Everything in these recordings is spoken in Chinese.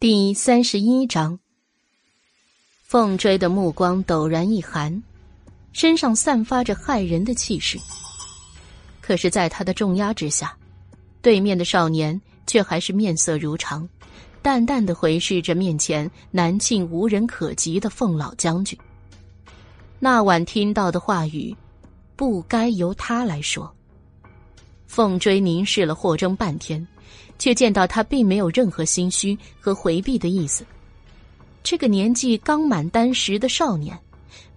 第三十一章，凤追的目光陡然一寒，身上散发着骇人的气势。可是，在他的重压之下，对面的少年却还是面色如常，淡淡的回视着面前南庆无人可及的凤老将军。那晚听到的话语，不该由他来说。凤追凝视了霍征半天。却见到他并没有任何心虚和回避的意思。这个年纪刚满丹时的少年，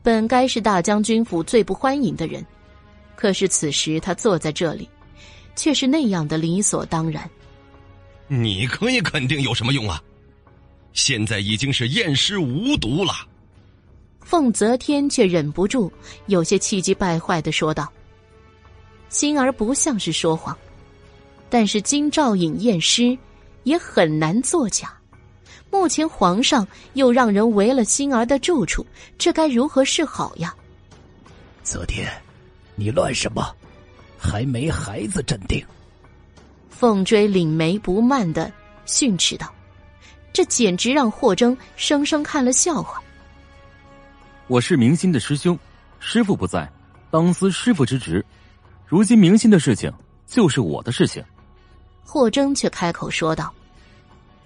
本该是大将军府最不欢迎的人，可是此时他坐在这里，却是那样的理所当然。你可以肯定有什么用啊？现在已经是验尸无毒了。凤泽天却忍不住有些气急败坏的说道：“心儿不像是说谎。”但是金兆尹验尸，也很难作假。目前皇上又让人围了星儿的住处，这该如何是好呀？泽天，你乱什么？还没孩子镇定。凤追领眉不慢的训斥道：“这简直让霍征生生看了笑话。”我是明心的师兄，师傅不在，当司师傅之职。如今明心的事情就是我的事情。霍征却开口说道：“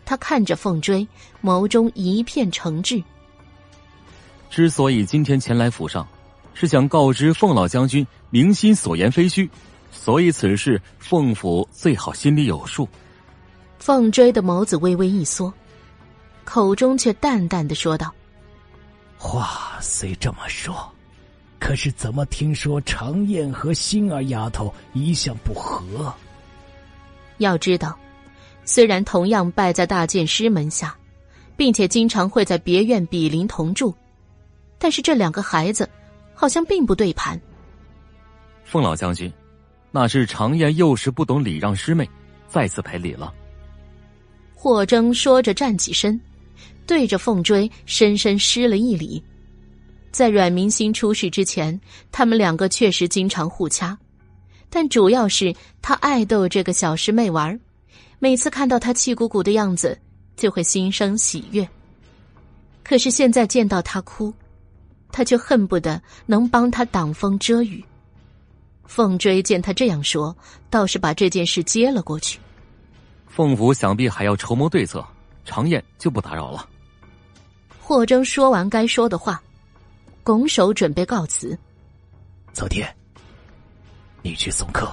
他看着凤追，眸中一片诚挚。之所以今天前来府上，是想告知凤老将军明心所言非虚，所以此事凤府最好心里有数。”凤追的眸子微微一缩，口中却淡淡的说道：“话虽这么说，可是怎么听说常燕和星儿丫头一向不和？”要知道，虽然同样拜在大剑师门下，并且经常会在别院比邻同住，但是这两个孩子好像并不对盘。凤老将军，那是常燕幼时不懂礼让师妹，再次赔礼了。霍征说着站起身，对着凤追深深施了一礼。在阮明心出事之前，他们两个确实经常互掐。但主要是他爱逗这个小师妹玩每次看到她气鼓鼓的样子，就会心生喜悦。可是现在见到她哭，他却恨不得能帮她挡风遮雨。凤追见他这样说，倒是把这件事接了过去。凤府想必还要筹谋对策，常燕就不打扰了。霍征说完该说的话，拱手准备告辞。昨天。你去送客。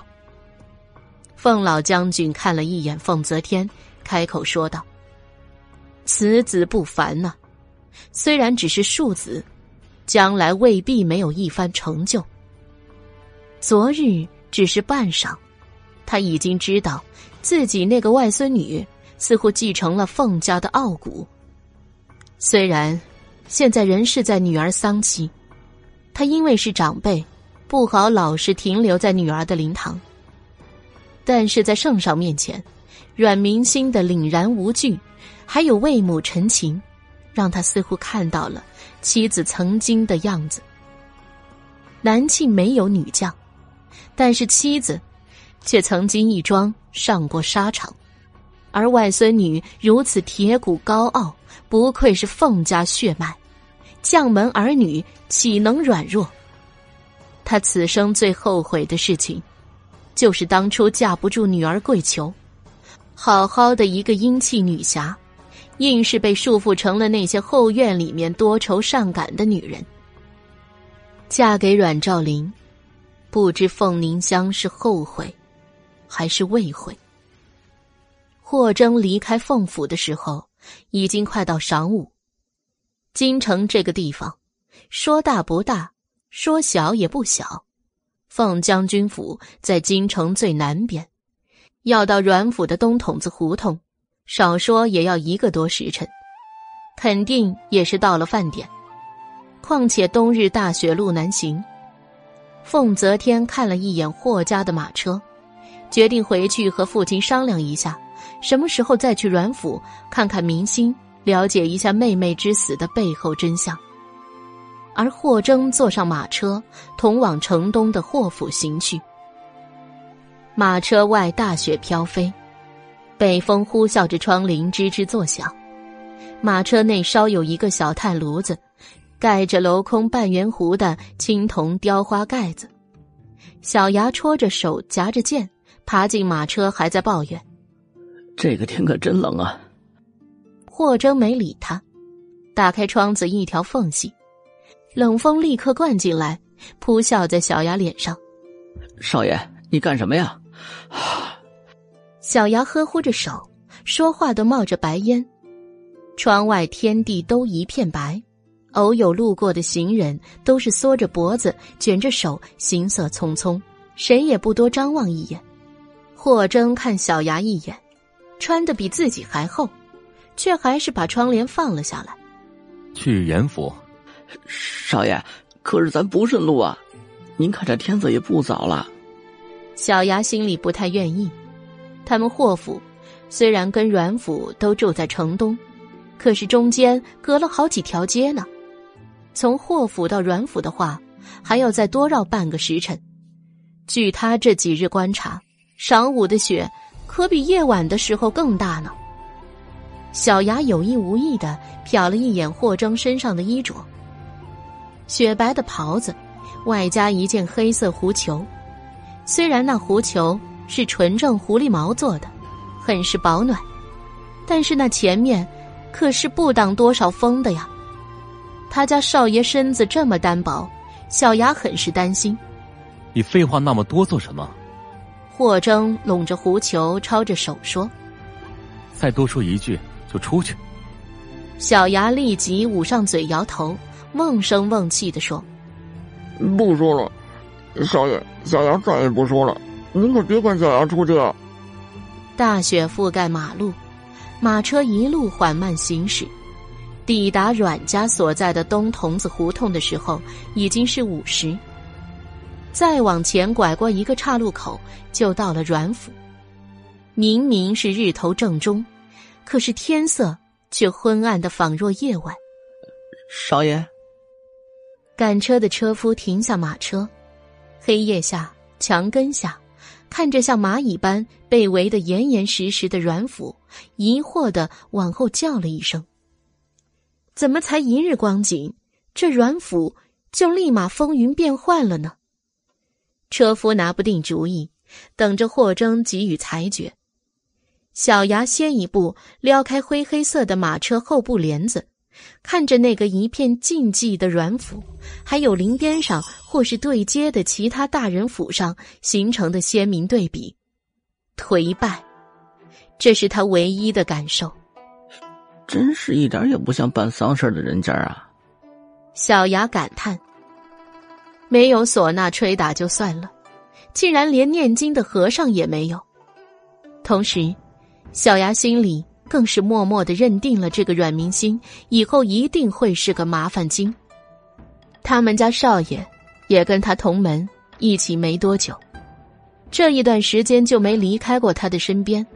凤老将军看了一眼凤泽天，开口说道：“此子不凡呐，虽然只是庶子，将来未必没有一番成就。昨日只是半晌，他已经知道自己那个外孙女似乎继承了凤家的傲骨。虽然现在人是在女儿丧期，他因为是长辈。”不好，老是停留在女儿的灵堂。但是在圣上面前，阮明心的凛然无惧，还有为母陈情，让他似乎看到了妻子曾经的样子。南庆没有女将，但是妻子却曾经一桩上过沙场，而外孙女如此铁骨高傲，不愧是凤家血脉，将门儿女岂能软弱？他此生最后悔的事情，就是当初架不住女儿跪求，好好的一个英气女侠，硬是被束缚成了那些后院里面多愁善感的女人。嫁给阮兆林，不知凤凝香是后悔，还是未悔。霍征离开凤府的时候，已经快到晌午。京城这个地方，说大不大。说小也不小，凤将军府在京城最南边，要到阮府的东筒子胡同，少说也要一个多时辰，肯定也是到了饭点。况且冬日大雪路难行，凤泽天看了一眼霍家的马车，决定回去和父亲商量一下，什么时候再去阮府看看明星，了解一下妹妹之死的背后真相。而霍征坐上马车，同往城东的霍府行去。马车外大雪飘飞，北风呼啸着窗棂吱吱作响，马车内稍有一个小炭炉子，盖着镂空半圆弧的青铜雕花盖子。小牙戳着手，夹着剑，爬进马车，还在抱怨：“这个天可真冷啊！”霍征没理他，打开窗子一条缝隙，冷风立刻灌进来，扑笑在小牙脸上。少爷，你干什么呀？小牙呵护着手，说话都冒着白烟。窗外天地都一片白，偶有路过的行人都是缩着脖子，卷着手，行色匆匆，谁也不多张望一眼。霍征看小牙一眼，穿的比自己还厚，却还是把窗帘放了下来。去严府，少爷，可是咱不顺路啊！您看这天色也不早了。小牙心里不太愿意。他们霍府虽然跟阮府都住在城东，可是中间隔了好几条街呢。从霍府到阮府的话，还要再多绕半个时辰。据他这几日观察，晌午的雪可比夜晚的时候更大呢。小牙有意无意的瞟了一眼霍征身上的衣着，雪白的袍子，外加一件黑色狐裘。虽然那狐裘是纯正狐狸毛做的，很是保暖，但是那前面可是不挡多少风的呀。他家少爷身子这么单薄，小牙很是担心。你废话那么多做什么？霍征拢着狐裘，抄着手说：“再多说一句就出去。”小牙立即捂上嘴，摇头，瓮声瓮气的说：“不说了。”少爷，小牙再也不说了，您可别管小牙出去啊！大雪覆盖马路，马车一路缓慢行驶，抵达阮家所在的东筒子胡同的时候，已经是午时。再往前拐过一个岔路口，就到了阮府。明明是日头正中，可是天色却昏暗的仿若夜晚。少爷，赶车的车夫停下马车。黑夜下，墙根下，看着像蚂蚁般被围得严严实实的阮府，疑惑的往后叫了一声：“怎么才一日光景，这阮府就立马风云变幻了呢？”车夫拿不定主意，等着霍征给予裁决。小牙先一步撩开灰黑色的马车后部帘子。看着那个一片静寂的阮府，还有林边上或是对接的其他大人府上形成的鲜明对比，颓败，这是他唯一的感受。真是一点也不像办丧事的人家啊！小牙感叹。没有唢呐吹打就算了，竟然连念经的和尚也没有。同时，小牙心里。更是默默的认定了这个阮明星以后一定会是个麻烦精。他们家少爷也跟他同门，一起没多久，这一段时间就没离开过他的身边。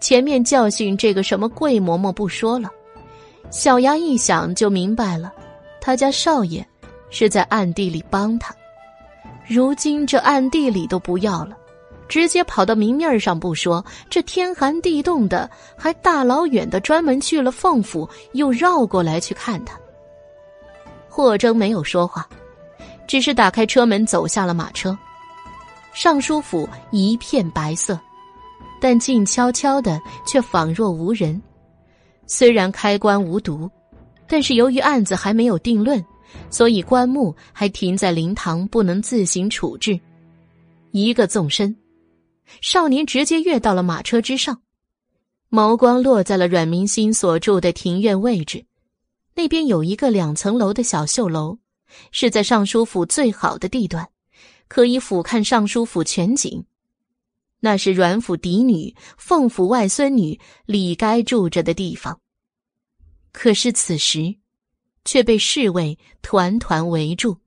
前面教训这个什么桂嬷嬷不说了，小牙一想就明白了，他家少爷是在暗地里帮他。如今这暗地里都不要了。直接跑到明面上不说，这天寒地冻的，还大老远的专门去了凤府，又绕过来去看他。霍征没有说话，只是打开车门走下了马车。尚书府一片白色，但静悄悄的，却仿若无人。虽然开棺无毒，但是由于案子还没有定论，所以棺木还停在灵堂，不能自行处置。一个纵身。少年直接跃到了马车之上，眸光落在了阮明心所住的庭院位置。那边有一个两层楼的小绣楼，是在尚书府最好的地段，可以俯瞰尚书府全景。那是阮府嫡女、凤府外孙女李该住着的地方。可是此时，却被侍卫团团围住，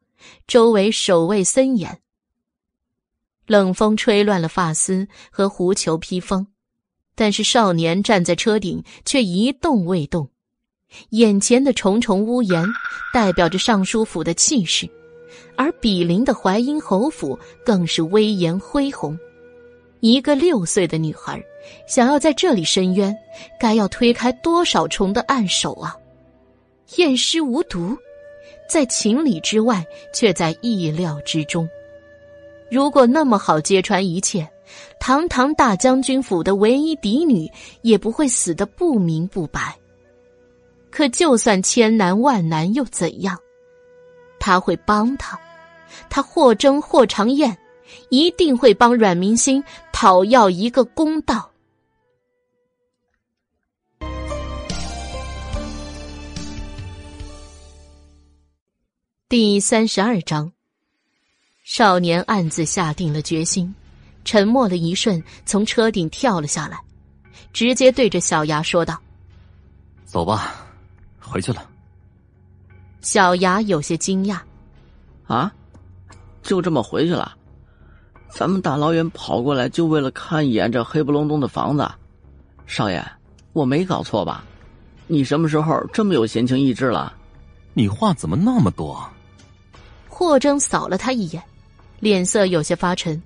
周围守卫森严。冷风吹乱了发丝和狐裘披风，但是少年站在车顶却一动未动。眼前的重重屋檐代表着尚书府的气势，而比邻的淮阴侯府更是威严恢宏。一个六岁的女孩，想要在这里申冤，该要推开多少重的暗手啊！验尸无毒，在情理之外，却在意料之中。如果那么好揭穿一切，堂堂大将军府的唯一嫡女也不会死得不明不白。可就算千难万难又怎样？他会帮他，他或争或长燕。一定会帮阮明星讨要一个公道。第三十二章，少年暗自下定了决心，沉默了一瞬，从车顶跳了下来，直接对着小牙说道：“走吧，回去了。”小牙有些惊讶：“啊，就这么回去了？”咱们大老远跑过来，就为了看一眼这黑不隆咚的房子，少爷，我没搞错吧？你什么时候这么有闲情逸致了？你话怎么那么多？霍征扫了他一眼，脸色有些发沉。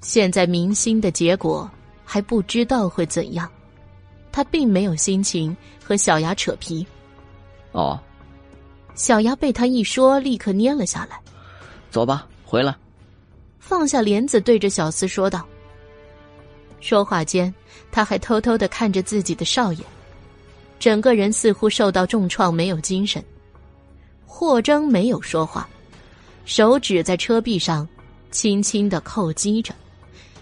现在明星的结果还不知道会怎样，他并没有心情和小牙扯皮。哦，小牙被他一说，立刻蔫了下来。走吧，回来。放下帘子，对着小厮说道。说话间，他还偷偷的看着自己的少爷，整个人似乎受到重创，没有精神。霍征没有说话，手指在车壁上轻轻的叩击着，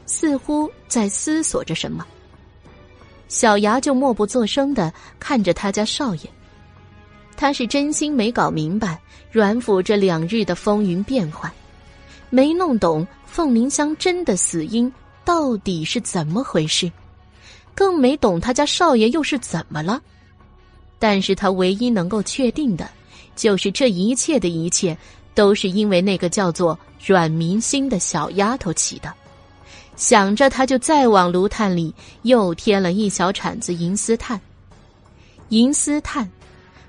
似乎在思索着什么。小牙就默不作声的看着他家少爷，他是真心没搞明白阮府这两日的风云变幻。没弄懂凤鸣香真的死因到底是怎么回事，更没懂他家少爷又是怎么了。但是他唯一能够确定的，就是这一切的一切都是因为那个叫做阮明星的小丫头起的。想着，他就再往炉炭里又添了一小铲子银丝炭。银丝炭，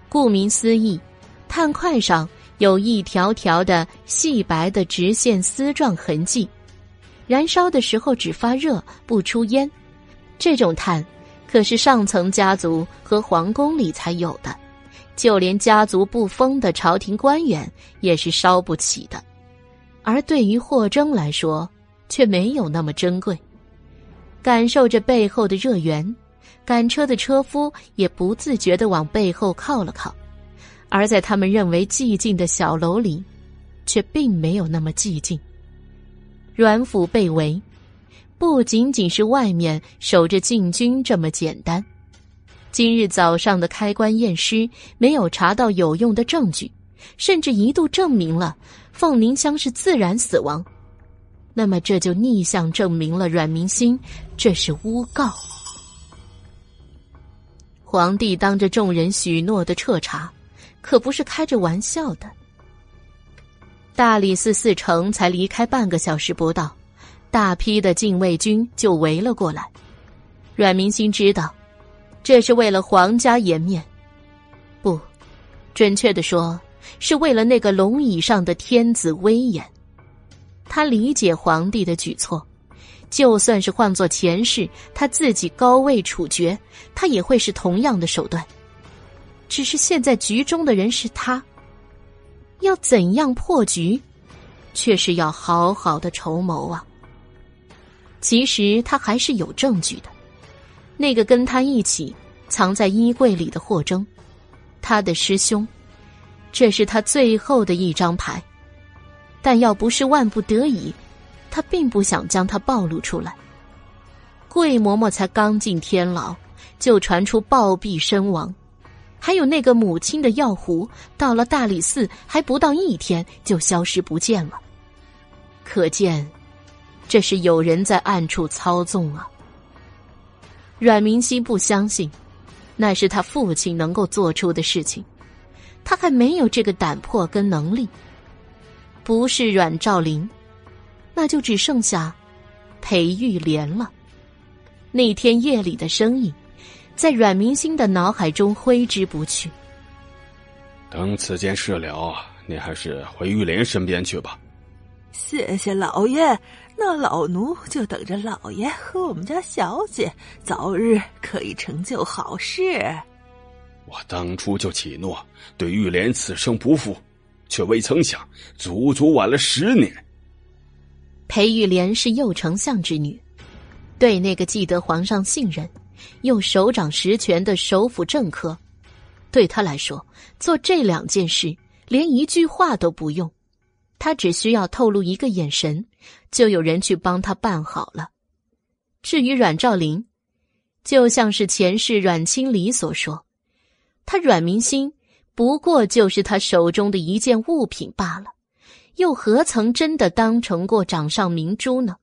顾名思义，炭块上。有一条条的细白的直线丝状痕迹，燃烧的时候只发热不出烟。这种炭可是上层家族和皇宫里才有的，就连家族不封的朝廷官员也是烧不起的。而对于霍征来说，却没有那么珍贵。感受着背后的热源，赶车的车夫也不自觉的往背后靠了靠。而在他们认为寂静的小楼里，却并没有那么寂静。阮府被围，不仅仅是外面守着禁军这么简单。今日早上的开棺验尸没有查到有用的证据，甚至一度证明了凤凝香是自然死亡。那么这就逆向证明了阮明心这是诬告。皇帝当着众人许诺的彻查。可不是开着玩笑的。大理寺寺城才离开半个小时不到，大批的禁卫军就围了过来。阮明心知道，这是为了皇家颜面，不，准确的说，是为了那个龙椅上的天子威严。他理解皇帝的举措，就算是换做前世，他自己高位处决，他也会是同样的手段。只是现在局中的人是他，要怎样破局，却是要好好的筹谋啊。其实他还是有证据的，那个跟他一起藏在衣柜里的霍征，他的师兄，这是他最后的一张牌。但要不是万不得已，他并不想将他暴露出来。桂嬷嬷才刚进天牢，就传出暴毙身亡。还有那个母亲的药壶，到了大理寺还不到一天就消失不见了。可见，这是有人在暗处操纵啊。阮明熙不相信，那是他父亲能够做出的事情，他还没有这个胆魄跟能力。不是阮兆林，那就只剩下裴玉莲了。那天夜里的声音。在阮明星的脑海中挥之不去。等此件事了，你还是回玉莲身边去吧。谢谢老爷，那老奴就等着老爷和我们家小姐早日可以成就好事。我当初就起诺对玉莲此生不负，却未曾想足足晚了十年。裴玉莲是右丞相之女，对那个既得皇上信任，又手掌实权的首辅政客，对他来说做这两件事连一句话都不用。他只需要透露一个眼神，就有人去帮他办好了。至于阮兆林，就像是前世阮清离所说，他阮明心不过就是他手中的一件物品罢了，又何曾真的当成过掌上明珠呢？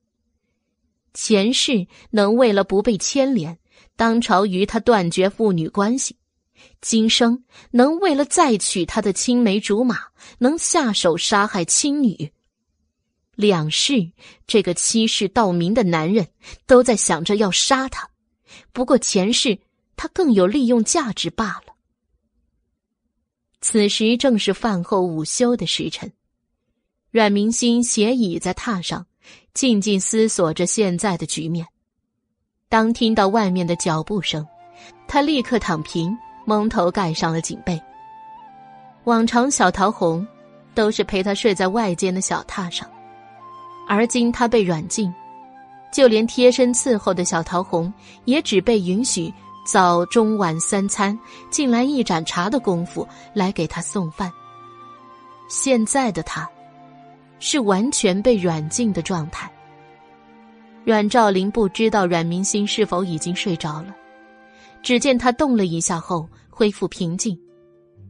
前世能为了不被牵连，当朝与他断绝父女关系。今生能为了再娶他的青梅竹马，能下手杀害亲女。两世这个欺世盗名的男人，都在想着要杀他。不过前世他更有利用价值罢了。此时正是饭后午休的时辰，阮明心斜倚在榻上，静静思索着现在的局面。当听到外面的脚步声，他立刻躺平。蒙头盖上了锦被。往常小桃红都是陪他睡在外间的小榻上，而今他被软禁，就连贴身伺候的小桃红也只被允许早中晚三餐进来一盏茶的功夫来给他送饭。现在的他，是完全被软禁的状态。阮兆林不知道阮明星是否已经睡着了，只见他动了一下后。恢复平静，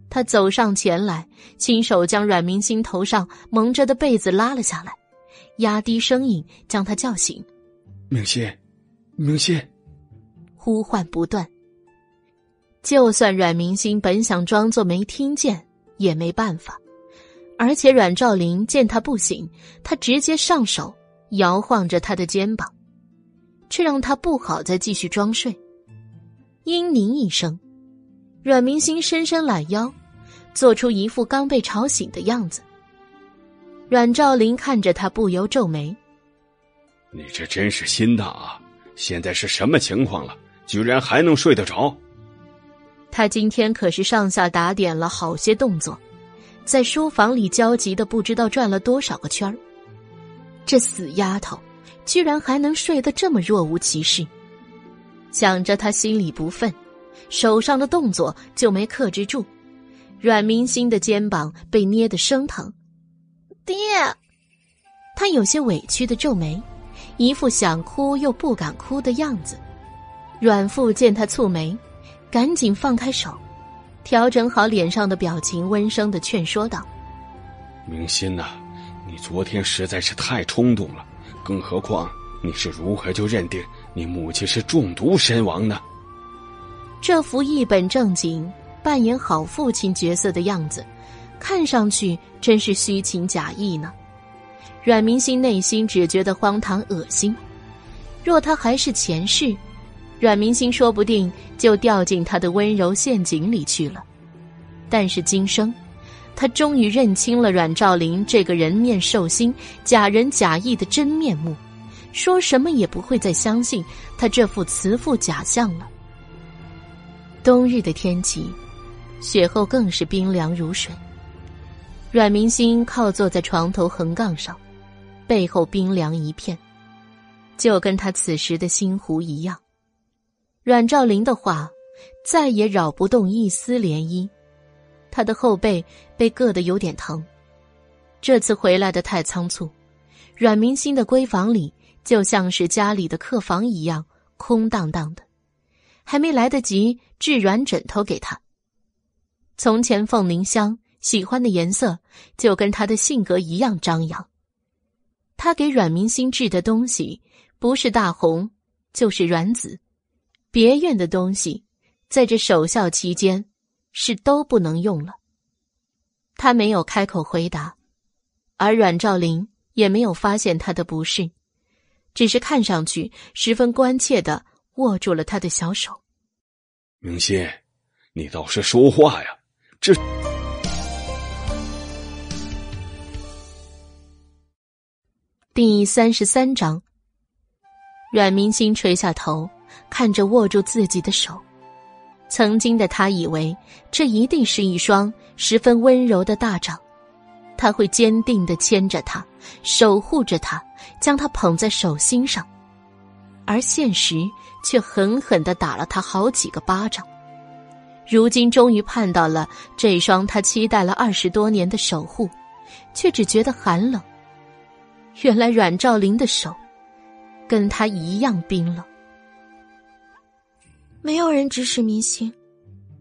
他走上前来，亲手将阮明星头上蒙着的被子拉了下来，压低声音将他叫醒：“明心，明心！”呼唤不断。就算阮明星本想装作没听见，也没办法。而且阮兆林见他不醒，他直接上手摇晃着他的肩膀，却让他不好再继续装睡。嘤咛一声。阮明星伸伸懒腰，做出一副刚被吵醒的样子。阮兆林看着他，不由皱眉：“你这真是心大啊！现在是什么情况了？居然还能睡得着？”他今天可是上下打点了好些动作，在书房里焦急的不知道转了多少个圈儿。这死丫头，居然还能睡得这么若无其事。想着，他心里不忿。手上的动作就没克制住，阮明星的肩膀被捏得生疼。爹，他有些委屈的皱眉，一副想哭又不敢哭的样子。阮父见他蹙眉，赶紧放开手，调整好脸上的表情，温声的劝说道：“明心呐，你昨天实在是太冲动了，更何况你是如何就认定你母亲是中毒身亡呢？”这副一本正经扮演好父亲角色的样子，看上去真是虚情假意呢。阮明星内心只觉得荒唐恶心。若他还是前世，阮明星说不定就掉进他的温柔陷阱里去了。但是今生，他终于认清了阮兆林这个人面兽心、假仁假义的真面目，说什么也不会再相信他这副慈父假象了。冬日的天气，雪后更是冰凉如水。阮明星靠坐在床头横杠上，背后冰凉一片，就跟他此时的心湖一样。阮兆林的话再也扰不动一丝涟漪，他的后背被硌得有点疼。这次回来的太仓促，阮明星的闺房里就像是家里的客房一样空荡荡的。还没来得及置软枕头给他。从前凤凝香喜欢的颜色就跟他的性格一样张扬。他给阮明星制的东西不是大红就是软紫，别院的东西在这守孝期间是都不能用了。他没有开口回答，而阮兆林也没有发现他的不适，只是看上去十分关切的。握住了他的小手，明心，你倒是说话呀！这第三十三章，阮明星垂下头，看着握住自己的手。曾经的他以为这一定是一双十分温柔的大掌，他会坚定的牵着她，守护着她，将她捧在手心上。而现实却狠狠的打了他好几个巴掌。如今终于盼到了这双他期待了二十多年的守护，却只觉得寒冷。原来阮兆林的手，跟他一样冰冷。没有人指使明星，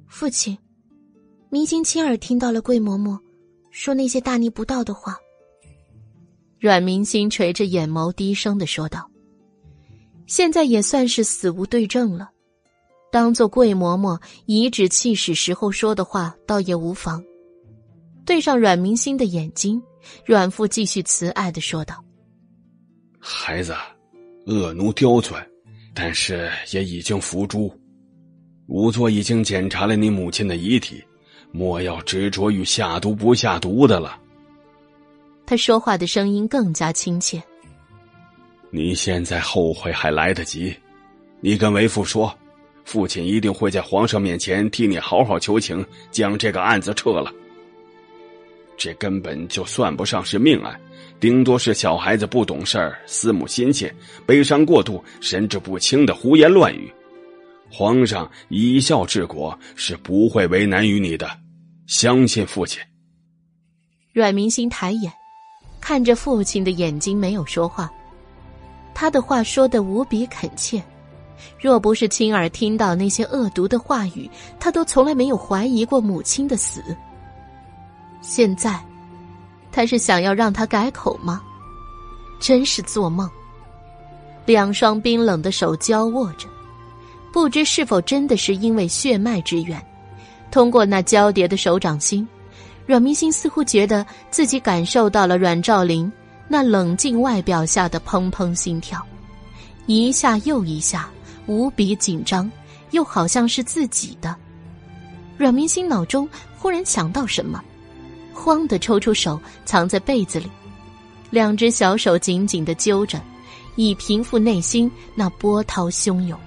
父亲，明星亲耳听到了桂嬷嬷说那些大逆不道的话。阮明星垂着眼眸，低声的说道：“现在也算是死无对证了，当做桂嬷嬷颐指气使时候说的话，倒也无妨。”对上阮明星的眼睛，阮父继续慈爱的说道：“孩子，恶奴刁钻，但是也已经伏诛。”仵作已经检查了你母亲的遗体，莫要执着于下毒不下毒的了。他说话的声音更加亲切。你现在后悔还来得及，你跟为父说，父亲一定会在皇上面前替你好好求情，将这个案子撤了。这根本就算不上是命案，顶多是小孩子不懂事儿、思慕心切、悲伤过度、神志不清的胡言乱语。皇上以孝治国，是不会为难于你的，相信父亲。阮明星抬眼，看着父亲的眼睛，没有说话。他的话说的无比恳切，若不是亲耳听到那些恶毒的话语，他都从来没有怀疑过母亲的死。现在，他是想要让他改口吗？真是做梦。两双冰冷的手交握着。不知是否真的是因为血脉之缘，通过那交叠的手掌心，阮明星似乎觉得自己感受到了阮兆林那冷静外表下的砰砰心跳，一下又一下，无比紧张，又好像是自己的。阮明星脑中忽然想到什么，慌的抽出手藏在被子里，两只小手紧紧的揪着，以平复内心那波涛汹涌。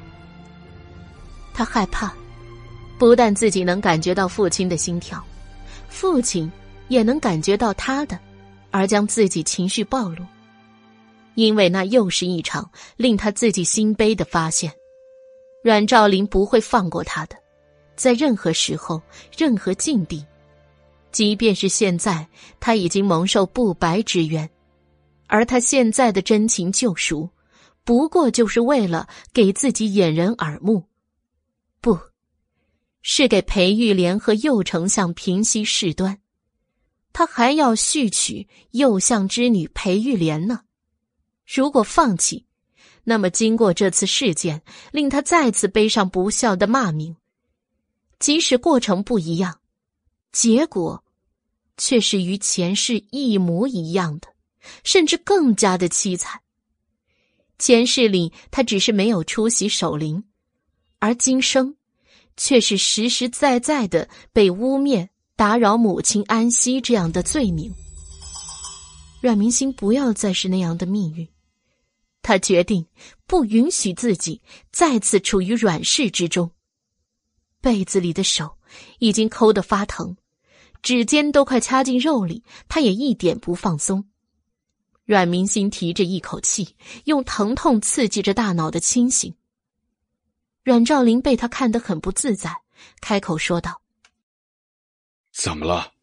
他害怕，不但自己能感觉到父亲的心跳，父亲也能感觉到他的，而将自己情绪暴露。因为那又是一场令他自己心悲的发现。阮兆林不会放过他的，在任何时候、任何境地，即便是现在，他已经蒙受不白之冤，而他现在的真情救赎，不过就是为了给自己掩人耳目。不，是给裴玉莲和右丞相平息事端，他还要续娶右相之女裴玉莲呢。如果放弃，那么经过这次事件，令他再次背上不孝的骂名。即使过程不一样，结果却是与前世一模一样的，甚至更加的凄惨。前世里他只是没有出席守灵。而今生，却是实实在在的被污蔑、打扰母亲安息这样的罪名。阮明星不要再是那样的命运，他决定不允许自己再次处于软柿之中。被子里的手已经抠得发疼，指尖都快掐进肉里，他也一点不放松。阮明星提着一口气，用疼痛刺激着大脑的清醒。阮兆林被他看得很不自在，开口说道：“怎么了？”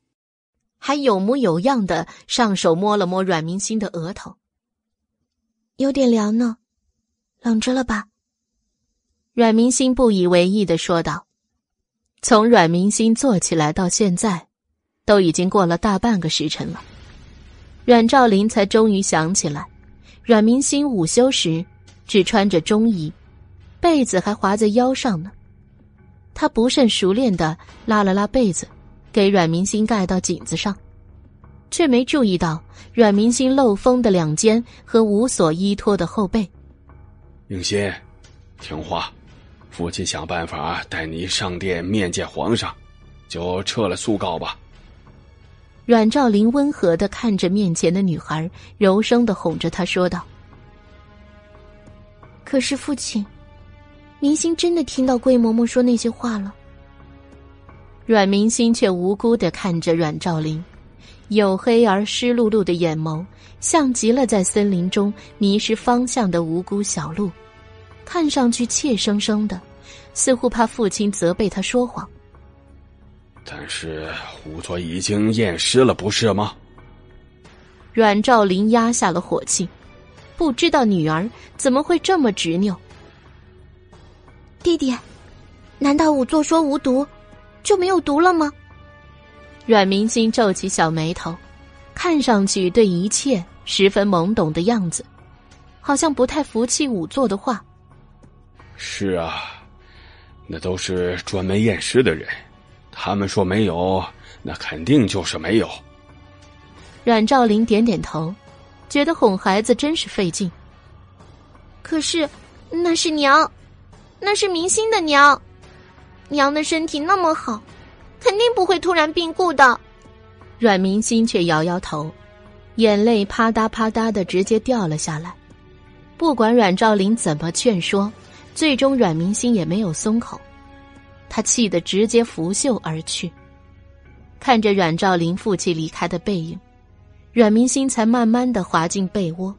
还有模有样的上手摸了摸阮明星的额头，有点凉呢，冷着了吧？阮明星不以为意的说道：“从阮明星坐起来到现在，都已经过了大半个时辰了。”阮兆林才终于想起来，阮明星午休时只穿着中衣。被子还划在腰上呢，他不甚熟练的拉了拉被子，给阮明星盖到颈子上，却没注意到阮明星漏风的两肩和无所依托的后背。明心，听话，父亲想办法带你上殿面见皇上，就撤了诉告吧。阮兆林温和的看着面前的女孩，柔声的哄着她说道：“可是父亲，明星真的听到桂嬷嬷说那些话了。”阮明星却无辜的看着阮兆林，黝黑而湿漉漉的眼眸，像极了在森林中迷失方向的无辜小鹿，看上去怯生生的，似乎怕父亲责备他说谎。但是仵作已经验尸了，不是吗？阮兆林压下了火气，不知道女儿怎么会这么执拗。弟弟，难道仵作说无毒，就没有毒了吗？阮明星皱起小眉头，看上去对一切十分懵懂的样子，好像不太服气仵作的话。是啊，那都是专门验尸的人。他们说没有，那肯定就是没有。阮兆林点点头，觉得哄孩子真是费劲。可是那是娘，那是明星的娘，娘的身体那么好，肯定不会突然病故的。阮明星却摇摇头，眼泪啪嗒啪嗒的直接掉了下来。不管阮兆林怎么劝说，最终阮明星也没有松口。他气得直接拂袖而去。看着阮兆林负气离开的背影，阮明心才慢慢的滑进被窝。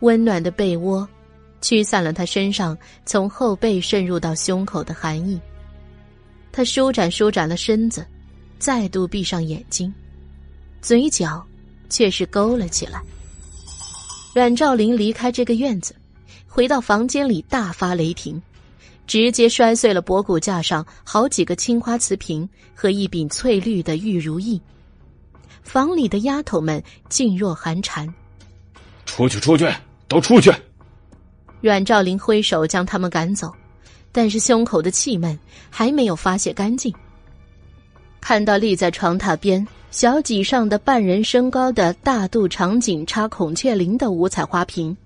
温暖的被窝，驱散了他身上从后背渗入到胸口的寒意。他舒展舒展了身子，再度闭上眼睛，嘴角却是勾了起来。阮兆林离开这个院子，回到房间里大发雷霆。直接摔碎了博古架上好几个青花瓷瓶和一柄翠绿的玉如意。房里的丫头们噤若寒蝉。出去，出去，都出去！阮兆林挥手将他们赶走，但是胸口的气闷还没有发泄干净。看到立在床榻边小几上的半人身高的大肚长颈插孔雀翎的五彩花瓶，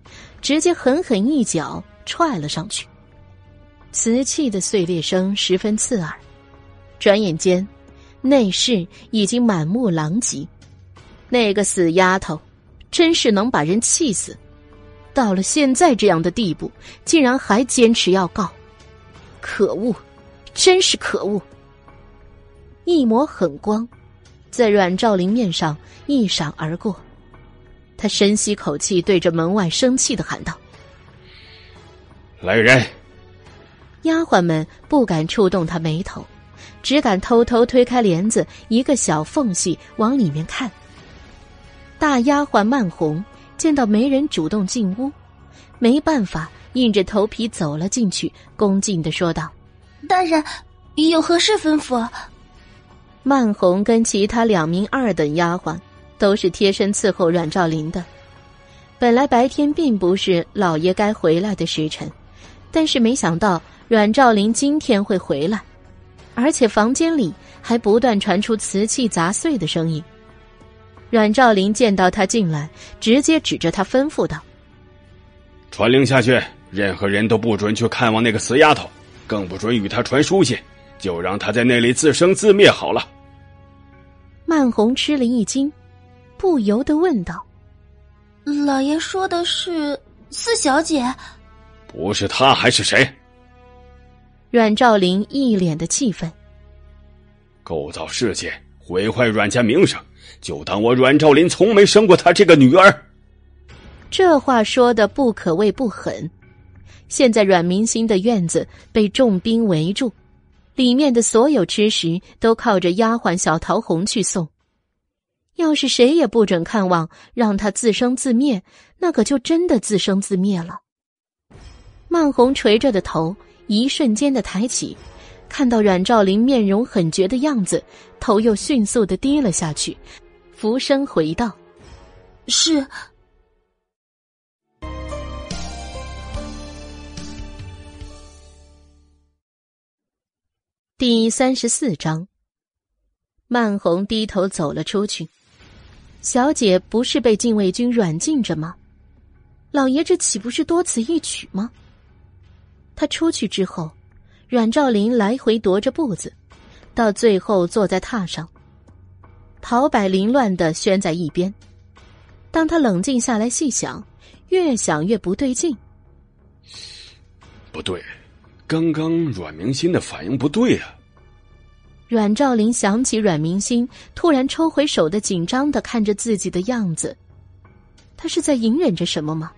直接狠狠一脚踹了上去。瓷器的碎裂声十分刺耳，转眼间，内室已经满目狼藉。那个死丫头，真是能把人气死！到了现在这样的地步，竟然还坚持要告，可恶，真是可恶！一抹狠光，在阮兆林面上一闪而过，他深吸口气，对着门外生气的喊道：“来人！”丫鬟们不敢触动他眉头，只敢偷偷推开帘子一个小缝隙往里面看。大丫鬟曼红见到没人主动进屋，没办法，硬着头皮走了进去，恭敬的说道：“大人，有何事吩咐？”曼红跟其他两名二等丫鬟都是贴身伺候阮兆林的。本来白天并不是老爷该回来的时辰，但是没想到。阮兆林今天会回来，而且房间里还不断传出瓷器砸碎的声音。阮兆林见到他进来，直接指着他吩咐道：“传令下去，任何人都不准去看望那个死丫头，更不准与她传书信，就让她在那里自生自灭好了。”曼红吃了一惊，不由得问道：“老爷说的是四小姐？不是她还是谁？”阮兆林一脸的气愤，构造事件，毁坏阮家名声，就当我阮兆林从没生过他这个女儿。这话说的不可谓不狠。现在阮明星的院子被重兵围住，里面的所有吃食都靠着丫鬟小桃红去送。要是谁也不准看望，让他自生自灭，那可就真的自生自灭了。曼红垂着的头。一瞬间的抬起，看到阮兆林面容狠绝的样子，头又迅速的低了下去，浮声回道：“是。”第三十四章，曼红低头走了出去。小姐不是被禁卫军软禁着吗？老爷这岂不是多此一举吗？他出去之后，阮兆林来回踱着步子，到最后坐在榻上。陶柏凌乱的宣在一边。当他冷静下来细想，越想越不对劲。不对，刚刚阮明心的反应不对啊！阮兆林想起阮明心突然抽回手的紧张的看着自己的样子，他是在隐忍着什么吗？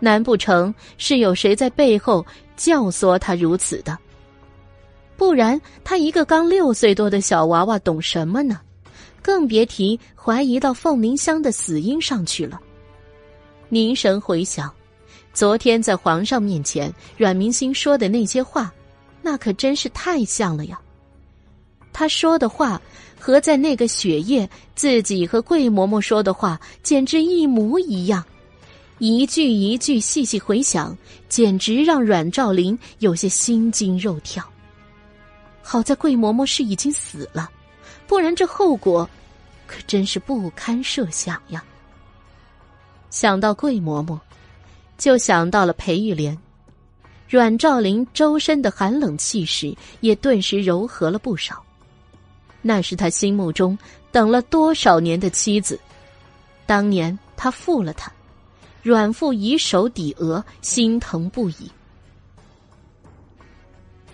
难不成是有谁在背后教唆他如此的？不然他一个刚六岁多的小娃娃懂什么呢？更别提怀疑到凤鸣香的死因上去了。凝神回想，昨天在皇上面前，阮明星说的那些话，那可真是太像了呀。他说的话和在那个雪夜自己和桂嬷嬷说的话简直一模一样，一句一句细细回想，简直让阮兆林有些心惊肉跳。好在桂嬷嬷是已经死了。不然，这后果可真是不堪设想呀！想到桂嬷嬷，就想到了裴玉莲。阮兆林周身的寒冷气势也顿时柔和了不少。那是他心目中等了多少年的妻子，当年他负了她，阮父以手抵额，心疼不已。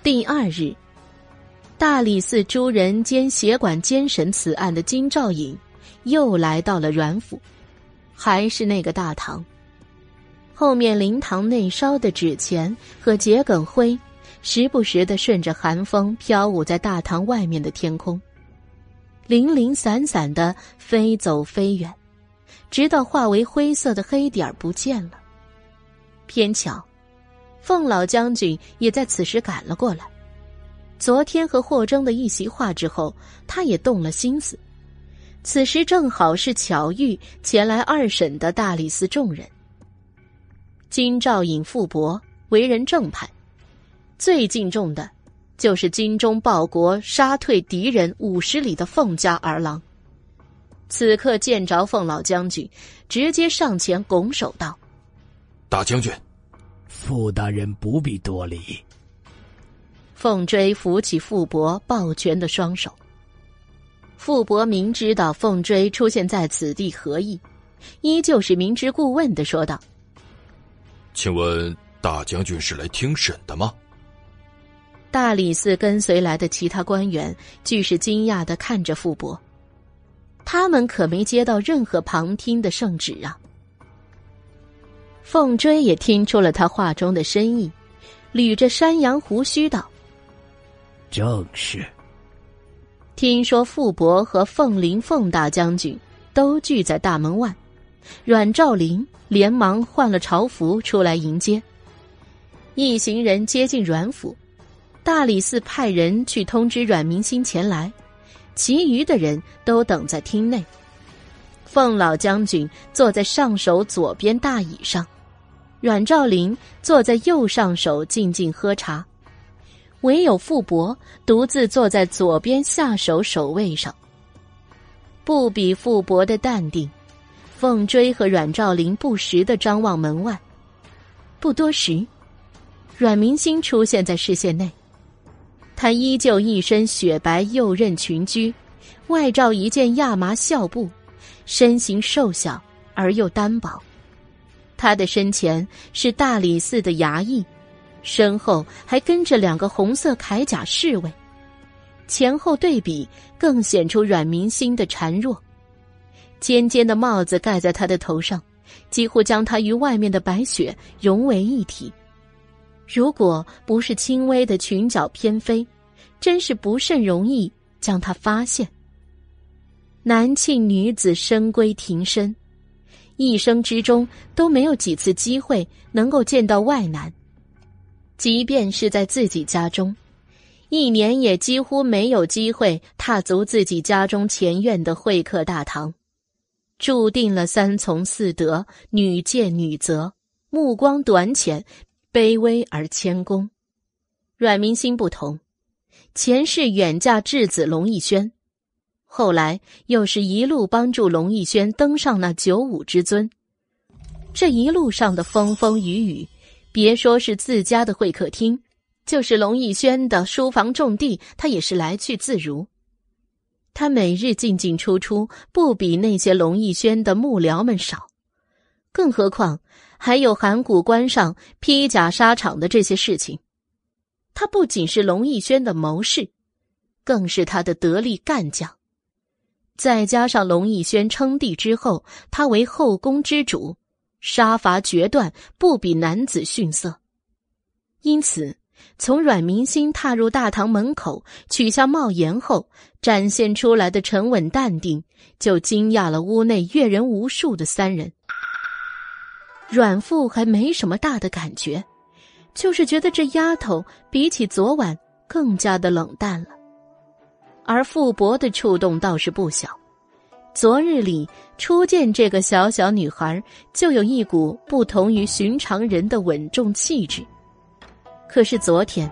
第二日。大理寺诸人兼协管监审此案的金兆尹，又来到了阮府，还是那个大堂。后面灵堂内烧的纸钱和桔梗灰，时不时的顺着寒风飘舞在大堂外面的天空，零零散散的飞走飞远，直到化为灰色的黑点儿不见了。偏巧，凤老将军也在此时赶了过来。昨天和霍征的一席话之后，他也动了心思。此时正好是巧遇前来二审的大理寺众人。金兆尹傅伯为人正派，最敬重的，就是精忠报国、杀退敌人五十里的凤家儿郎。此刻见着凤老将军，直接上前拱手道：“大将军，傅大人不必多礼。”凤追扶起傅伯抱拳的双手。傅伯明知道凤追出现在此地何意，依旧是明知故问的说道：“请问大将军是来听审的吗？”大理寺跟随来的其他官员俱是惊讶的看着傅伯，他们可没接到任何旁听的圣旨啊。凤追也听出了他话中的深意，捋着山羊胡须道。正是。听说傅伯和凤林凤大将军都聚在大门外，阮兆林连忙换了朝服出来迎接。一行人接近阮府，大理寺派人去通知阮明星前来，其余的人都等在厅内。凤老将军坐在上手左边大椅上，阮兆林坐在右上手静静喝茶。唯有傅伯独自坐在左边下手守位上。不比傅伯的淡定，凤追和阮兆林不时的张望门外。不多时，阮明星出现在视线内。他依旧一身雪白右衽裙裾，外罩一件亚麻孝布，身形瘦小而又单薄。他的身前是大理寺的衙役。身后还跟着两个红色铠甲侍卫，前后对比更显出阮明心的孱弱。尖尖的帽子盖在他的头上，几乎将他与外面的白雪融为一体。如果不是轻微的裙角偏飞，真是不甚容易将他发现。男庆女子深闺庭身，一生之中都没有几次机会能够见到外男。即便是在自己家中，一年也几乎没有机会踏足自己家中前院的会客大堂，注定了三从四德，女贱女责，目光短浅，卑微而谦恭。阮明心不同，前世远嫁质子龙逸轩，后来又是一路帮助龙逸轩登上那九五之尊，这一路上的风风雨雨。别说是自家的会客厅，就是龙逸轩的书房重地，他也是来去自如。他每日进进出出，不比那些龙逸轩的幕僚们少。更何况还有函谷关上披甲沙场的这些事情。他不仅是龙逸轩的谋士，更是他的得力干将。再加上龙逸轩称帝之后，他为后宫之主，杀伐决断，不比男子逊色。因此。从阮明心踏入大堂门口，取下帽檐后，展现出来的沉稳淡定，就惊讶了屋内阅人无数的三人。阮父还没什么大的感觉，就是觉得这丫头比起昨晚更加的冷淡了。而傅伯的触动倒是不小，昨日里初见这个小小女孩，就有一股不同于寻常人的稳重气质。可是昨天，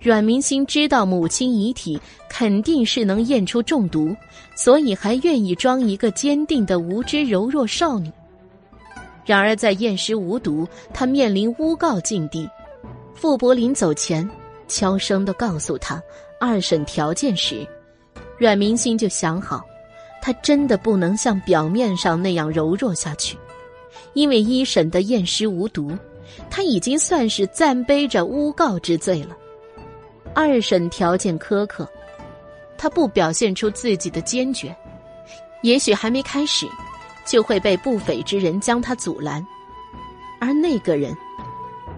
阮明星知道母亲遗体肯定是能验出中毒，所以还愿意装一个坚定的无知柔弱少女。然而在验尸无毒，他面临诬告境地。傅柏林走前，悄声的告诉他二审条件时，阮明星就想好，他真的不能像表面上那样柔弱下去，因为一审的验尸无毒。他已经算是暂背着诬告之罪了。二审条件苛刻，他不表现出自己的坚决，也许还没开始，就会被不匪之人将他阻拦。而那个人，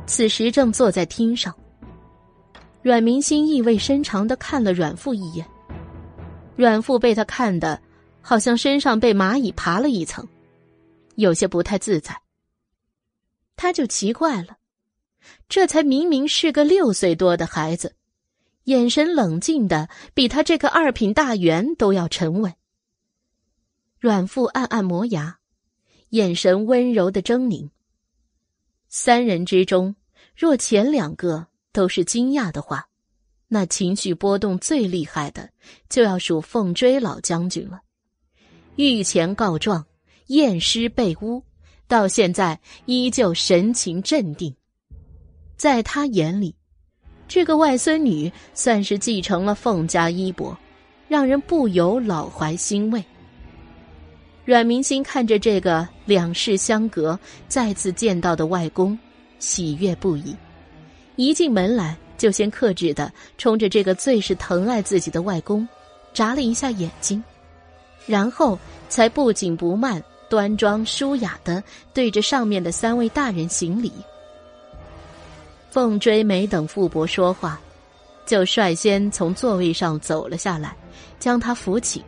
此时正坐在厅上。阮明心意味深长的看了阮父一眼，阮父被他看的，好像身上被蚂蚁爬了一层，有些不太自在。他就奇怪了，这才明明是个六岁多的孩子，眼神冷静的比他这个二品大员都要沉稳。阮父暗暗磨牙，眼神温柔的狰狞。三人之中，若前两个都是惊讶的话，那情绪波动最厉害的就要数凤追老将军了。御前告状，验尸被诬。到现在依旧神情镇定，在他眼里，这个外孙女算是继承了凤家衣钵，让人不由老怀欣慰。阮明心看着这个两世相隔再次见到的外公，喜悦不已。一进门来，就先克制的冲着这个最是疼爱自己的外公，眨了一下眼睛，然后才不紧不慢。端庄舒雅的对着上面的三位大人行礼。凤追没等傅伯说话，就率先从座位上走了下来，将他扶起。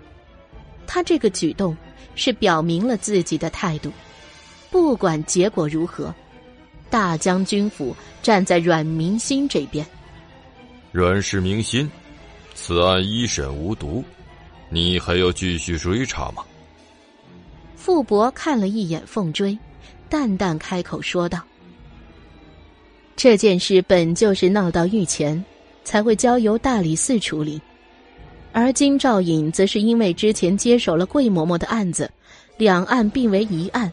他这个举动是表明了自己的态度，不管结果如何，大将军府站在阮明心这边。阮氏明心，此案一审无毒，你还要继续追查吗？傅伯看了一眼凤追，淡淡开口说道：“这件事本就是闹到御前，才会交由大理寺处理。而金兆尹则是因为之前接手了桂嬷嬷的案子，两案并为一案，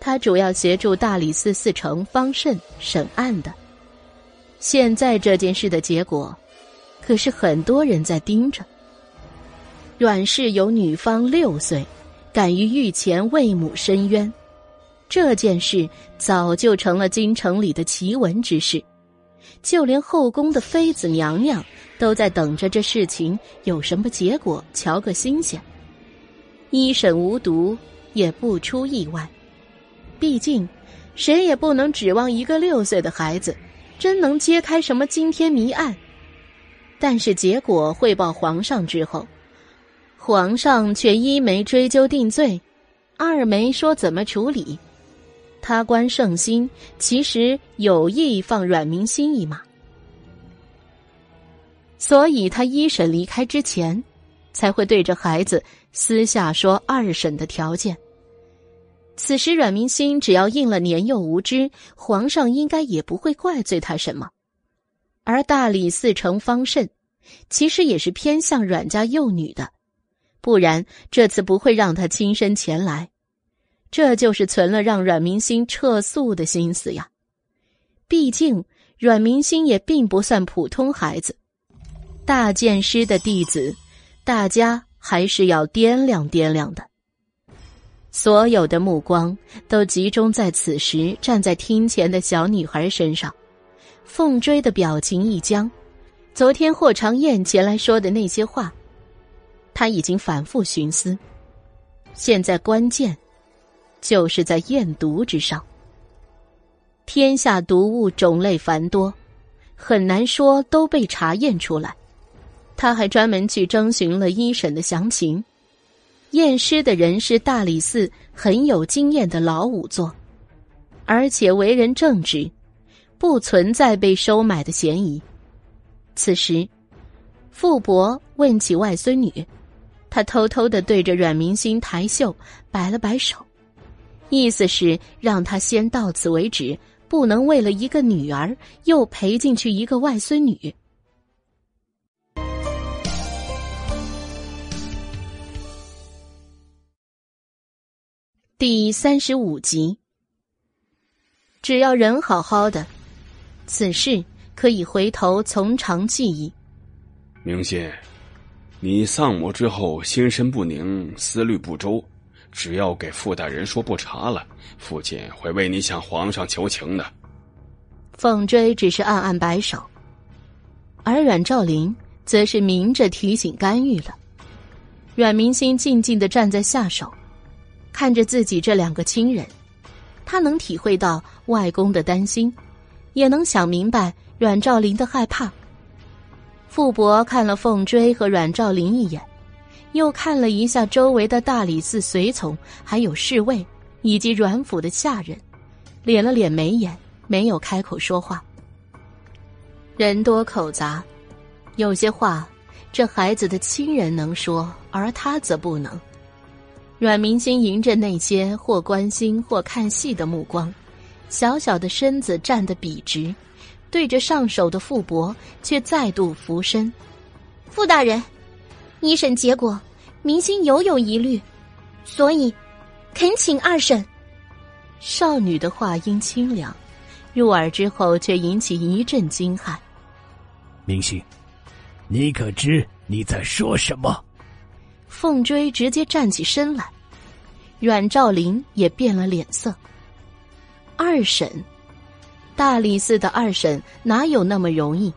他主要协助大理寺寺丞方慎审案的。现在这件事的结果，可是很多人在盯着。阮氏有女方六岁。”敢于御前为母申冤，这件事早就成了京城里的奇闻之事，就连后宫的妃子娘娘都在等着这事情有什么结果，瞧个新鲜。一审无毒也不出意外，毕竟谁也不能指望一个六岁的孩子真能揭开什么惊天谜案。但是结果汇报皇上之后。皇上却一没追究定罪，二没说怎么处理。他观圣心，其实有意放阮明心一马，所以他一审离开之前，才会对着孩子私下说二审的条件。此时阮明心只要应了年幼无知，皇上应该也不会怪罪他什么。而大理寺丞方慎，其实也是偏向阮家幼女的。不然这次不会让他亲身前来，这就是存了让阮明心撤诉的心思呀。毕竟阮明心也并不算普通孩子，大剑师的弟子，大家还是要掂量掂量的。所有的目光都集中在此时站在厅前的小女孩身上。凤追的表情一僵，昨天霍长燕前来说的那些话，他已经反复寻思。现在关键，就是在验毒之上。天下毒物种类繁多，很难说都被查验出来。他还专门去征询了一审的详情，验尸的人是大理寺很有经验的老仵作，而且为人正直。不存在被收买的嫌疑。此时，傅伯问起外孙女，他偷偷的对着阮明星抬袖摆了摆手，意思是让他先到此为止，不能为了一个女儿又赔进去一个外孙女。第三十五集，只要人好好的。此事可以回头从长计议。明心，你丧母之后心神不宁，思虑不周，只要给傅大人说不查了，父亲会为你向皇上求情的。凤追只是暗暗摆手，而阮兆林则是明着提醒干预了。阮明心静静的站在下手，看着自己这两个亲人，他能体会到外公的担心。也能想明白阮兆林的害怕。傅伯看了凤追和阮兆林一眼，又看了一下周围的大理寺随从，还有侍卫以及阮府的下人，敛了敛眉眼，没有开口说话。人多口杂，有些话这孩子的亲人能说，而他则不能。阮明星迎着那些或关心或看戏的目光。小小的身子站得笔直，对着上手的傅伯，却再度俯身。傅大人，一审结果，明星犹有疑虑，所以恳请二审。少女的话音清凉，入耳之后却引起一阵惊骇。明星，你可知你在说什么？凤追直接站起身来，阮兆林也变了脸色。二审，大理寺的二审哪有那么容易？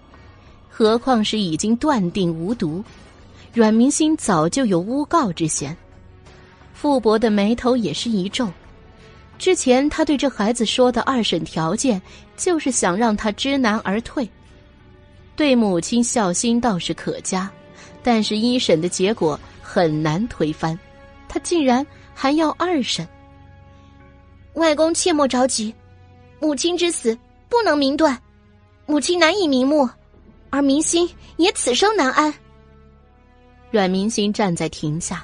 何况是已经断定无毒，阮明心早就有诬告之嫌。傅伯的眉头也是一皱。之前他对这孩子说的二审条件，就是想让他知难而退，对母亲孝心倒是可嘉，但是一审的结果很难推翻，他竟然还要二审。外公切莫着急，母亲之死不能明断，母亲难以瞑目，而明心也此生难安。阮明心站在亭下，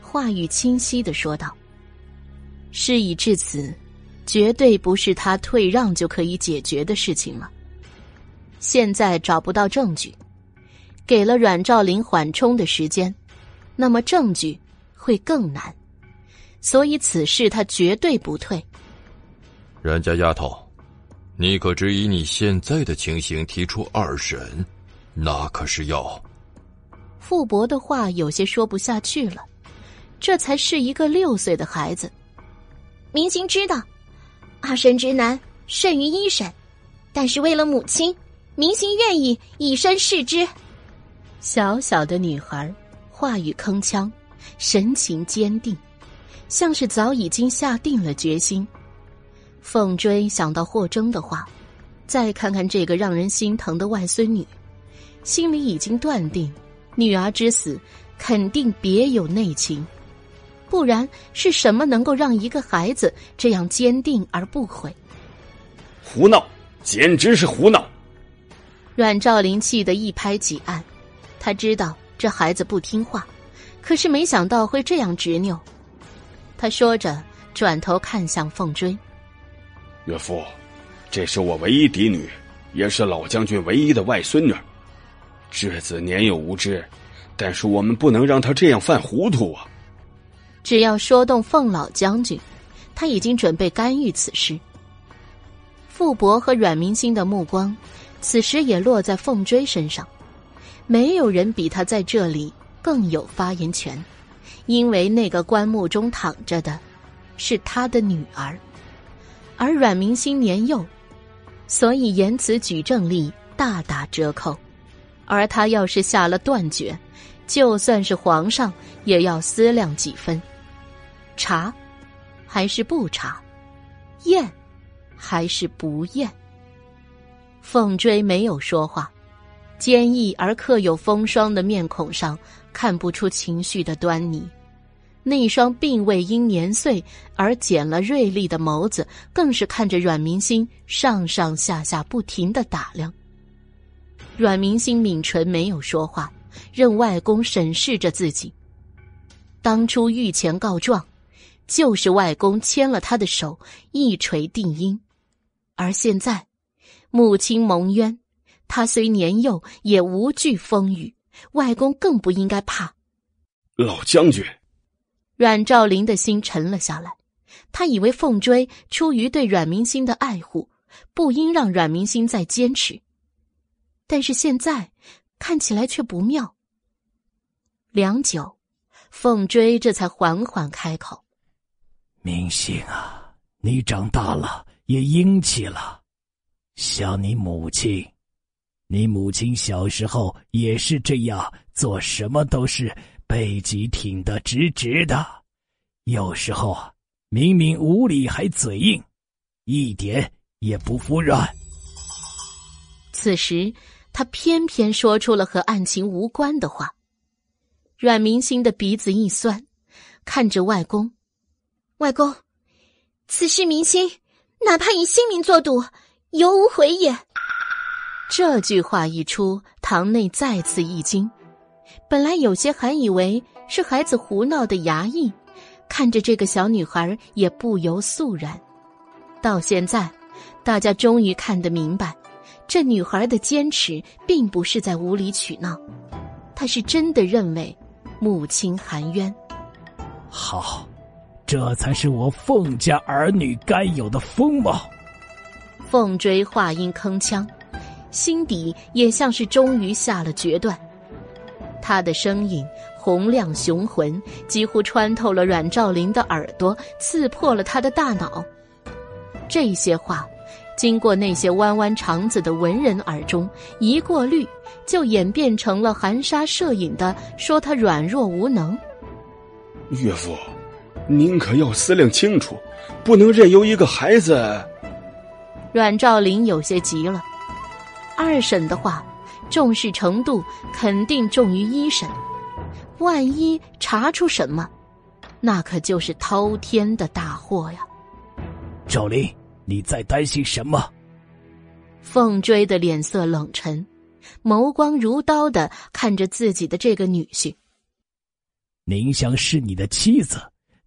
话语清晰的说道：“事已至此，绝对不是他退让就可以解决的事情了。现在找不到证据，给了阮兆林缓冲的时间，那么证据会更难。”所以此事他绝对不退。冉家丫头，你可知以你现在的情形提出二审，那可是要……傅伯的话有些说不下去了。这才是一个六岁的孩子，明星知道，二审之难甚于一审，但是为了母亲，明星愿意以身试之。小小的女孩，话语铿锵，神情坚定。像是早已经下定了决心。凤追想到霍征的话，再看看这个让人心疼的外孙女，心里已经断定，女儿之死肯定别有内情，不然是什么能够让一个孩子这样坚定而不悔？胡闹，简直是胡闹！阮兆林气得一拍几案，他知道这孩子不听话，可是没想到会这样执拗。他说着，转头看向凤追。岳父，这是我唯一嫡女，也是老将军唯一的外孙女。稚子年幼无知，但是我们不能让他这样犯糊涂啊！只要说动凤老将军，他已经准备干预此事。傅伯和阮明星的目光，此时也落在凤追身上。没有人比他在这里更有发言权，因为那个棺木中躺着的，是他的女儿，而阮明心年幼，所以言辞举证力大打折扣。而他要是下了断决，就算是皇上也要思量几分：查，还是不查；验，还是不验。凤追没有说话，坚毅而刻有风霜的面孔上看不出情绪的端倪，那双并未因年岁而减了锐利的眸子，更是看着阮明心上上下下不停的打量。阮明心抿唇没有说话，任外公审视着自己。当初御前告状，就是外公牵了他的手，一锤定音，而现在。母亲蒙冤，他虽年幼，也无惧风雨。外公更不应该怕。老将军，阮兆林的心沉了下来。他以为凤追出于对阮明星的爱护，不应让阮明星再坚持。但是现在看起来却不妙。良久，凤追这才缓缓开口：“明星啊，你长大了，也英气了。”像你母亲，你母亲小时候也是这样，做什么都是背脊挺得直直的，有时候，明明无理还嘴硬，一点也不服软。此时，他偏偏说出了和案情无关的话。阮明星的鼻子一酸，看着外公：“外公，此事明星哪怕以性命作赌。”犹无悔也。这句话一出，堂内再次一惊。本来有些还以为是孩子胡闹的衙役，看着这个小女孩也不由肃然。到现在，大家终于看得明白，这女孩的坚持并不是在无理取闹，她是真的认为母亲含冤。好，这才是我凤家儿女该有的风貌。凤追话音铿锵，心底也像是终于下了决断。他的声音洪亮雄浑，几乎穿透了阮兆林的耳朵，刺破了他的大脑。这些话，经过那些弯弯肠子的文人耳中，一过滤，就演变成了含沙射影的说他软弱无能。岳父，您可要思量清楚，不能任由一个孩子。阮兆林有些急了，二审的话，重视程度肯定重于一审，万一查出什么，那可就是滔天的大祸呀！赵林，你在担心什么？凤追的脸色冷沉，眸光如刀的看着自己的这个女婿。宁香是你的妻子，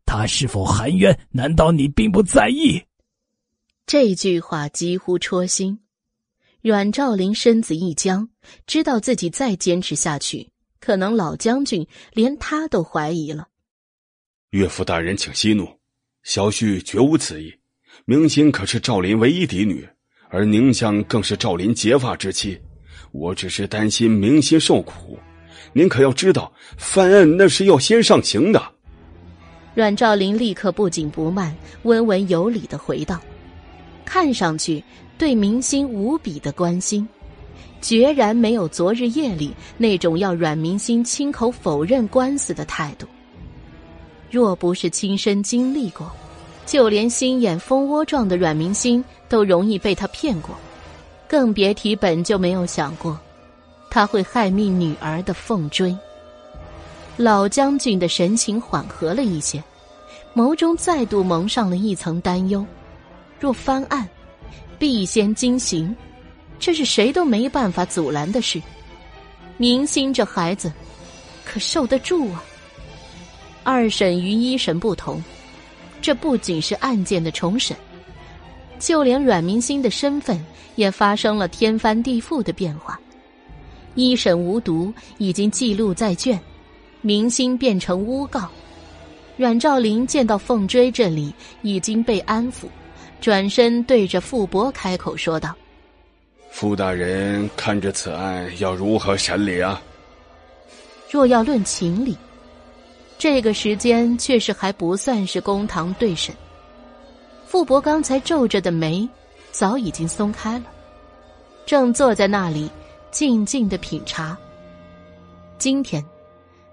她是否含冤？难道你并不在意？这句话几乎戳心，阮兆林身子一僵，知道自己再坚持下去，可能老将军连他都怀疑了。岳父大人，请息怒，小婿绝无此意。明心可是赵林唯一嫡女，而宁香更是赵林结发之妻，我只是担心明心受苦。您可要知道，犯案那是要先上刑的。阮兆林立刻不紧不慢、温文有礼的回道。看上去对明星无比的关心，决然没有昨日夜里那种要阮明星亲口否认官司的态度。若不是亲身经历过，就连心眼蜂窝状的阮明星都容易被他骗过，更别提本就没有想过他会害命女儿的凤追。老将军的神情缓和了一些，眸中再度蒙上了一层担忧。若翻案，必先惊刑，这是谁都没办法阻拦的事。明星这孩子，可受得住啊？二审与一审不同，这不仅是案件的重审，就连阮明星的身份也发生了天翻地覆的变化。一审无毒已经记录在卷，明星变成诬告。阮兆林见到凤追这里已经被安抚。转身对着傅博开口说道：“傅大人，看着此案要如何审理啊？”若要论情理，这个时间确实还不算是公堂对审。傅博刚才皱着的眉，早已经松开了，正坐在那里静静的品茶。今天，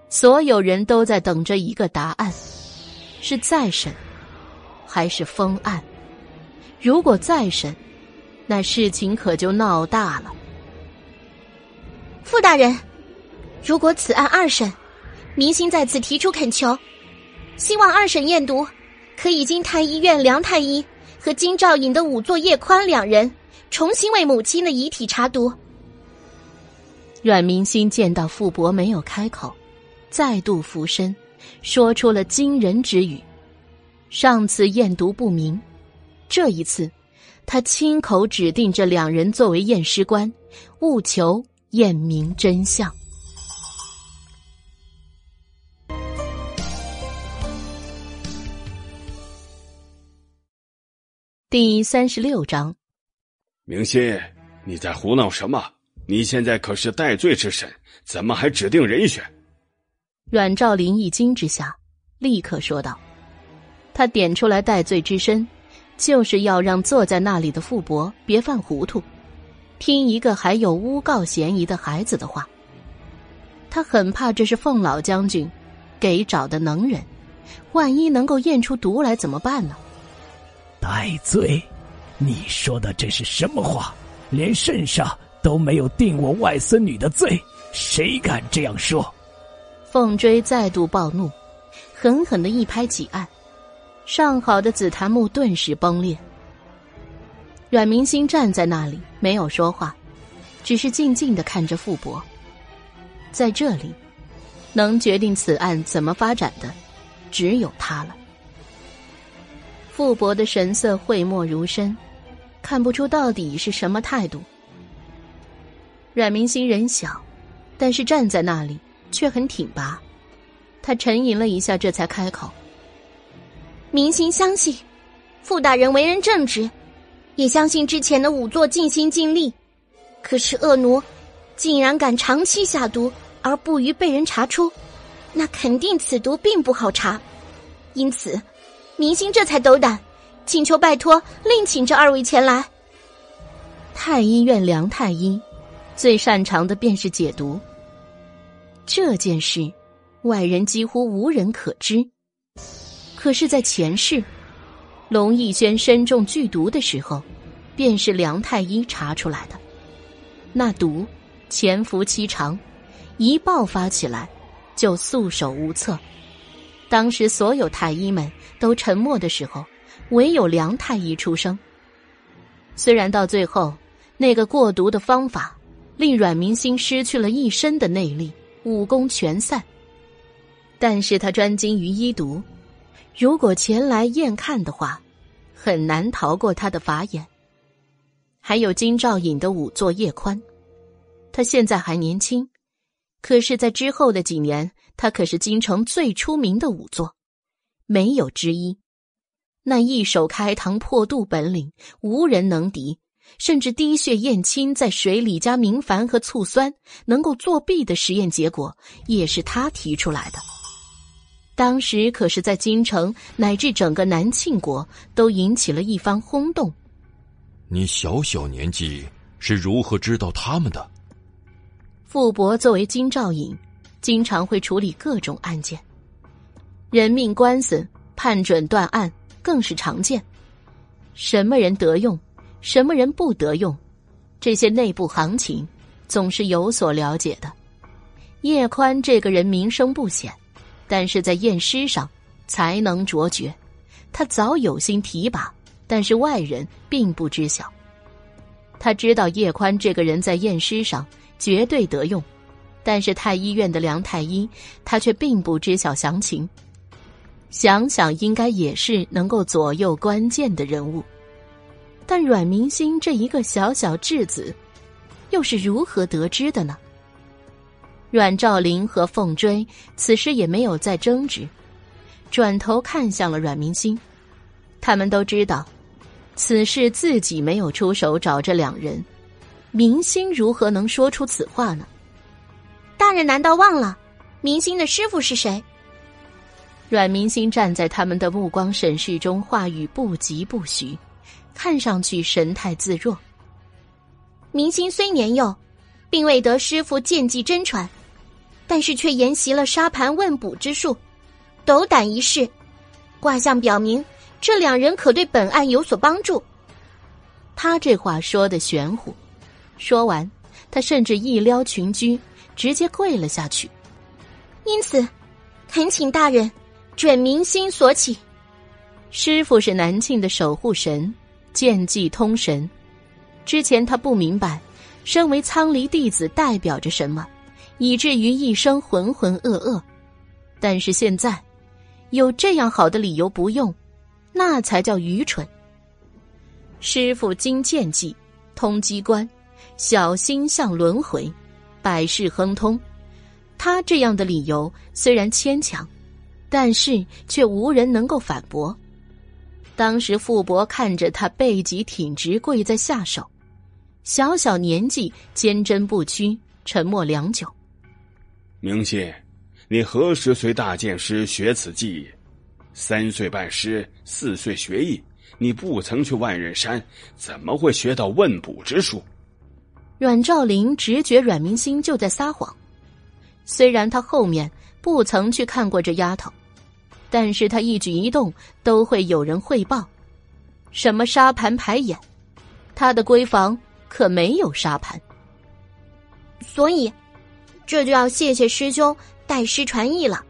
所有人都在等着一个答案：是再审，还是封案？如果再审，那事情可就闹大了。傅大人，如果此案二审，明星在此提出恳求，希望二审验毒。可以经太医院梁太医和金兆尹的仵作叶宽两人重新为母亲的遗体查毒。阮明心见到傅伯没有开口，再度俯身，说出了惊人之语。上次验毒不明，这一次，他亲口指定这两人作为验尸官，务求验明真相。第三十六章，明心，你在胡闹什么？你现在可是戴罪之身，怎么还指定人选？阮兆林一惊之下，立刻说道：“他点出来戴罪之身，就是要让坐在那里的傅伯别犯糊涂，听一个还有诬告嫌疑的孩子的话。他很怕这是凤老将军给找的能人，万一能够验出毒来怎么办呢？”戴罪？你说的这是什么话？连圣上都没有定我外孙女的罪，谁敢这样说？凤追再度暴怒，狠狠的一拍几案，上好的紫檀木顿时崩裂。阮明星站在那里没有说话，只是静静的看着傅伯。在这里，能决定此案怎么发展的，只有他了。傅伯的神色讳莫如深，看不出到底是什么态度。阮明星人小，但是站在那里却很挺拔。他沉吟了一下，这才开口：“明心相信，傅大人为人正直，也相信之前的仵作尽心尽力。可是恶奴竟然敢长期下毒而不予被人查出，那肯定此毒并不好查。因此。”明星这才斗胆，请求拜托，另请这二位前来。太医院梁太医，最擅长的便是解毒。这件事，外人几乎无人可知。可是，在前世，龙逸轩身中剧毒的时候，便是梁太医查出来的。那毒潜伏期长，一爆发起来，就束手无策。当时所有太医们都沉默的时候，唯有梁太医出声。虽然到最后，那个过毒的方法令阮明星失去了一身的内力，武功全散，但是他专精于医毒，如果前来验看的话，很难逃过他的法眼。还有金兆尹的仵作叶宽，他现在还年轻，可是，在之后的几年。他可是京城最出名的仵作，没有之一。那一手开膛破肚本领，无人能敌。甚至滴血验亲，在水里加明矾和醋酸，能够作弊的实验结果，也是他提出来的。当时可是在京城乃至整个南庆国，都引起了一番轰动。你小小年纪是如何知道他们的？傅伯作为京兆尹。经常会处理各种案件，人命官司判准断案更是常见。什么人得用，什么人不得用，这些内部行情总是有所了解的。叶宽这个人名声不显，但是在验尸上才能卓绝。他早有心提拔，但是外人并不知晓。他知道叶宽这个人在验尸上绝对得用。但是太医院的梁太医，他却并不知晓详情。想想应该也是能够左右关键的人物，但阮明星这一个小小质子，又是如何得知的呢？阮兆林和凤追此时也没有再争执，转头看向了阮明星。他们都知道，此事自己没有出手找这两人，明星如何能说出此话呢？大人难道忘了，明星的师傅是谁？阮明星站在他们的目光审视中，话语不疾不徐，看上去神态自若。明星虽年幼，并未得师傅剑技真传，但是却研习了沙盘问卜之术，斗胆一试。卦象表明，这两人可对本案有所帮助。他这话说的玄乎，说完，他甚至一撩裙裾，直接跪了下去。因此，恳请大人准明心所起。师傅是南庆的守护神，剑技通神。之前他不明白，身为苍离弟子代表着什么，以至于一生浑浑噩噩。但是现在，有这样好的理由不用，那才叫愚蠢。师傅精剑技，通机关，小心向轮回，百事亨通。他这样的理由虽然牵强，但是却无人能够反驳。当时傅伯看着他背脊挺直，跪在下手，小小年纪坚贞不屈，沉默良久。明心，你何时随大剑师学此技艺？三岁拜师，四岁学艺，你不曾去万仞山，怎么会学到问卜之术？阮兆林直觉阮明心就在撒谎。虽然他后面不曾去看过这丫头，但是他一举一动都会有人汇报。什么沙盘排演，他的闺房可没有沙盘。所以，这就要谢谢师兄代师传艺了。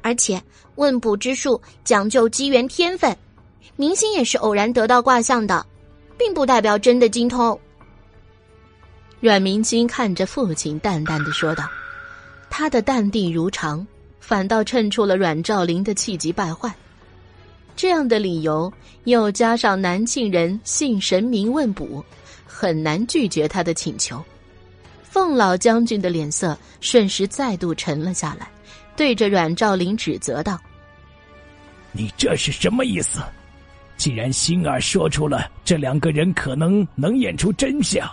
而且问卜之术讲究机缘天分，明星也是偶然得到卦象的，并不代表真的精通。阮明星看着父亲，淡淡的说道。他的淡定如常，反倒衬出了阮兆林的气急败坏。这样的理由，又加上南庆人信神明问卜，很难拒绝他的请求。凤老将军的脸色瞬时再度沉了下来，对着阮兆林指责道：“你这是什么意思？既然星儿说出了这两个人可能能演出真相。”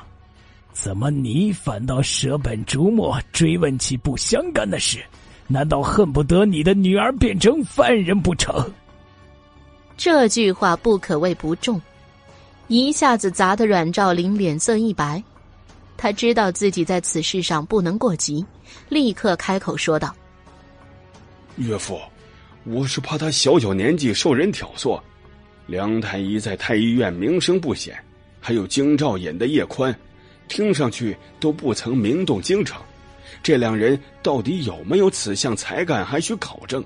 怎么你反倒舍本逐末追问起不相干的事？难道恨不得你的女儿变成犯人不成？这句话不可谓不重，一下子砸得阮兆林脸色一白。他知道自己在此事上不能过急，立刻开口说道：“岳父，我是怕他小小年纪受人挑唆。梁太医在太医院名声不显，还有京兆尹的叶宽。”听上去都不曾名动京城，这两人到底有没有此项才干，还需考证。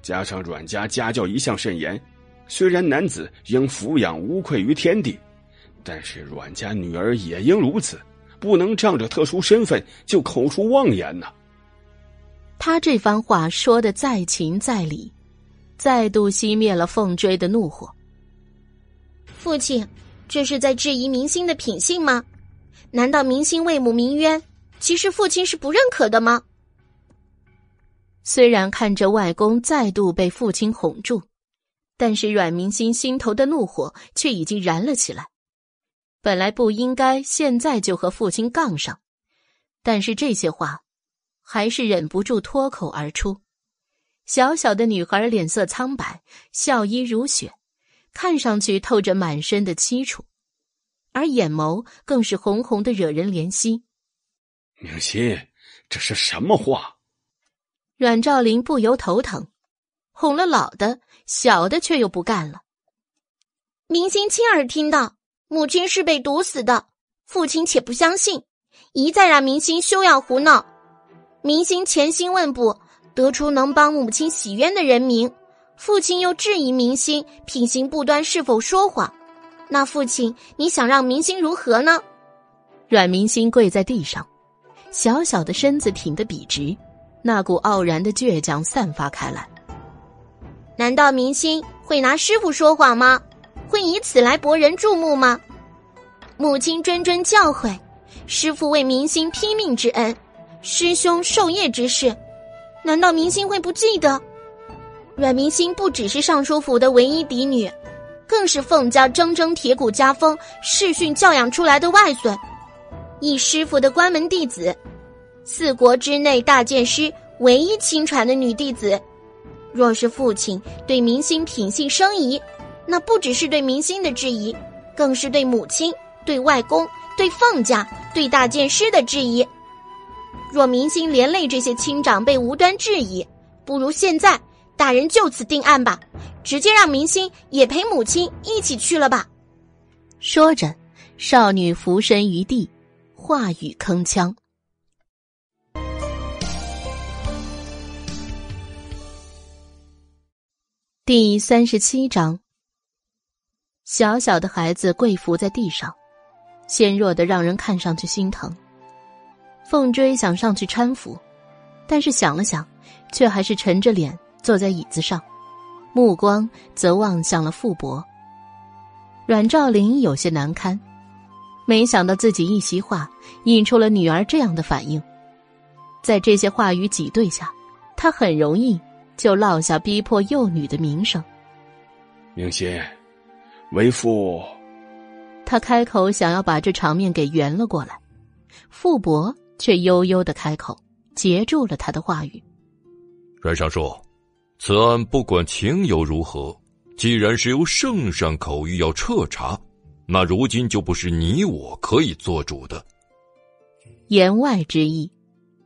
加上阮家家教一向甚严，虽然男子应抚养无愧于天地，但是阮家女儿也应如此，不能仗着特殊身份就口出妄言呐。他这番话说的再情再理，再度熄灭了凤追的怒火。父亲，这是在质疑明星的品性吗？难道明星为母鸣冤，其实父亲是不认可的吗？虽然看着外公再度被父亲哄住，但是阮明星心头的怒火却已经燃了起来。本来不应该现在就和父亲杠上，但是这些话还是忍不住脱口而出。小小的女孩脸色苍白，笑衣如雪，看上去透着满身的凄楚。而眼眸更是红红的，惹人怜惜。明心，这是什么话？阮兆林不由头疼，哄了老的，小的却又不干了。明心亲耳听到母亲是被毒死的，父亲且不相信，一再让明星休要胡闹。明星潜心问卜，得出能帮母亲洗冤的人名，父亲又质疑明星品行不端，是否说谎。那父亲，你想让明星如何呢？阮明星跪在地上，小小的身子挺得笔直，那股傲然的倔强散发开来。难道明星会拿师傅说谎吗？会以此来博人注目吗？母亲谆谆教诲，师傅为明星拼命之恩，师兄授业之事，难道明星会不记得？阮明星不只是尚书府的唯一嫡女。更是凤家铮铮铁骨家风世训教养出来的外孙，一师傅的关门弟子，四国之内大剑师唯一亲传的女弟子。若是父亲对明星品性生疑，那不只是对明星的质疑，更是对母亲、对外公、对凤家、对大剑师的质疑。若明星连累这些亲长辈无端质疑，不如现在大人就此定案吧，直接让明星也陪母亲一起去了吧。说着，少女俯身于地，话语铿锵。第三十七章，小小的孩子跪伏在地上，纤弱的让人看上去心疼。凤追想上去搀扶，但是想了想，却还是沉着脸坐在椅子上，目光则望向了傅伯。阮兆林有些难堪，没想到自己一席话引出了女儿这样的反应，在这些话语挤兑下，他很容易。就落下逼迫幼女的名声。明心，为父。他开口想要把这场面给圆了过来，傅伯却悠悠的开口，截住了他的话语。阮尚书，此案不管情由如何，既然是由圣上口谕要彻查，那如今就不是你我可以做主的。言外之意，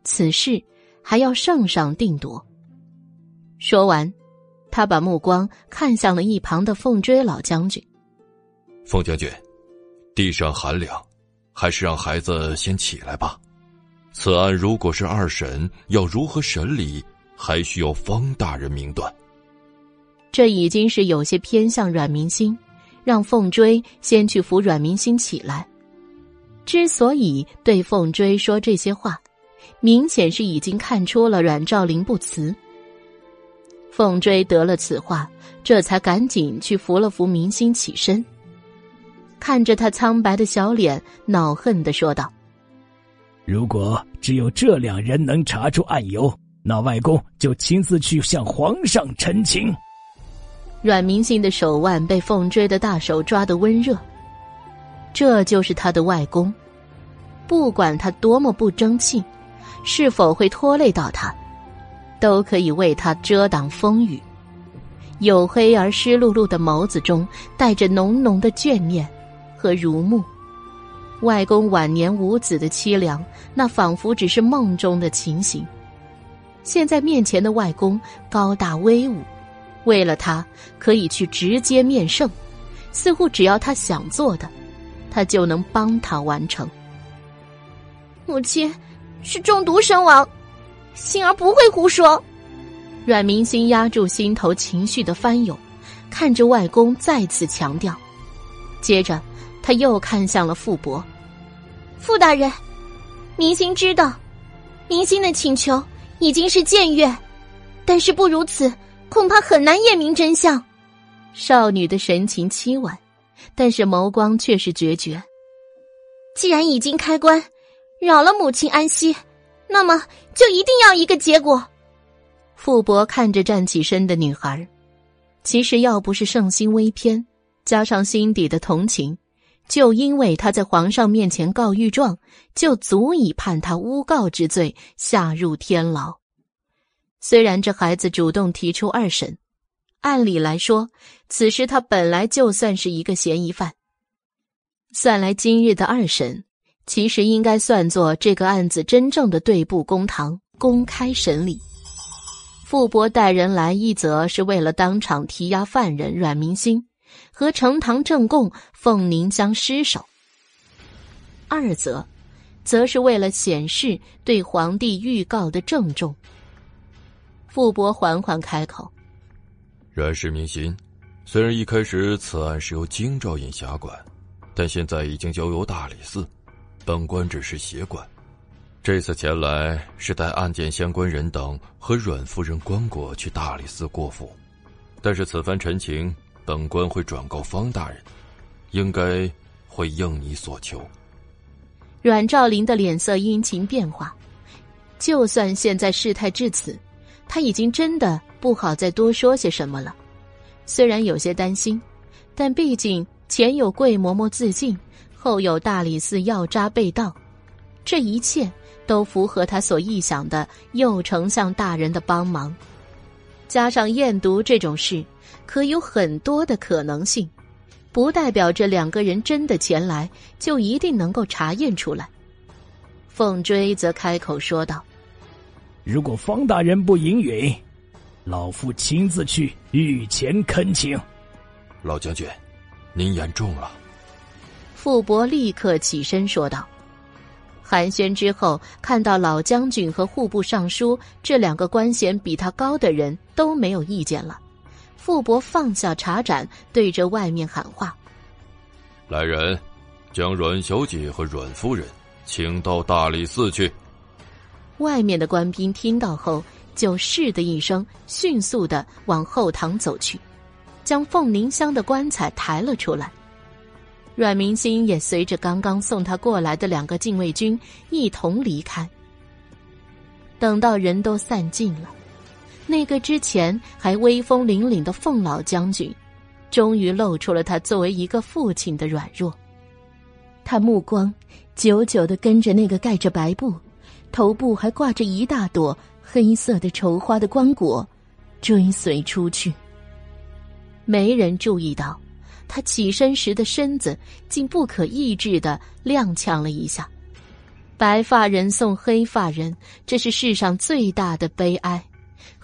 此事还要圣上定夺。说完，他把目光看向了一旁的凤追老将军。凤将军，地上寒凉，还是让孩子先起来吧。此案如果是二审，要如何审理，还需要方大人明断。这已经是有些偏向阮明心，让凤追先去扶阮明心起来。之所以对凤追说这些话，明显是已经看出了阮兆林不辞。凤追得了此话，这才赶紧去扶了扶明星起身，看着他苍白的小脸，恼恨的说道：“如果只有这两人能查出案由，那外公就亲自去向皇上陈情。”阮明信的手腕被凤追的大手抓得温热，这就是他的外公，不管他多么不争气，是否会拖累到他。都可以为他遮挡风雨，黝黑而湿漉漉的眸子中带着浓浓的眷念和如沐。外公晚年无子的凄凉，那仿佛只是梦中的情形。现在面前的外公高大威武，为了他可以去直接面圣，似乎只要他想做的，他就能帮他完成。母亲是中毒身亡。心儿不会胡说。阮明心压住心头情绪的翻涌，看着外公再次强调。接着，他又看向了傅伯。傅大人，明心知道，明心的请求已经是僭越，但是不如此，恐怕很难验明真相。少女的神情凄婉，但是眸光却是决绝。既然已经开棺，扰了母亲安息。那么就一定要一个结果。傅伯看着站起身的女孩，其实要不是圣心微偏，加上心底的同情，就因为他在皇上面前告御状，就足以判他诬告之罪，下入天牢。虽然这孩子主动提出二审，按理来说，此时他本来就算是一个嫌疑犯。算来今日的二审。其实应该算作这个案子真正的对簿公堂、公开审理。傅伯带人来，一则是为了当场提押犯人阮明星和呈堂证供凤凝香尸首；二则，则是为了显示对皇帝预告的郑重。傅伯缓缓开口：“阮氏明心，虽然一开始此案是由京兆尹辖管，但现在已经交由大理寺。”本官只是协管，这次前来是带案件相关人等和阮夫人棺椁去大理寺过府，但是此番陈情，本官会转告方大人，应该会应你所求。阮兆林的脸色阴晴变化，就算现在事态至此，他已经真的不好再多说些什么了。虽然有些担心，但毕竟前有桂嬷嬷自尽。后有大理寺药渣被盗，这一切都符合他所臆想的右丞相大人的帮忙。加上验毒这种事，可有很多的可能性，不代表这两个人真的前来就一定能够查验出来。凤追则开口说道：“如果方大人不允允，老夫亲自去御前恳请。”老将军，您言重了。傅伯立刻起身说道。寒暄之后，看到老将军和户部尚书这两个官衔比他高的人都没有意见了，傅伯放下茶盏，对着外面喊话：“来人，将阮小姐和阮夫人请到大理寺去。”外面的官兵听到后，就是的一声，迅速的往后堂走去，将凤鸣香的棺材抬了出来。阮明心也随着刚刚送他过来的两个禁卫军一同离开。等到人都散尽了，那个之前还威风凛凛的凤老将军，终于露出了他作为一个父亲的软弱。他目光久久的跟着那个盖着白布、头部还挂着一大朵黑色的绸花的棺椁追随出去。没人注意到。他起身时的身子竟不可抑制的踉跄了一下。白发人送黑发人，这是世上最大的悲哀。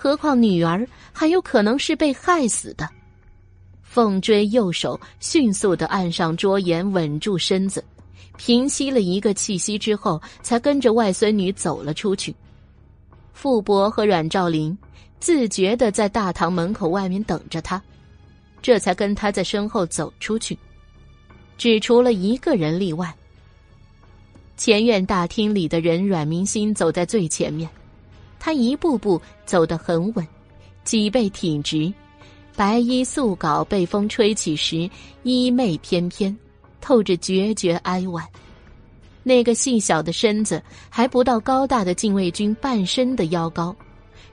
何况女儿还有可能是被害死的。凤追右手迅速的按上桌沿，稳住身子，平息了一个气息之后，才跟着外孙女走了出去。傅伯和阮兆林自觉的在大堂门口外面等着他。这才跟他在身后走出去，只除了一个人例外。前院大厅里的人，阮明心走在最前面，他一步步走得很稳，脊背挺直，白衣素稿被风吹起时衣袂翩翩，透着决绝哀婉。那个细小的身子还不到高大的禁卫军半身的腰高。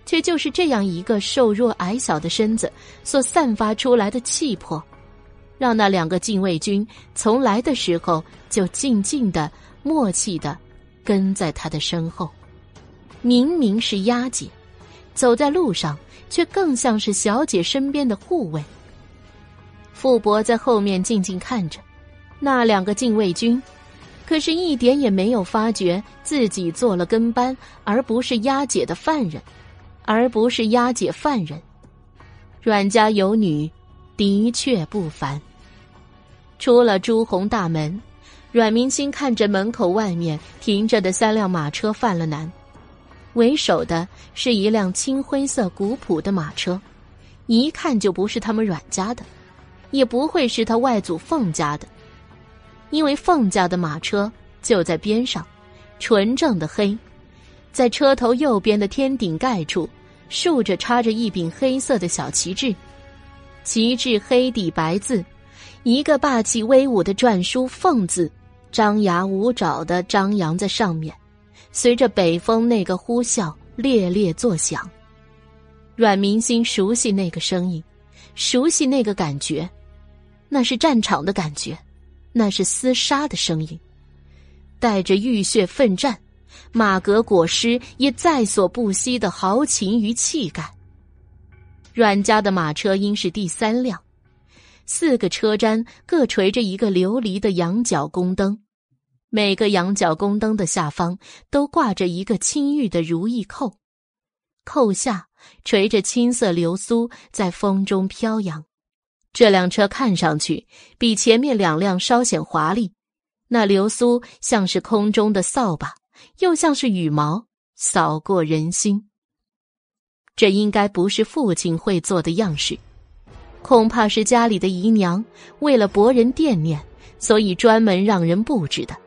却就是这样一个瘦弱矮小的身子所散发出来的气魄，让那两个禁卫军从来的时候就静静的、默契的跟在他的身后。明明是押解，走在路上却更像是小姐身边的护卫。傅伯在后面静静看着那两个禁卫军，可是一点也没有发觉自己做了跟班，而不是押解的犯人。而不是押解犯人，阮家有女，的确不凡。出了朱红大门，阮明星看着门口外面停着的三辆马车，犯了难。为首的是一辆青灰色古朴的马车，一看就不是他们阮家的，也不会是他外祖凤家的，因为凤家的马车就在边上，纯正的黑，在车头右边的天顶盖处。竖着插着一柄黑色的小旗帜，旗帜黑底白字，一个霸气威武的篆书“凤”字，张牙舞爪的张扬在上面，随着北风那个呼啸猎猎作响。阮明星熟悉那个声音，熟悉那个感觉，那是战场的感觉，那是厮杀的声音，带着浴血奋战。马革裹尸也在所不惜的豪情与气概。阮家的马车应是第三辆，四个车毡各垂着一个琉璃的羊角宫灯，每个羊角宫灯的下方都挂着一个青玉的如意扣，扣下垂着青色流苏，在风中飘扬。这辆车看上去比前面两辆稍显华丽，那流苏像是空中的扫把。又像是羽毛扫过人心。这应该不是父亲会做的样式，恐怕是家里的姨娘为了博人惦念，所以专门让人布置的。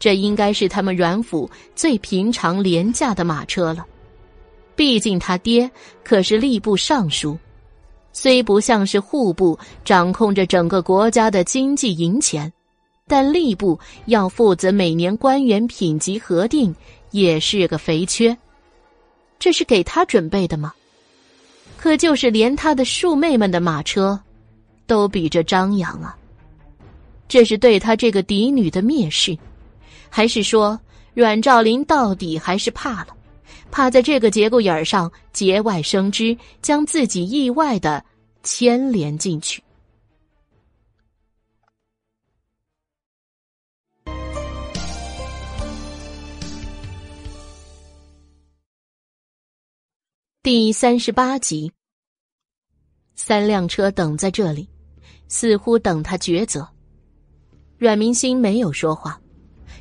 这应该是他们阮府最平常廉价的马车了。毕竟他爹可是吏部尚书，虽不像是户部掌控着整个国家的经济银钱。但吏部要负责每年官员品级核定，也是个肥缺。这是给他准备的吗？可就是连他的庶妹们的马车，都比这张扬啊！这是对他这个嫡女的蔑视，还是说阮兆林到底还是怕了，怕在这个节骨眼上节外生枝，将自己意外的牵连进去。第三十八集，三辆车等在这里，似乎等他抉择。阮明星没有说话，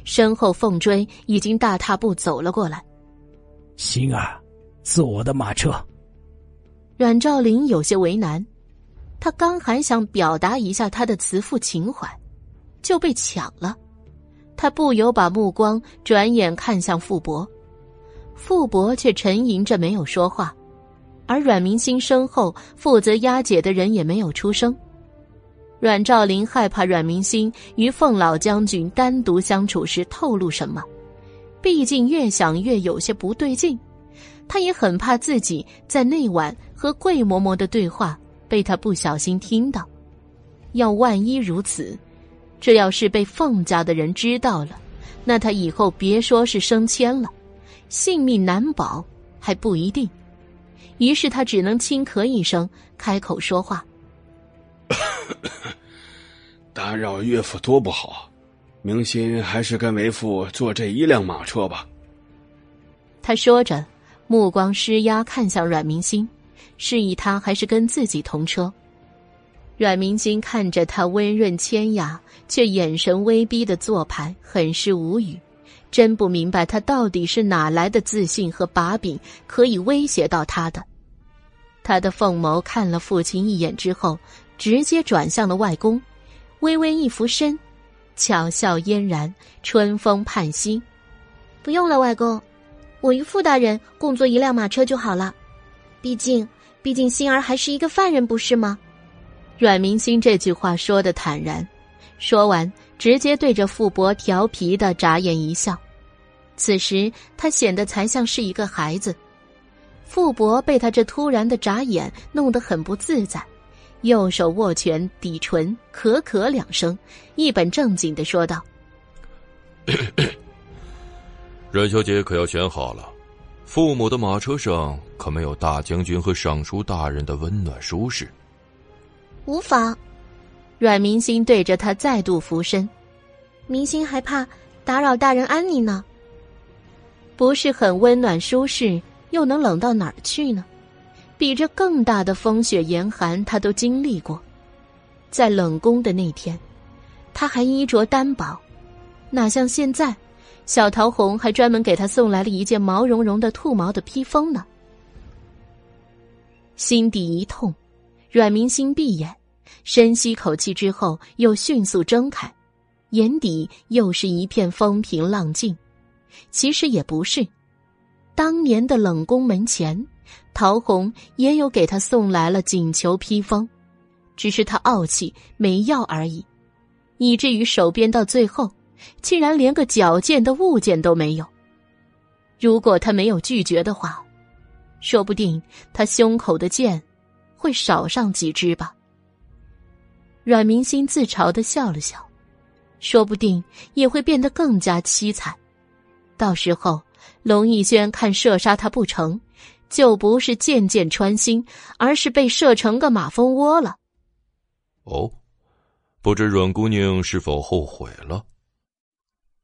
身后凤追已经大踏步走了过来。心儿，坐我的马车。阮兆林有些为难，他刚还想表达一下他的慈父情怀，就被抢了。他不由把目光转眼看向傅博。傅博却沉吟着没有说话，而阮明星身后负责押解的人也没有出声。阮兆林害怕阮明心与凤老将军单独相处时透露什么，毕竟越想越有些不对劲。他也很怕自己在那晚和桂嬷嬷的对话被他不小心听到。要万一如此，这要是被凤家的人知道了，那他以后别说是升迁了。性命难保还不一定，于是他只能轻咳一声，开口说话：“ 打扰岳父多不好，明心还是跟为父坐这一辆马车吧。”他说着，目光施压看向阮明心，示意他还是跟自己同车。阮明心看着他温润谦雅却眼神威逼的做派，很是无语。真不明白他到底是哪来的自信和把柄，可以威胁到他的。他的凤眸看了父亲一眼之后，直接转向了外公，微微一俯身，巧笑嫣然，春风盼兮。不用了，外公，我与傅大人共坐一辆马车就好了。毕竟，毕竟心儿还是一个犯人，不是吗？阮明心这句话说的坦然，说完。直接对着傅伯调皮的眨眼一笑，此时他显得才像是一个孩子。傅伯被他这突然的眨眼弄得很不自在，右手握拳抵唇，咳咳两声，一本正经的说道：“ 阮小姐可要选好了，父母的马车上可没有大将军和尚书大人的温暖舒适。”无妨。阮明星对着他再度俯身，明星还怕打扰大人安宁呢。不是很温暖舒适，又能冷到哪儿去呢？比这更大的风雪严寒，他都经历过。在冷宫的那天，他还衣着单薄，哪像现在，小桃红还专门给他送来了一件毛茸茸的兔毛的披风呢。心底一痛，阮明星闭眼。深吸口气之后，又迅速睁开，眼底又是一片风平浪静。其实也不是，当年的冷宫门前，陶红也有给他送来了锦裘披风，只是他傲气没要而已，以至于手边到最后，竟然连个矫健的物件都没有。如果他没有拒绝的话，说不定他胸口的剑会少上几支吧。阮明心自嘲的笑了笑，说不定也会变得更加凄惨。到时候，龙逸轩看射杀他不成，就不是箭箭穿心，而是被射成个马蜂窝了。哦，不知阮姑娘是否后悔了？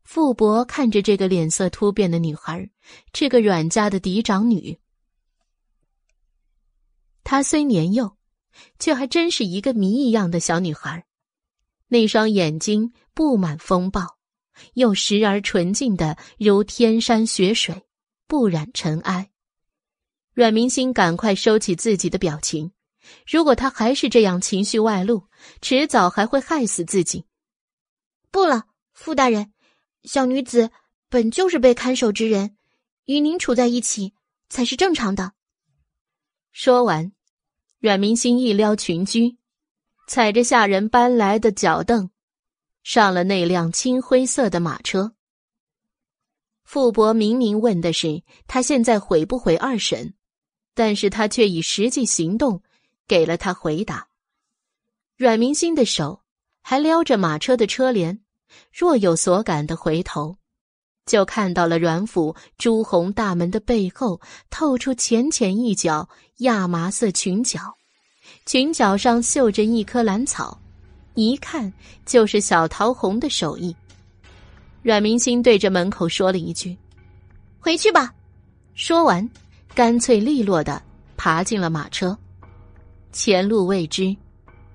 傅伯看着这个脸色突变的女孩，这个阮家的嫡长女，她虽年幼。却还真是一个谜一样的小女孩，那双眼睛布满风暴，又时而纯净的如天山雪水，不染尘埃。阮明星赶快收起自己的表情，如果他还是这样情绪外露，迟早还会害死自己。不了，傅大人，小女子本就是被看守之人，与您处在一起才是正常的。说完。阮明星一撩裙裾，踩着下人搬来的脚凳，上了那辆青灰色的马车。傅伯明明问的是他现在悔不悔二审，但是他却以实际行动给了他回答。阮明星的手还撩着马车的车帘，若有所感的回头，就看到了阮府朱红大门的背后透出浅浅一角亚麻色裙角，裙角上绣着一棵兰草，一看就是小桃红的手艺。阮明星对着门口说了一句：“回去吧。”说完，干脆利落的爬进了马车。前路未知，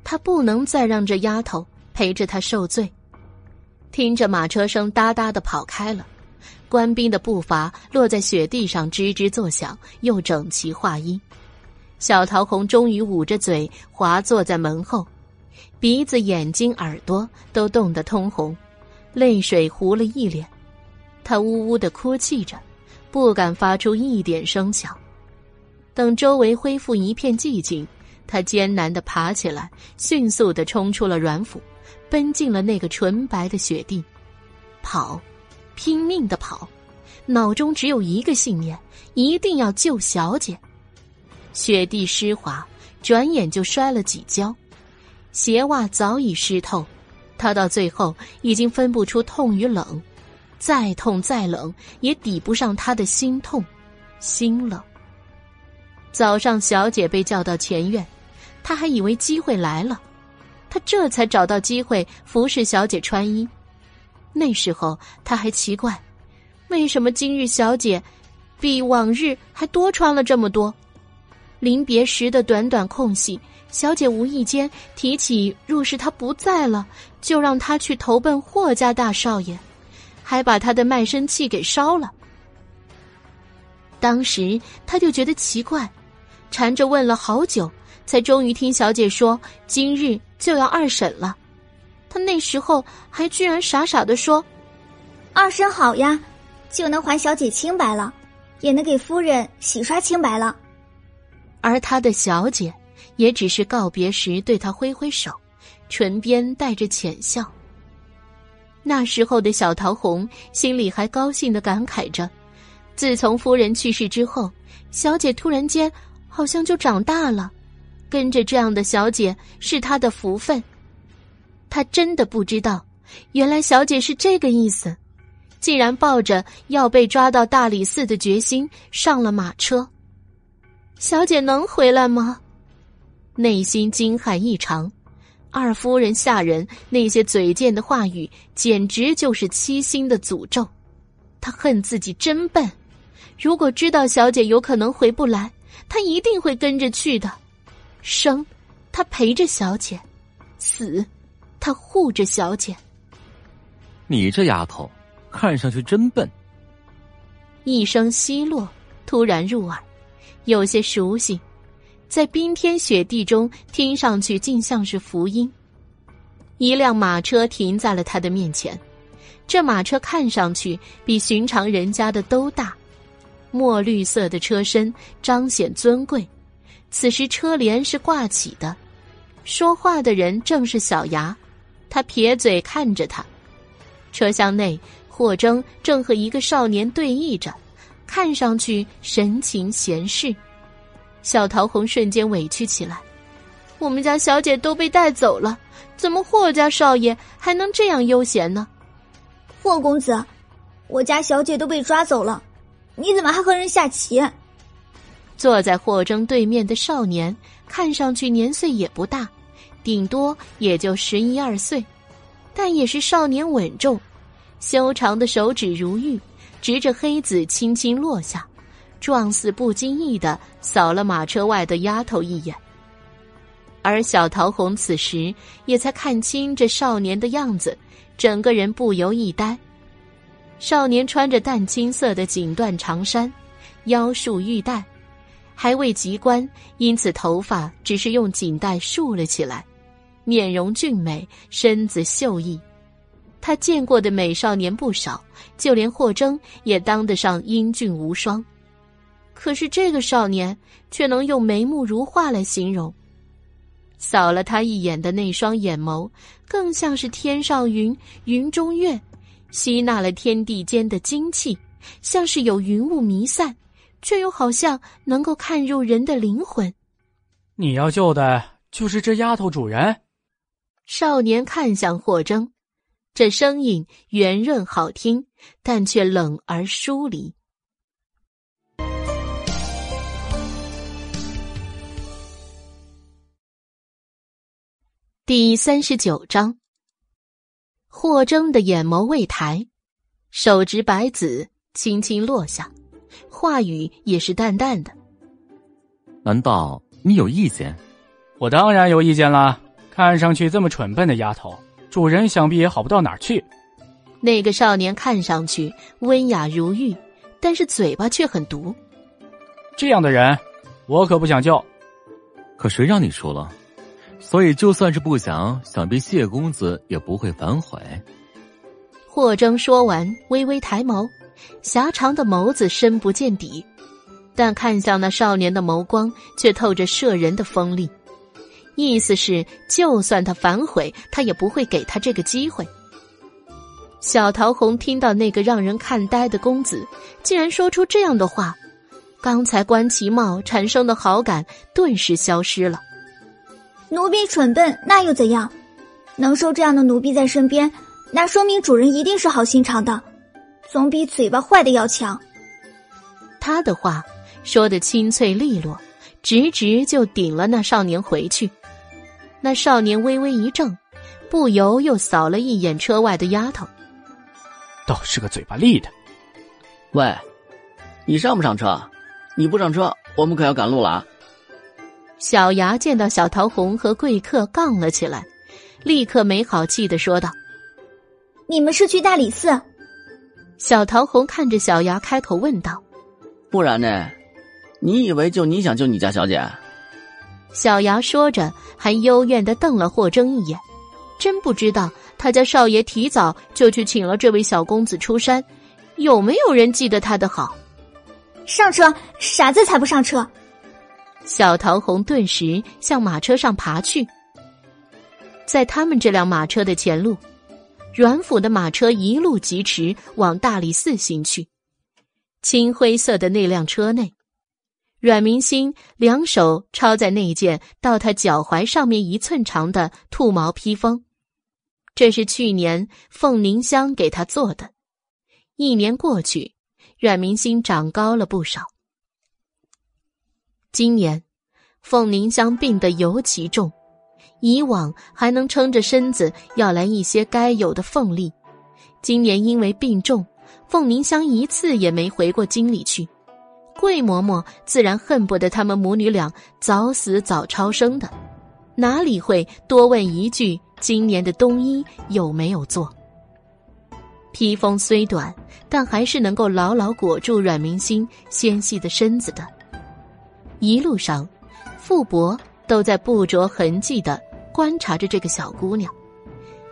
他不能再让这丫头陪着他受罪。听着马车声哒哒的跑开了。官兵的步伐落在雪地上，吱吱作响，又整齐划一。小桃红终于捂着嘴，滑坐在门后，鼻子、眼睛、耳朵都冻得通红，泪水糊了一脸。他呜呜的哭泣着，不敢发出一点声响。等周围恢复一片寂静，他艰难的爬起来，迅速的冲出了阮府，奔进了那个纯白的雪地，跑。拼命的跑，脑中只有一个信念：一定要救小姐。雪地湿滑，转眼就摔了几跤，鞋袜早已湿透。他到最后已经分不出痛与冷，再痛再冷也抵不上他的心痛、心冷。早上，小姐被叫到前院，他还以为机会来了，他这才找到机会服侍小姐穿衣。那时候他还奇怪，为什么今日小姐比往日还多穿了这么多？临别时的短短空隙，小姐无意间提起，若是他不在了，就让他去投奔霍家大少爷，还把他的卖身契给烧了。当时他就觉得奇怪，缠着问了好久，才终于听小姐说今日就要二审了。他那时候还居然傻傻的说：“二审好呀，就能还小姐清白了，也能给夫人洗刷清白了。”而他的小姐也只是告别时对他挥挥手，唇边带着浅笑。那时候的小桃红心里还高兴的感慨着：自从夫人去世之后，小姐突然间好像就长大了，跟着这样的小姐是她的福分。他真的不知道，原来小姐是这个意思，竟然抱着要被抓到大理寺的决心上了马车。小姐能回来吗？内心惊骇异常。二夫人下人那些嘴贱的话语，简直就是七星的诅咒。他恨自己真笨，如果知道小姐有可能回不来，他一定会跟着去的。生，他陪着小姐；死。他护着小姐。你这丫头，看上去真笨。一声奚落突然入耳，有些熟悉，在冰天雪地中听上去竟像是福音。一辆马车停在了他的面前，这马车看上去比寻常人家的都大，墨绿色的车身彰显尊贵。此时车帘是挂起的，说话的人正是小牙。他撇嘴看着他，车厢内霍征正和一个少年对弈着，看上去神情闲适。小桃红瞬间委屈起来：“我们家小姐都被带走了，怎么霍家少爷还能这样悠闲呢？”霍公子，我家小姐都被抓走了，你怎么还和人下棋？坐在霍征对面的少年看上去年岁也不大。顶多也就十一二岁，但也是少年稳重，修长的手指如玉，执着黑子轻轻落下，状似不经意的扫了马车外的丫头一眼。而小桃红此时也才看清这少年的样子，整个人不由一呆。少年穿着淡青色的锦缎长衫，腰束玉带，还未及冠，因此头发只是用锦带束了起来。面容俊美，身子秀逸，他见过的美少年不少，就连霍征也当得上英俊无双。可是这个少年却能用眉目如画来形容。扫了他一眼的那双眼眸，更像是天上云，云中月，吸纳了天地间的精气，像是有云雾弥散，却又好像能够看入人的灵魂。你要救的就是这丫头主人。少年看向霍征，这声音圆润好听，但却冷而疏离。第三十九章，霍征的眼眸未抬，手执白子轻轻落下，话语也是淡淡的。难道你有意见？我当然有意见啦！看上去这么蠢笨的丫头，主人想必也好不到哪儿去。那个少年看上去温雅如玉，但是嘴巴却很毒。这样的人，我可不想救。可谁让你输了？所以，就算是不想，想必谢公子也不会反悔。霍征说完，微微抬眸，狭长的眸子深不见底，但看向那少年的眸光却透着摄人的锋利，意思是，就算他反悔，他也不会给他这个机会。小桃红听到那个让人看呆的公子竟然说出这样的话，刚才观其貌产生的好感顿时消失了。奴婢蠢笨，那又怎样？能收这样的奴婢在身边，那说明主人一定是好心肠的，总比嘴巴坏的要强。他的话说的清脆利落，直直就顶了那少年回去。那少年微微一怔，不由又扫了一眼车外的丫头，倒是个嘴巴利的。喂，你上不上车？你不上车，我们可要赶路了啊！小牙见到小桃红和贵客杠了起来，立刻没好气的说道：“你们是去大理寺？”小桃红看着小牙，开口问道：“不然呢？你以为就你想救你家小姐？”小牙说着，还幽怨的瞪了霍征一眼，真不知道他家少爷提早就去请了这位小公子出山，有没有人记得他的好？上车，傻子才不上车！小桃红顿时向马车上爬去，在他们这辆马车的前路，阮府的马车一路疾驰往大理寺行去。青灰色的那辆车内，阮明星两手抄在那件到他脚踝上面一寸长的兔毛披风，这是去年凤凝香给他做的。一年过去，阮明星长高了不少。今年，凤凝香病得尤其重，以往还能撑着身子要来一些该有的凤力，今年因为病重，凤凝香一次也没回过京里去。桂嬷嬷自然恨不得他们母女俩早死早超生的，哪里会多问一句今年的冬衣有没有做？披风虽短，但还是能够牢牢裹住阮明星纤细的身子的。一路上，傅伯都在不着痕迹的观察着这个小姑娘。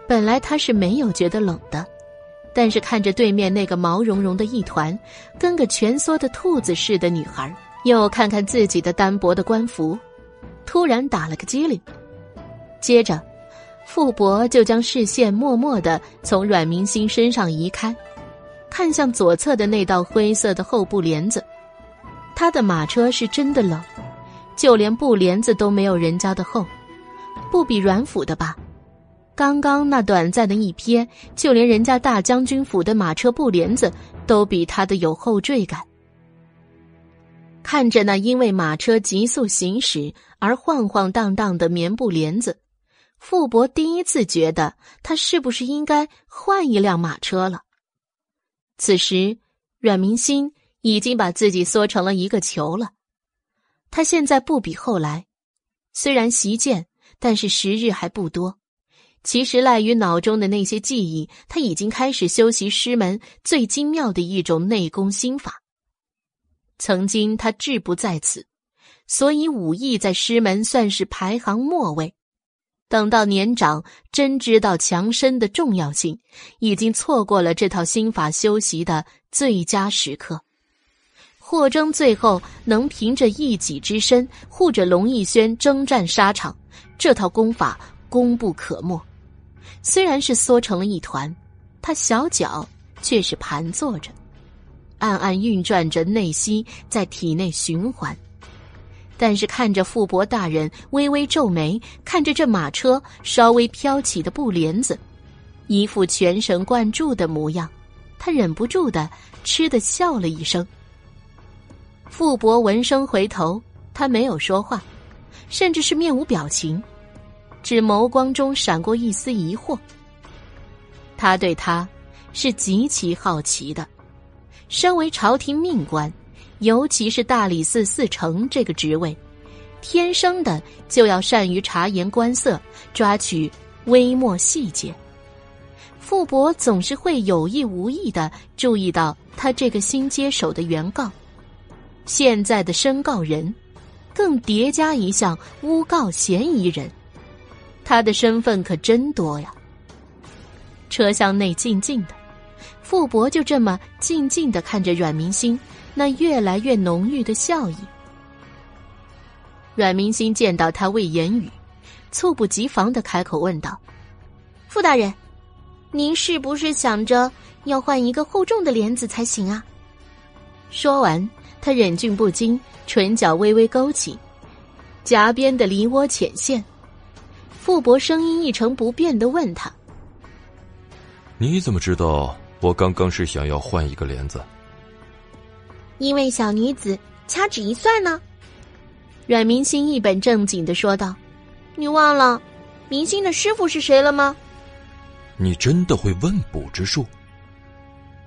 本来他是没有觉得冷的，但是看着对面那个毛茸茸的一团，跟个蜷缩的兔子似的女孩，又看看自己的单薄的官服，突然打了个激灵。接着，傅伯就将视线默默的从阮明星身上移开，看向左侧的那道灰色的厚布帘子。他的马车是真的冷，就连布帘子都没有人家的厚，不比阮府的吧？刚刚那短暂的一瞥，就连人家大将军府的马车布帘子都比他的有后缀感。看着那因为马车急速行驶而晃晃荡荡的棉布帘子，傅伯第一次觉得他是不是应该换一辆马车了。此时，阮明心。已经把自己缩成了一个球了。他现在不比后来，虽然习剑，但是时日还不多。其实赖于脑中的那些记忆，他已经开始修习师门最精妙的一种内功心法。曾经他志不在此，所以武艺在师门算是排行末位。等到年长，真知道强身的重要性，已经错过了这套心法修习的最佳时刻。霍征最后能凭着一己之身护着龙逸轩征战沙场，这套功法功不可没。虽然是缩成了一团，他小脚却是盘坐着，暗暗运转着内息在体内循环。但是看着傅伯大人微微皱眉，看着这马车稍微飘起的布帘子，一副全神贯注的模样，他忍不住的嗤的笑了一声。傅伯闻声回头，他没有说话，甚至是面无表情，只眸光中闪过一丝疑惑。他对他是极其好奇的，身为朝廷命官，尤其是大理寺寺丞这个职位，天生的就要善于察言观色，抓取微末细节。傅伯总是会有意无意的注意到他这个新接手的原告。现在的申告人，更叠加一项诬告嫌疑人，他的身份可真多呀。车厢内静静的，傅伯就这么静静的看着阮明星那越来越浓郁的笑意。阮明星见到他未言语，猝不及防的开口问道：“傅大人，您是不是想着要换一个厚重的帘子才行啊？”说完。他忍俊不禁，唇角微微勾起，颊边的梨涡浅现。傅博声音一成不变的问他：“你怎么知道我刚刚是想要换一个帘子？”因为小女子掐指一算呢。阮明星一本正经的说道：“你忘了明星的师傅是谁了吗？”你真的会问卜之术？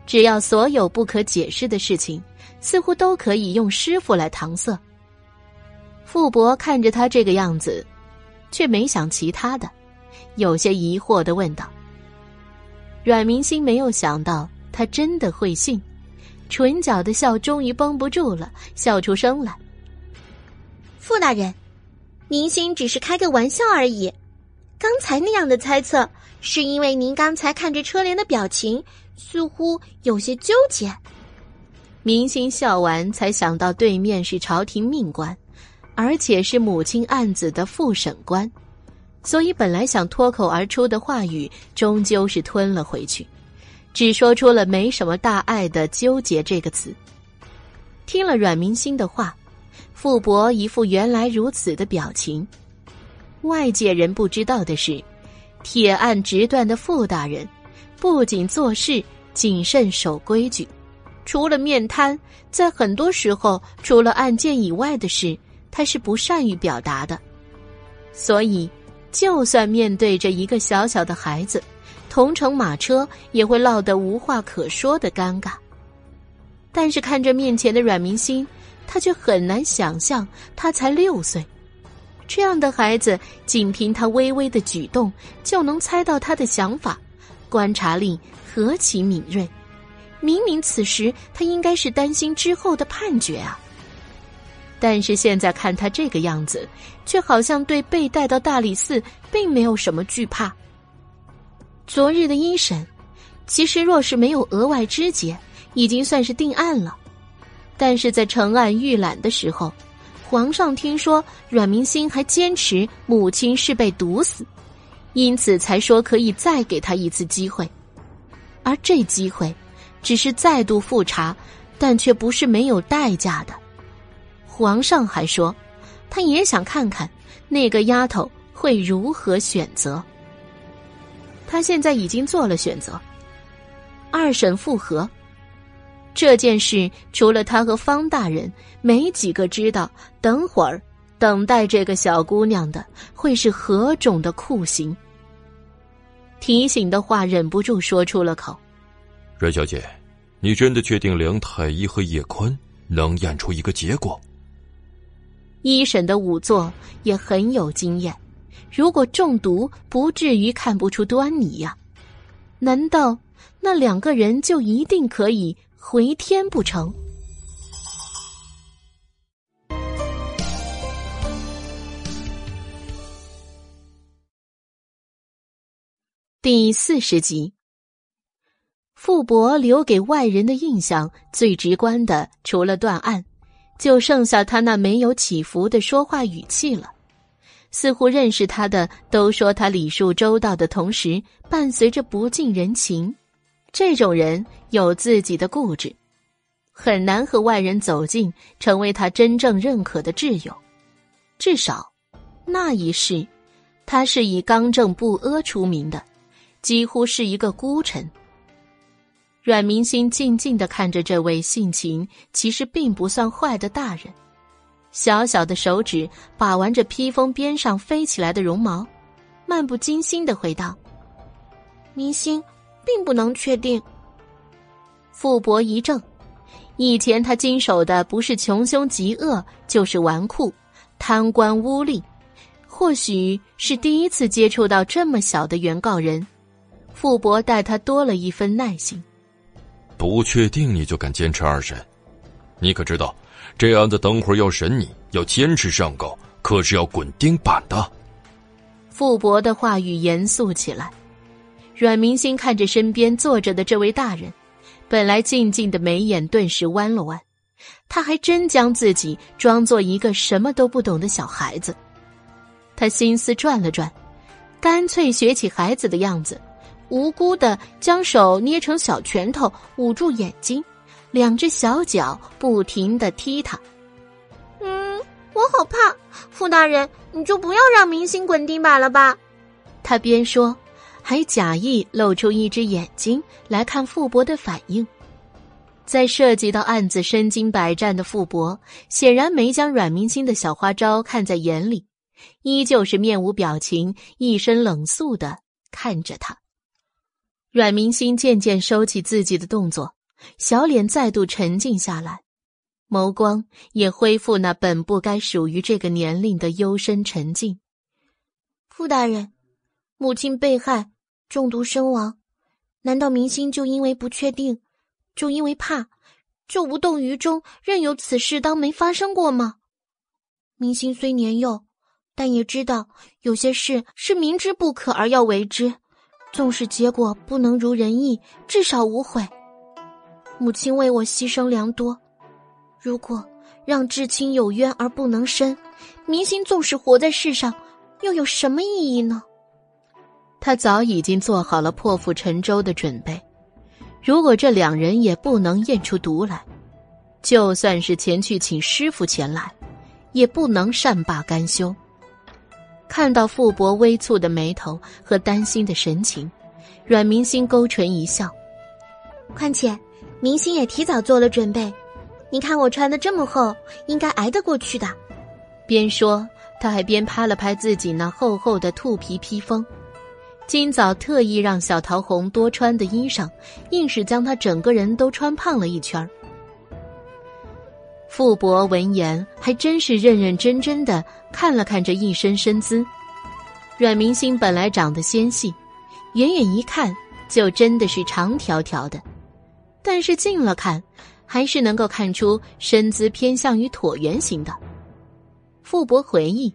只要所有不可解释的事情。似乎都可以用师傅来搪塞。傅伯看着他这个样子，却没想其他的，有些疑惑的问道：“阮明星没有想到他真的会信，唇角的笑终于绷不住了，笑出声来。”傅大人，明星只是开个玩笑而已。刚才那样的猜测，是因为您刚才看着车帘的表情，似乎有些纠结。明星笑完，才想到对面是朝廷命官，而且是母亲案子的复审官，所以本来想脱口而出的话语，终究是吞了回去，只说出了没什么大碍的“纠结”这个词。听了阮明星的话，傅伯一副原来如此的表情。外界人不知道的是，铁案直断的傅大人，不仅做事谨慎守规矩。除了面瘫，在很多时候，除了案件以外的事，他是不善于表达的。所以，就算面对着一个小小的孩子，同乘马车也会落得无话可说的尴尬。但是看着面前的阮明星，他却很难想象，他才六岁，这样的孩子，仅凭他微微的举动就能猜到他的想法，观察力何其敏锐。明明此时他应该是担心之后的判决啊，但是现在看他这个样子，却好像对被带到大理寺并没有什么惧怕。昨日的一审，其实若是没有额外肢解，已经算是定案了。但是在呈案预览的时候，皇上听说阮明心还坚持母亲是被毒死，因此才说可以再给他一次机会，而这机会。只是再度复查，但却不是没有代价的。皇上还说，他也想看看那个丫头会如何选择。他现在已经做了选择，二审复核这件事，除了他和方大人，没几个知道。等会儿，等待这个小姑娘的会是何种的酷刑？提醒的话忍不住说出了口。阮小姐，你真的确定梁太医和叶宽能验出一个结果？一审的仵作也很有经验，如果中毒，不至于看不出端倪呀。难道那两个人就一定可以回天不成？第四十集。傅伯留给外人的印象最直观的，除了断案，就剩下他那没有起伏的说话语气了。似乎认识他的都说他礼数周到的同时，伴随着不近人情。这种人有自己的固执，很难和外人走近，成为他真正认可的挚友。至少，那一世，他是以刚正不阿出名的。几乎是一个孤臣。阮明星静静的看着这位性情其实并不算坏的大人，小小的手指把玩着披风边上飞起来的绒毛，漫不经心的回道：“明星并不能确定。”傅伯一怔，以前他经手的不是穷凶极恶，就是纨绔、贪官污吏，或许是第一次接触到这么小的原告人，傅伯待他多了一分耐心。不确定你就敢坚持二审，你可知道，这案子等会儿要审你，要坚持上告，可是要滚钉板的。傅伯的话语严肃起来。阮明星看着身边坐着的这位大人，本来静静的眉眼顿时弯了弯，他还真将自己装作一个什么都不懂的小孩子。他心思转了转，干脆学起孩子的样子。无辜的将手捏成小拳头，捂住眼睛，两只小脚不停的踢他。嗯，我好怕，傅大人，你就不要让明星滚钉板了吧。他边说，还假意露出一只眼睛来看傅伯的反应。在涉及到案子身经百战的傅伯，显然没将阮明星的小花招看在眼里，依旧是面无表情、一身冷肃的看着他。阮明星渐渐收起自己的动作，小脸再度沉静下来，眸光也恢复那本不该属于这个年龄的幽深沉静。傅大人，母亲被害，中毒身亡，难道明星就因为不确定，就因为怕，就无动于衷，任由此事当没发生过吗？明星虽年幼，但也知道有些事是明知不可而要为之。纵使结果不能如人意，至少无悔。母亲为我牺牲良多，如果让至亲有冤而不能伸，明星纵使活在世上，又有什么意义呢？他早已经做好了破釜沉舟的准备。如果这两人也不能验出毒来，就算是前去请师傅前来，也不能善罢甘休。看到傅博微蹙的眉头和担心的神情，阮明星勾唇一笑。况且，明星也提早做了准备。你看我穿的这么厚，应该挨得过去的。边说，他还边拍了拍自己那厚厚的兔皮披风。今早特意让小桃红多穿的衣裳，硬是将她整个人都穿胖了一圈傅伯闻言，还真是认认真真的看了看这一身身姿。阮明星本来长得纤细，远远一看就真的是长条条的，但是近了看，还是能够看出身姿偏向于椭圆形的。傅伯回忆，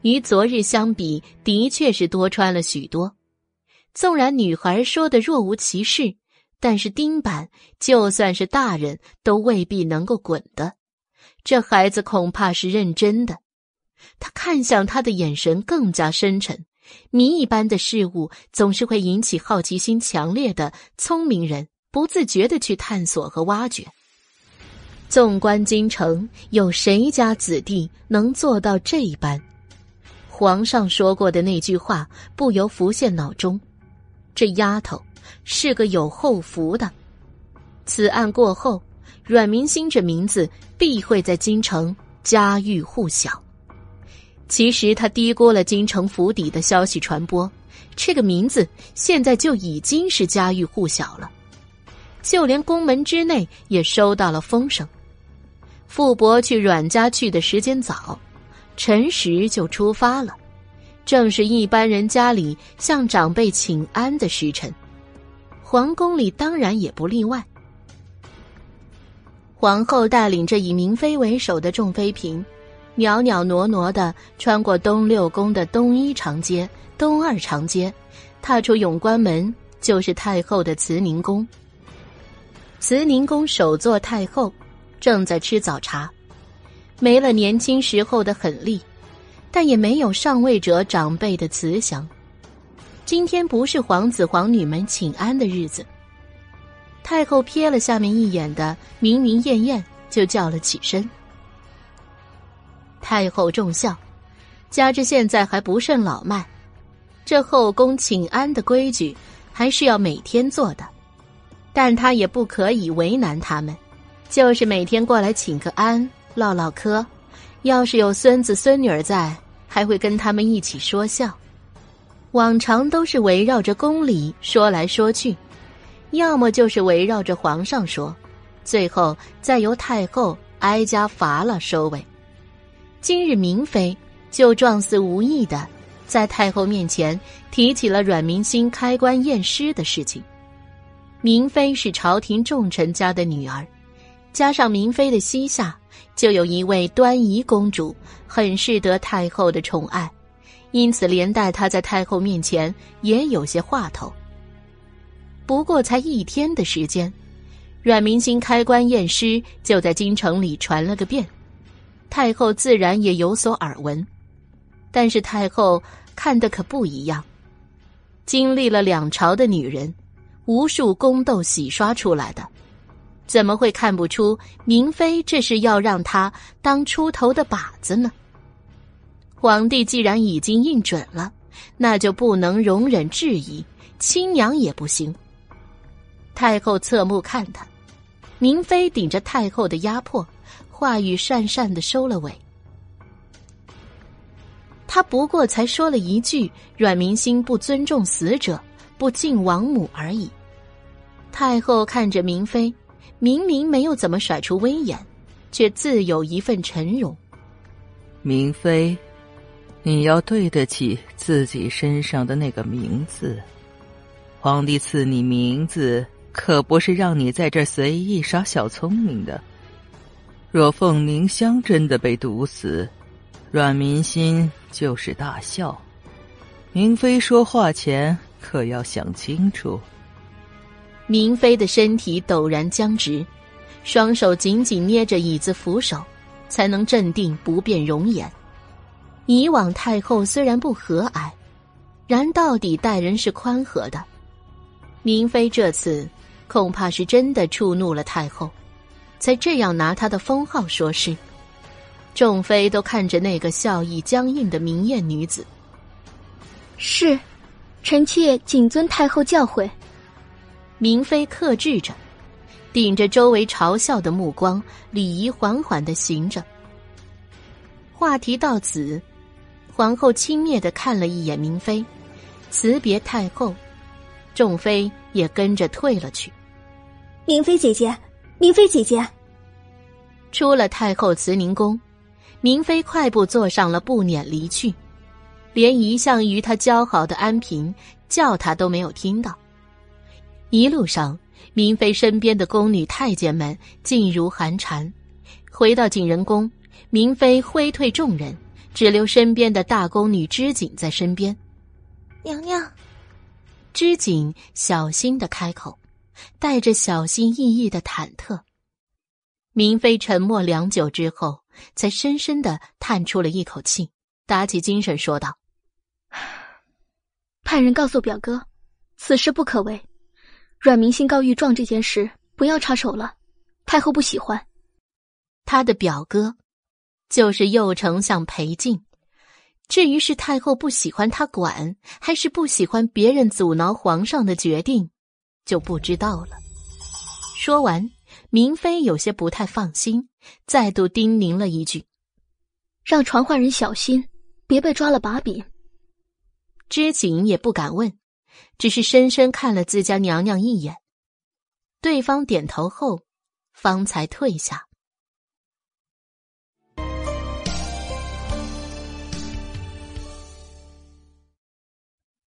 与昨日相比，的确是多穿了许多。纵然女孩说的若无其事，但是钉板就算是大人都未必能够滚的。这孩子恐怕是认真的，他看向他的眼神更加深沉。谜一般的事物总是会引起好奇心强烈的聪明人不自觉的去探索和挖掘。纵观京城，有谁家子弟能做到这般？皇上说过的那句话不由浮现脑中：这丫头是个有后福的。此案过后。阮明星这名字必会在京城家喻户晓。其实他低估了京城府邸的消息传播，这个名字现在就已经是家喻户晓了，就连宫门之内也收到了风声。傅伯去阮家去的时间早，辰时就出发了，正是一般人家里向长辈请安的时辰，皇宫里当然也不例外。皇后带领着以明妃为首的众妃嫔，袅袅挪挪的穿过东六宫的东一长街、东二长街，踏出永关门，就是太后的慈宁宫。慈宁宫首座太后正在吃早茶，没了年轻时候的狠厉，但也没有上位者长辈的慈祥。今天不是皇子皇女们请安的日子。太后瞥了下面一眼的明明艳艳，就叫了起身。太后重笑，加之现在还不甚老迈，这后宫请安的规矩，还是要每天做的，但他也不可以为难他们，就是每天过来请个安，唠唠嗑。要是有孙子孙女儿在，还会跟他们一起说笑。往常都是围绕着宫里说来说去，要么就是围绕着皇上说，最后再由太后挨家罚了收尾。今日明妃就状似无意的在太后面前提起了阮明心开棺验尸的事情。明妃是朝廷重臣家的女儿，加上明妃的膝下。就有一位端仪公主，很是得太后的宠爱，因此连带她在太后面前也有些话头。不过才一天的时间，阮明心开棺验尸就在京城里传了个遍，太后自然也有所耳闻。但是太后看的可不一样，经历了两朝的女人，无数宫斗洗刷出来的。怎么会看不出明妃这是要让她当出头的靶子呢？皇帝既然已经应准了，那就不能容忍质疑，亲娘也不行。太后侧目看他，明妃顶着太后的压迫，话语讪讪的收了尾。他不过才说了一句“阮明心不尊重死者，不敬王母”而已。太后看着明妃。明明没有怎么甩出威严，却自有一份沉容。明妃，你要对得起自己身上的那个名字。皇帝赐你名字，可不是让你在这随意耍小聪明的。若凤凝香真的被毒死，阮民心就是大笑。明妃说话前可要想清楚。明妃的身体陡然僵直，双手紧紧捏着椅子扶手，才能镇定不变容颜。以往太后虽然不和蔼，然到底待人是宽和的。明妃这次恐怕是真的触怒了太后，才这样拿她的封号说事。众妃都看着那个笑意僵硬的明艳女子。是，臣妾谨遵太后教诲。明妃克制着，顶着周围嘲笑的目光，礼仪缓缓的行着。话题到此，皇后轻蔑的看了一眼明妃，辞别太后，众妃也跟着退了去。明妃姐姐，明妃姐姐。出了太后慈宁宫，明妃快步坐上了步辇离去，连一向与她交好的安嫔叫她都没有听到。一路上，明妃身边的宫女太监们噤如寒蝉。回到景仁宫，明妃挥退众人，只留身边的大宫女织锦在身边。娘娘，织锦小心的开口，带着小心翼翼的忐忑。明妃沉默良久之后，才深深的叹出了一口气，打起精神说道：“ 派人告诉表哥，此事不可为。”阮明心告御状这件事，不要插手了，太后不喜欢。他的表哥，就是右丞相裴静。至于是太后不喜欢他管，还是不喜欢别人阻挠皇上的决定，就不知道了。说完，明妃有些不太放心，再度叮咛了一句：“让传唤人小心，别被抓了把柄。”知锦也不敢问。只是深深看了自家娘娘一眼，对方点头后，方才退下。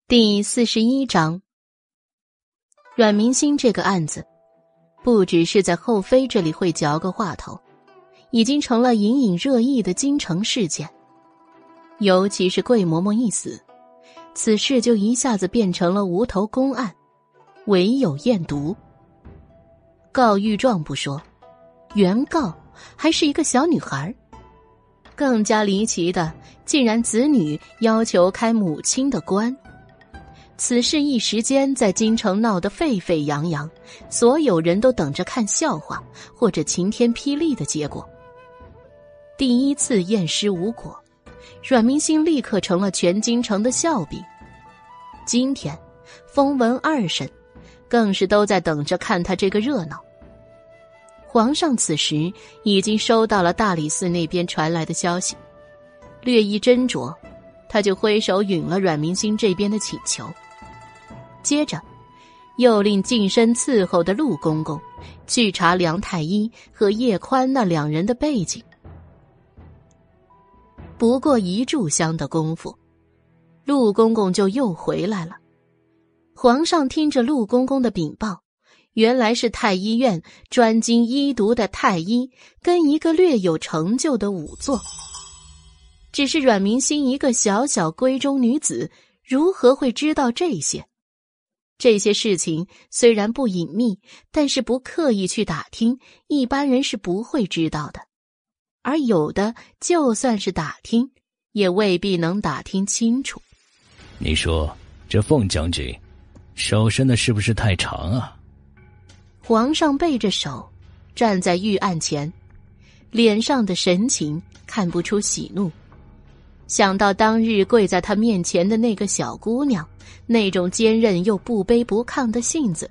第四十一章，阮明星这个案子，不只是在后妃这里会嚼个话头，已经成了隐隐热议的京城事件。尤其是桂嬷嬷一死。此事就一下子变成了无头公案，唯有验毒。告御状不说，原告还是一个小女孩。更加离奇的，竟然子女要求开母亲的棺。此事一时间在京城闹得沸沸扬扬，所有人都等着看笑话或者晴天霹雳的结果。第一次验尸无果。阮明星立刻成了全京城的笑柄。今天，封文二审，更是都在等着看他这个热闹。皇上此时已经收到了大理寺那边传来的消息，略一斟酌，他就挥手允了阮明星这边的请求。接着，又令近身伺候的陆公公去查梁太医和叶宽那两人的背景。不过一炷香的功夫，陆公公就又回来了。皇上听着陆公公的禀报，原来是太医院专精医毒的太医跟一个略有成就的仵作。只是阮明心一个小小闺中女子，如何会知道这些？这些事情虽然不隐秘，但是不刻意去打听，一般人是不会知道的。而有的，就算是打听，也未必能打听清楚。你说这凤将军手伸的是不是太长啊？皇上背着手站在御案前，脸上的神情看不出喜怒。想到当日跪在他面前的那个小姑娘，那种坚韧又不卑不亢的性子，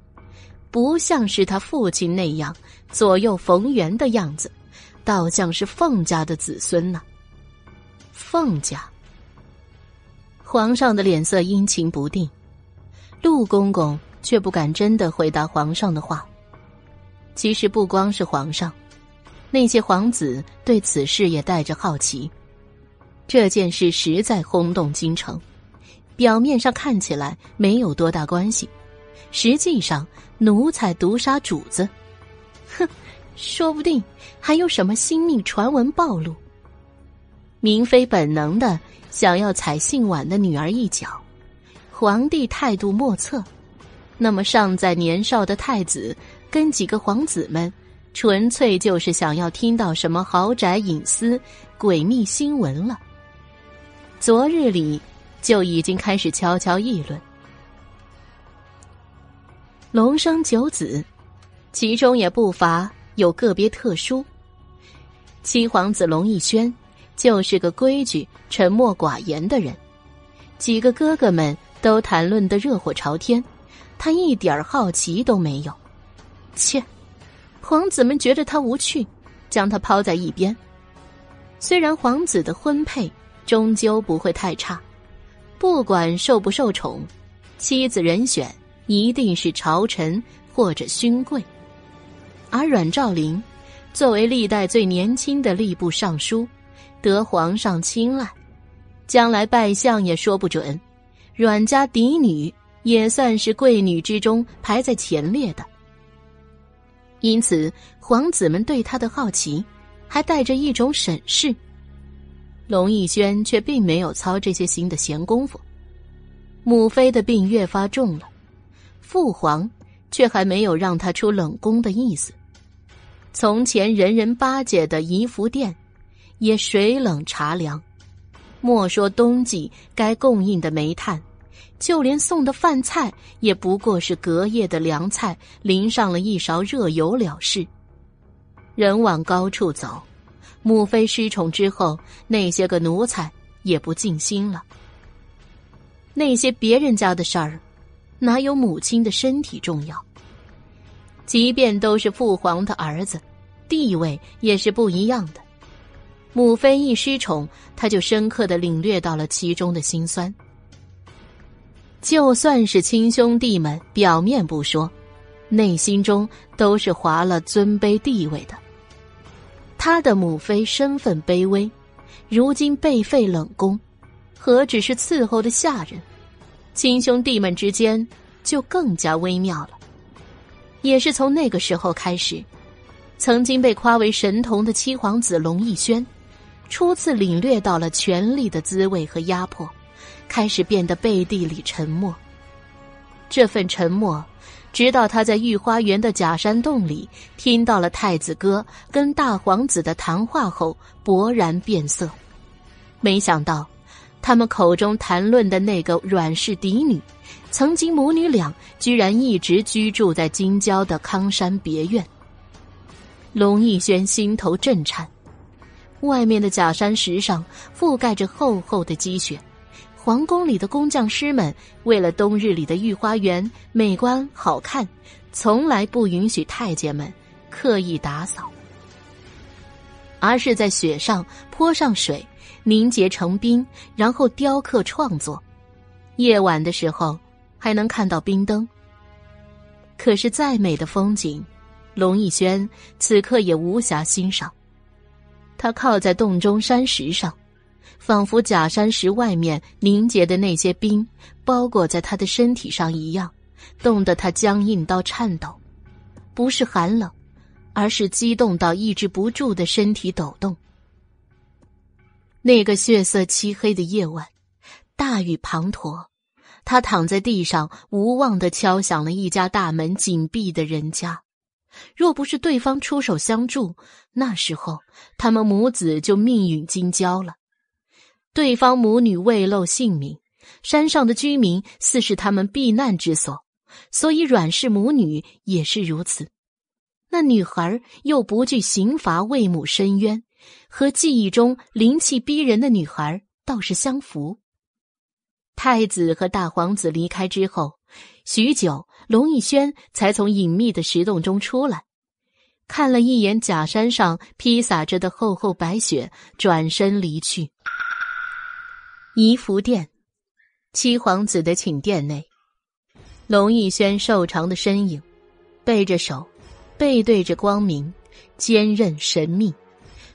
不像是他父亲那样左右逢源的样子。倒像是凤家的子孙呢。凤家，皇上的脸色阴晴不定，陆公公却不敢真的回答皇上的话。其实不光是皇上，那些皇子对此事也带着好奇。这件事实在轰动京城，表面上看起来没有多大关系，实际上奴才毒杀主子，哼。说不定还有什么新秘传闻暴露。明妃本能的想要踩姓婉的女儿一脚，皇帝态度莫测。那么尚在年少的太子跟几个皇子们，纯粹就是想要听到什么豪宅隐私、诡秘新闻了。昨日里就已经开始悄悄议论，龙生九子，其中也不乏。有个别特殊，七皇子龙逸轩就是个规矩、沉默寡言的人，几个哥哥们都谈论的热火朝天，他一点好奇都没有。切，皇子们觉得他无趣，将他抛在一边。虽然皇子的婚配终究不会太差，不管受不受宠，妻子人选一定是朝臣或者勋贵。而阮兆林，作为历代最年轻的吏部尚书，得皇上青睐，将来拜相也说不准。阮家嫡女也算是贵女之中排在前列的，因此皇子们对他的好奇，还带着一种审视。龙逸轩却并没有操这些心的闲工夫。母妃的病越发重了，父皇却还没有让他出冷宫的意思。从前人人巴结的怡福殿，也水冷茶凉。莫说冬季该供应的煤炭，就连送的饭菜也不过是隔夜的凉菜，淋上了一勺热油了事。人往高处走，母妃失宠之后，那些个奴才也不尽心了。那些别人家的事儿，哪有母亲的身体重要？即便都是父皇的儿子，地位也是不一样的。母妃一失宠，他就深刻的领略到了其中的辛酸。就算是亲兄弟们，表面不说，内心中都是划了尊卑地位的。他的母妃身份卑微，如今被废冷宫，何止是伺候的下人，亲兄弟们之间就更加微妙了。也是从那个时候开始，曾经被夸为神童的七皇子龙逸轩，初次领略到了权力的滋味和压迫，开始变得背地里沉默。这份沉默，直到他在御花园的假山洞里听到了太子哥跟大皇子的谈话后，勃然变色。没想到，他们口中谈论的那个阮氏嫡女。曾经母女俩居然一直居住在京郊的康山别院。龙逸轩心头震颤，外面的假山石上覆盖着厚厚的积雪，皇宫里的工匠师们为了冬日里的御花园美观好看，从来不允许太监们刻意打扫，而是在雪上泼上水，凝结成冰，然后雕刻创作。夜晚的时候还能看到冰灯。可是再美的风景，龙逸轩此刻也无暇欣赏。他靠在洞中山石上。仿佛假山石外面凝结的那些冰包裹在他的身体上一样，冻得他僵硬到颤抖，不是寒冷，而是激动到抑制不住的身体抖动。那个血色漆黑的夜晚，大雨滂沱，他躺在地上，无望的敲响了一家大门紧闭的人家。若不是对方出手相助，那时候他们母子就命运金交了。对方母女未露姓名，山上的居民似是他们避难之所，所以阮氏母女也是如此。那女孩又不惧刑罚，为母伸冤，和记忆中灵气逼人的女孩倒是相符。太子和大皇子离开之后，许久，龙逸轩才从隐秘的石洞中出来，看了一眼假山上披洒着的厚厚白雪，转身离去。怡福殿，七皇子的寝殿内，龙逸轩瘦长的身影，背着手，背对着光明，坚韧神秘，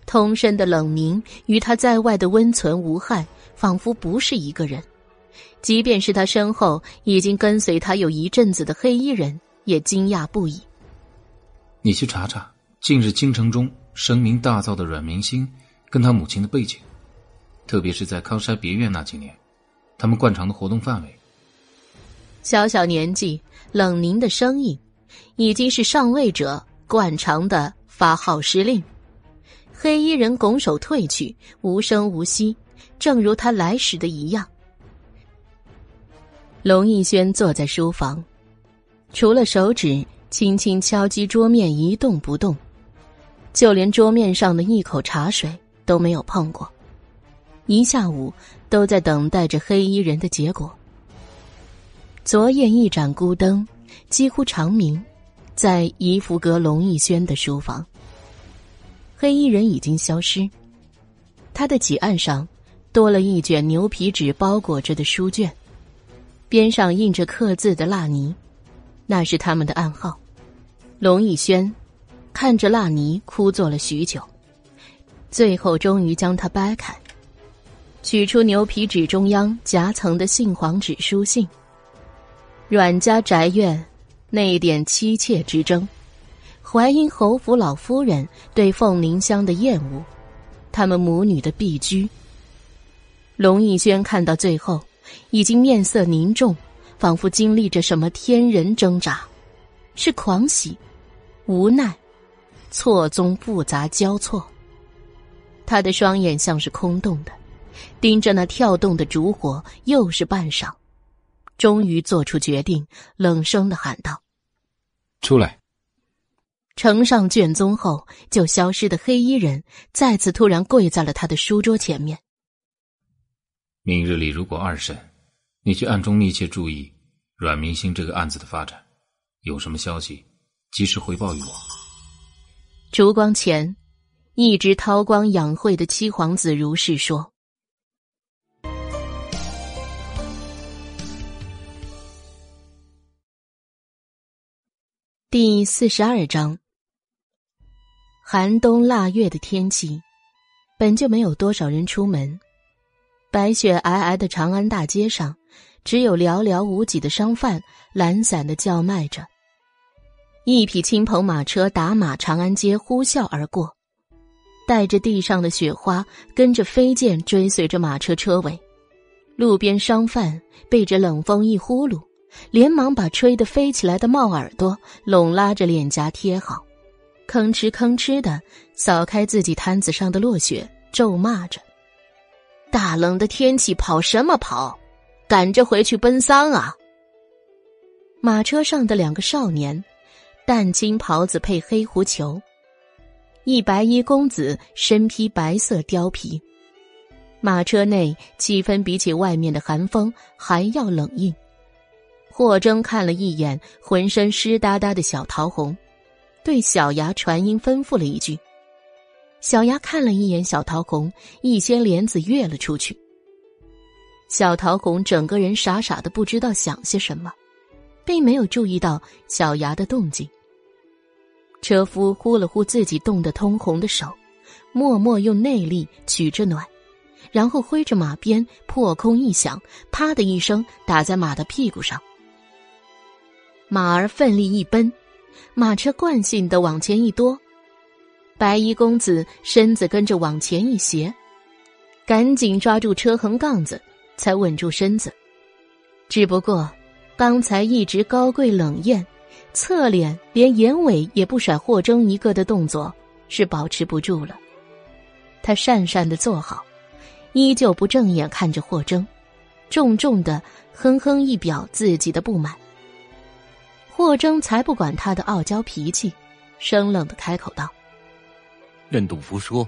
通身的冷凝与他在外的温存无害，仿佛不是一个人。即便是他身后已经跟随他有一阵子的黑衣人，也惊讶不已。你去查查近日京城中声名大噪的阮明星跟他母亲的背景。特别是在康山别院那几年，他们惯常的活动范围。小小年纪，冷凝的声音，已经是上位者惯常的发号施令。黑衣人拱手退去，无声无息，正如他来时的一样。龙逸轩坐在书房，除了手指轻轻敲击桌面一动不动，就连桌面上的一口茶水都没有碰过。一下午都在等待着黑衣人的结果。昨夜一盏孤灯，几乎长明，在怡福阁龙逸轩的书房。黑衣人已经消失，他的几案上多了一卷牛皮纸包裹着的书卷，边上印着刻字的蜡泥，那是他们的暗号。龙逸轩看着蜡泥，枯坐了许久，最后终于将它掰开。取出牛皮纸中央夹层的杏黄纸书信。阮家宅院那一点妻妾之争，淮阴侯府老夫人对凤凝香的厌恶，他们母女的避居。龙逸轩看到最后，已经面色凝重，仿佛经历着什么天人挣扎，是狂喜、无奈、错综复杂交错。他的双眼像是空洞的。盯着那跳动的烛火，又是半晌，终于做出决定，冷声的喊道：“出来！”呈上卷宗后就消失的黑衣人，再次突然跪在了他的书桌前面。明日里如果二审，你去暗中密切注意阮明星这个案子的发展，有什么消息，及时回报于我。烛光前，一直韬光养晦的七皇子如是说。第四十二章。寒冬腊月的天气，本就没有多少人出门。白雪皑皑的长安大街上，只有寥寥无几的商贩懒散的叫卖着。一匹青篷马车打马长安街呼啸而过，带着地上的雪花，跟着飞剑追随着马车车尾。路边商贩被着冷风一呼噜。连忙把吹得飞起来的帽耳朵拢拉着脸颊贴好，吭哧吭哧的扫开自己摊子上的落雪，咒骂着：“大冷的天气跑什么跑？赶着回去奔丧啊！”马车上的两个少年，淡青袍子配黑狐裘，一白衣公子身披白色貂皮，马车内气氛比起外面的寒风还要冷硬。霍征看了一眼浑身湿哒哒的小桃红，对小牙传音吩咐了一句。小牙看了一眼小桃红，一掀帘子跃了出去。小桃红整个人傻傻的，不知道想些什么，并没有注意到小牙的动静。车夫呼了呼自己冻得通红的手，默默用内力取着暖，然后挥着马鞭破空一响，啪的一声打在马的屁股上。马儿奋力一奔，马车惯性的往前一多，白衣公子身子跟着往前一斜，赶紧抓住车横杠子，才稳住身子。只不过，刚才一直高贵冷艳。侧脸连眼尾也不甩霍征一个的动作是保持不住了。他讪讪的坐好，依旧不正眼看着霍征，重重的哼哼一表自己的不满。霍征才不管他的傲娇脾气，生冷的开口道：“认赌服输，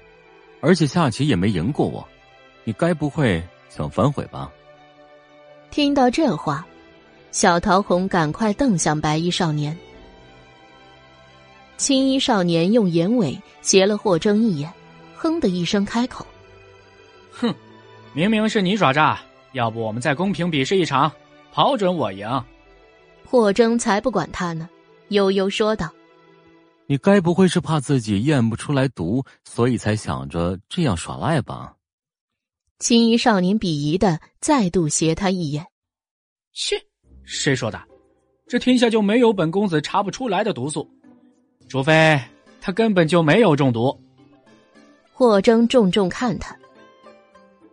而且下棋也没赢过我，你该不会想反悔吧？”听到这话。小桃红赶快瞪向白衣少年，青衣少年用眼尾斜了霍征一眼，哼的一声开口：“哼，明明是你耍诈，要不我们再公平比试一场，跑准我赢。”霍征才不管他呢，悠悠说道：“你该不会是怕自己验不出来毒，所以才想着这样耍赖吧？”青衣少年鄙夷的再度斜他一眼：“切。”谁说的？这天下就没有本公子查不出来的毒素，除非他根本就没有中毒。霍征重重看他，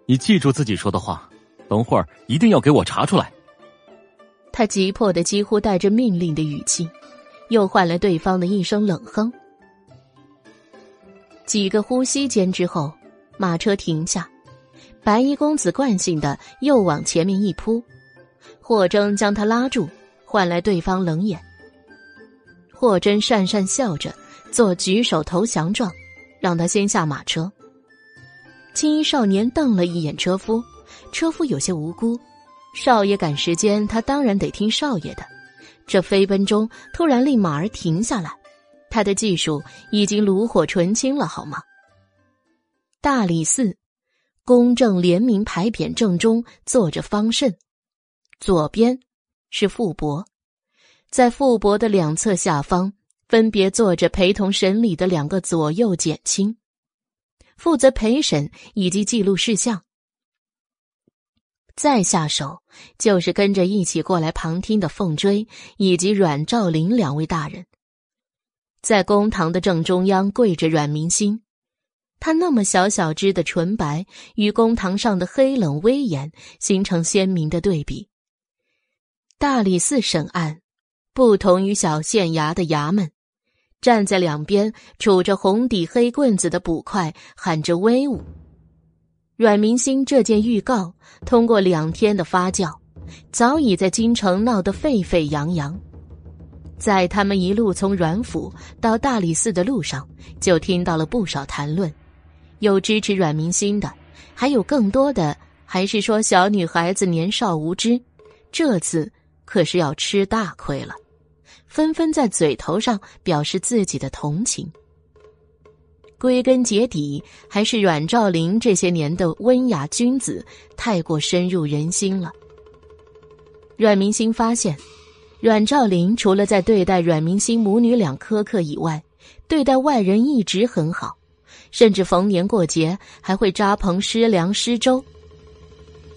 你记住自己说的话，等会儿一定要给我查出来。他急迫的几乎带着命令的语气，又换了对方的一声冷哼。几个呼吸间之后，马车停下，白衣公子惯性的又往前面一扑。霍征将他拉住，换来对方冷眼。霍真讪讪笑着，做举手投降状，让他先下马车。青衣少年瞪了一眼车夫，车夫有些无辜。少爷赶时间，他当然得听少爷的。这飞奔中突然令马儿停下来，他的技术已经炉火纯青了，好吗？大理寺，公正廉明牌匾正中坐着方慎。左边是傅伯，在傅伯的两侧下方分别坐着陪同审理的两个左右检亲，负责陪审以及记录事项。再下手就是跟着一起过来旁听的凤追以及阮兆林两位大人。在公堂的正中央跪着阮明星，他那么小小只的纯白与公堂上的黑冷威严形成鲜明的对比。大理寺审案，不同于小县衙的衙门，站在两边杵着红底黑棍子的捕快喊着威武。阮明星这件预告通过两天的发酵，早已在京城闹得沸沸扬扬。在他们一路从阮府到大理寺的路上，就听到了不少谈论，有支持阮明星的，还有更多的还是说小女孩子年少无知，这次。可是要吃大亏了，纷纷在嘴头上表示自己的同情。归根结底，还是阮兆林这些年的温雅君子太过深入人心了。阮明星发现，阮兆林除了在对待阮明星母女俩苛刻以外，对待外人一直很好，甚至逢年过节还会扎棚施粮施粥。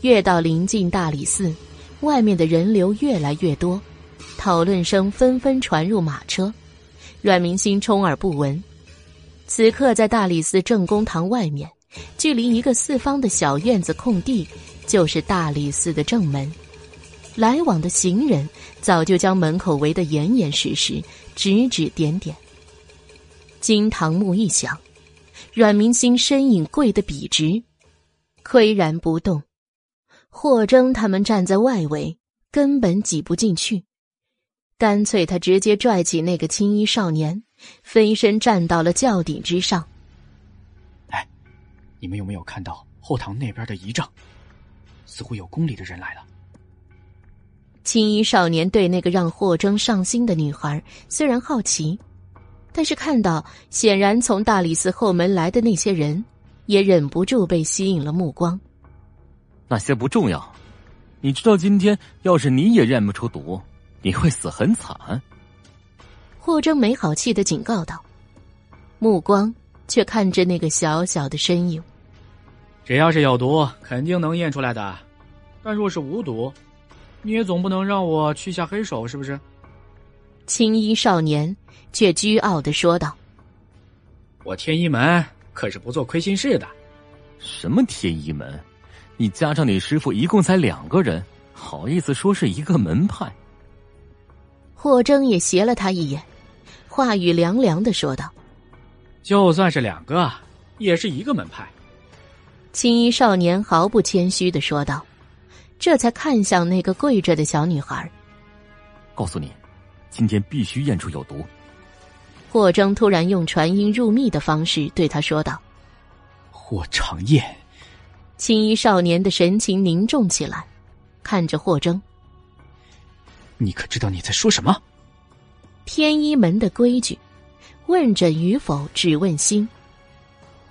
越到临近大理寺。外面的人流越来越多，讨论声纷纷传入马车。阮明星充耳不闻。此刻在大理寺正公堂外面，距离一个四方的小院子空地，就是大理寺的正门。来往的行人早就将门口围得严严实实，指指点点。金堂木一响，阮明星身影跪得笔直，岿然不动。霍征他们站在外围，根本挤不进去。干脆他直接拽起那个青衣少年，飞身站到了轿顶之上。哎，你们有没有看到后堂那边的仪仗，似乎有宫里的人来了。青衣少年对那个让霍征上心的女孩虽然好奇，但是看到显然从大理寺后门来的那些人，也忍不住被吸引了目光。那些不重要，你知道今天要是你也认不出毒，你会死很惨。霍征没好气的警告道，目光却看着那个小小的身影。只要是有毒，肯定能验出来的；但若是无毒，你也总不能让我去下黑手，是不是？青衣少年却倨傲的说道：“我天一门可是不做亏心事的。什么天一门？你加上你师傅一共才两个人，好意思说是一个门派？”霍征也斜了他一眼，话语凉凉的说道：“就算是两个，也是一个门派。”青衣少年毫不谦虚的说道，这才看向那个跪着的小女孩，告诉你，今天必须验出有毒。霍征突然用传音入密的方式对他说道：“霍长燕。”青衣少年的神情凝重起来，看着霍征。你可知道你在说什么？天一门的规矩，问诊与否只问心。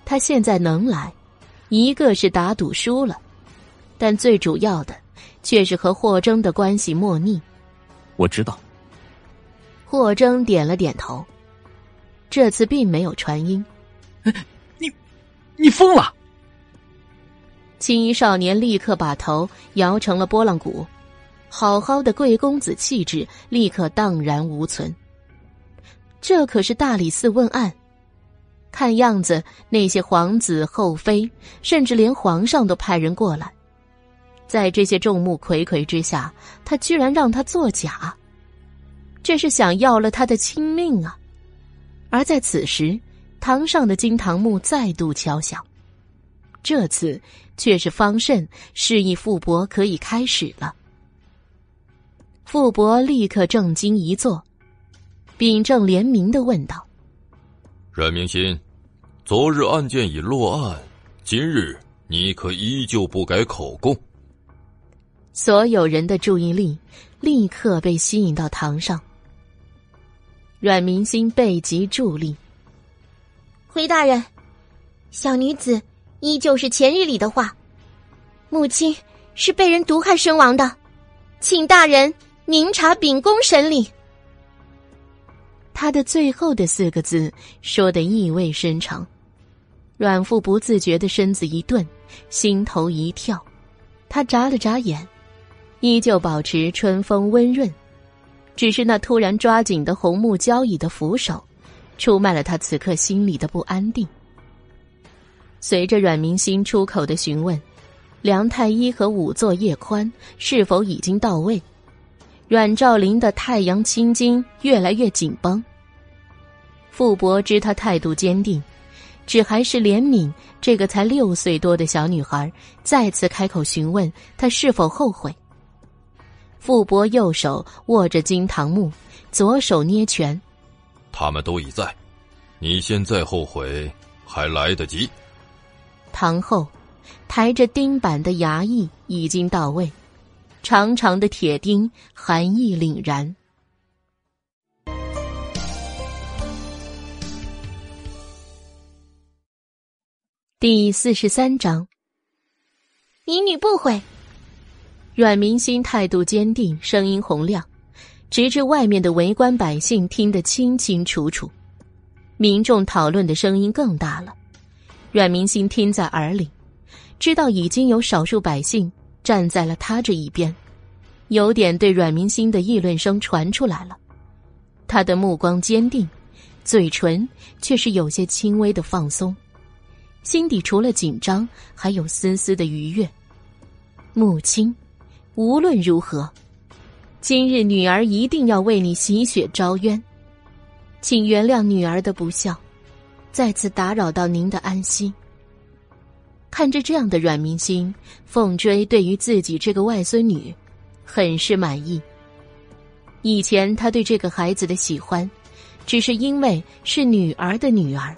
他现在能来，一个是打赌输了，但最主要的却是和霍征的关系莫逆。我知道。霍征点了点头，这次并没有传音。你，你疯了！青衣少年立刻把头摇成了拨浪鼓。好好的贵公子气质立刻荡然无存。这可是大理寺问案，看样子那些皇子后妃，甚至连皇上都派人过来，在这些众目睽睽之下，他居然让他作假，这是想要了他的亲命啊！而在此时，堂上的金堂木再度敲响，这次却是方慎示意傅伯可以开始了。傅伯立刻正襟一坐，秉正廉明的问道：“阮明心，昨日案件已落案，今日你可依旧不改口供？”所有人的注意力立刻被吸引到堂上。阮明心背脊伫立，回大人，小女子依旧是前日里的话，母亲是被人毒害身亡的，请大人。明察秉公审理。他的最后的四个字说的意味深长，阮父不自觉的身子一顿，心头一跳，他眨了眨眼，依旧保持春风温润，只是那突然抓紧的红木交椅的扶手，出卖了他此刻心里的不安定。随着阮明心出口的询问，梁太医和仵作叶宽是否已经到位？阮兆林的太阳青筋越来越紧绷。傅伯知他态度坚定，只还是怜悯这个才六岁多的小女孩，再次开口询问他是否后悔。傅伯右手握着金堂木，左手捏拳。他们都已在，你现在后悔还来得及。堂后，抬着钉板的衙役已经到位。长长的铁钉，寒意凛然。第四十三章，民女不悔。阮明心态度坚定，声音洪亮，直至外面的围观百姓听得清清楚楚。民众讨论的声音更大了。阮明心听在耳里，知道已经有少数百姓。站在了他这一边，有点对阮明心的议论声传出来了。他的目光坚定，嘴唇却是有些轻微的放松，心底除了紧张，还有丝丝的愉悦。母亲，无论如何，今日女儿一定要为你洗雪招冤，请原谅女儿的不孝，再次打扰到您的安息。看着这样的阮明星，凤追对于自己这个外孙女，很是满意。以前他对这个孩子的喜欢，只是因为是女儿的女儿，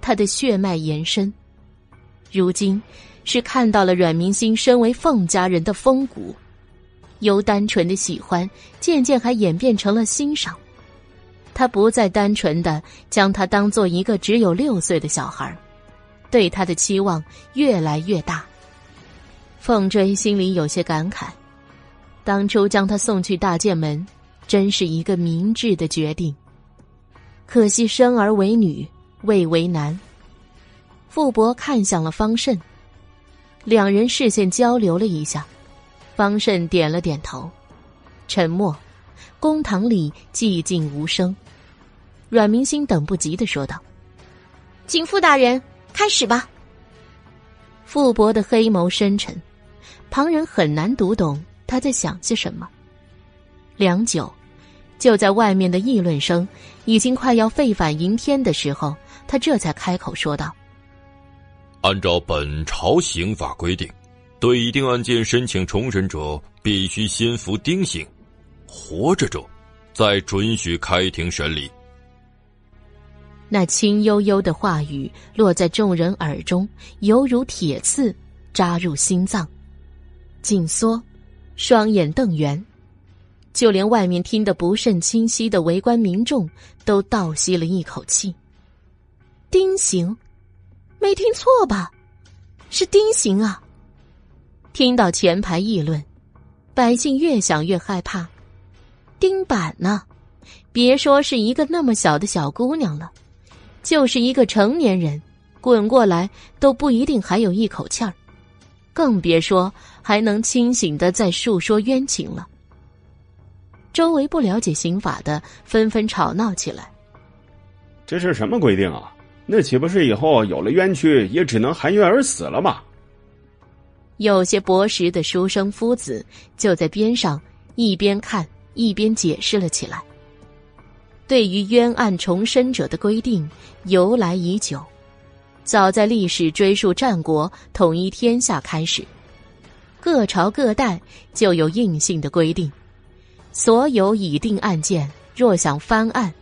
他的血脉延伸。如今，是看到了阮明星身为凤家人的风骨，由单纯的喜欢渐渐还演变成了欣赏。他不再单纯的将他当做一个只有六岁的小孩，对他的期望越来越大。凤追心里有些感慨，当初将他送去大剑门，真是一个明智的决定。可惜生儿为女，未为男。傅伯看向了方慎，两人视线交流了一下，方慎点了点头，沉默。公堂里寂静无声。阮明星等不及的说道：“请傅大人开始吧。”傅博的黑眸深沉，旁人很难读懂他在想些什么。良久，就在外面的议论声已经快要沸反盈天的时候，他这才开口说道：“按照本朝刑法规定，对一定案件申请重审者，必须先服丁刑；活着者，再准许开庭审理。”那轻悠悠的话语落在众人耳中，犹如铁刺扎入心脏，紧缩，双眼瞪圆，就连外面听得不甚清晰的围观民众都倒吸了一口气。丁刑，没听错吧？是丁刑啊！听到前排议论，百姓越想越害怕。丁板呢？别说是一个那么小的小姑娘了。就是一个成年人，滚过来都不一定还有一口气儿，更别说还能清醒的在述说冤情了。周围不了解刑法的纷纷吵闹起来：“这是什么规定啊？那岂不是以后有了冤屈也只能含冤而死了吗？”有些博识的书生夫子就在边上一边看一边解释了起来。对于冤案重申者的规定由来已久，早在历史追溯战国统一天下开始，各朝各代就有硬性的规定：所有已定案件若想翻案，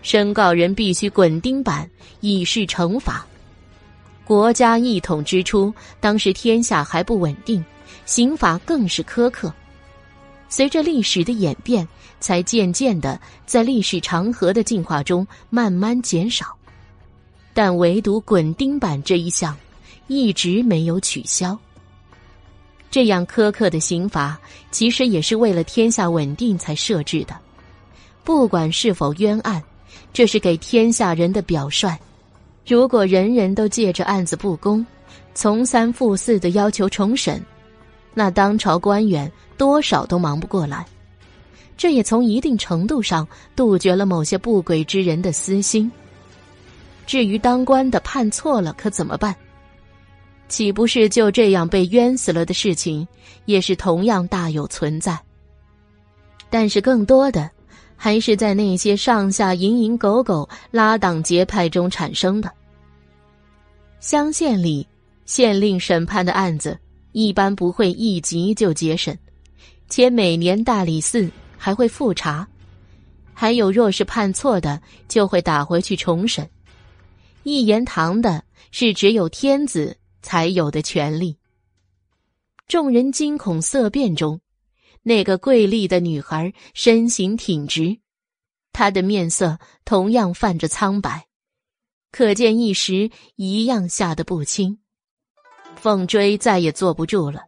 申告人必须滚钉板以示惩罚。国家一统之初，当时天下还不稳定，刑法更是苛刻。随着历史的演变。才渐渐的在历史长河的进化中慢慢减少，但唯独滚钉板这一项一直没有取消。这样苛刻的刑罚，其实也是为了天下稳定才设置的。不管是否冤案，这是给天下人的表率。如果人人都借着案子不公，从三复四的要求重审，那当朝官员多少都忙不过来。这也从一定程度上杜绝了某些不轨之人的私心。至于当官的判错了，可怎么办？岂不是就这样被冤死了的事情，也是同样大有存在。但是更多的，还是在那些上下蝇营狗苟、拉党结派中产生的。乡县里，县令审判的案子，一般不会一集就结审，且每年大理寺。还会复查，还有若是判错的，就会打回去重审。一言堂的是只有天子才有的权利。众人惊恐色变中，那个贵丽的女孩身形挺直，她的面色同样泛着苍白，可见一时一样吓得不轻。凤追再也坐不住了，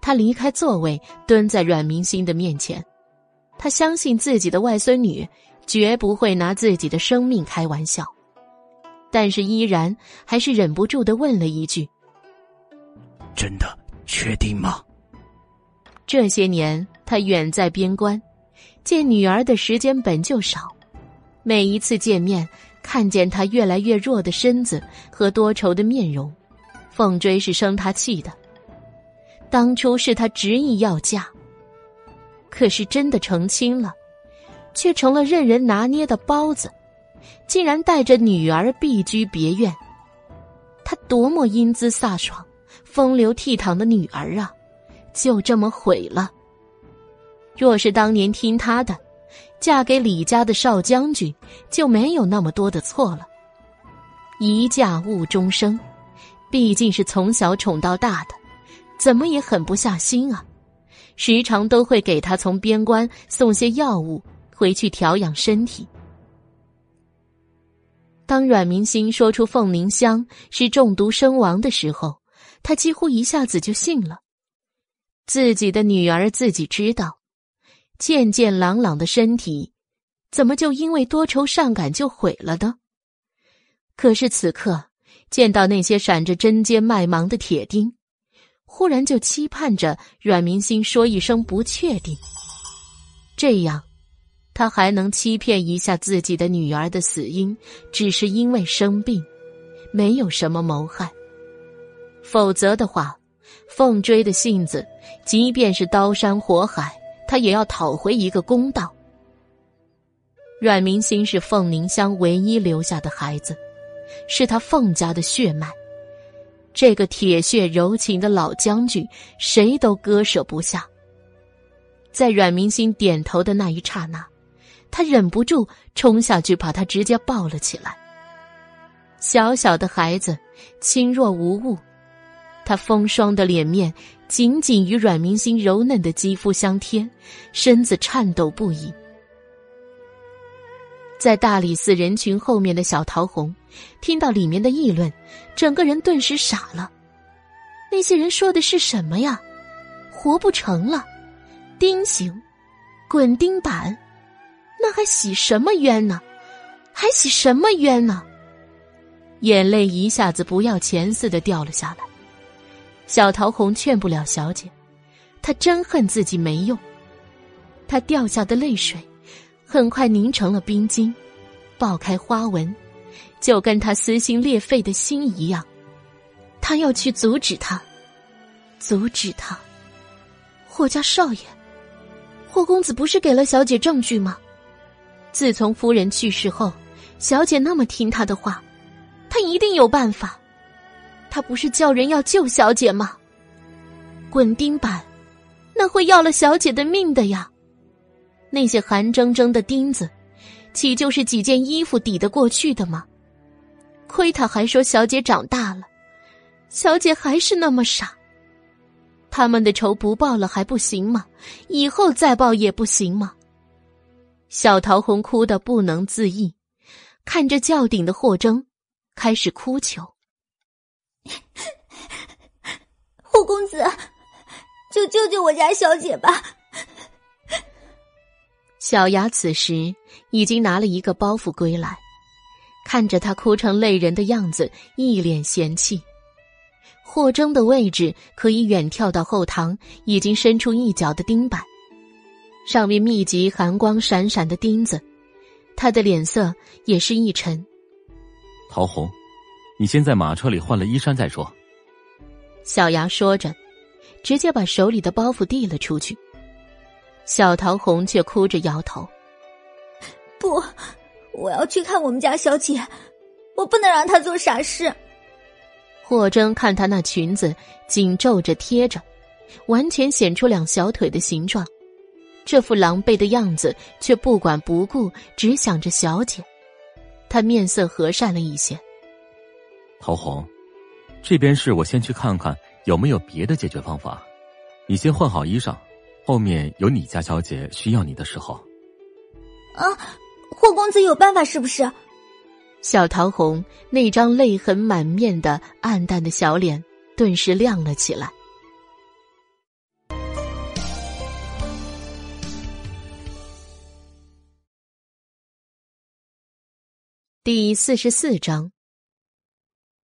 他离开座位，蹲在阮明星的面前。他相信自己的外孙女绝不会拿自己的生命开玩笑，但是依然还是忍不住的问了一句：“真的确定吗？”这些年他远在边关，见女儿的时间本就少，每一次见面，看见她越来越弱的身子和多愁的面容，凤追是生他气的。当初是他执意要嫁。可是真的成亲了，却成了任人拿捏的包子，竟然带着女儿避居别院。他多么英姿飒爽、风流倜傥的女儿啊，就这么毁了。若是当年听他的，嫁给李家的少将军，就没有那么多的错了。一嫁误终生，毕竟是从小宠到大的。怎么也狠不下心啊，时常都会给他从边关送些药物回去调养身体。当阮明心说出凤凝香是中毒身亡的时候，他几乎一下子就信了。自己的女儿自己知道，健健朗朗的身体，怎么就因为多愁善感就毁了呢？可是此刻见到那些闪着针尖麦芒的铁钉，忽然就期盼着阮明星说一声不确定，这样，他还能欺骗一下自己的女儿的死因，只是因为生病，没有什么谋害。否则的话。凤追的性子，即便是刀山火海，他也要讨回一个公道。阮明星是凤凝香唯一留下的孩子，是他凤家的血脉。这个铁血柔情的老将军，谁都割舍不下。在阮明星点头的那一刹那，他忍不住冲下去，把他直接抱了起来。小小的孩子，轻若无物。他风霜的脸面紧紧与阮明星柔嫩的肌肤相贴，身子颤抖不已。在大理寺人群后面的小桃红，听到里面的议论，整个人顿时傻了。那些人说的是什么呀？活不成了，钉刑，滚钉板，那还洗什么冤呢？还洗什么冤呢？眼泪一下子不要钱似的掉了下来。小桃红劝不了小姐，她真恨自己没用。她掉下的泪水，很快凝成了冰晶，爆开花纹，就跟他撕心裂肺的心一样。他要去阻止他，阻止他。霍家少爷，霍公子不是给了小姐证据吗？自从夫人去世后，小姐那么听他的话，他一定有办法。他不是叫人要救小姐吗？滚钉板，那会要了小姐的命的呀！那些寒铮铮的钉子，岂就是几件衣服抵得过去的吗？亏他还说小姐长大了，小姐还是那么傻。他们的仇不报了还不行吗？以后再报也不行吗？小桃红哭得不能自抑，看着轿顶的霍征，开始哭求。霍公子，就救救我家小姐吧！小雅此时已经拿了一个包袱归来，看着他哭成泪人的样子，一脸嫌弃。霍征的位置可以远眺到后堂已经伸出一角的钉板，上面密集寒光闪闪的钉子，他的脸色也是一沉。陶红。你先在马车里换了衣衫再说。小牙说着，直接把手里的包袱递了出去。小桃红却哭着摇头：“不，我要去看我们家小姐，我不能让她做傻事。”霍征看她那裙子紧皱着贴着，完全显出两小腿的形状，这副狼狈的样子却不管不顾，只想着小姐。他面色和善了一些。陶红，这边事我先去看看有没有别的解决方法。你先换好衣裳，后面有你家小姐需要你的时候。啊，霍公子有办法是不是？小桃红那张泪痕满面的暗淡的小脸顿时亮了起来。第四十四章。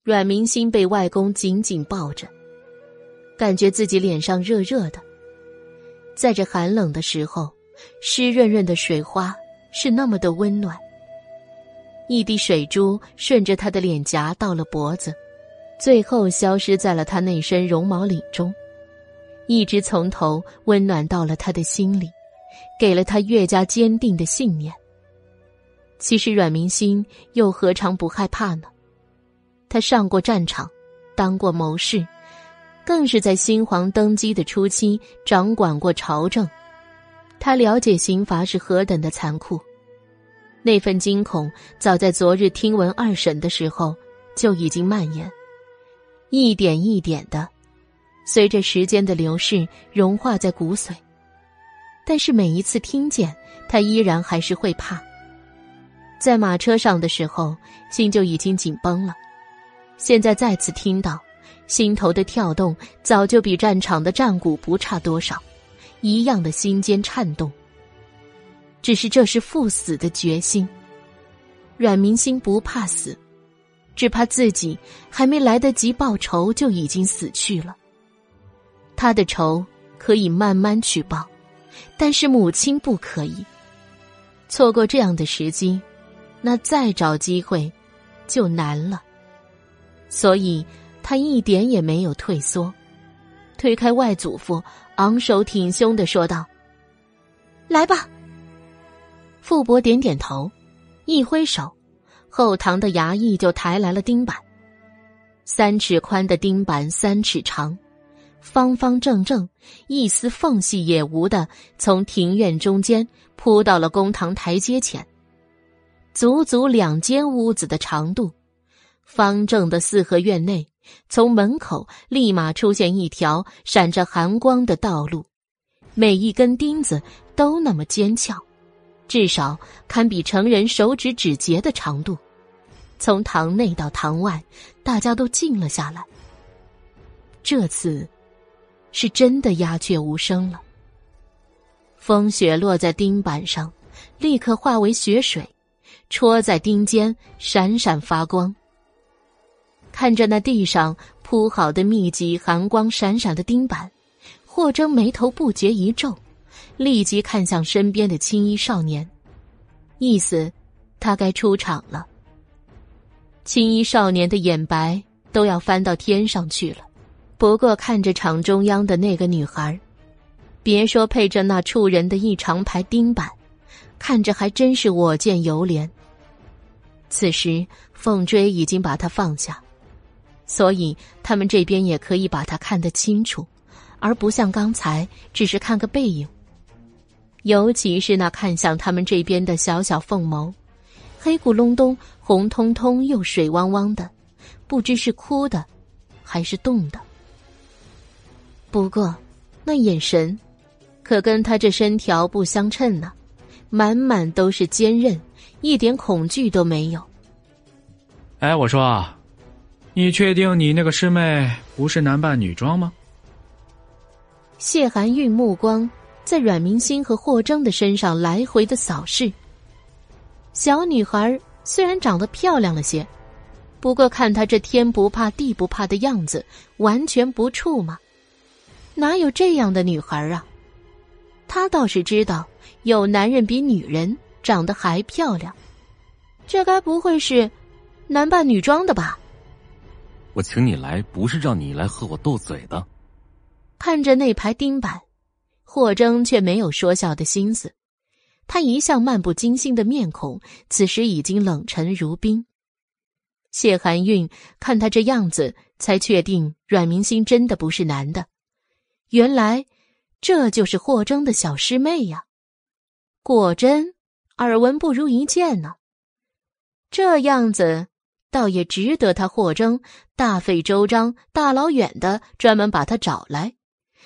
阮明星被外公紧紧抱着，感觉自己脸上热热的。在这寒冷的时候，湿润润的水花是那么的温暖。一滴水珠顺着他的脸颊到了脖子，最后消失在了他那身绒毛领中，一直从头温暖到了他的心里，给了他越加坚定的信念。其实阮明心又何尝不害怕呢？他上过战场，当过谋士，更是在新皇登基的初期掌管过朝政。他了解刑罚是何等的残酷，那份惊恐早在昨日听闻二审的时候就已经蔓延，一点一点的，随着时间的流逝融化在骨髓。但是每一次听见，他依然还是会怕。在马车上的时候，心就已经紧绷了，现在再次听到，心头的跳动早就比战场的战鼓不差多少，一样的心间颤动。只是这是赴死的决心。阮明心不怕死，只怕自己还没来得及报仇就已经死去了。他的仇可以慢慢去报。但是母亲不可以错过这样的时机，那再找机会就难了。所以他一点也没有退缩，推开外祖父，昂首挺胸的说道：“来吧。”傅伯点点头，一挥手，后堂的衙役就抬来了钉板，三尺宽的钉板，三尺长。方方正正，一丝缝隙也无的，从庭院中间铺到了公堂台阶前，足足两间屋子的长度。方正的四合院内，从门口立马出现一条闪着寒光的道路，每一根钉子都那么尖翘，至少堪比成人手指指节的长度。从堂内到堂外，大家都静了下来。这次。是真的鸦雀无声了。风雪落在钉板上，立刻化为雪水，戳在钉尖，闪闪发光。看着那地上铺好的密集、寒光闪闪的钉板，霍征眉头不觉一皱，立即看向身边的青衣少年，意思他该出场了。青衣少年的眼白都要翻到天上去了。不过看着场中央的那个女孩，别说配着那触人的一长排钉板，看着还真是我见犹怜。此时凤追已经把他放下，所以他们这边也可以把他看得清楚，而不像刚才只是看个背影。尤其是那看向他们这边的小小凤眸，黑咕隆咚、红彤彤又水汪汪的，不知是哭的，还是冻的。不过，那眼神，可跟他这身条不相称呢，满满都是坚韧，一点恐惧都没有。哎，我说，你确定你那个师妹不是男扮女装吗？谢寒韵目光在阮明心和霍征的身上来回的扫视。小女孩虽然长得漂亮了些，不过看她这天不怕地不怕的样子，完全不怵嘛。哪有这样的女孩啊？他倒是知道有男人比女人长得还漂亮，这该不会是男扮女装的吧？我请你来不是让你来和我斗嘴的。看着那排钉板，霍征却没有说笑的心思。他一向漫不经心的面孔，此时已经冷沉如冰。谢寒韵看他这样子，才确定阮明星真的不是男的。原来，这就是霍征的小师妹呀！果真，耳闻不如一见呢。这样子，倒也值得他霍征大费周章、大老远的专门把他找来，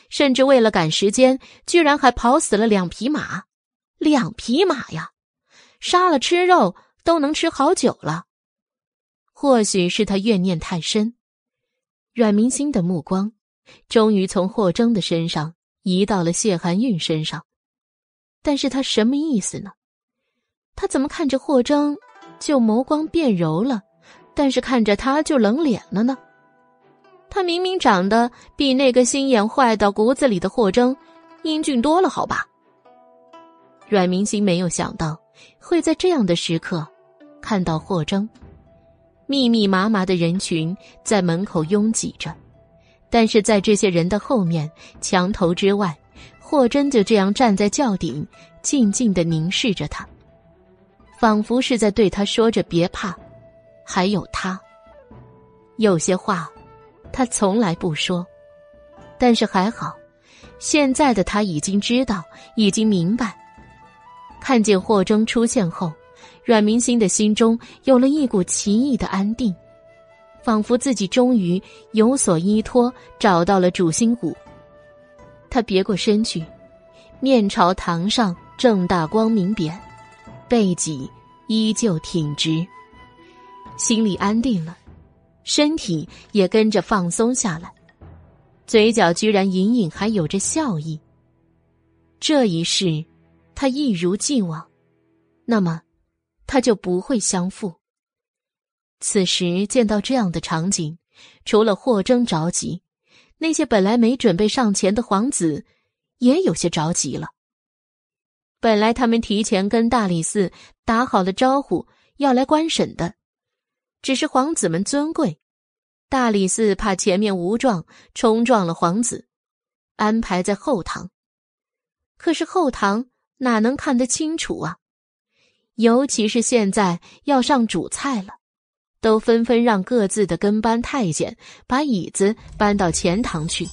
甚至为了赶时间，居然还跑死了两匹马。两匹马呀，杀了吃肉都能吃好久了。或许是他怨念太深，阮明星的目光。终于从霍征的身上移到了谢寒韵身上，但是他什么意思呢？他怎么看着霍征就眸光变柔了，但是看着他就冷脸了呢？他明明长得比那个心眼坏到骨子里的霍征英俊多了，好吧？阮明星没有想到会在这样的时刻看到霍征，密密麻麻的人群在门口拥挤着。但是在这些人的后面，墙头之外，霍真就这样站在轿顶，静静的凝视着他，仿佛是在对他说着“别怕”，还有他。有些话，他从来不说，但是还好，现在的他已经知道，已经明白。看见霍征出现后，阮明星的心中有了一股奇异的安定。仿佛自己终于有所依托，找到了主心骨。他别过身去，面朝堂上正大光明匾，背脊依旧挺直，心里安定了，身体也跟着放松下来，嘴角居然隐隐还有着笑意。这一世，他一如既往，那么，他就不会相负。此时见到这样的场景，除了霍征着急，那些本来没准备上前的皇子也有些着急了。本来他们提前跟大理寺打好了招呼，要来观审的，只是皇子们尊贵，大理寺怕前面无状冲撞了皇子，安排在后堂。可是后堂哪能看得清楚啊？尤其是现在要上主菜了。都纷纷让各自的跟班太监把椅子搬到前堂去。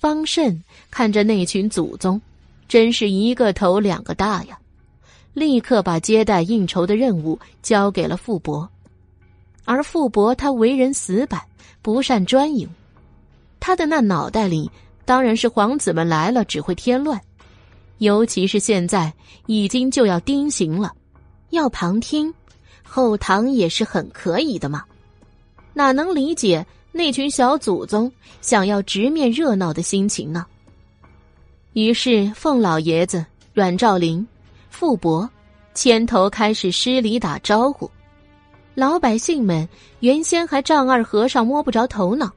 方慎看着那群祖宗，真是一个头两个大呀！立刻把接待应酬的任务交给了傅伯，而傅伯他为人死板，不善专营，他的那脑袋里当然是皇子们来了只会添乱，尤其是现在已经就要丁刑了，要旁听。后堂也是很可以的嘛，哪能理解那群小祖宗想要直面热闹的心情呢？于是凤老爷子、阮兆林、傅伯牵头开始施礼打招呼，老百姓们原先还丈二和尚摸不着头脑，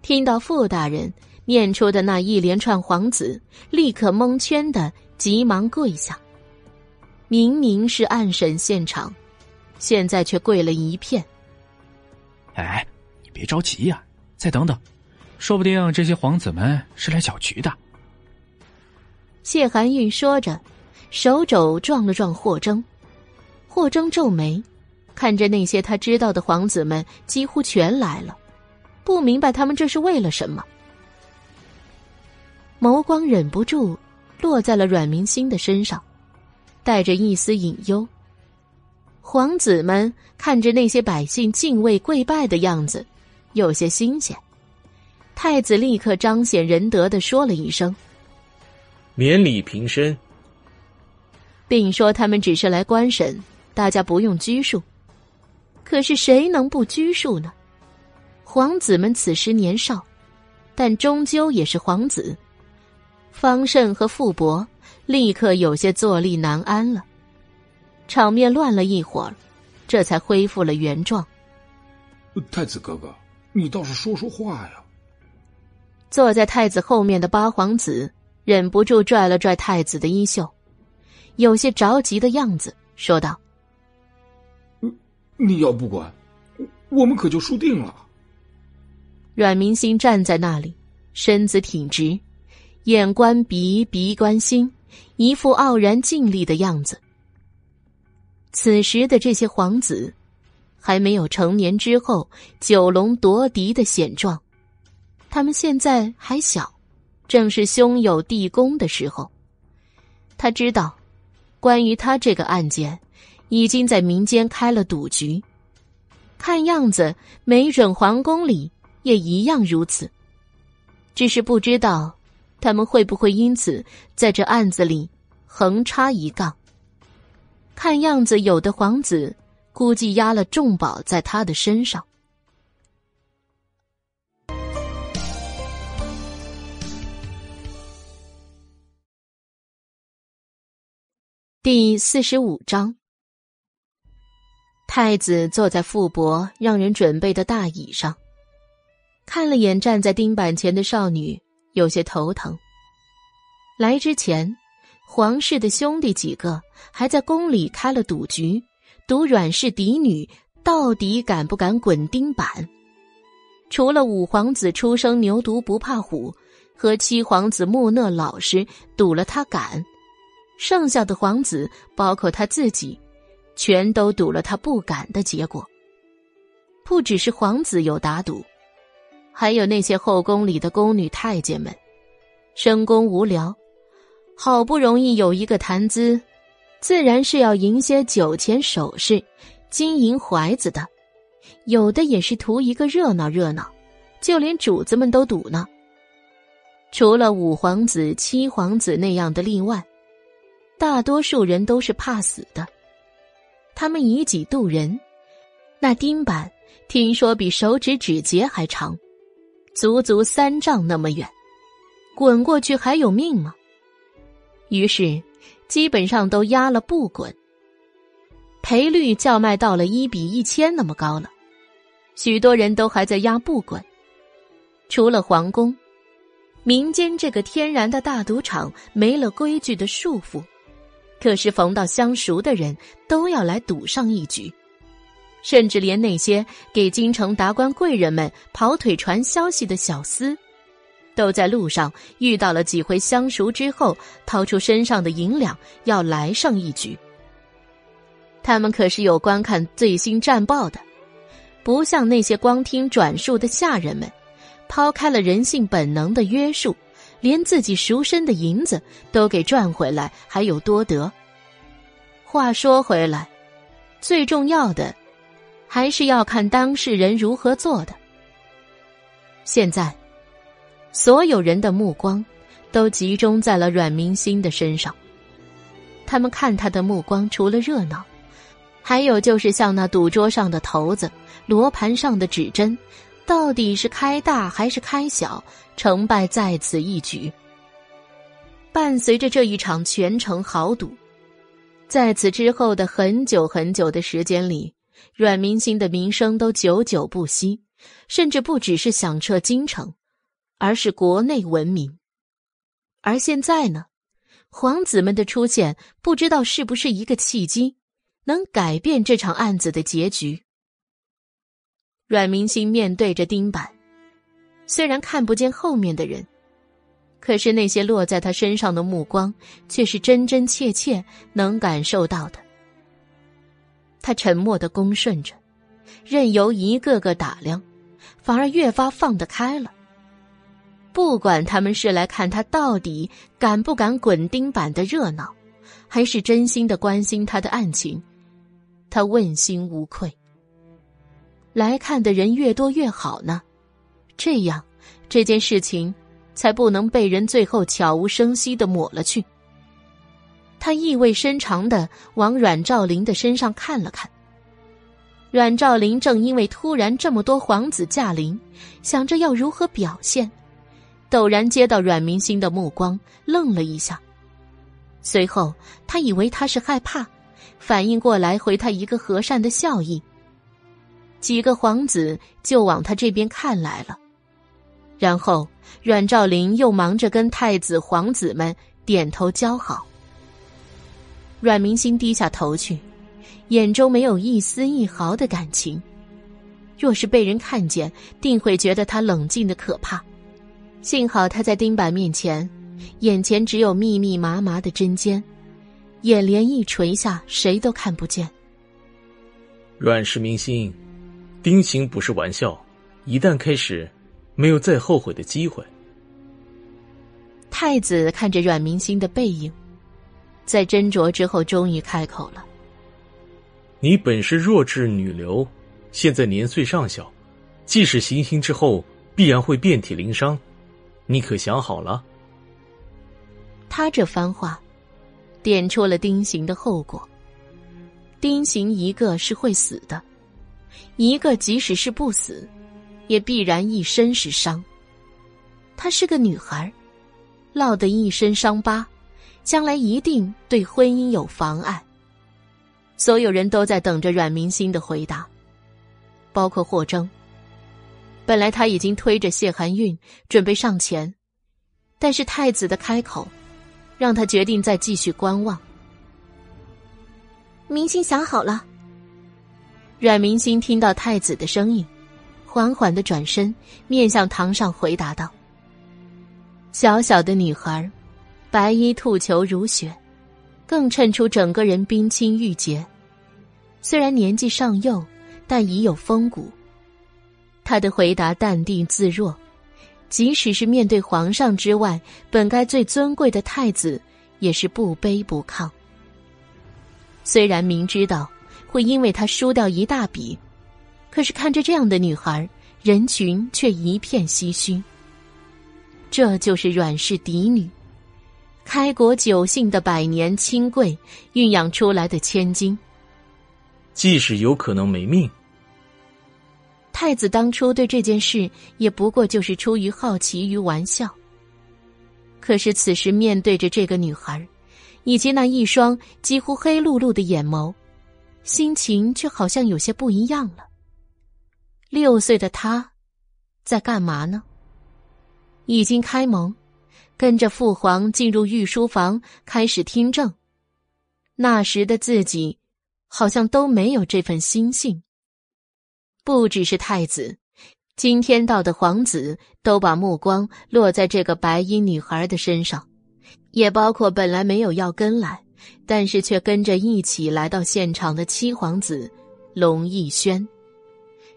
听到傅大人念出的那一连串皇子，立刻蒙圈的急忙跪下。明明是暗审现场。现在却跪了一片。哎，你别着急呀，再等等，说不定这些皇子们是来搅局的。谢寒玉说着，手肘撞了撞霍征。霍征皱眉，看着那些他知道的皇子们几乎全来了，不明白他们这是为了什么。眸光忍不住落在了阮明星的身上，带着一丝隐忧。皇子们看着那些百姓敬畏跪拜的样子，有些新鲜。太子立刻彰显仁德的说了一声：“免礼平身。”并说他们只是来观审，大家不用拘束。可是谁能不拘束呢？皇子们此时年少，但终究也是皇子。方慎和傅伯立刻有些坐立难安了。场面乱了一会儿，这才恢复了原状。太子哥哥，你倒是说说话呀！坐在太子后面的八皇子忍不住拽了拽太子的衣袖，有些着急的样子，说道：“你要不管，我我们可就输定了。”阮明星站在那里，身子挺直，眼观鼻，鼻观心，一副傲然静立的样子。此时的这些皇子，还没有成年之后九龙夺嫡的险状，他们现在还小，正是兄友弟恭的时候。他知道，关于他这个案件，已经在民间开了赌局，看样子没准皇宫里也一样如此。只是不知道，他们会不会因此在这案子里横插一杠。看样子，有的皇子估计押了重宝在他的身上。第四十五章，太子坐在傅伯让人准备的大椅上，看了眼站在钉板前的少女，有些头疼。来之前。皇室的兄弟几个还在宫里开了赌局，赌阮氏嫡女到底敢不敢滚钉板。除了五皇子出生牛犊不怕虎，和七皇子木讷老实赌了他敢，剩下的皇子包括他自己，全都赌了他不敢的结果。不只是皇子有打赌，还有那些后宫里的宫女太监们，深宫无聊。好不容易有一个谈资，自然是要赢些酒钱首饰、金银怀子的，有的也是图一个热闹热闹，就连主子们都赌呢。除了五皇子、七皇子那样的例外，大多数人都是怕死的。他们以己度人，那钉板听说比手指指节还长，足足三丈那么远，滚过去还有命吗？于是，基本上都压了不滚。赔率叫卖到了一比一千那么高了，许多人都还在压不滚。除了皇宫。民间这个天然的大赌场没了规矩的束缚，可是逢到相熟的人都要来赌上一局，甚至连那些给京城达官贵人们跑腿传消息的小厮，都在路上遇到了几回相熟之后，掏出身上的银两要来上一局。他们可是有观看最新战报的，不像那些光听转述的下人们。抛开了人性本能的约束，连自己赎身的银子都给赚回来，还有多得。话说回来，最重要的还是要看当事人如何做的。现在，所有人的目光都集中在了阮明星的身上。他们看他的目光，除了热闹，还有就是像那赌桌上的骰子、罗盘上的指针。到底是开大还是开小，成败在此一举。伴随着这一场全城豪赌，在此之后的很久很久的时间里，阮明星的名声都久久不息，甚至不只是响彻京城，而是国内闻名。而现在呢，皇子们的出现，不知道是不是一个契机，能改变这场案子的结局。阮明星面对着钉板，虽然看不见后面的人，可是那些落在他身上的目光却是真真切切能感受到的。他沉默的恭顺着，任由一个个打量，反而越发放得开了。不管他们是来看他到底敢不敢滚钉板的热闹，还是真心的关心他的案情，他问心无愧。来看的人越多越好呢，这样这件事情才不能被人最后悄无声息的抹了去。他意味深长的往阮兆林的身上看了看。阮兆林正因为突然这么多皇子驾临，想着要如何表现，陡然接到阮明星的目光，愣了一下。随后他以为他是害怕，反应过来回他一个和善的笑意。几个皇子就往他这边看来了，然后阮兆林又忙着跟太子、皇子们点头交好。阮明星低下头去，眼中没有一丝一毫的感情。若是被人看见，定会觉得他冷静的可怕。幸好他在钉板面前，眼前只有密密麻麻的针尖，眼帘一垂下，谁都看不见。阮氏明星。钉刑不是玩笑，一旦开始，没有再后悔的机会。太子看着阮明星的背影，在斟酌之后，终于开口了：“你本是弱智女流，现在年岁尚小，即使行刑之后，必然会遍体鳞伤，你可想好了？”他这番话，点出了丁刑的后果。丁刑一个是会死的。一个即使是不死，也必然一身是伤。她是个女孩，落得一身伤疤，将来一定对婚姻有妨碍。所有人都在等着阮明星的回答，包括霍征。本来他已经推着谢寒韵准备上前，但是太子的开口，让他决定再继续观望。明星想好了。阮明星听到太子的声音，缓缓的转身，面向堂上回答道：“小小的女孩，白衣兔裘如雪，更衬出整个人冰清玉洁。虽然年纪尚幼，但已有风骨。她的回答淡定自若，即使是面对皇上之外本该最尊贵的太子，也是不卑不亢。虽然明知道。”会因为他输掉一大笔，可可是看着这样的女孩，人群却一片唏嘘。这就是阮氏嫡女，开国九姓的百年亲贵，孕养出来的千金。即使有可能没命，太子当初对这件事也不过就是出于好奇与玩笑。可是此时面对着这个女孩，以及那一双几乎黑漉漉的眼眸，心情却好像有些不一样了。六岁的他，在干嘛呢？已经开蒙，跟着父皇进入御书房开始听政。那时的自己，好像都没有这份心性。不只是太子。今天到的皇子都把目光落在这个白衣女孩的身上，也包括本来没有要跟来，但是却跟着一起来到现场的七皇子龙逸轩。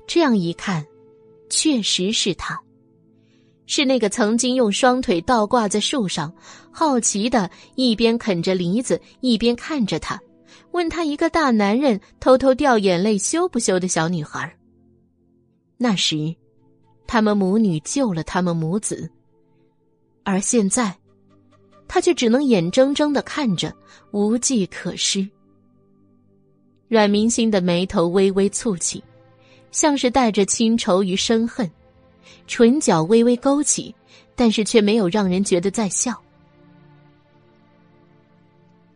这样一看，确实是他，是那个曾经用双腿倒挂在树上，好奇的一边啃着梨子一边看着他，问他一个大男人偷偷掉眼泪羞不羞的小女孩。那时。他们母女救了他们母子，而现在，他却只能眼睁睁的看着，无计可施。阮明心的眉头微微蹙起，像是带着亲仇与深恨，唇角微微勾起，但是却没有让人觉得在笑。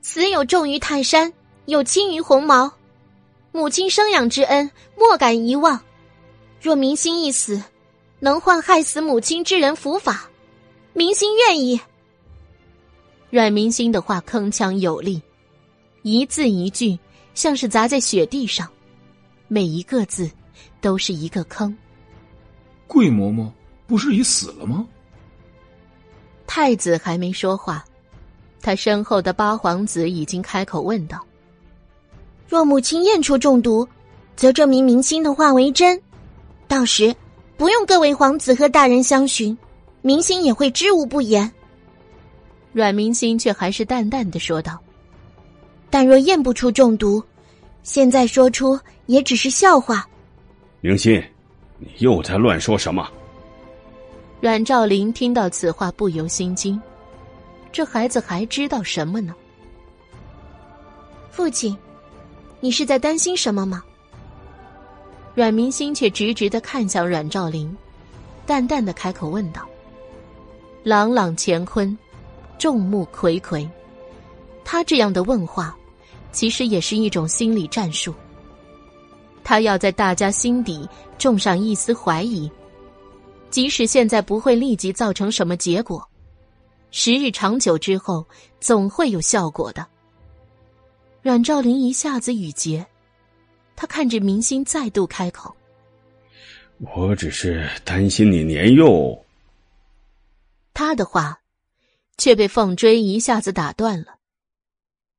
死有重于泰山，有轻于鸿毛，母亲生养之恩，莫敢遗忘。若明心一死，能换害死母亲之人伏法，明心愿意。阮明星的话铿锵有力，一字一句像是砸在雪地上，每一个字都是一个坑。桂嬷嬷不是已死了吗？太子还没说话，他身后的八皇子已经开口问道：“若母亲验出中毒，则证明明星的话为真，到时。”不用各位皇子和大人相询，明星也会知无不言。阮明心却还是淡淡的说道：“但若验不出中毒，现在说出也只是笑话。”明心，你又在乱说什么？阮兆林听到此话不由心惊，这孩子还知道什么呢？父亲，你是在担心什么吗？阮明心却直直的看向阮兆林，淡淡的开口问道：“朗朗乾坤，众目睽睽。”他这样的问话，其实也是一种心理战术。他要在大家心底种上一丝怀疑，即使现在不会立即造成什么结果，时日长久之后，总会有效果的。阮兆林一下子语结。他看着明星，再度开口：“我只是担心你年幼。”他的话却被凤追一下子打断了。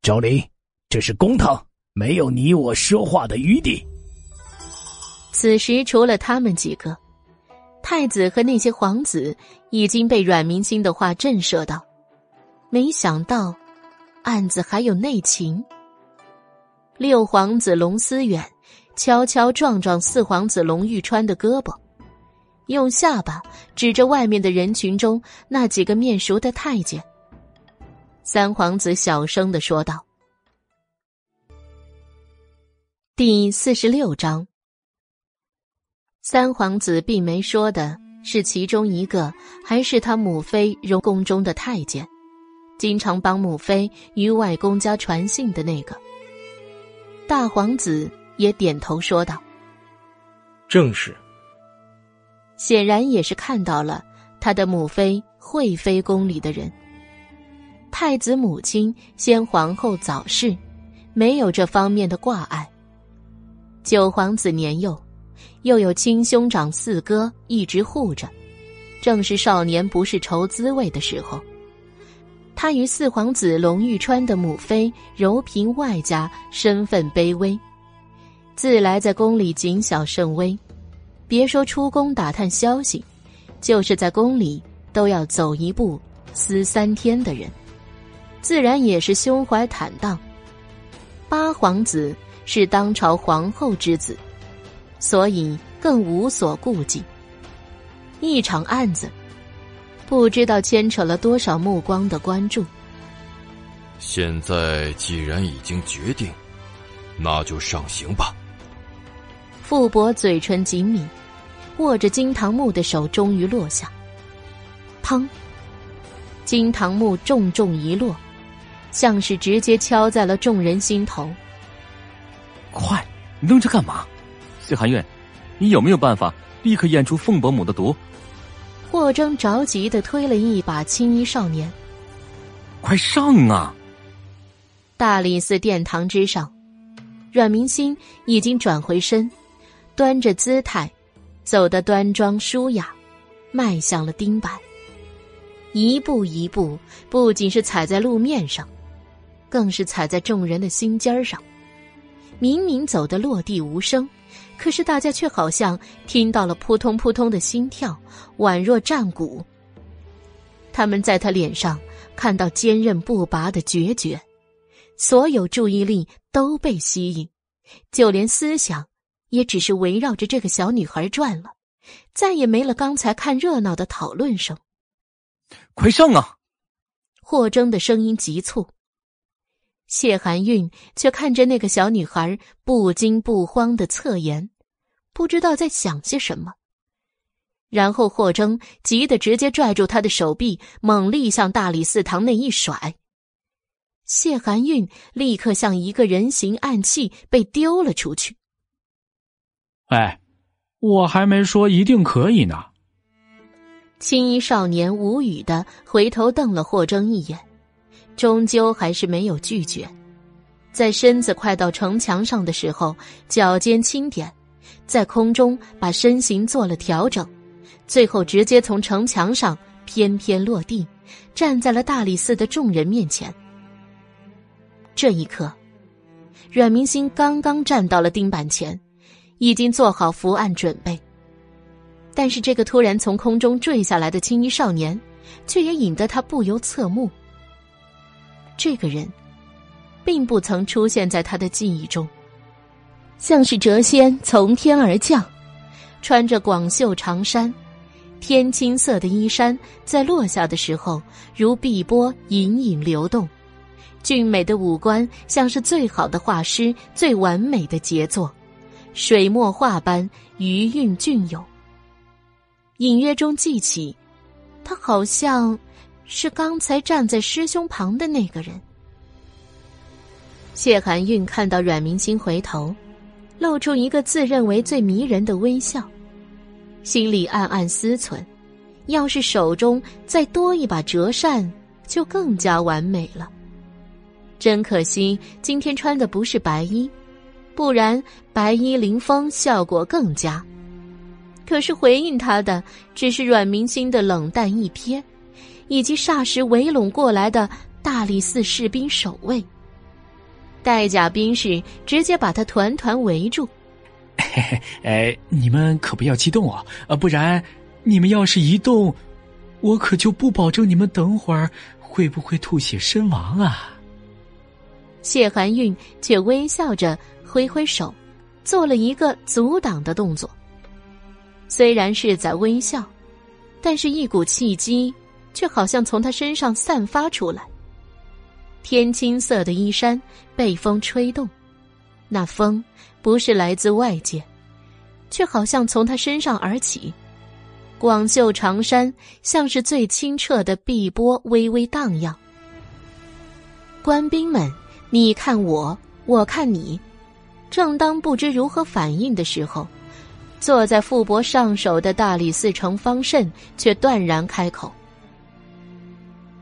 赵林，这是公堂，没有你我说话的余地。此时，除了他们几个，太子和那些皇子已经被阮明星的话震慑到，没想到案子还有内情。六皇子龙思远悄悄撞撞四皇子龙玉川的胳膊，用下巴指着外面的人群中那几个面熟的太监。三皇子小声的说道：“第四十六章。三皇子并没说的是其中一个，还是他母妃荣宫中的太监，经常帮母妃与外公家传信的那个。”大皇子也点头说道：“正是。”显然也是看到了他的母妃惠妃宫里的人。太子母亲先皇后早逝，没有这方面的挂碍。九皇子年幼，又有亲兄长四哥一直护着，正是少年不是愁滋味的时候。他与四皇子龙玉川的母妃柔嫔外家身份卑微，自来在宫里谨小慎微，别说出宫打探消息，就是在宫里都要走一步思三天的人，自然也是胸怀坦荡。八皇子是当朝皇后之子，所以更无所顾忌。一场案子，不知道牵扯了多少目光的关注。现在既然已经决定，那就上刑吧。傅博嘴唇紧抿，握着金堂木的手终于落下。砰！金堂木重重一落，像是直接敲在了众人心头。快，愣着干嘛？谢寒月，你有没有办法立刻验出凤伯母的毒？霍征着急的推了一把青衣少年。快上啊！大理寺殿堂之上，阮明心已经转回身，端着姿态，走得端庄舒雅，迈向了钉板。一步一步，不仅是踩在路面上，更是踩在众人的心尖上。明明走得落地无声，可是大家却好像听到了扑通扑通的心跳，宛若战鼓。他们在他脸上看到坚韧不拔的决绝。所有注意力都被吸引，就连思想也只是围绕着这个小女孩转了，再也没了刚才看热闹的讨论声。快上啊！霍征的声音急促。谢寒韵却看着那个小女孩不惊不慌的侧颜，不知道在想些什么。然后霍征急得直接拽住她的手臂，猛力向大理寺堂内一甩。谢寒韵立刻像一个人形暗器被丢了出去。哎，我还没说一定可以呢。青衣少年无语的回头瞪了霍征一眼，终究还是没有拒绝。在身子快到城墙上的时候，脚尖轻点，在空中把身形做了调整，最后直接从城墙上翩翩落地，站在了大理寺的众人面前。这一刻，阮明星刚刚站到了钉板前，已经做好伏案准备。但是，这个突然从空中坠下来的青衣少年，却也引得他不由侧目。这个人，并不曾出现在他的记忆中，像是谪仙从天而降，穿着广袖长衫，天青色的衣衫在落下的时候，如碧波隐隐流动。俊美的五官像是最好的画师最完美的杰作，水墨画般余韵隽永。隐约中记起，他好像是刚才站在师兄旁的那个人。谢寒韵看到阮明星回头，露出一个自认为最迷人的微笑，心里暗暗思忖：要是手中再多一把折扇，就更加完美了。真可惜，今天穿的不是白衣，不然白衣凌风效果更佳。可是回应他的只是阮明星的冷淡一瞥，以及霎时围拢过来的大理寺士兵守卫。带甲兵士直接把他团团围住。嘿嘿，哎，你们可不要激动啊！啊，不然你们要是一动，我可就不保证你们等会儿会不会吐血身亡啊！谢寒韵却微笑着挥挥手，做了一个阻挡的动作。虽然是在微笑，但是一股气机却好像从他身上散发出来。天青色的衣衫被风吹动，那风不是来自外界，却好像从他身上而起。广袖长衫像是最清澈的碧波，微微荡漾。官兵们。你看我，我看你，正当不知如何反应的时候，坐在傅伯上首的大理寺丞方慎却断然开口：“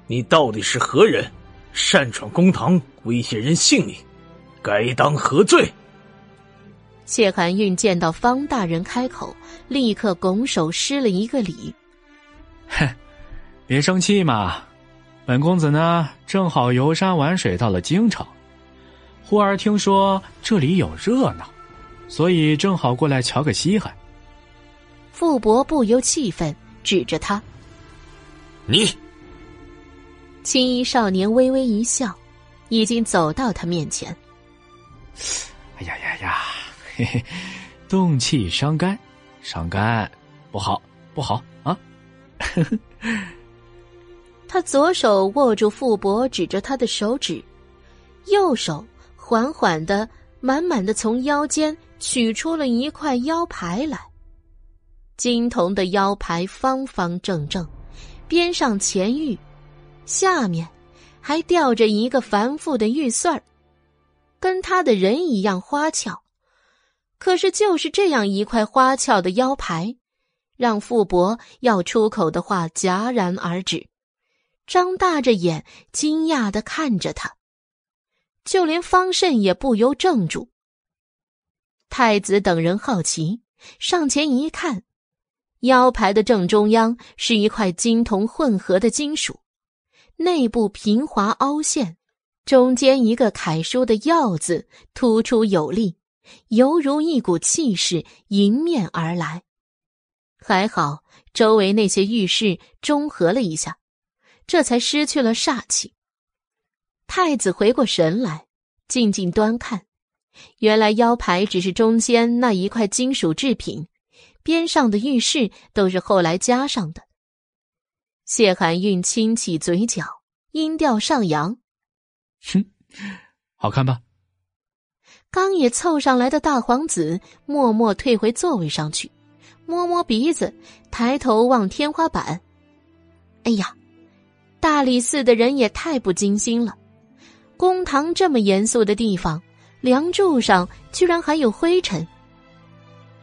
你到底是何人？擅闯公堂，威胁人性命，该当何罪？”谢寒韵见到方大人开口，立刻拱手施了一个礼：“哼，别生气嘛，本公子呢，正好游山玩水到了京城。”忽而听说这里有热闹，所以正好过来瞧个稀罕。傅伯不由气愤，指着他：“你。”青衣少年微微一笑，已经走到他面前。哎呀呀呀，嘿嘿，动气伤肝，伤肝不好不好啊！他左手握住傅伯指着他的手指，右手缓缓的、满满的从腰间取出了一块腰牌来。金铜的腰牌方方正正，边上嵌玉，下面还吊着一个繁复的玉穗儿，跟他的人一样花俏。可是，就是这样一块花俏的腰牌，让傅伯要出口的话戛然而止，张大着眼，惊讶的看着他。就连方慎也不由怔住。太子等人好奇，上前一看，腰牌的正中央是一块金铜混合的金属，内部平滑凹陷，中间一个楷书的“耀”字突出有力。犹如一股气势迎面而来，还好周围那些玉饰中和了一下，这才失去了煞气。太子回过神来，静静端看，原来腰牌只是中间那一块金属制品，边上的玉饰都是后来加上的。谢寒韵轻起嘴角，音调上扬：“哼，好看吧？”刚也凑上来的大皇子默默退回座位上去，摸摸鼻子，抬头望天花板。哎呀，大理寺的人也太不精心了！公堂这么严肃的地方，梁柱上居然还有灰尘。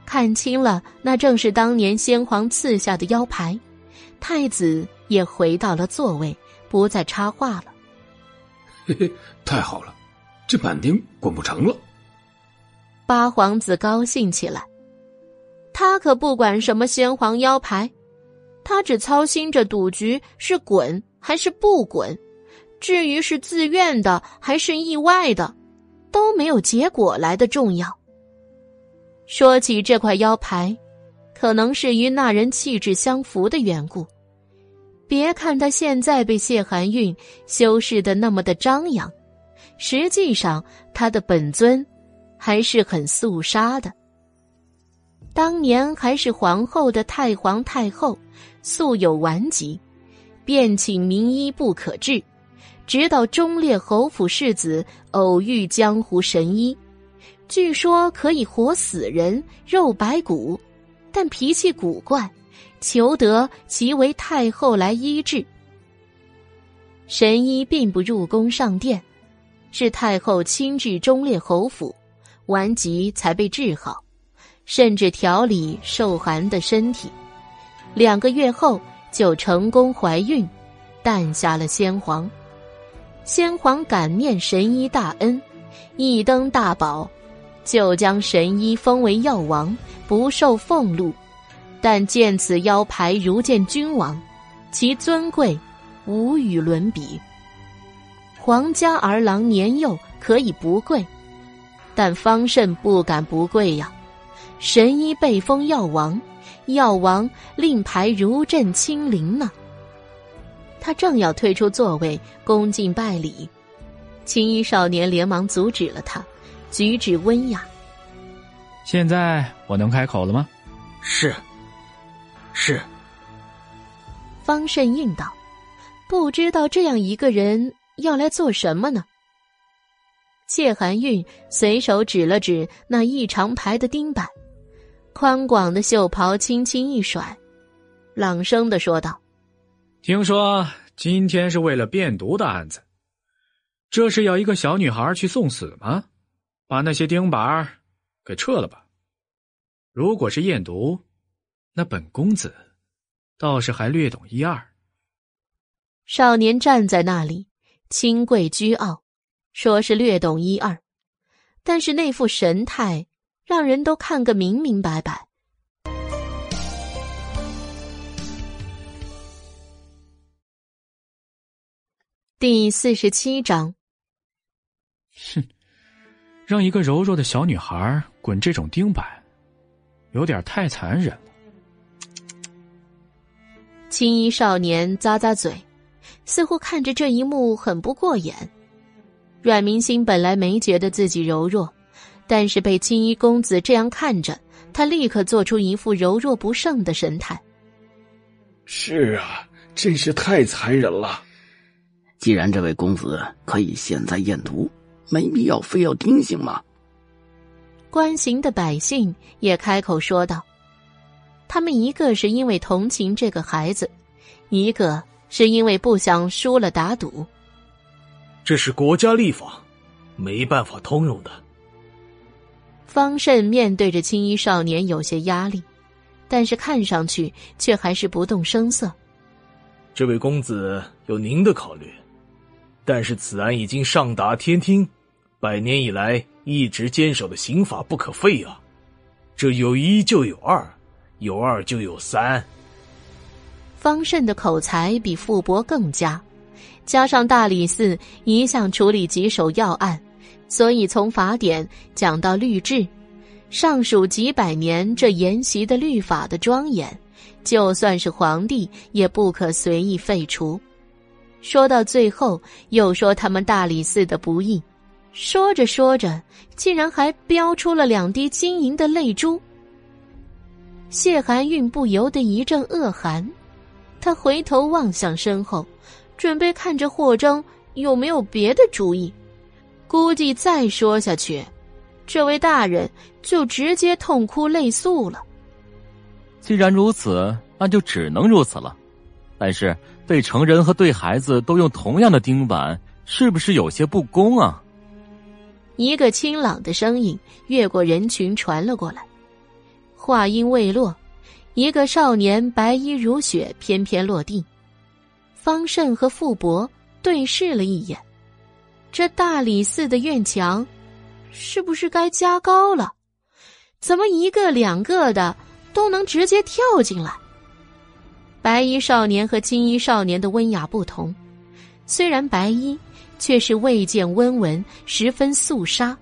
看清了，那正是当年先皇赐下的腰牌。太子也回到了座位，不再插话了。嘿嘿，太好了，这板钉滚不成了。八皇子高兴起来，他可不管什么先皇腰牌，他只操心着赌局是滚还是不滚，至于是自愿的还是意外的，都没有结果来的重要。说起这块腰牌，可能是与那人气质相符的缘故。别看他现在被谢寒韵修饰的那么的张扬，实际上他的本尊。还是很肃杀的。当年还是皇后的太皇太后，素有顽疾，便请名医不可治，直到忠烈侯府世子偶遇江湖神医，据说可以活死人、肉白骨，但脾气古怪，求得其为太后来医治。神医并不入宫上殿，是太后亲至忠烈侯府。顽疾才被治好，甚至调理受寒的身体。两个月后就成功怀孕，诞下了先皇。先皇感念神医大恩，一登大宝，就将神医封为药王，不受俸禄，但见此腰牌如见君王，其尊贵无与伦比。皇家儿郎年幼可以不贵。但方慎不敢不跪呀，神医被封药王，药王令牌如朕亲临呢。他正要退出座位恭敬拜礼，青衣少年连忙阻止了他，举止温雅。现在我能开口了吗？是，是。方慎应道：“不知道这样一个人要来做什么呢？”谢寒韵随手指了指那一长排的钉板，宽广的袖袍轻轻一甩，朗声的说道：“听说今天是为了变毒的案子，这是要一个小女孩去送死吗？把那些钉板给撤了吧。如果是验毒，那本公子倒是还略懂一二。”少年站在那里，清贵倨傲。说是略懂一二，但是那副神态让人都看个明明白白。第四十七章。哼，让一个柔弱的小女孩滚这种钉板，有点太残忍了。青衣少年咂咂嘴，似乎看着这一幕很不过眼。阮明星本来没觉得自己柔弱，但是被青衣公子这样看着，他立刻做出一副柔弱不胜的神态。是啊，真是太残忍了。既然这位公子可以现在验毒，没必要非要听信吗？关行的百姓也开口说道：“他们一个是因为同情这个孩子，一个是因为不想输了打赌。这是国家立法，没办法通融的。”方慎面对着青衣少年有些压力，但是看上去却还是不动声色。这位公子有您的考虑，但是此案已经上达天听，百年以来。一直坚守的刑法不可废啊！这有一就有二，有二就有三。方慎的口才比傅伯更佳，加上大理寺一向处理棘手要案，所以从法典讲到律制，上数几百年这沿袭的律法的庄严，就算是皇帝也不可随意废除。说到最后，又说他们大理寺的不易。说着说着，竟然还飙出了两滴晶莹的泪珠。谢寒韵不由得一阵恶寒，他回头望向身后，准备看着霍征有没有别的主意。估计再说下去，这位大人就直接痛哭泪诉了。既然如此，那就只能如此了。但是对成人和对孩子都用同样的钉板，是不是有些不公啊？一个清朗的声音越过人群传了过来，话音未落，一个少年白衣如雪翩翩落地。方慎和傅伯对视了一眼，这大理寺的院墙是不是该加高了？怎么一个两个的都能直接跳进来？白衣少年和青衣少年的温雅不同，虽然白衣。却是未见温文，十分肃杀，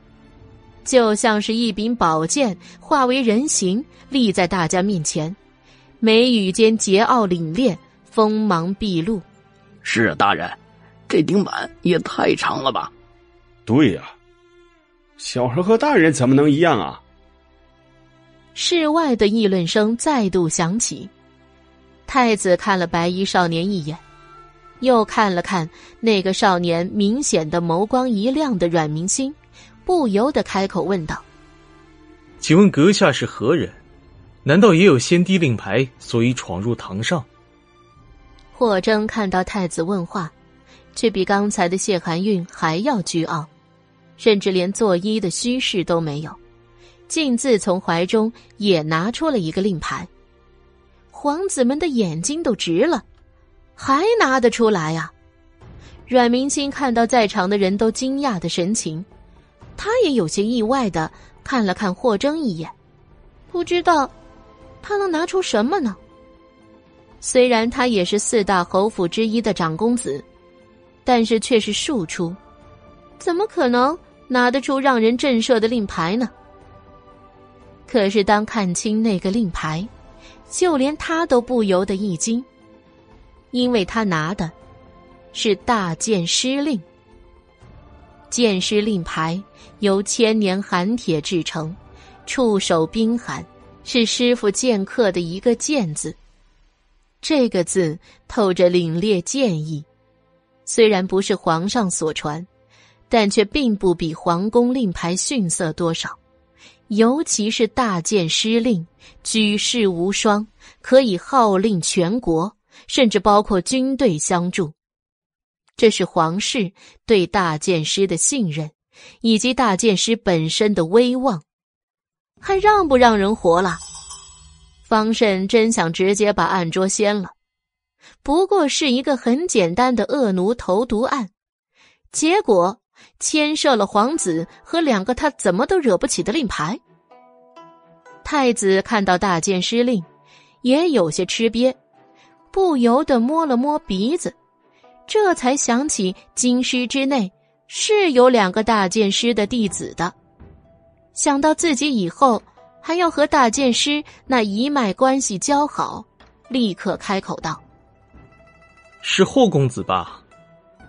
就像是一柄宝剑化为人形立在大家面前，眉宇间桀骜凛冽，锋芒毕露。是啊大人，这顶板也太长了吧？对呀，小孩和大人怎么能一样啊？室外的议论声再度响起，太子看了白衣少年一眼。又看了看那个少年，明显的眸光一亮的阮明星，不由得开口问道：“请问阁下是何人？难道也有先帝令牌，所以闯入堂上？”霍征看到太子问话，却比刚才的谢寒韵还要倨傲，甚至连作揖的虚势都没有，径自从怀中也拿出了一个令牌。皇子们的眼睛都直了。还拿得出来呀？阮明星看到在场的人都惊讶的神情，他也有些意外的看了看霍征一眼，不知道他能拿出什么呢？虽然他也是四大侯府之一的长公子，但是却是庶出，怎么可能拿得出让人震慑的令牌呢？可是当看清那个令牌，就连他都不由得一惊。因为他拿的是大剑师令，剑师令牌由千年寒铁制成，触手冰寒，是师傅剑客的一个“剑”字。这个字透着凛冽剑意，虽然不是皇上所传，但却并不比皇宫令牌逊色多少。尤其是大剑师令，举世无双，可以号令全国。甚至包括军队相助，这是皇室对大剑师的信任，以及大剑师本身的威望。还让不让人活了？方慎真想直接把案桌掀了。不过是一个很简单的恶奴投毒案，结果牵涉了皇子和两个他怎么都惹不起的令牌。太子看到大剑师令，也有些吃瘪。不由得摸了摸鼻子，这才想起京师之内是有两个大剑师的弟子的。想到自己以后还要和大剑师那一脉关系交好，立刻开口道：“是霍公子吧？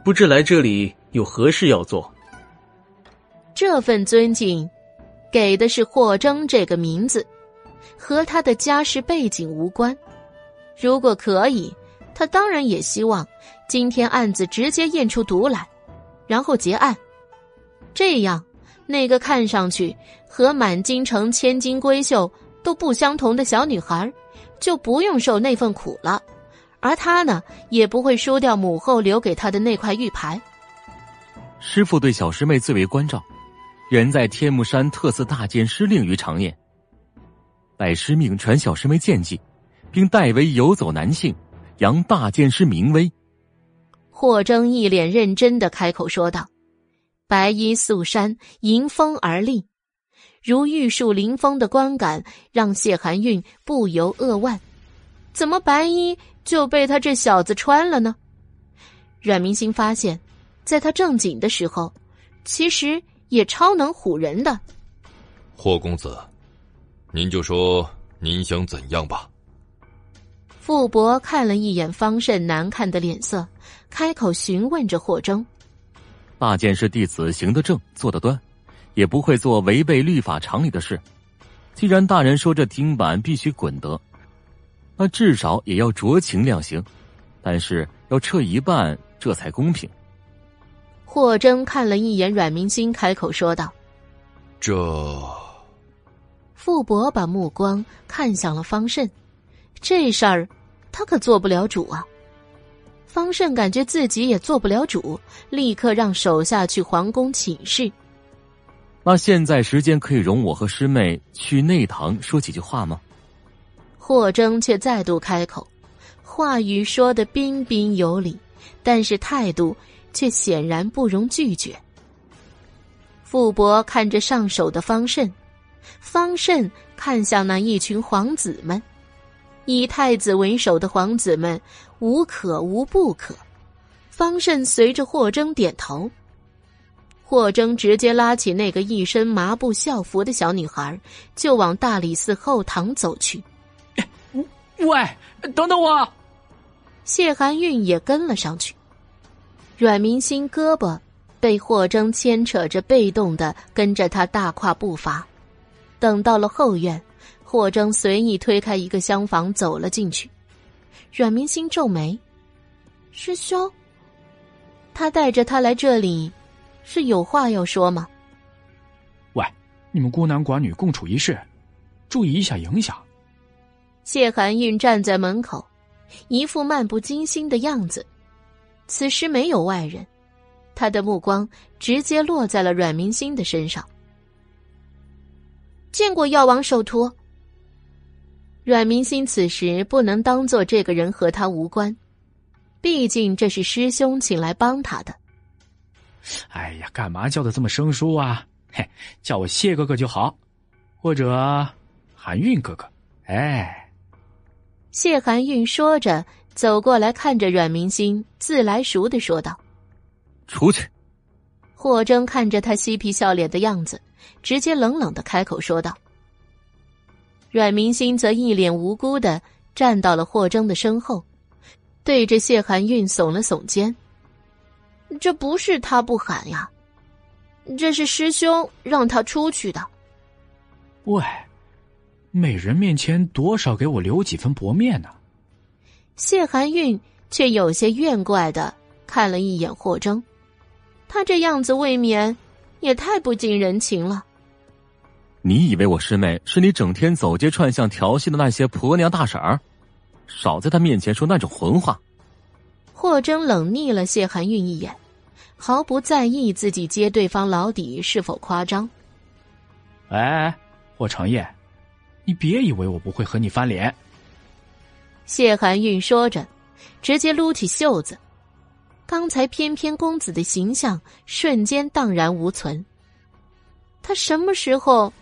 不知来这里有何事要做？”这份尊敬，给的是霍征这个名字，和他的家世背景无关。如果可以，他当然也希望今天案子直接验出毒来，然后结案。这样，那个看上去和满京城千金闺秀都不相同的小女孩，就不用受那份苦了。而他呢，也不会输掉母后留给他的那块玉牌。师傅对小师妹最为关照，人在天目山特赐大剑师令于长念，拜师命传小师妹剑技，并代为游走南幸，扬大剑师名威。霍征一脸认真的开口说道：“白衣素衫迎风而立，如玉树临风的观感让谢寒韵不由扼腕。怎么白衣？”就被他这小子穿了呢。阮明星发现，在他正经的时候，其实也超能唬人的。霍公子，您就说您想怎样吧。傅伯看了一眼方慎难看的脸色，开口询问着霍征：“大剑师弟子行得正，坐得端，也不会做违背律法常理的事。既然大人说这钉板必须滚得。”那至少也要酌情量刑，但是要撤一半，这才公平。霍征看了一眼阮明星，开口说道：“这。”傅伯把目光看向了方慎，这事儿他可做不了主啊。方慎感觉自己也做不了主，立刻让手下去皇宫请示。那现在时间可以容我和师妹去内堂说几句话吗？霍征却再度开口，话语说的彬彬有礼，但是态度却显然不容拒绝。傅伯看着上手的方慎，方慎看向那一群皇子们，以太子为首的皇子们无可无不可。方慎随着霍征点头，霍征直接拉起那个一身麻布校服的小女孩，就往大理寺后堂走去。喂，等等我！谢寒韵也跟了上去。阮明星胳膊被霍征牵扯着，被动的跟着他大跨步伐。等到了后院，霍征随意推开一个厢房，走了进去。阮明星皱眉：“师兄，他带着他来这里，是有话要说吗？”喂，你们孤男寡女共处一室，注意一下影响。谢寒韵站在门口，一副漫不经心的样子。此时没有外人，他的目光直接落在了阮明星的身上。见过药王首徒。阮明星此时不能当做这个人和他无关，毕竟这是师兄请来帮他的。哎呀，干嘛叫的这么生疏啊？嘿，叫我谢哥哥就好，或者韩韵哥哥。哎。谢韩韵说着，走过来，看着阮明星，自来熟的说道：“出去。”霍征看着他嬉皮笑脸的样子，直接冷冷的开口说道。阮明星则一脸无辜的站到了霍征的身后，对着谢寒韵耸了耸肩：“这不是他不喊呀，这是师兄让他出去的。”喂。美人面前多少给我留几分薄面呢？谢寒韵却有些怨怪的看了一眼霍征，他这样子未免也太不近人情了。你以为我师妹是你整天走街串巷调戏的那些婆娘大婶儿？少在她面前说那种混话。霍征冷睨了谢寒韵一眼，毫不在意自己揭对方老底是否夸张。哎，霍长夜。你别以为我不会和你翻脸。谢寒韵说着，直接撸起袖子，刚才翩翩公子的形象瞬间荡然无存。他什么时候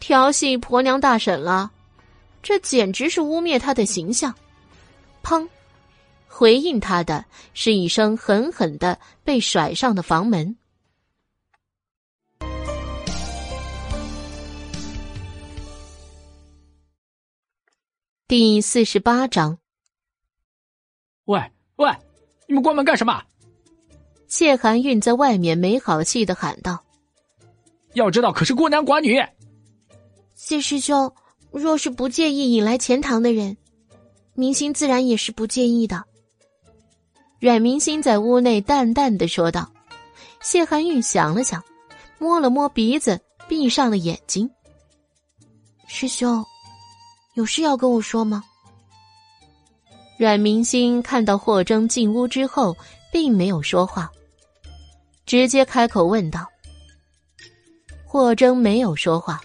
调戏婆娘大婶了？这简直是污蔑他的形象！砰！回应他的是一声狠狠的被甩上的房门。第四十八章。喂喂，你们关门干什么？谢寒韵在外面没好气的喊道：“要知道，可是孤男寡女。”谢师兄，若是不介意引来钱塘的人，明星自然也是不介意的。阮明星在屋内淡淡的说道。谢寒玉想了想，摸了摸鼻子，闭上了眼睛。师兄，有事要跟我说吗？阮明星看到霍征进屋之后，并没有说话，直接开口问道。霍征没有说话，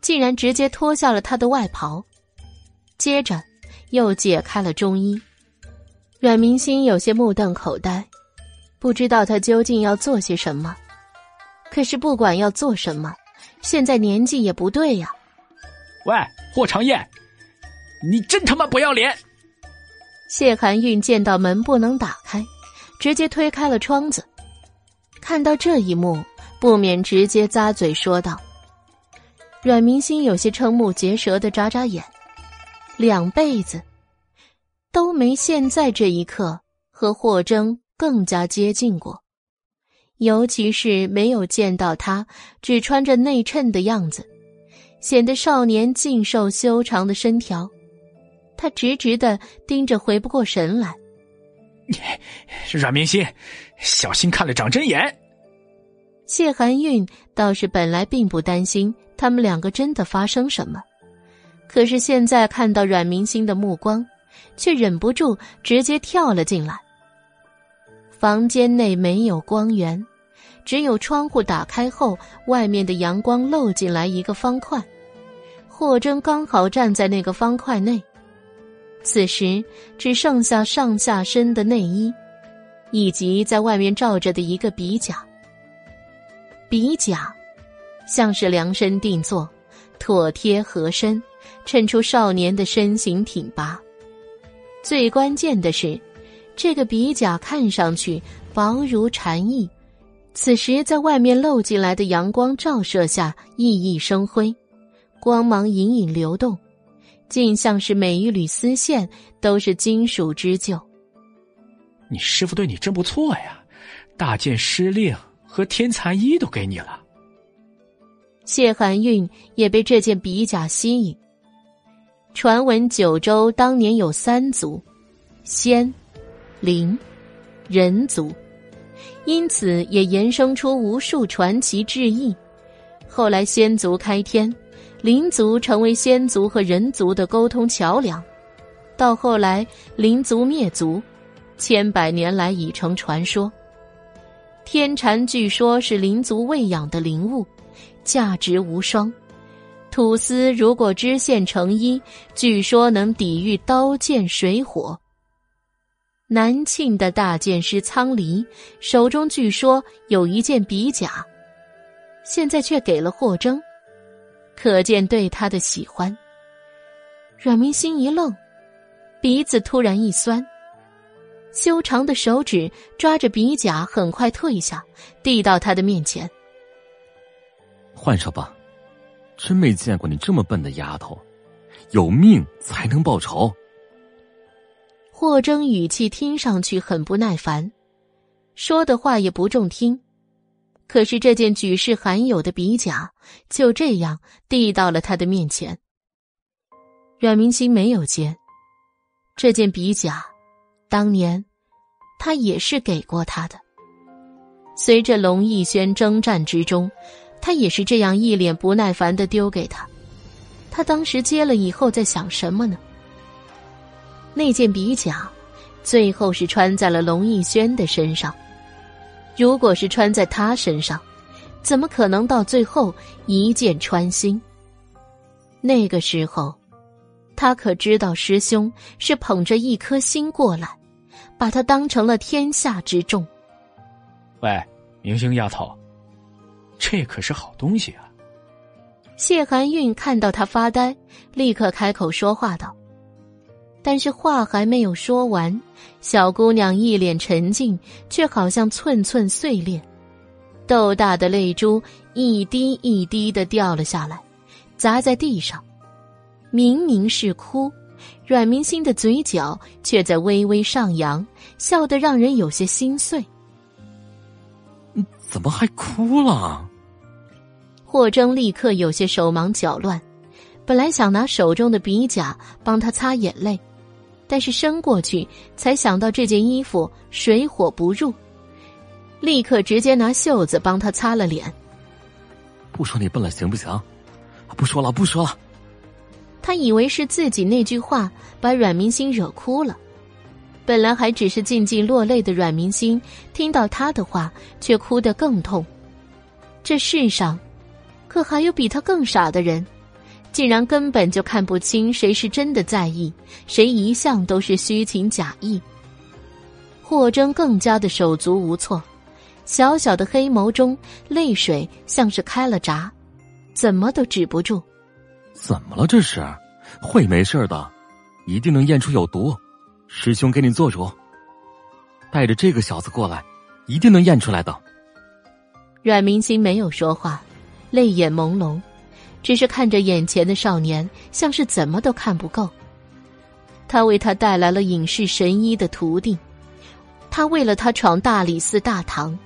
竟然直接脱下了他的外袍，接着又解开了中衣。阮明星有些目瞪口呆。不知道他究竟要做些什么，可是不管要做什么，现在年纪也不对呀。喂，霍长燕，你真他妈不要脸！谢寒韵见到门不能打开，直接推开了窗子。看到这一幕，不免直接咂嘴说道：“阮明星有些瞠目结舌的眨眨眼，两辈子都没现在这一刻和霍征。”更加接近过，尤其是没有见到他只穿着内衬的样子，显得少年劲瘦修长的身条。他直直的盯着，回不过神来。阮明心，小心看了长针眼。谢寒韵倒是本来并不担心他们两个真的发生什么，可是现在看到阮明星的目光，却忍不住直接跳了进来。房间内没有光源，只有窗户打开后，外面的阳光漏进来一个方块。霍征刚好站在那个方块内，此时只剩下上下身的内衣，以及在外面罩着的一个鼻甲。鼻甲像是量身定做，妥帖合身，衬出少年的身形挺拔。最关键的是。这个鼻甲看上去薄如蝉翼，此时在外面漏进来的阳光照射下熠熠生辉，光芒隐隐流动，竟像是每一缕丝线都是金属织就。你师傅对你真不错呀，大剑师令和天蚕衣都给你了。谢寒韵也被这件比甲吸引。传闻九州当年有三族，仙。灵，人族，因此也衍生出无数传奇志异。后来仙族开天，灵族成为仙族和人族的沟通桥梁。到后来灵族灭族，千百年来已成传说。天蚕据说是灵族喂养的灵物，价值无双。吐丝如果织线成衣，据说能抵御刀剑水火。南庆的大剑师苍离手中据说有一件比甲，现在却给了霍征，可见对他的喜欢。阮明心一愣，鼻子突然一酸，修长的手指抓着鼻甲，很快退下，递到他的面前：“换上吧，真没见过你这么笨的丫头，有命才能报仇。”霍征语气听上去很不耐烦，说的话也不中听。可是这件举世罕有的比甲就这样递到了他的面前。阮明星没有接这件比甲，当年他也是给过他的。随着龙逸轩征战之中，他也是这样一脸不耐烦的丢给他。他当时接了以后在想什么呢？那件比甲，最后是穿在了龙逸轩的身上。如果是穿在他身上，怎么可能到最后一箭穿心？那个时候，他可知道师兄是捧着一颗心过来，把他当成了天下之重。喂，明星丫头，这可是好东西啊！谢寒韵看到他发呆，立刻开口说话道。但是话还没有说完，小姑娘一脸沉静，却好像寸寸碎裂，豆大的泪珠一滴一滴的掉了下来，砸在地上。明明是哭，阮明星的嘴角却在微微上扬，笑得让人有些心碎。怎么还哭了？霍征立刻有些手忙脚乱，本来想拿手中的笔甲帮他擦眼泪，但是伸过去才想到这件衣服水火不入，立刻直接拿袖子帮他擦了脸。不说你笨了，行不行？不说了，不说了。他以为是自己那句话把阮明星惹哭了，本来还只是静静落泪的阮明星，听到他的话却哭得更痛。这世上，可还有比他更傻的人？竟然根本就看不清谁是真的在意，谁一向都是虚情假意。霍征更加的手足无措，小小的黑眸中泪水像是开了闸，怎么都止不住。怎么了？这是会没事的，一定能验出有毒。师兄给你做主，带着这个小子过来，一定能验出来的。阮明星没有说话，泪眼朦胧。只是看着眼前的少年，像是怎么都看不够。他为他带来了隐世神医的徒弟，他为了他闯大理寺大堂，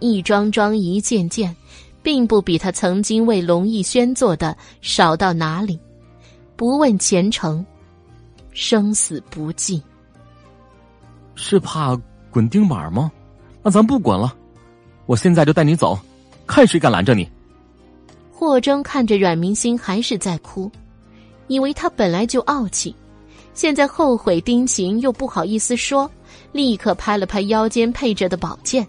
一桩桩一件件，并不比他曾经为龙逸轩做的少到哪里。不问前程，生死不计。是怕滚钉板吗？那咱不滚了，我现在就带你走，看谁敢拦着你。霍征看着阮明星还是在哭，以为他本来就傲气，现在后悔丁情又不好意思说，立刻拍了拍腰间配着的宝剑。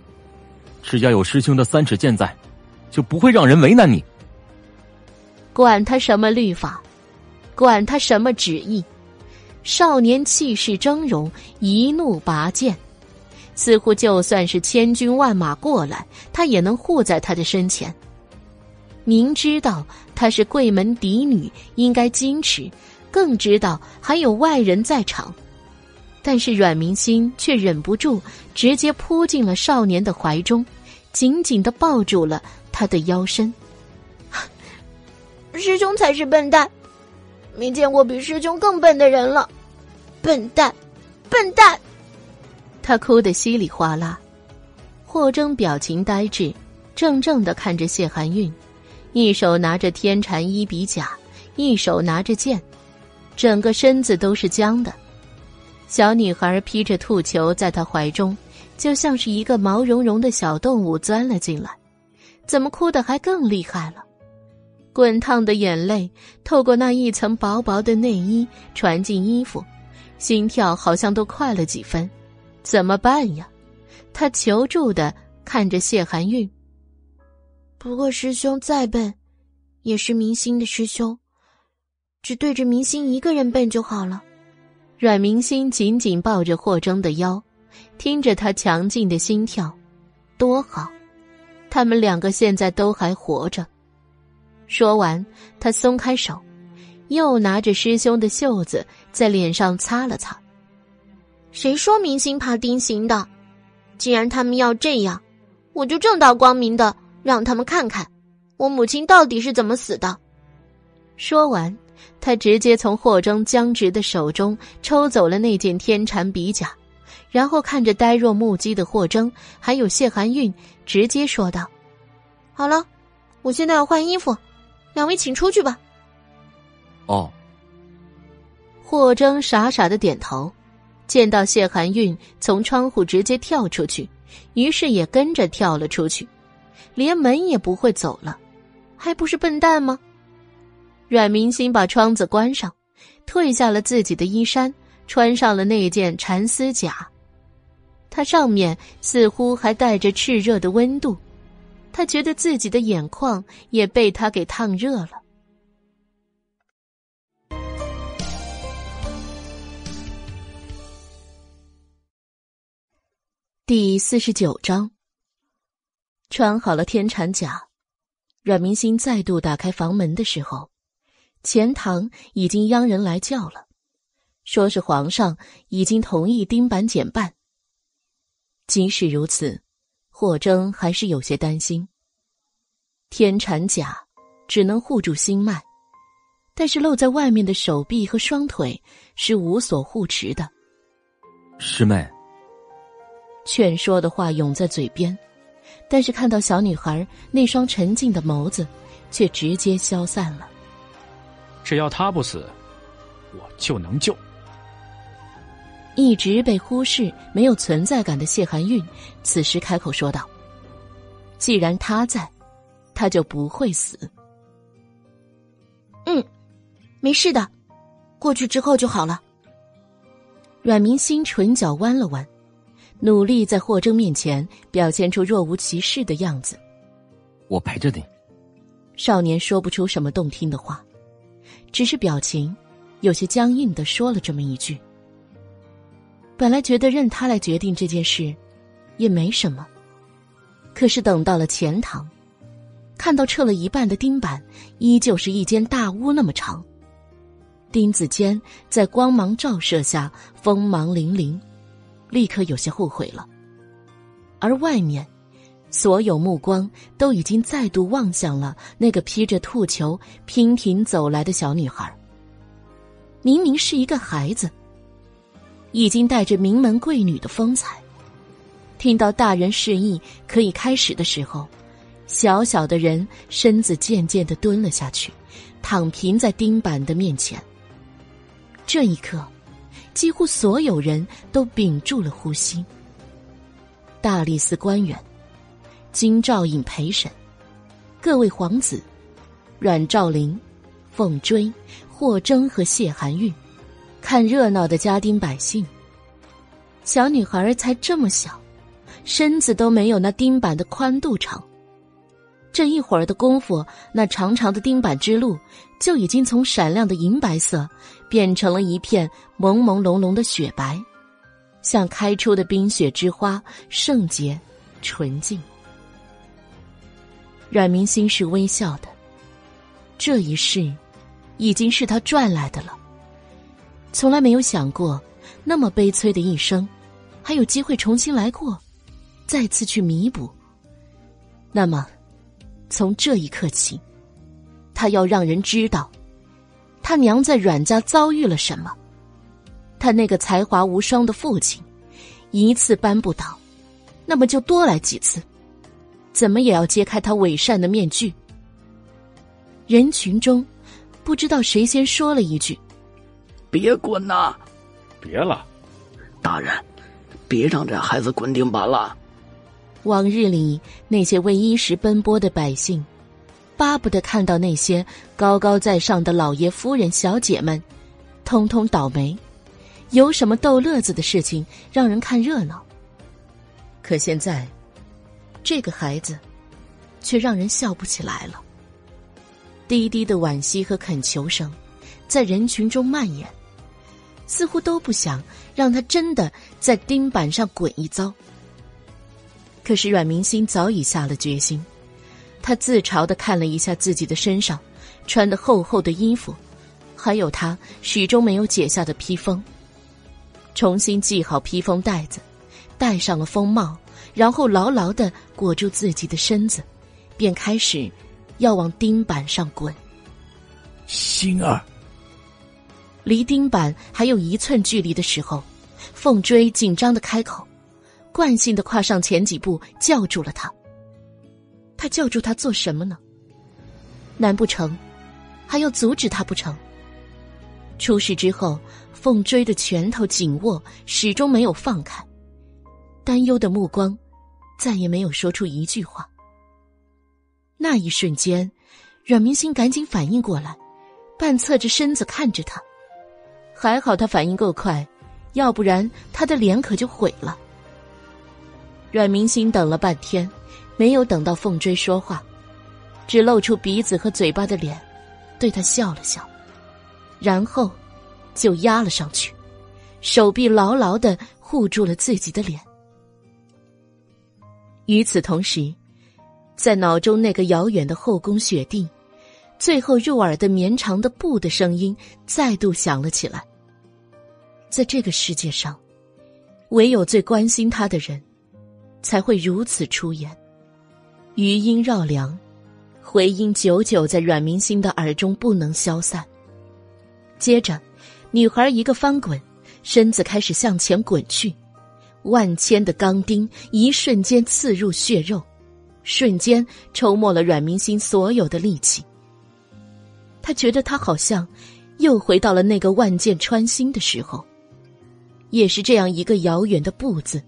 只要有师兄的三尺剑在，就不会让人为难你。管他什么律法，管他什么旨意，少年气势峥嵘，一怒拔剑，似乎就算是千军万马过来，他也能护在他的身前。明知道她是贵门嫡女，应该矜持，更知道还有外人在场，但是阮明心却忍不住直接扑进了少年的怀中，紧紧的抱住了他的腰身。师兄才是笨蛋，没见过比师兄更笨的人了，笨蛋，笨蛋！他哭得稀里哗啦。霍征表情呆滞，怔怔的看着谢寒韵。一手拿着天禅一比甲，一手拿着剑，整个身子都是僵的。小女孩披着兔裘在他怀中，就像是一个毛茸茸的小动物钻了进来，怎么哭得还更厉害了？滚烫的眼泪透过那一层薄薄的内衣传进衣服，心跳好像都快了几分。怎么办呀？他求助的看着谢寒韵。不过师兄再笨，也是明星的师兄，只对着明星一个人笨就好了。阮明星紧紧抱着霍征的腰，听着他强劲的心跳，多好！他们两个现在都还活着。说完，他松开手，又拿着师兄的袖子在脸上擦了擦。谁说明星怕丁行的？既然他们要这样，我就正大光明的。让他们看看，我母亲到底是怎么死的。说完，他直接从霍征僵直的手中抽走了那件天蚕比甲，然后看着呆若木鸡的霍征，还有谢寒韵，直接说道：“好了，我现在要换衣服，两位请出去吧。”哦。霍征傻傻的点头，见到谢寒韵从窗户直接跳出去，于是也跟着跳了出去。连门也不会走了，还不是笨蛋吗？阮明星把窗子关上，褪下了自己的衣衫，穿上了那件蚕丝甲。它上面似乎还带着炽热的温度，他觉得自己的眼眶也被它给烫热了。第四十九章。穿好了天蚕甲，阮明星再度打开房门的时候，钱塘已经央人来叫了，说是皇上已经同意丁板减半。即使如此，霍征还是有些担心。天蚕甲只能护住心脉，但是露在外面的手臂和双腿是无所护持的。师妹，劝说的话涌在嘴边。但是看到小女孩那双沉静的眸子，却直接消散了。只要他不死，我就能救。一直被忽视、没有存在感的谢寒韵，此时开口说道：“既然他在，他就不会死。”嗯，没事的，过去之后就好了。阮明心唇角弯了弯，努力在霍征面前表现出若无其事的样子。我陪着你。少年说不出什么动听的话，只是表情有些僵硬的说了这么一句。本来觉得任他来决定这件事，也没什么。可是等到了前堂，看到撤了一半的钉板，依旧是一间大屋那么长。钉子间在光芒照射下锋芒凛凛，立刻有些后悔了。而外面，所有目光都已经再度望向了那个披着兔裘娉婷走来的小女孩。明明是一个孩子，已经带着名门贵女的风采。听到大人示意可以开始的时候，小小的人身子渐渐的蹲了下去，躺平在钉板的面前。这一刻，几乎所有人都屏住了呼吸。大理寺官员、金兆尹陪审、各位皇子、阮兆林、凤追、霍征和谢寒玉，看热闹的家丁百姓。小女孩才这么小，身子都没有那钉板的宽度长。这一会儿的功夫，那长长的钉板之路就已经从闪亮的银白色变成了一片朦朦胧胧的雪白，像开出的冰雪之花，圣洁、纯净。阮明心是微笑的，这一世已经是他赚来的了。从来没有想过，那么悲催的一生，还有机会重新来过，再次去弥补。那么。从这一刻起，他要让人知道，他娘在阮家遭遇了什么。他那个才华无双的父亲，一次扳不倒，那么就多来几次，怎么也要揭开他伪善的面具。人群中，不知道谁先说了一句：“别滚呐！”“别了，大人，别让这孩子滚钉板了。”往日里那些为衣食奔波的百姓，巴不得看到那些高高在上的老爷夫人、小姐们，通通倒霉，有什么逗乐子的事情让人看热闹。可现在，这个孩子，却让人笑不起来了。低低的惋惜和恳求声，在人群中蔓延，似乎都不想让他真的在钉板上滚一遭。可是阮明心早已下了决心，他自嘲的看了一下自己的身上，穿的厚厚的衣服，还有他始终没有解下的披风。重新系好披风带子，戴上了风帽，然后牢牢的裹住自己的身子，便开始要往钉板上滚。星儿，离钉板还有一寸距离的时候，凤追紧张的开口。惯性的跨上前几步，叫住了他。他叫住他做什么呢？难不成还要阻止他不成？出事之后，凤追的拳头紧握，始终没有放开，担忧的目光再也没有说出一句话。那一瞬间，阮明星赶紧反应过来，半侧着身子看着他。还好他反应够快，要不然他的脸可就毁了。阮明星等了半天，没有等到凤追说话，只露出鼻子和嘴巴的脸，对他笑了笑，然后就压了上去，手臂牢牢的护住了自己的脸。与此同时，在脑中那个遥远的后宫雪地，最后入耳的绵长的“布”的声音再度响了起来。在这个世界上，唯有最关心他的人。才会如此出言，余音绕梁，回音久久在阮明星的耳中不能消散。接着，女孩一个翻滚，身子开始向前滚去，万千的钢钉一瞬间刺入血肉，瞬间抽没了阮明星所有的力气。他觉得他好像又回到了那个万箭穿心的时候，也是这样一个遥远的“不”字，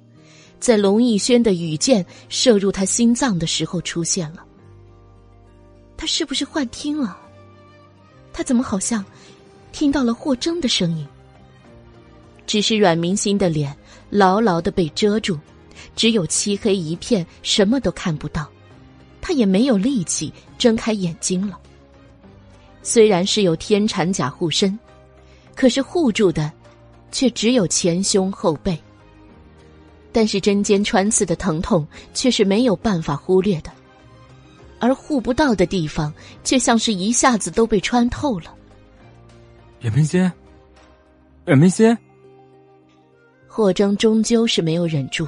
在龙逸轩的羽箭射入他心脏的时候出现了。他是不是幻听了？他怎么好像听到了霍征的声音？只是阮明心的脸牢牢的被遮住，只有漆黑一片，什么都看不到。他也没有力气睁开眼睛了。虽然是有天蚕甲护身，可是护住的却只有前胸后背。但是针尖穿刺的疼痛却是没有办法忽略的，而护不到的地方却像是一下子都被穿透了。阮明心，阮明心，霍征终究是没有忍住。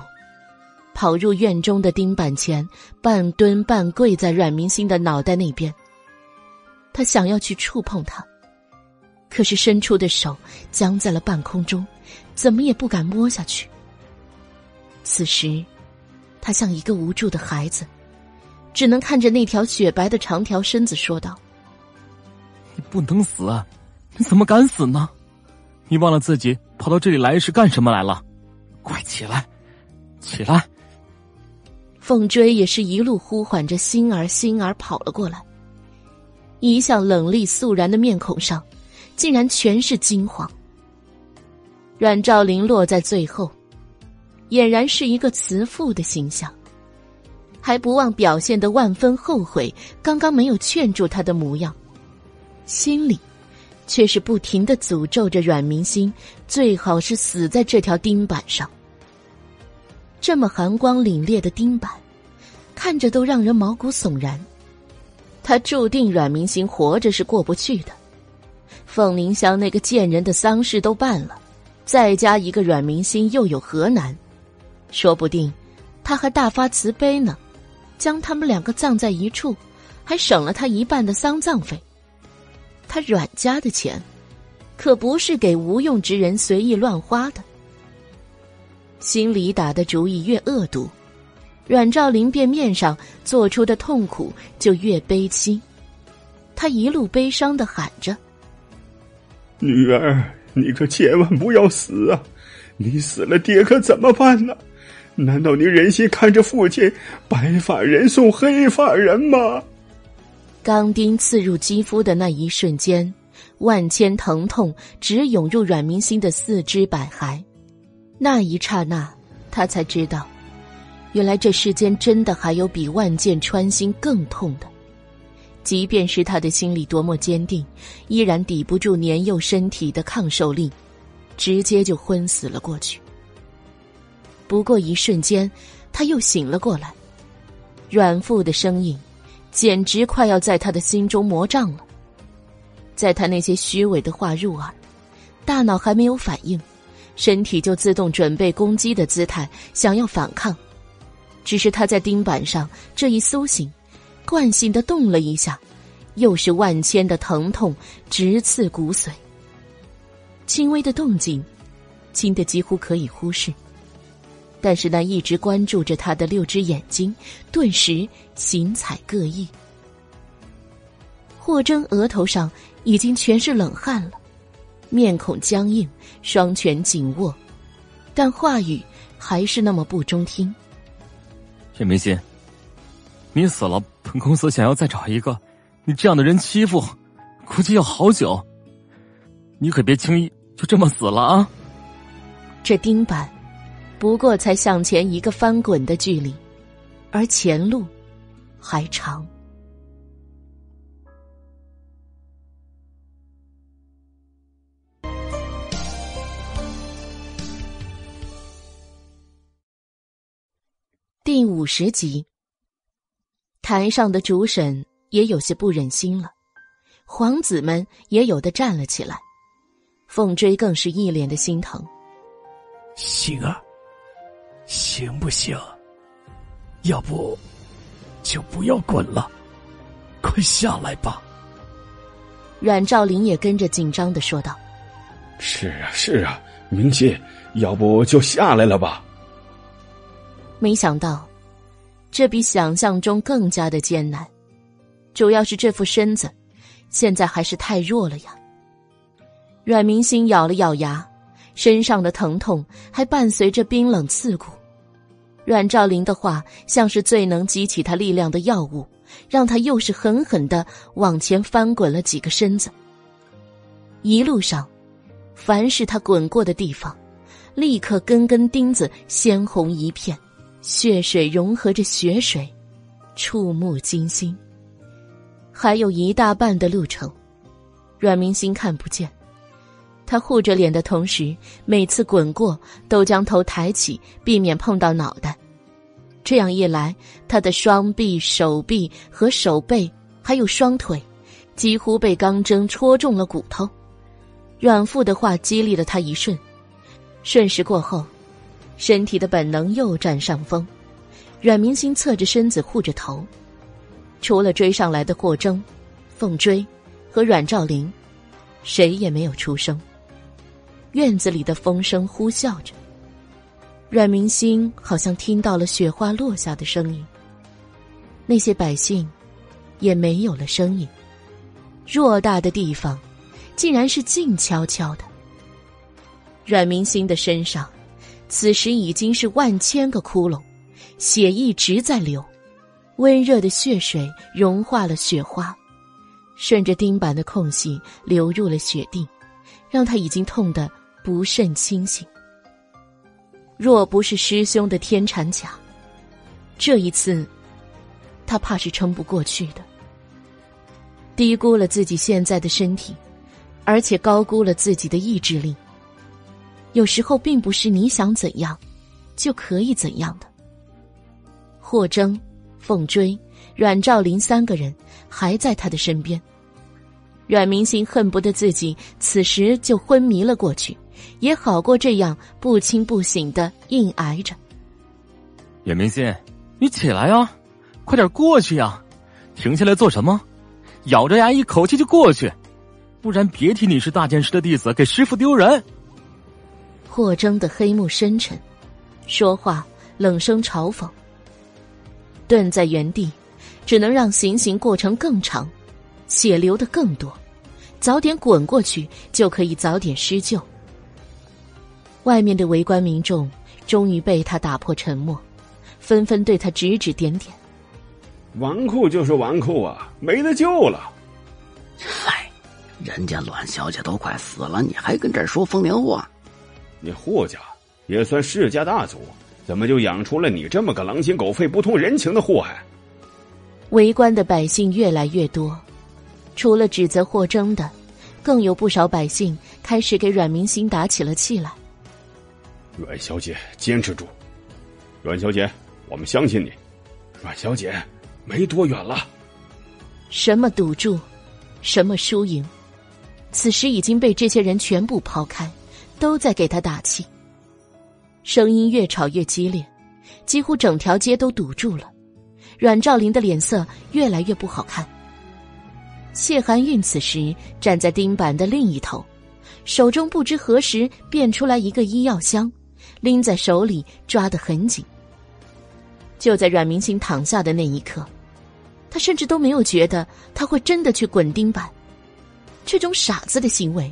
跑入院中的钉板前，半蹲半跪在阮明星的脑袋那边。他想要去触碰他，可是伸出的手僵在了半空中，怎么也不敢摸下去。此时，他像一个无助的孩子，只能看着那条雪白的长条身子说道：“你不能死，啊！你怎么敢死呢？你忘了自己跑到这里来是干什么来了？快起来，起来！”凤追也是一路呼唤着星儿，星儿跑了过来。一向冷厉肃然的面孔上，竟然全是惊慌。阮兆林落在最后，俨然是一个慈父的形象，还不忘表现的万分后悔刚刚没有劝住他的模样，心里却是不停的诅咒着阮明星，最好是死在这条钉板上。这么寒光凛冽的钉板，看着都让人毛骨悚然。他注定阮明星活着是过不去的。凤凝香那个贱人的丧事都办了，再加一个阮明星又有何难？说不定他还大发慈悲呢，将他们两个葬在一处，还省了他一半的丧葬费。他阮家的钱，可不是给无用之人随意乱花的。心里打的主意越恶毒，阮兆林便面上做出的痛苦就越悲戚。他一路悲伤的喊着：“女儿，你可千万不要死啊！你死了，爹可怎么办呢？难道你忍心看着父亲白发人送黑发人吗？”钢钉刺入肌肤的那一瞬间，万千疼痛直涌入阮明心的四肢百骸。那一刹那，他才知道，原来这世间真的还有比万箭穿心更痛的。即便是他的心里多么坚定，依然抵不住年幼身体的抗受力，直接就昏死了过去。不过一瞬间，他又醒了过来。阮父的声音，简直快要在他的心中魔障了。在他那些虚伪的话入耳，大脑还没有反应。身体就自动准备攻击的姿态，想要反抗，只是他在钉板上这一苏醒，惯性的动了一下，又是万千的疼痛直刺骨髓。轻微的动静，轻的几乎可以忽视，但是那一直关注着他的六只眼睛，顿时形彩各异。霍征额头上已经全是冷汗了。面孔僵硬，双拳紧握，但话语还是那么不中听。叶明心，你死了，本公司想要再找一个你这样的人欺负，估计要好久。你可别轻易就这么死了啊！这钉板，不过才向前一个翻滚的距离，而前路还长。第五十集，台上的主审也有些不忍心了，皇子们也有的站了起来，凤追更是一脸的心疼。星儿，行不行？要不就不要滚了，快下来吧。阮兆林也跟着紧张的说道：“是啊，是啊，明心，要不就下来了吧。”没想到，这比想象中更加的艰难。主要是这副身子，现在还是太弱了呀。阮明星咬了咬牙，身上的疼痛还伴随着冰冷刺骨。阮兆林的话像是最能激起他力量的药物，让他又是狠狠的往前翻滚了几个身子。一路上，凡是他滚过的地方，立刻根根钉子鲜红一片，血水融合着血水，触目惊心。还有一大半的路程，阮明星看不见。他护着脸的同时，每次滚过都将头抬起，避免碰到脑袋。这样一来，他的双臂、手臂和手背，还有双腿，几乎被钢针戳中了骨头。阮父的话激励了他一瞬，瞬时过后，身体的本能又占上风。阮明星侧着身子护着头，除了追上来的霍征、凤追和阮兆林，谁也没有出声。院子里的风声呼啸着，阮明星好像听到了雪花落下的声音。那些百姓也没有了声音，偌大的地方竟然是静悄悄的。阮明星的身上此时已经是万千个窟窿，血一直在流，温热的血水融化了雪花，顺着钉板的空隙流入了雪地，让他已经痛得。不甚清醒。若不是师兄的天蚕甲，这一次，他怕是撑不过去的。低估了自己现在的身体，而且高估了自己的意志力。有时候，并不是你想怎样，就可以怎样的。霍征、凤追、阮兆林三个人还在他的身边。阮明星恨不得自己此时就昏迷了过去。也好过这样不清不醒的硬挨着。叶明心，你起来啊，快点过去呀！停下来做什么？咬着牙一口气就过去，不然别提你是大剑师的弟子，给师傅丢人。霍征的黑目深沉，说话冷声嘲讽。顿在原地，只能让行刑过程更长，血流的更多。早点滚过去，就可以早点施救。外面的围观民众终于被他打破沉默，纷纷对他指指点点。纨绔就是纨绔啊，没得救了。嗨，人家阮小姐都快死了，你还跟这儿说风凉话？你霍家也算世家大族，怎么就养出了你这么个狼心狗肺、不通人情的祸害？围观的百姓越来越多，除了指责霍征的，更有不少百姓开始给阮明星打起了气来。阮小姐，坚持住！阮小姐，我们相信你。阮小姐，没多远了。什么赌注，什么输赢，此时已经被这些人全部抛开，都在给他打气。声音越吵越激烈，几乎整条街都堵住了。阮兆林的脸色越来越不好看。谢寒韵此时站在钉板的另一头，手中不知何时变出来一个医药箱。拎在手里，抓得很紧。就在阮明星躺下的那一刻，他甚至都没有觉得他会真的去滚钉板。这种傻子的行为，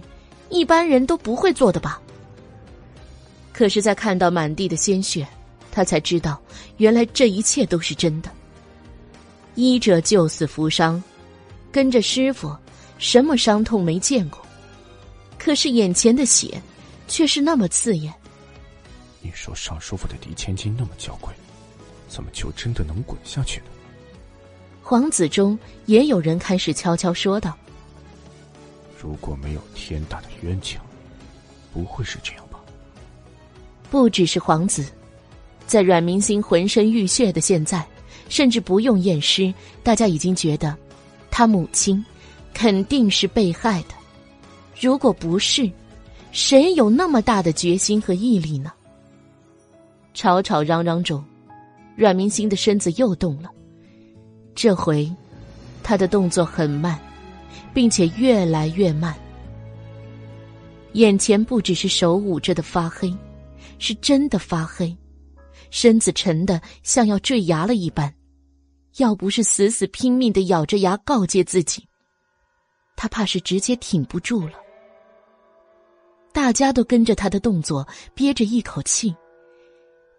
一般人都不会做的吧？可是，在看到满地的鲜血，他才知道，原来这一切都是真的。医者救死扶伤，跟着师傅，什么伤痛没见过？可是眼前的血，却是那么刺眼。你说尚书府的狄千金那么娇贵，怎么就真的能滚下去呢？皇子中也有人开始悄悄说道：“如果没有天大的冤情，不会是这样吧？”不只是皇子，在阮明星浑身浴血的现在，甚至不用验尸，大家已经觉得他母亲肯定是被害的。如果不是，谁有那么大的决心和毅力呢？吵吵嚷嚷中，阮明星的身子又动了。这回，他的动作很慢，并且越来越慢。眼前不只是手捂着的发黑，是真的发黑，身子沉的像要坠崖了一般。要不是死死拼命的咬着牙告诫自己，他怕是直接挺不住了。大家都跟着他的动作，憋着一口气，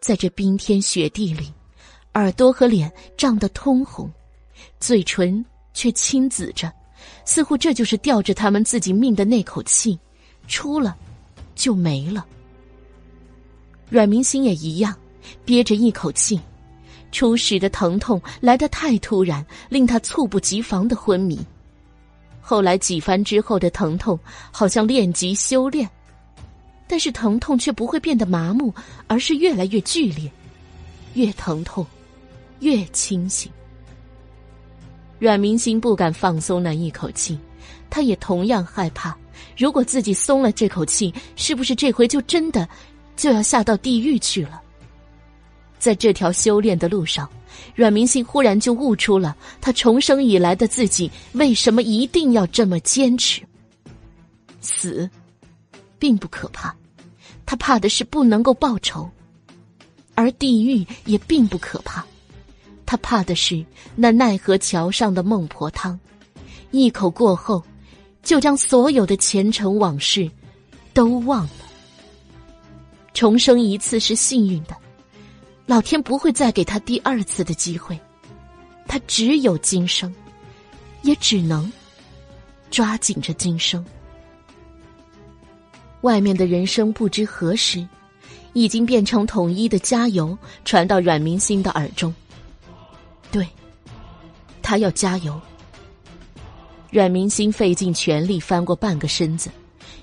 在这冰天雪地里，耳朵和脸涨得通红，嘴唇却青紫着，似乎这就是吊着他们自己命的那口气，出了就没了。阮明星也一样，憋着一口气。初始的疼痛来得太突然，令他猝不及防的昏迷。后来几番之后的疼痛，好像练级修炼，但是疼痛却不会变得麻木，而是越来越剧烈，越疼痛，越清醒。阮明星不敢放松那一口气，他也同样害怕，如果自己松了这口气，是不是这回就真的就要下到地狱去了？在这条修炼的路上，阮明星忽然就悟出了他重生以来的自己为什么一定要这么坚持。死，并不可怕，他怕的是不能够报仇；而地狱也并不可怕，他怕的是那奈何桥上的孟婆汤，一口过后，就将所有的前尘往事都忘了。重生一次是幸运的。老天不会再给他第二次的机会，他只有今生，也只能抓紧着今生。外面的人声不知何时已经变成统一的加油，传到阮明星的耳中。对，他要加油。阮明星费尽全力翻过半个身子，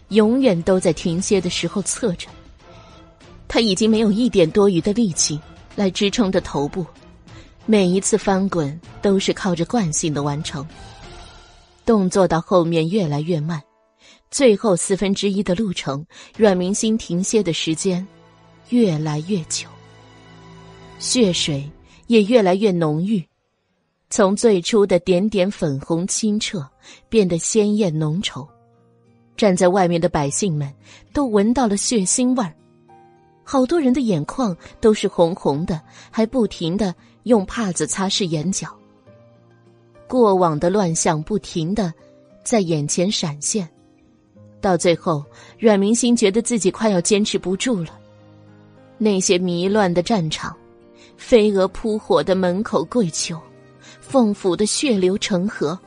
永远都在停歇的时候侧着。他已经没有一点多余的力气。来支撑着头部，每一次翻滚都是靠着惯性的完成。动作到后面越来越慢，最后四分之一的路程，阮明星停歇的时间越来越久，血水也越来越浓郁，从最初的点点粉红清澈变得鲜艳浓稠。站在外面的百姓们都闻到了血腥味儿。好多人的眼眶都是红红的，还不停的用帕子擦拭眼角。过往的乱象不停的在眼前闪现，到最后，阮明星觉得自己快要坚持不住了。那些迷乱的战场，飞蛾扑火的门口跪求，凤府的血流成河，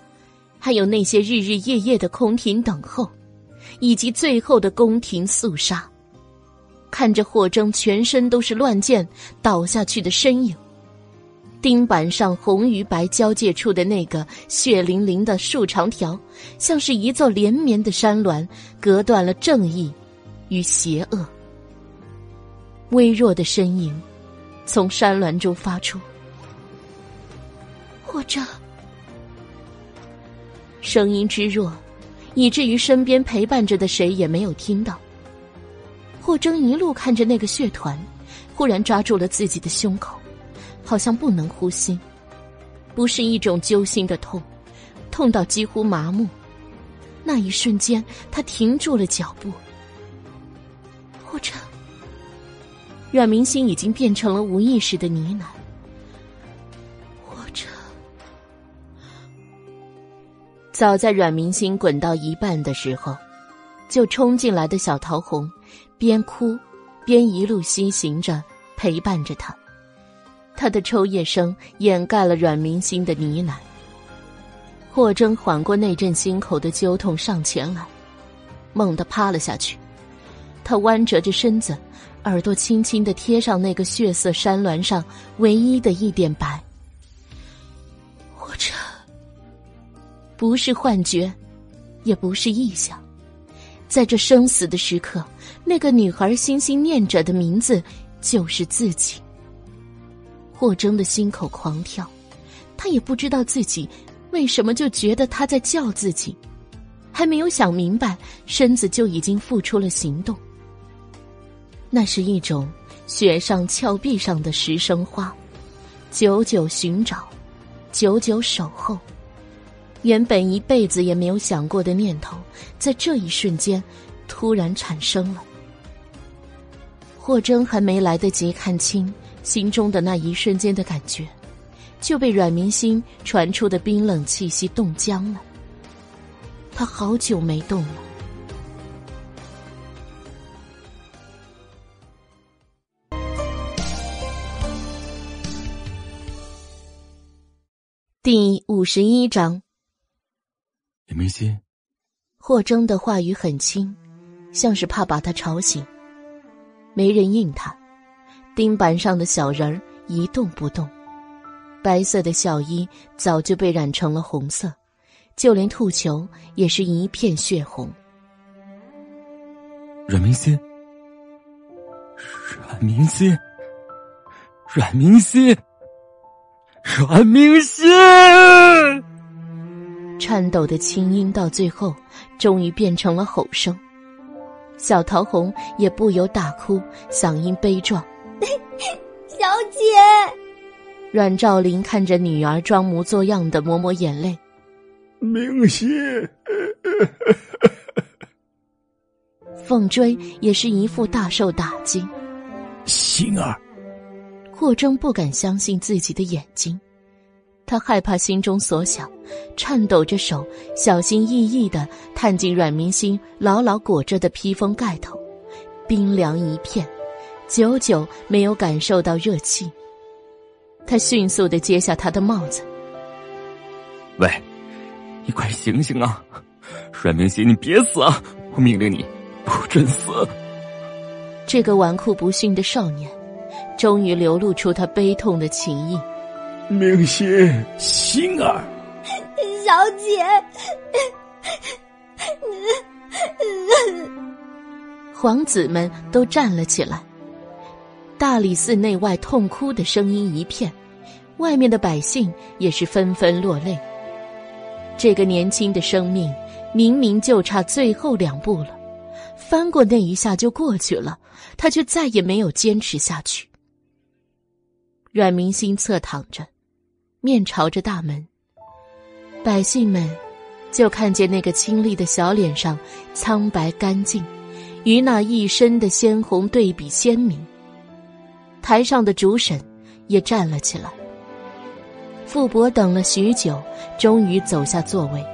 还有那些日日夜夜的空庭等候，以及最后的宫廷肃杀。看着霍征全身都是乱箭倒下去的身影，钉板上红与白交界处的那个血淋淋的竖长条，像是一座连绵的山峦，隔断了正义与邪恶。微弱的声音从山峦中发出，霍征。声音之弱，以至于身边陪伴着的谁也没有听到。霍征一路看着那个血团，忽然抓住了自己的胸口，好像不能呼吸。不是一种揪心的痛，痛到几乎麻木。那一瞬间，他停住了脚步。霍征，阮明星已经变成了无意识的呢喃。霍征，早在阮明星滚到一半的时候，就冲进来的小桃红。边哭，边一路西行着，陪伴着他。他的抽噎声掩盖了阮明星的呢喃。霍征缓过那阵心口的揪痛，上前来，猛地趴了下去。他弯折着身子，耳朵轻轻的贴上那个血色山峦上唯一的一点白。霍征，不是幻觉，也不是臆想。在这生死的时刻，那个女孩心心念着的名字就是自己。霍征的心口狂跳，他也不知道自己为什么就觉得他在叫自己，还没有想明白，身子就已经付出了行动。那是一种雪上峭壁上的石生花，久久寻找，久久守候。原本一辈子也没有想过的念头，在这一瞬间突然产生了。霍征还没来得及看清心中的那一瞬间的感觉，就被阮明星传出的冰冷气息冻僵了。他好久没动了。第五十一章，也没心。霍征的话语很轻，像是怕把他吵醒。没人应他，钉板上的小人儿一动不动。白色的校衣早就被染成了红色，就连兔球也是一片血红。阮明心，阮明心，阮明心。阮明心，颤抖的轻音到最后终于变成了吼声。小桃红也不由大哭，嗓音悲壮：“小姐！”阮兆林看着女儿装模作样的抹抹眼泪：“明心。”凤追也是一副大受打击：“心儿。”霍征不敢相信自己的眼睛，他害怕心中所想，颤抖着手，小心翼翼的探进阮明星牢牢裹着的披风盖头，冰凉一片，久久没有感受到热气。他迅速的揭下他的帽子：“喂，你快醒醒啊！阮明星，你别死啊！我命令你，不准死！”这个纨绔不驯的少年。终于流露出他悲痛的情意，明心，心儿，小姐，皇子们都站了起来。大理寺内外痛哭的声音一片，外面的百姓也是纷纷落泪。这个年轻的生命，明明就差最后两步了，翻过那一下就过去了，他却再也没有坚持下去。阮明星侧躺着，面朝着大门。百姓们就看见那个清丽的小脸上苍白干净，与那一身的鲜红对比鲜明。台上的主审也站了起来。傅博等了许久，终于走下座位，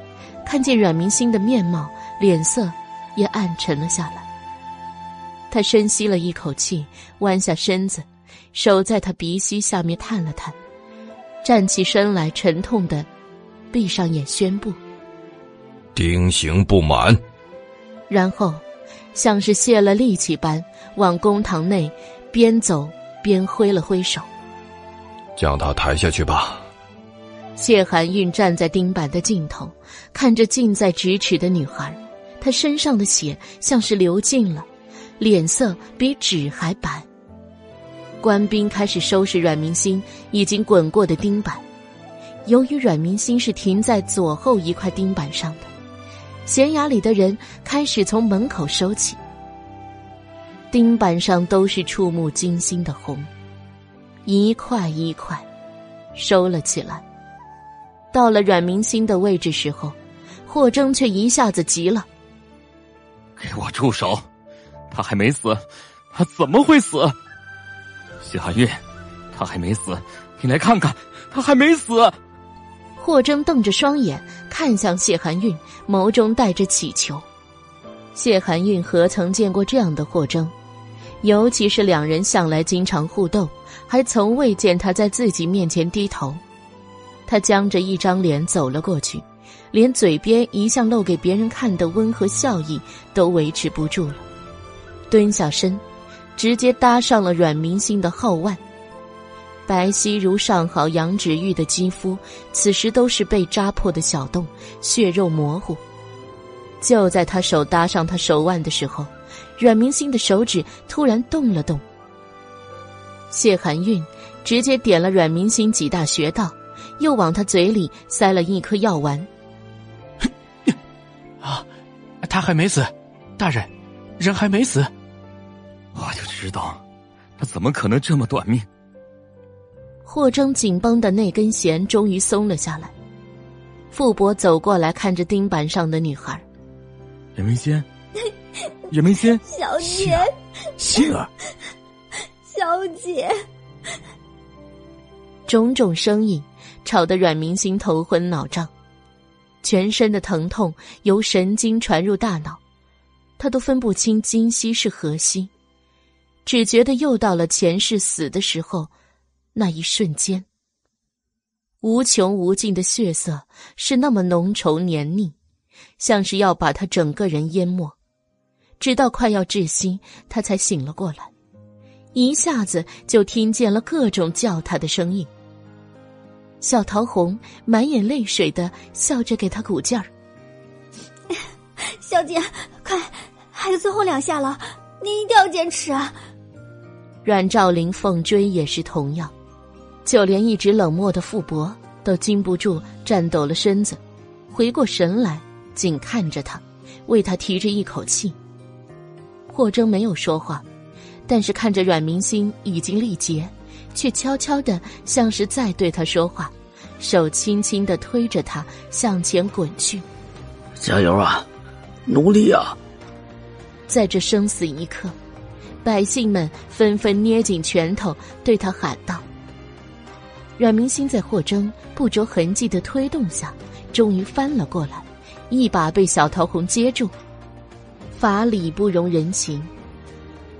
看见阮明星的面貌，脸色也暗沉了下来。他深吸了一口气，弯下身子。手在他鼻息下面探了探，站起身来，沉痛的闭上眼，宣布：“丁刑不满。”然后，像是泄了力气般，往公堂内边走边挥了挥手：“将他抬下去吧。”谢寒韵站在钉板的尽头，看着近在咫尺的女孩，她身上的血像是流尽了，脸色比纸还白。官兵开始收拾阮明星已经滚过的钉板，由于阮明星是停在左后一块钉板上的，悬崖里的人开始从门口收起。钉板上都是触目惊心的红，一块一块收了起来。到了阮明星的位置时候，霍征却一下子急了：“给我住手！他还没死，他怎么会死？”谢寒韵，他还没死，你来看看，他还没死。霍征瞪着双眼看向谢寒韵，眸中带着乞求。谢寒韵何曾见过这样的霍征？尤其是两人向来经常互斗，还从未见他在自己面前低头。他僵着一张脸走了过去，连嘴边一向露给别人看的温和笑意都维持不住了，蹲下身。直接搭上了阮明星的后腕，白皙如上好羊脂玉的肌肤，此时都是被扎破的小洞，血肉模糊。就在他手搭上他手腕的时候，阮明星的手指突然动了动。谢寒韵直接点了阮明星几大穴道，又往他嘴里塞了一颗药丸。啊，他还没死，大人，人还没死。我就知道，他怎么可能这么短命？霍征紧绷的那根弦终于松了下来。傅伯走过来，看着钉板上的女孩，任明仙，任明心，小姐，心儿，小姐，种种声音吵得阮明心头昏脑胀。全身的疼痛由神经传入大脑，他都分不清今夕是何夕，只觉得又到了前世死的时候，那一瞬间。无穷无尽的血色是那么浓稠黏腻，像是要把他整个人淹没，直到快要窒息，他才醒了过来，一下子就听见了各种叫他的声音。小桃红满眼泪水的笑着给他鼓劲儿：“小姐，快，还有最后两下了，你一定要坚持啊！”阮兆林、凤追也是同样。就连一直冷漠的傅博都禁不住颤抖了身子，回过神来，紧看着他，为他提着一口气。霍征没有说话，但是看着阮明星已经力竭，却悄悄的像是在对他说话，手轻轻的推着他向前滚去。加油啊，努力啊！在这生死一刻，百姓们纷纷捏紧拳头，对他喊道。阮明星在霍征不着痕迹的推动下，终于翻了过来，一把被小桃红接住。法理不容人情，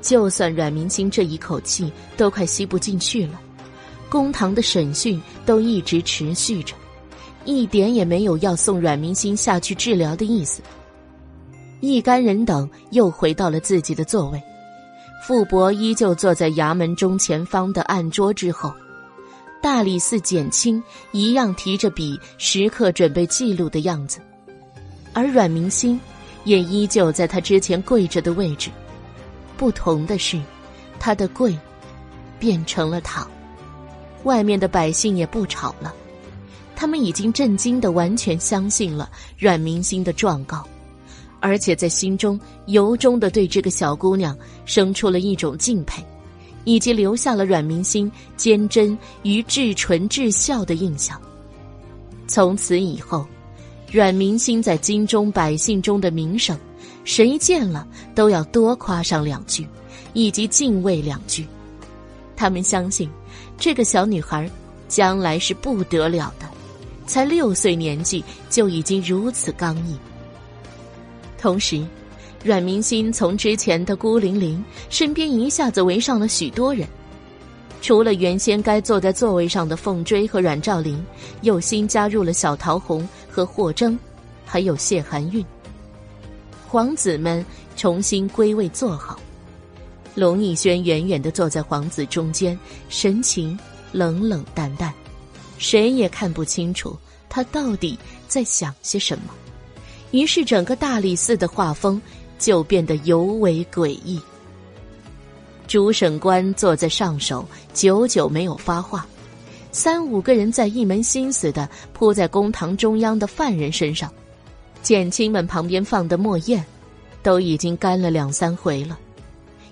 就算阮明星这一口气都快吸不进去了，公堂的审讯都一直持续着，一点也没有要送阮明星下去治疗的意思。一干人等又回到了自己的座位，傅伯依旧坐在衙门中前方的案桌之后。大理寺简清一样提着笔，时刻准备记录的样子，而阮明星也依旧在他之前跪着的位置。不同的是，他的跪变成了躺。外面的百姓也不吵了，他们已经震惊的完全相信了阮明星的状告，而且在心中由衷的对这个小姑娘生出了一种敬佩。以及留下了阮明星坚贞与至纯至孝的印象。从此以后，阮明星在京中百姓中的名声，谁见了都要多夸上两句，以及敬畏两句。他们相信，这个小女孩将来是不得了的，才六岁年纪就已经如此刚毅。同时。阮明星从之前的孤零零身边一下子围上了许多人，除了原先该坐在座位上的凤追和阮兆林，又新加入了小桃红和霍征，还有谢寒韵。皇子们重新归位坐好，龙逸轩远远的坐在皇子中间，神情冷冷淡淡，谁也看不清楚他到底在想些什么。于是整个大理寺的画风。就变得尤为诡异。主审官坐在上首，久久没有发话。三五个人在一门心思的扑在公堂中央的犯人身上。减轻们旁边放的墨砚，都已经干了两三回了。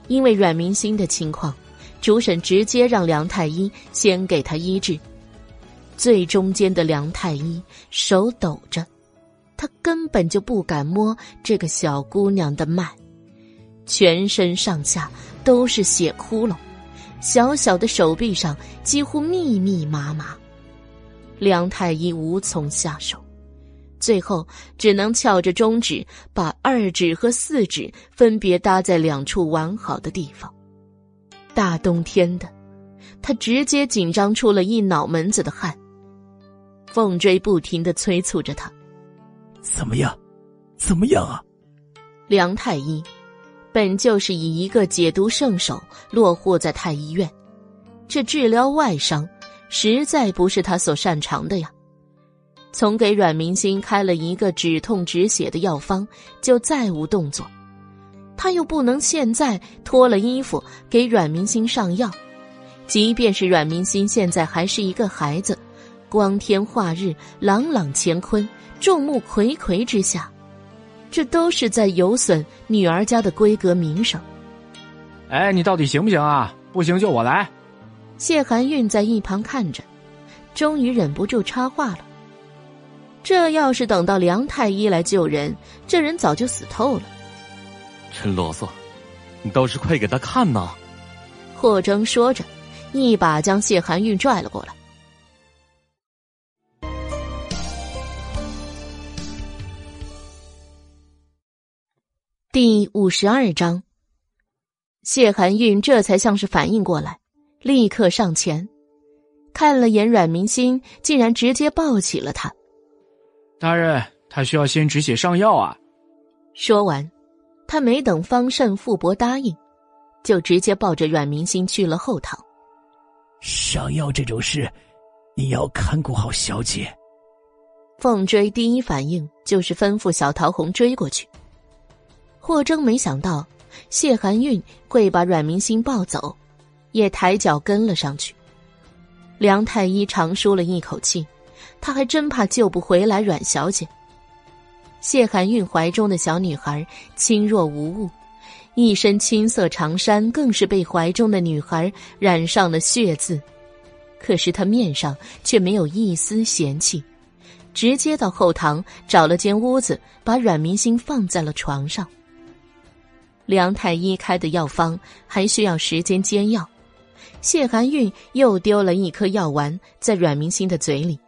因为阮明星的情况，主审直接让梁太医先给他医治。最中间的梁太医手抖着。他根本就不敢摸这个小姑娘的脉，全身上下都是血窟窿，小小的手臂上几乎密密麻麻。梁太医无从下手，最后只能翘着中指，把二指和四指分别搭在两处完好的地方。大冬天的，他直接紧张出了一脑门子的汗。凤追不停的催促着他。怎么样？怎么样啊？梁太医本就是以一个解毒圣手落户在太医院，这治疗外伤实在不是他所擅长的呀。从给阮明星开了一个止痛止血的药方，就再无动作。他又不能现在脱了衣服给阮明星上药，即便是阮明星现在还是一个孩子，光天化日，朗朗乾坤。众目睽睽之下，这都是在有损女儿家的规格名声。哎，你到底行不行啊？不行就我来。谢寒韵在一旁看着，终于忍不住插话了：“这要是等到梁太医来救人，这人早就死透了。”真啰嗦，你倒是快给他看呐！霍征说着，一把将谢寒韵拽了过来。第五十二章，谢寒韵这才像是反应过来，立刻上前，看了眼阮明心，竟然直接抱起了他。大人，他需要先止血上药啊！说完，他没等方胜、傅伯答应，就直接抱着阮明心去了后堂。上药这种事，你要看顾好小姐。凤追第一反应就是吩咐小桃红追过去。霍征没想到谢寒韵会把阮明心抱走，也抬脚跟了上去。梁太医长舒了一口气，他还真怕救不回来阮小姐。谢寒韵怀中的小女孩轻若无物，一身青色长衫更是被怀中的女孩染上了血渍，可是她面上却没有一丝嫌弃，直接到后堂找了间屋子，把阮明星放在了床上。梁太医开的药方还需要时间煎药，谢寒韵又丢了一颗药丸在阮明星的嘴里，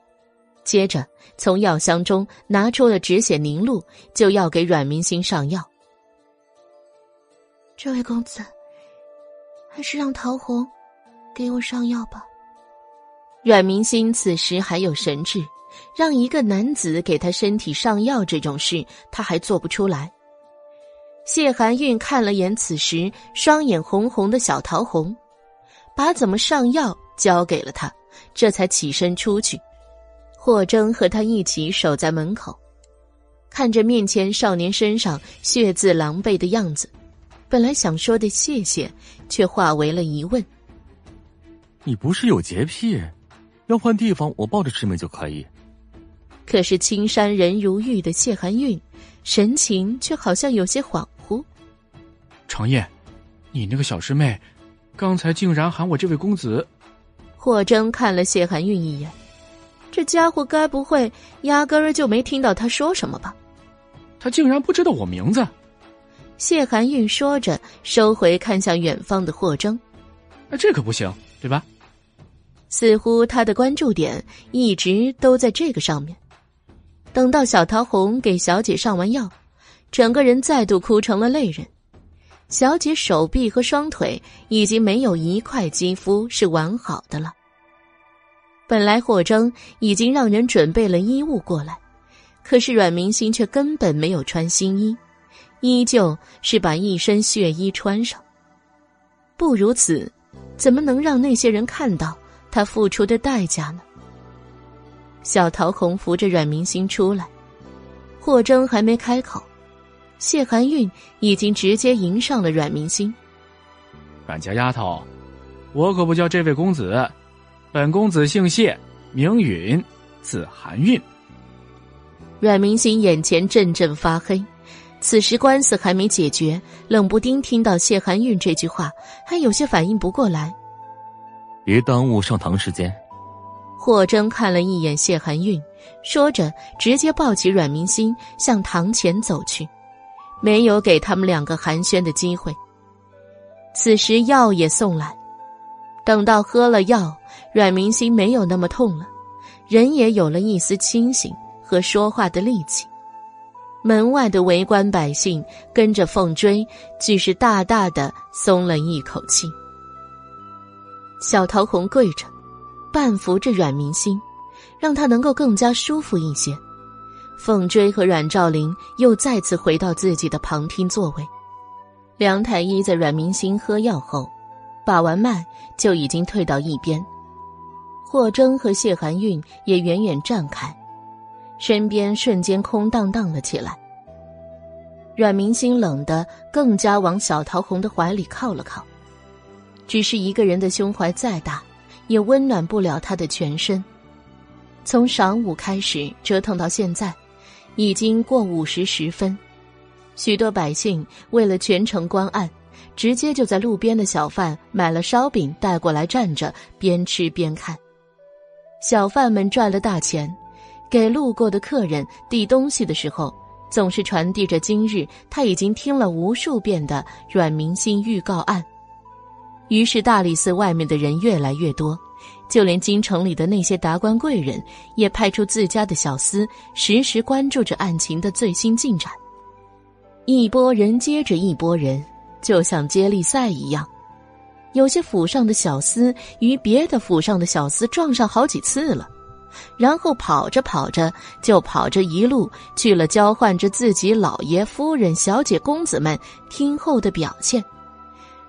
接着从药箱中拿出了止血凝露，就要给阮明星上药。这位公子，还是让陶红给我上药吧。阮明星此时还有神智，让一个男子给他身体上药这种事，他还做不出来。谢寒韵看了眼此时双眼红红的小桃红，把怎么上药交给了他，这才起身出去。霍征和他一起守在门口，看着面前少年身上血渍狼狈的样子，本来想说的谢谢，却化为了疑问：“你不是有洁癖？要换地方，我抱着师妹就可以。”可是青山人如玉的谢寒韵，神情却好像有些恍。长夜，你那个小师妹，刚才竟然喊我这位公子。霍征看了谢寒韵一眼，这家伙该不会压根儿就没听到他说什么吧？他竟然不知道我名字。谢寒韵说着，收回看向远方的霍征。那这可不行，对吧？似乎他的关注点一直都在这个上面。等到小桃红给小姐上完药，整个人再度哭成了泪人。小姐手臂和双腿已经没有一块肌肤是完好的了。本来霍征已经让人准备了衣物过来，可是阮明星却根本没有穿新衣，依旧是把一身血衣穿上。不如此，怎么能让那些人看到他付出的代价呢？小桃红扶着阮明星出来，霍征还没开口。谢寒韵已经直接迎上了阮明星。阮家丫头，我可不叫这位公子，本公子姓谢，名允，字寒韵。阮明星眼前阵阵发黑，此时官司还没解决，冷不丁听到谢寒韵这句话，还有些反应不过来。别耽误上堂时间。霍征看了一眼谢寒韵，说着，直接抱起阮明星向堂前走去。没有给他们两个寒暄的机会。此时药也送来，等到喝了药，阮明星没有那么痛了，人也有了一丝清醒和说话的力气。门外的围观百姓跟着凤追，俱是大大的松了一口气。小桃红跪着，半扶着阮明星，让他能够更加舒服一些。凤追和阮兆林又再次回到自己的旁听座位。梁太医在阮明星喝药后，把完脉就已经退到一边。霍征和谢寒韵也远远站开，身边瞬间空荡荡了起来。阮明星冷得更加往小桃红的怀里靠了靠。只是一个人的胸怀再大，也温暖不了他的全身。从晌午开始折腾到现在。已经过午时时分，许多百姓为了全程观案，直接就在路边的小贩买了烧饼带过来站着，边吃边看。小贩们赚了大钱，给路过的客人递东西的时候，总是传递着今日他已经听了无数遍的阮明星预告案。于是大理寺外面的人越来越多。就连京城里的那些达官贵人，也派出自家的小厮，时时关注着案情的最新进展。一波人接着一波人，就像接力赛一样。有些府上的小厮与别的府上的小厮撞上好几次了，然后跑着跑着就跑着一路去了交换着自己老爷、夫人、小姐、公子们听候的表现。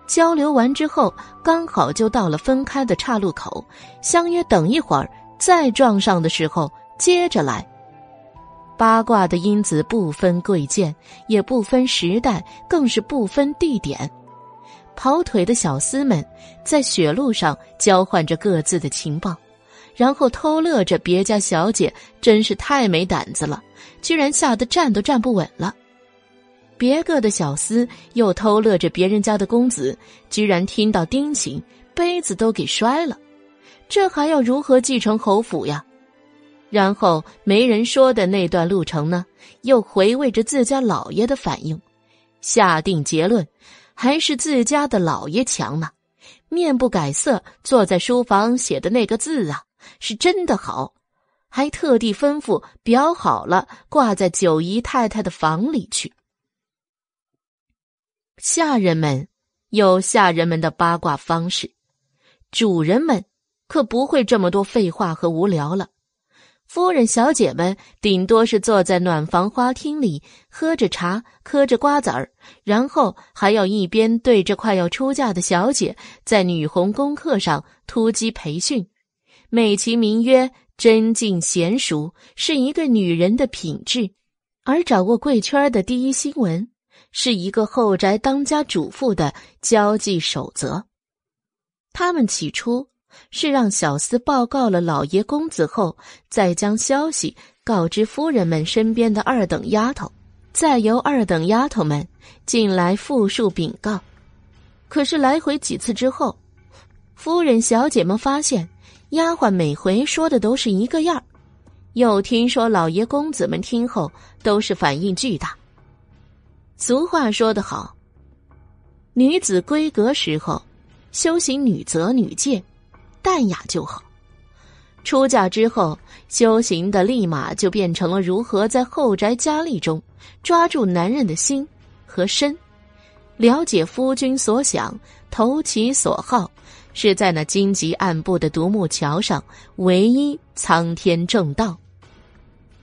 交流完之后，刚好就到了分开的岔路口，相约等一会儿再撞上的时候接着来。八卦的因子不分贵贱，也不分时代，更是不分地点。跑腿的小厮们在雪路上交换着各自的情报，然后偷乐着别家小姐真是太没胆子了，居然吓得站都站不稳了。别个的小厮又偷乐着别人家的公子，居然听到丁琴，杯子都给摔了，这还要如何继承侯府呀？然后没人说的那段路程呢，又回味着自家老爷的反应，下定结论，还是自家的老爷强呢。面不改色坐在书房写的那个字啊，是真的好，还特地吩咐裱好了，挂在九姨太太的房里去。下人们有下人们的八卦方式，主人们可不会这么多废话和无聊了。夫人、小姐们顶多是坐在暖房花厅里喝着茶、嗑着瓜子儿，然后还要一边对着快要出嫁的小姐在女红功课上突击培训，美其名曰真静娴熟，是一个女人的品质；而掌握贵圈的第一新闻，是一个后宅当家主妇的交际守则。他们起初。是让小厮报告了老爷公子后，再将消息告知夫人们身边的二等丫头，再由二等丫头们进来复述禀告。可是来回几次之后，夫人小姐们发现丫鬟每回说的都是一个样又听说老爷公子们听后都是反应巨大。俗话说得好：“女子闺阁时候，修行女则女戒。”淡雅就好。出嫁之后，修行的立马就变成了如何在后宅佳丽中抓住男人的心和身，了解夫君所想，投其所好，是在那荆棘暗布的独木桥上唯一苍天正道。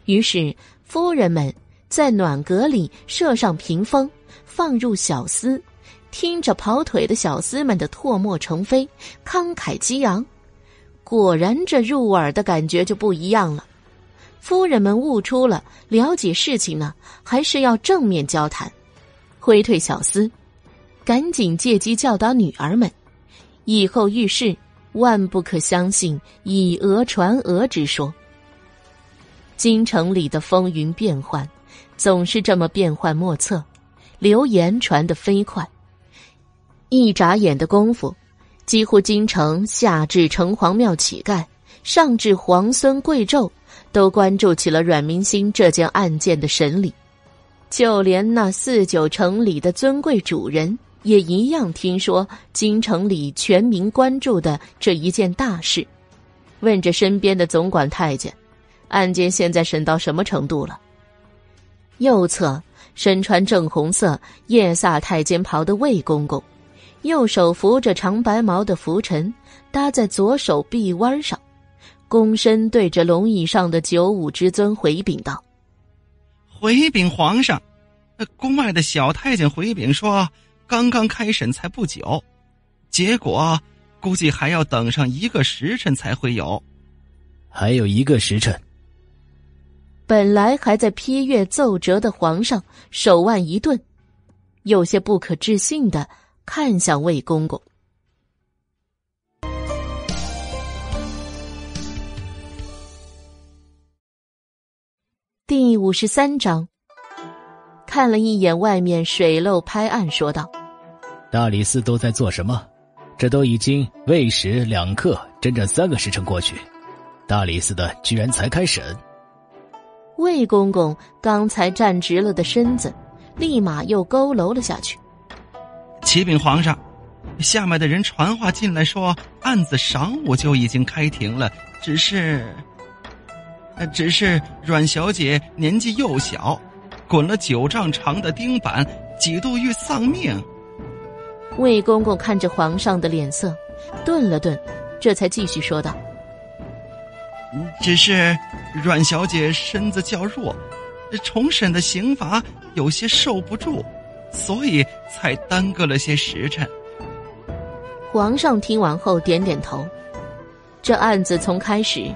于是，夫人们在暖阁里设上屏风，放入小厮，听着跑腿的小厮们的唾沫成飞，慷慨激昂。果然，这入耳的感觉就不一样了。夫人们悟出了，了解事情呢，还是要正面交谈。挥退小厮，赶紧借机教导女儿们：以后遇事，万不可相信以讹传讹之说。京城里的风云变幻，总是这么变幻莫测，流言传得飞快，一眨眼的功夫。几乎京城下至城隍庙乞丐，上至皇孙贵胄，都关注起了阮明星这件案件的审理。就连那四九城里的尊贵主人，也一样听说京城里全民关注的这一件大事，问着身边的总管太监：“案件现在审到什么程度了？”右侧身穿正红色夜萨太监袍的魏公公。右手扶着长白毛的拂尘，搭在左手臂弯上，躬身对着龙椅上的九五之尊回禀道：“回禀皇上，宫外的小太监回禀说，刚刚开审才不久，结果估计还要等上一个时辰才会有。还有一个时辰。”本来还在批阅奏折的皇上手腕一顿，有些不可置信的。看向魏公公。第五十三章，看了一眼外面水漏拍岸，说道：“大理寺都在做什么？这都已经未时两刻，整整三个时辰过去，大理寺的居然才开审。”魏公公刚才站直了的身子，立马又佝偻了下去。启禀皇上，下面的人传话进来说，案子晌午就已经开庭了，只是，只是阮小姐年纪幼小，滚了九丈长的钉板，几度欲丧命。魏公公看着皇上的脸色，顿了顿，这才继续说道：“只是阮小姐身子较弱，重审的刑罚有些受不住，所以才耽搁了些时辰。”皇上听完后点点头。这案子从开始，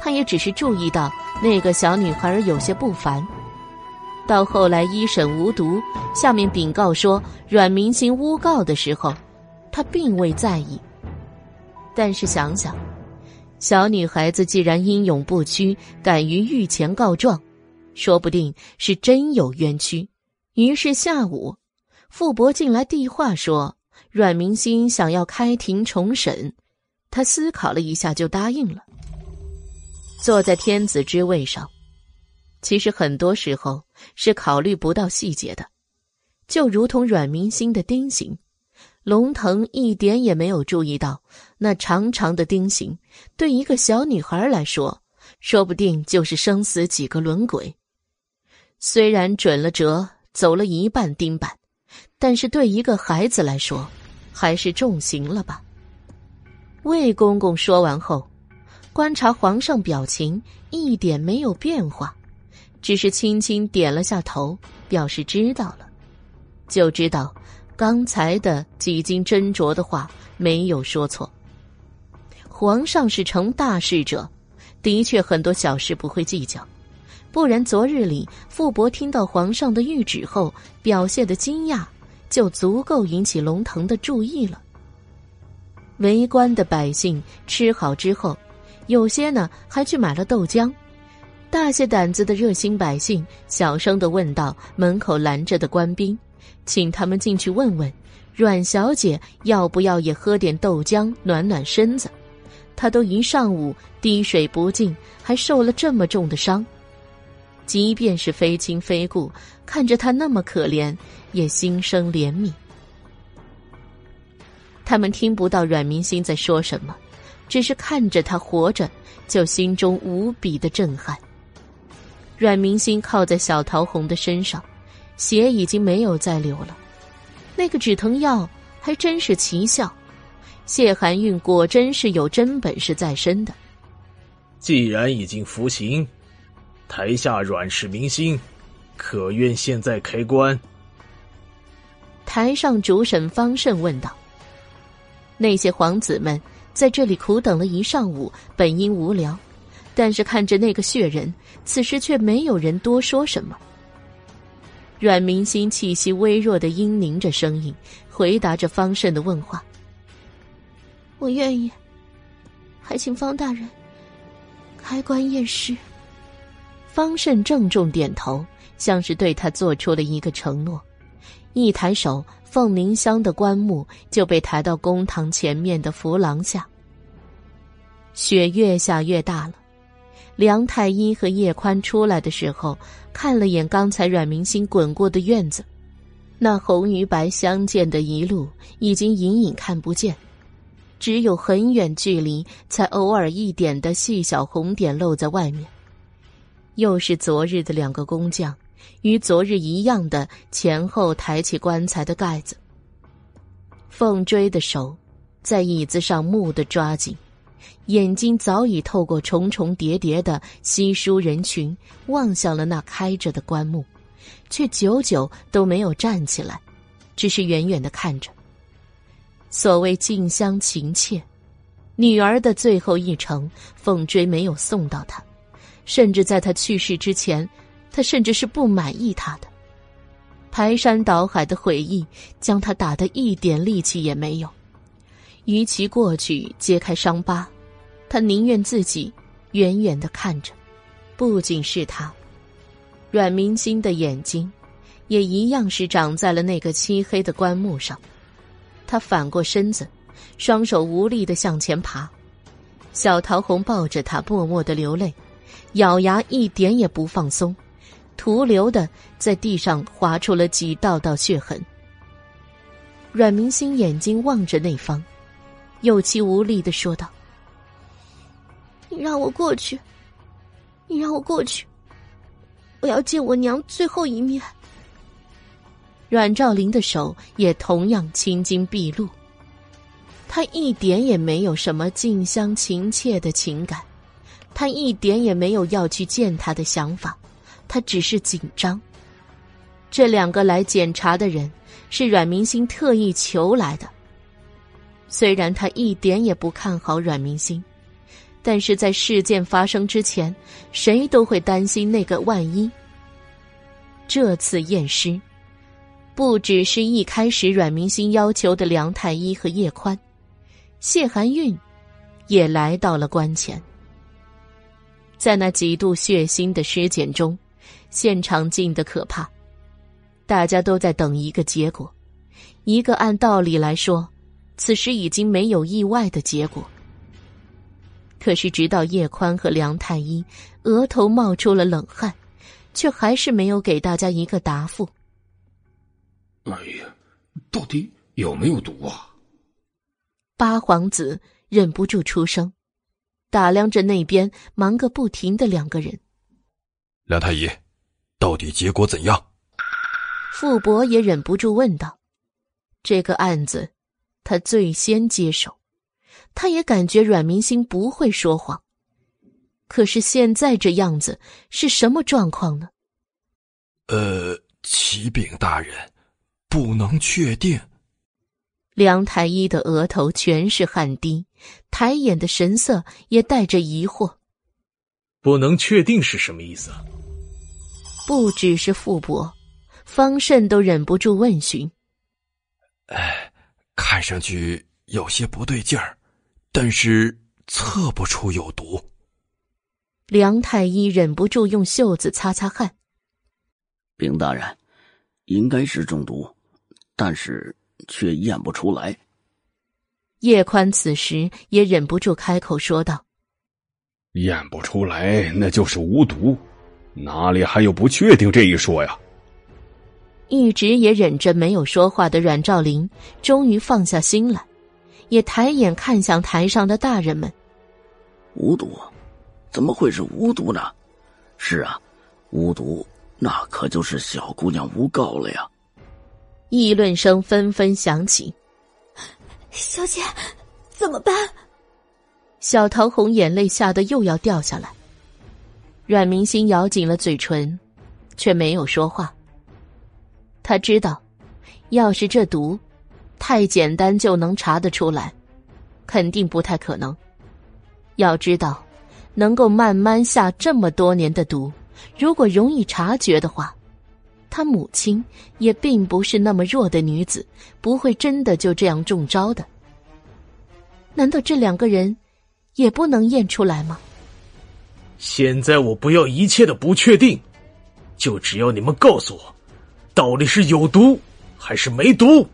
他也只是注意到那个小女孩有些不凡。到后来一审无毒，下面禀告说阮明星诬告的时候，他并未在意。但是想想，小女孩子既然英勇不屈，敢于御前告状，说不定是真有冤屈。于是下午，傅伯进来递话说，阮明星想要开庭重审，他思考了一下就答应了。坐在天子之位上。其实很多时候是考虑不到细节的，就如同阮明星的钉刑，龙腾一点也没有注意到那长长的钉刑，对一个小女孩来说，说不定就是生死几个轮回。虽然准了折，走了一半钉板，但是对一个孩子来说，还是重刑了吧？魏公公说完后，观察皇上表情，一点没有变化。只是轻轻点了下头，表示知道了，就知道刚才的几经斟酌的话没有说错。皇上是成大事者，的确很多小事不会计较，不然昨日里傅伯听到皇上的谕旨后表现的惊讶，就足够引起龙腾的注意了。围观的百姓吃好之后，有些呢还去买了豆浆。大些胆子的热心百姓小声的问道：“门口拦着的官兵，请他们进去问问，阮小姐要不要也喝点豆浆暖暖身子？她都一上午滴水不进，还受了这么重的伤。即便是非亲非故，看着她那么可怜，也心生怜悯。他们听不到阮明星在说什么，只是看着他活着，就心中无比的震撼。”阮明星靠在小桃红的身上，血已经没有再流了。那个止疼药还真是奇效，谢寒韵果真是有真本事在身的。既然已经服刑，台下阮氏明星，可愿现在开棺？台上主审方慎问道。那些皇子们在这里苦等了一上午，本应无聊。但是看着那个血人，此时却没有人多说什么。阮明心气息微弱的阴凝着声音，回答着方慎的问话：“我愿意，还请方大人开棺验尸。”方慎郑重点头，像是对他做出了一个承诺。一抬手，凤鸣香的棺木就被抬到公堂前面的扶廊下。雪越下越大了。梁太医和叶宽出来的时候，看了眼刚才阮明星滚过的院子，那红与白相间的一路已经隐隐看不见，只有很远距离才偶尔一点的细小红点露在外面。又是昨日的两个工匠，与昨日一样的前后抬起棺材的盖子。凤追的手，在椅子上木的抓紧。眼睛早已透过重重叠叠的稀疏人群，望向了那开着的棺木，却久久都没有站起来，只是远远的看着。所谓近乡情怯，女儿的最后一程，凤追没有送到他，甚至在他去世之前，他甚至是不满意他的。排山倒海的悔意将他打得一点力气也没有。与其过去揭开伤疤，他宁愿自己远远的看着。不仅是他，阮明星的眼睛也一样是长在了那个漆黑的棺木上。他反过身子，双手无力的向前爬。小桃红抱着他，默默的流泪，咬牙一点也不放松，徒留的在地上划出了几道道血痕。阮明星眼睛望着那方。有气无力的说道：“你让我过去，你让我过去。”我要见我娘最后一面。阮兆林的手也同样青筋毕露，他一点也没有什么近乡情怯的情感，他一点也没有要去见他的想法，他只是紧张。这两个来检查的人是阮明星特意求来的。虽然他一点也不看好阮明星，但是在事件发生之前，谁都会担心那个万一。这次验尸。不只是一开始阮明星要求的梁太医和叶宽，谢寒韵也来到了关前。在那几度血腥的尸检中，现场静得可怕，大家都在等一个结果，一个按道理来说，此时已经没有意外的结果。可是直到叶宽和梁太医额头冒出了冷汗，却还是没有给大家一个答复。哎呀，到底有没有毒啊？八皇子忍不住出声，打量着那边忙个不停的两个人。梁太医，到底结果怎样？傅伯也忍不住问道：“这个案子，他最先接手，他也感觉阮明星不会说谎。可是现在这样子是什么状况呢？”呃，启禀大人。不能确定。梁太医的额头全是汗滴，抬眼的神色也带着疑惑。不能确定是什么意思？不只是傅伯，方慎都忍不住问询。哎，看上去有些不对劲儿，但是测不出有毒。梁太医忍不住用袖子擦擦汗。禀大人，应该是中毒。但是却验不出来。叶宽此时也忍不住开口说道：“验不出来，那就是无毒，哪里还有不确定这一说呀？”一直也忍着没有说话的阮兆林终于放下心来，也抬眼看向台上的大人们：“无毒？怎么会是无毒呢？是啊，无毒，那可就是小姑娘诬告了呀。”议论声纷纷响起，小姐，怎么办？小桃红眼泪吓得又要掉下来。阮明星咬紧了嘴唇，却没有说话。他知道，要是这毒太简单就能查得出来，肯定不太可能。要知道，能够慢慢下这么多年的毒，如果容易察觉的话。他母亲也并不是那么弱的女子，不会真的就这样中招的。难道这两个人也不能验出来吗？现在我不要一切的不确定，就只要你们告诉我，到底是有毒还是没毒。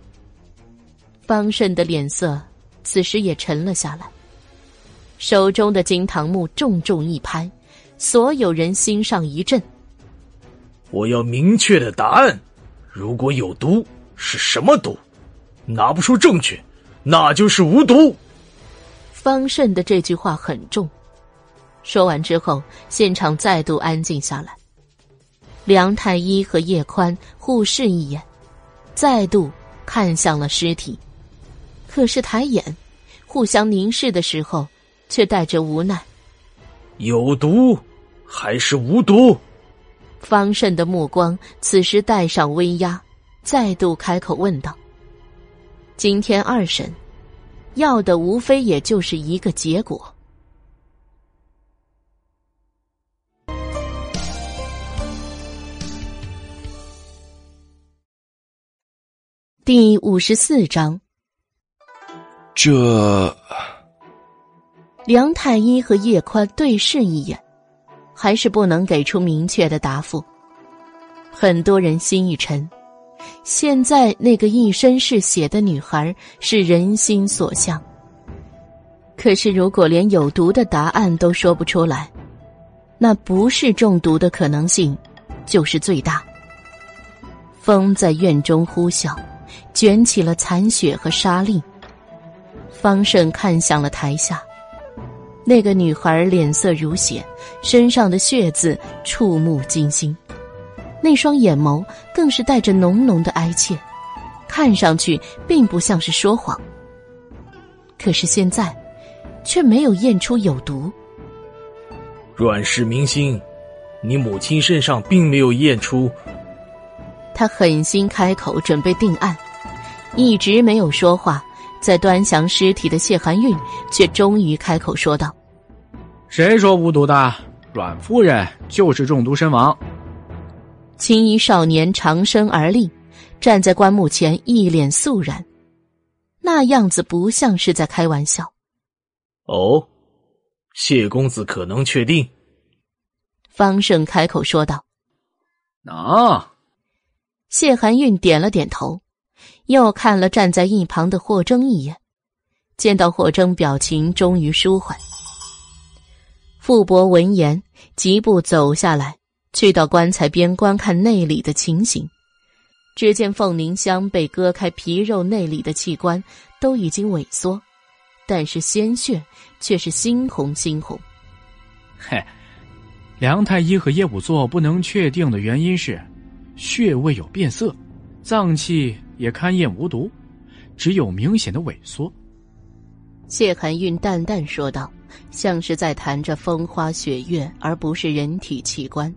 方慎的脸色此时也沉了下来，手中的金堂木重重一拍，所有人心上一震。我要明确的答案，如果有毒，是什么毒？拿不出证据，那就是无毒。方慎的这句话很重。说完之后，现场再度安静下来。梁太医和叶宽互视一眼，再度看向了尸体，可是抬眼，互相凝视的时候，却带着无奈。有毒还是无毒？方慎的目光此时带上威压，再度开口问道：“今天二审，要的无非也就是一个结果。”第五十四章，这梁太医和叶宽对视一眼。还是不能给出明确的答复。很多人心一沉，现在那个一身是血的女孩是人心所向。可是，如果连有毒的答案都说不出来，那不是中毒的可能性就是最大。风在院中呼啸，卷起了残雪和沙粒。方胜看向了台下。那个女孩脸色如血，身上的血渍触目惊心。那双眼眸更是带着浓浓的哀切，看上去并不像是说谎。可是现在，却没有验出有毒。阮氏明星，你母亲身上并没有验出。他狠心开口准备定案，一直没有说话，在端详尸体的谢寒韵却终于开口说道：“谁说无毒的？阮夫人就是中毒身亡。”青衣少年长身而立，站在棺木前，一脸肃然，那样子不像是在开玩笑。哦，谢公子可能确定？方胜开口说道：“能。”谢寒韵点了点头，又看了站在一旁的霍征一眼，见到霍征表情终于舒缓。傅伯闻言，疾步走下来，去到棺材边观看内里的情形。只见凤凝香被割开皮肉，内里的器官都已经萎缩，但是鲜血却是猩红猩红。嘿，梁太医和叶武作不能确定的原因是。穴位有变色，脏器也勘验无毒，只有明显的萎缩。谢寒韵淡淡说道，像是在谈着风花雪月，而不是人体器官。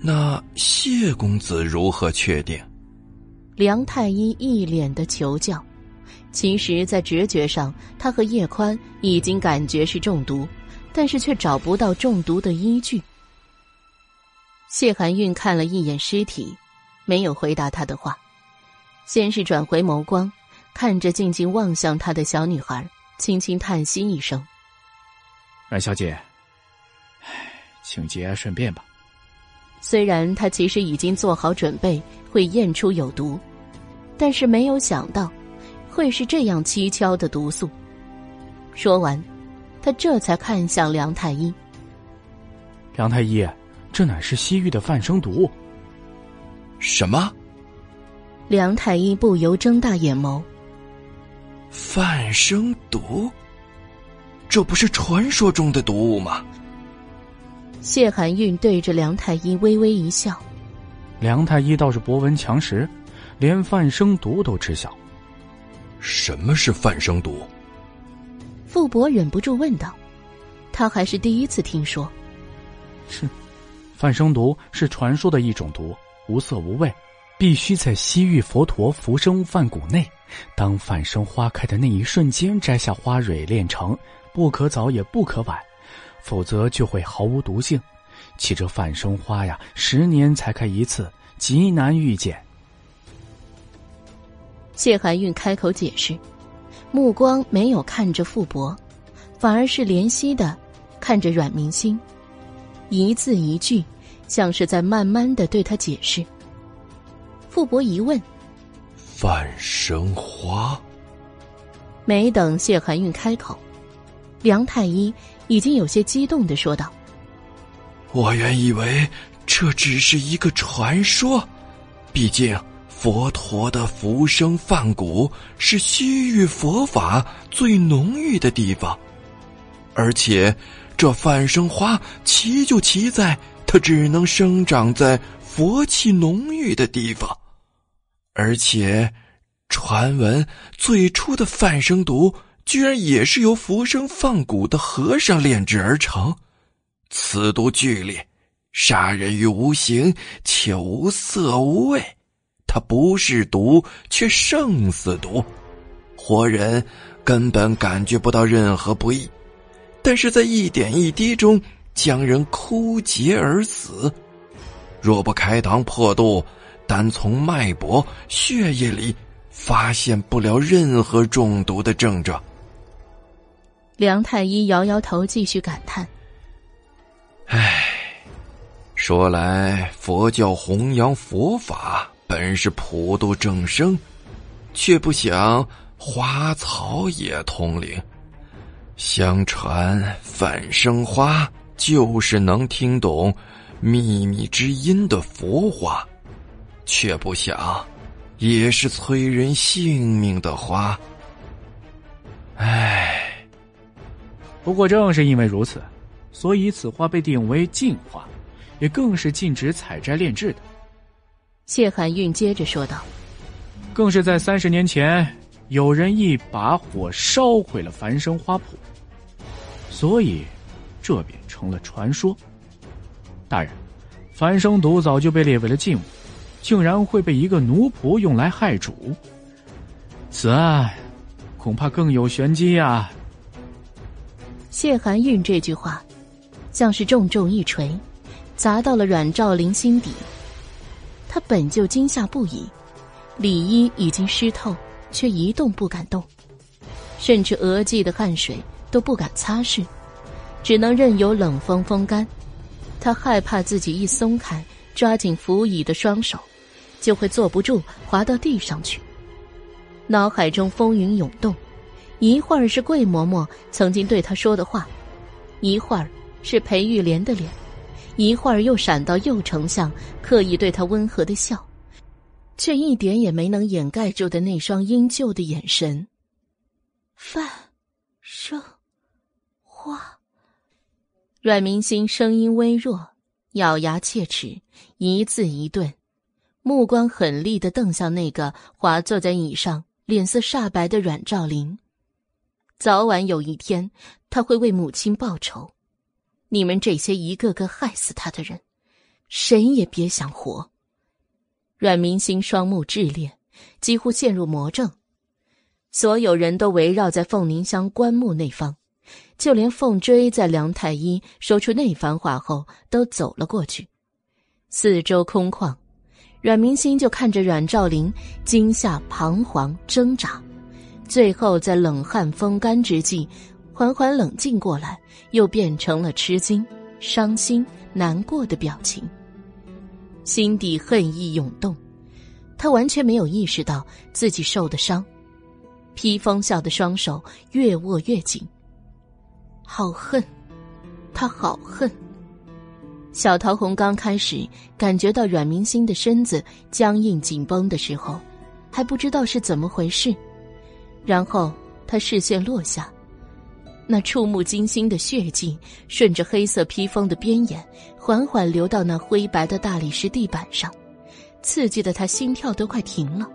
那谢公子如何确定？梁太医一脸的求教。其实，在直觉上，他和叶宽已经感觉是中毒，但是却找不到中毒的依据。谢寒韵看了一眼尸体，没有回答他的话，先是转回眸光，看着静静望向他的小女孩，轻轻叹息一声：“阮小姐，唉，请节哀顺变吧。”虽然他其实已经做好准备会验出有毒，但是没有想到会是这样蹊跷的毒素。说完，他这才看向梁太医：“梁太医。”这乃是西域的泛生毒。什么？梁太医不由睁大眼眸。范生毒，这不是传说中的毒物吗？谢寒韵对着梁太医微微一笑。梁太医倒是博闻强识，连范生毒都知晓。什么是范生毒？傅伯忍不住问道。他还是第一次听说。哼。范生毒是传说的一种毒，无色无味，必须在西域佛陀浮生梵谷内，当范生花开的那一瞬间摘下花蕊炼成，不可早也不可晚，否则就会毫无毒性。其这范生花呀，十年才开一次，极难遇见。谢寒韵开口解释，目光没有看着傅伯，反而是怜惜的看着阮明星。一字一句，像是在慢慢的对他解释。傅伯一问：“范生花。”没等谢寒韵开口，梁太医已经有些激动的说道：“我原以为这只是一个传说，毕竟佛陀的浮生梵谷是西域佛法最浓郁的地方，而且。”这范生花奇就奇在，它只能生长在佛气浓郁的地方，而且，传闻最初的范生毒居然也是由浮生放蛊的和尚炼制而成。此毒剧烈，杀人于无形，且无色无味。它不是毒，却胜似毒，活人根本感觉不到任何不易。但是在一点一滴中将人枯竭而死，若不开膛破肚，单从脉搏、血液里发现不了任何中毒的症状。梁太医摇摇头，继续感叹：“唉，说来佛教弘扬佛法本是普度众生，却不想花草也通灵。”相传反生花就是能听懂秘密之音的佛花，却不想也是催人性命的花。唉，不过正是因为如此，所以此花被定为禁花，也更是禁止采摘炼制的。谢寒韵接着说道：“更是在三十年前，有人一把火烧毁了繁生花圃，所以这便成了传说。大人，繁生毒早就被列为了禁物，竟然会被一个奴仆用来害主，此案恐怕更有玄机呀。”谢寒韵这句话，像是重重一锤，砸到了阮兆林心底。他本就惊吓不已，里衣已经湿透，却一动不敢动，甚至额际的汗水都不敢擦拭，只能任由冷风风干。他害怕自己一松开抓紧扶椅的双手，就会坐不住滑到地上去。脑海中风云涌动。一会儿是桂嬷嬷曾经对他说的话，一会儿是裴玉莲的脸，一会儿又闪到右丞相刻意对他温和的笑，却一点也没能掩盖住的那双阴旧的眼神。范生花，阮明星声音微弱，咬牙切齿，一字一顿，目光狠厉的瞪向那个滑坐在椅上、脸色煞白的阮兆林。早晚有一天，他会为母亲报仇。你们这些一个个害死他的人，谁也别想活。阮明星双目炽烈，几乎陷入魔怔。所有人都围绕在凤宁乡棺木那方，就连凤追在梁太医说出那番话后，都走了过去。四周空旷，阮明星就看着阮兆林惊吓、彷徨、挣扎。最后，在冷汗风干之际，缓缓冷静过来，又变成了吃惊、伤心、难过的表情。心底恨意涌动，他完全没有意识到自己受的伤，披风下的双手越握越紧。好恨，他好恨。小桃红刚开始感觉到阮明星的身子僵硬紧绷的时候，还不知道是怎么回事。然后他视线落下，那触目惊心的血迹顺着黑色披风的边沿缓缓流到那灰白的大理石地板上，刺激的他心跳都快停了，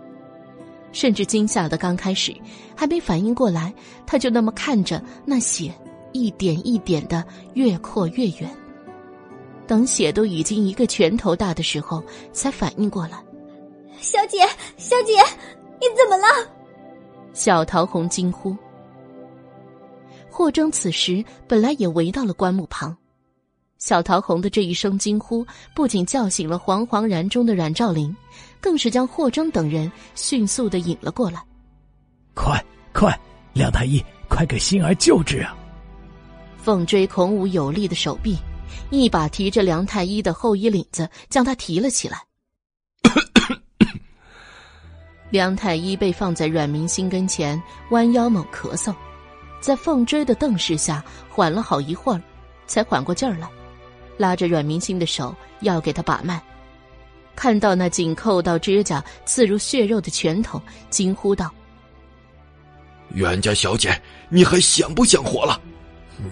甚至惊吓的刚开始还没反应过来，他就那么看着那血一点一点的越扩越远，等血都已经一个拳头大的时候，才反应过来：“小姐，小姐，你怎么了？”小桃红惊呼。霍征此时本来也围到了棺木旁，小桃红的这一声惊呼，不仅叫醒了惶惶然中的阮兆林，更是将霍征等人迅速的引了过来。快快，梁太医，快给心儿救治啊！凤追孔武有力的手臂，一把提着梁太医的后衣领子，将他提了起来。梁太医被放在阮明星跟前，弯腰猛咳嗽，在凤追的瞪视下，缓了好一会儿，才缓过劲儿来，拉着阮明星的手要给他把脉，看到那紧扣到指甲、刺入血肉的拳头，惊呼道：“袁家小姐，你还想不想活了？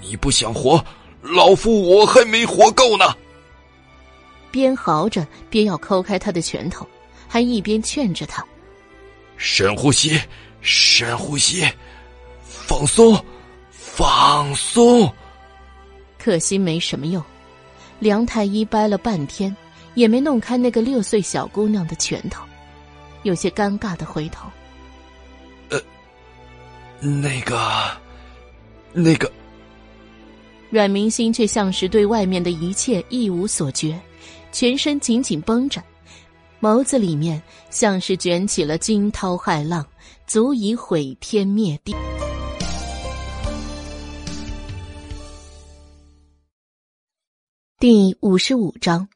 你不想活，老夫我还没活够呢！”边嚎着边要抠开他的拳头，还一边劝着他。深呼吸，深呼吸，放松，放松。可惜没什么用，梁太医掰了半天，也没弄开那个六岁小姑娘的拳头，有些尴尬的回头。呃，那个，那个。阮明星却像是对外面的一切一无所觉，全身紧紧绷着。眸子里面像是卷起了惊涛骇浪，足以毁天灭地。第五十五章，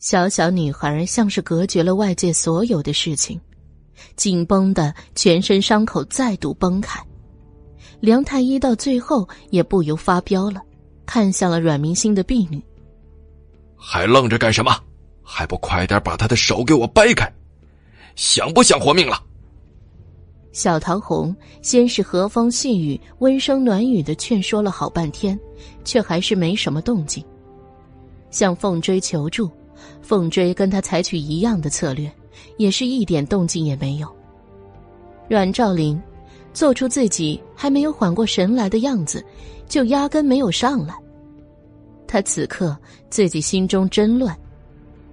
小小女孩像是隔绝了外界所有的事情，紧绷的全身伤口再度崩开。梁太医到最后也不由发飙了，看向了阮明星的婢女，还愣着干什么？还不快点把他的手给我掰开！想不想活命了？小桃红先是和风细雨、温声暖语的劝说了好半天，却还是没什么动静。向凤追求助，凤追跟他采取一样的策略，也是一点动静也没有。阮兆林做出自己还没有缓过神来的样子，就压根没有上来。他此刻自己心中真乱，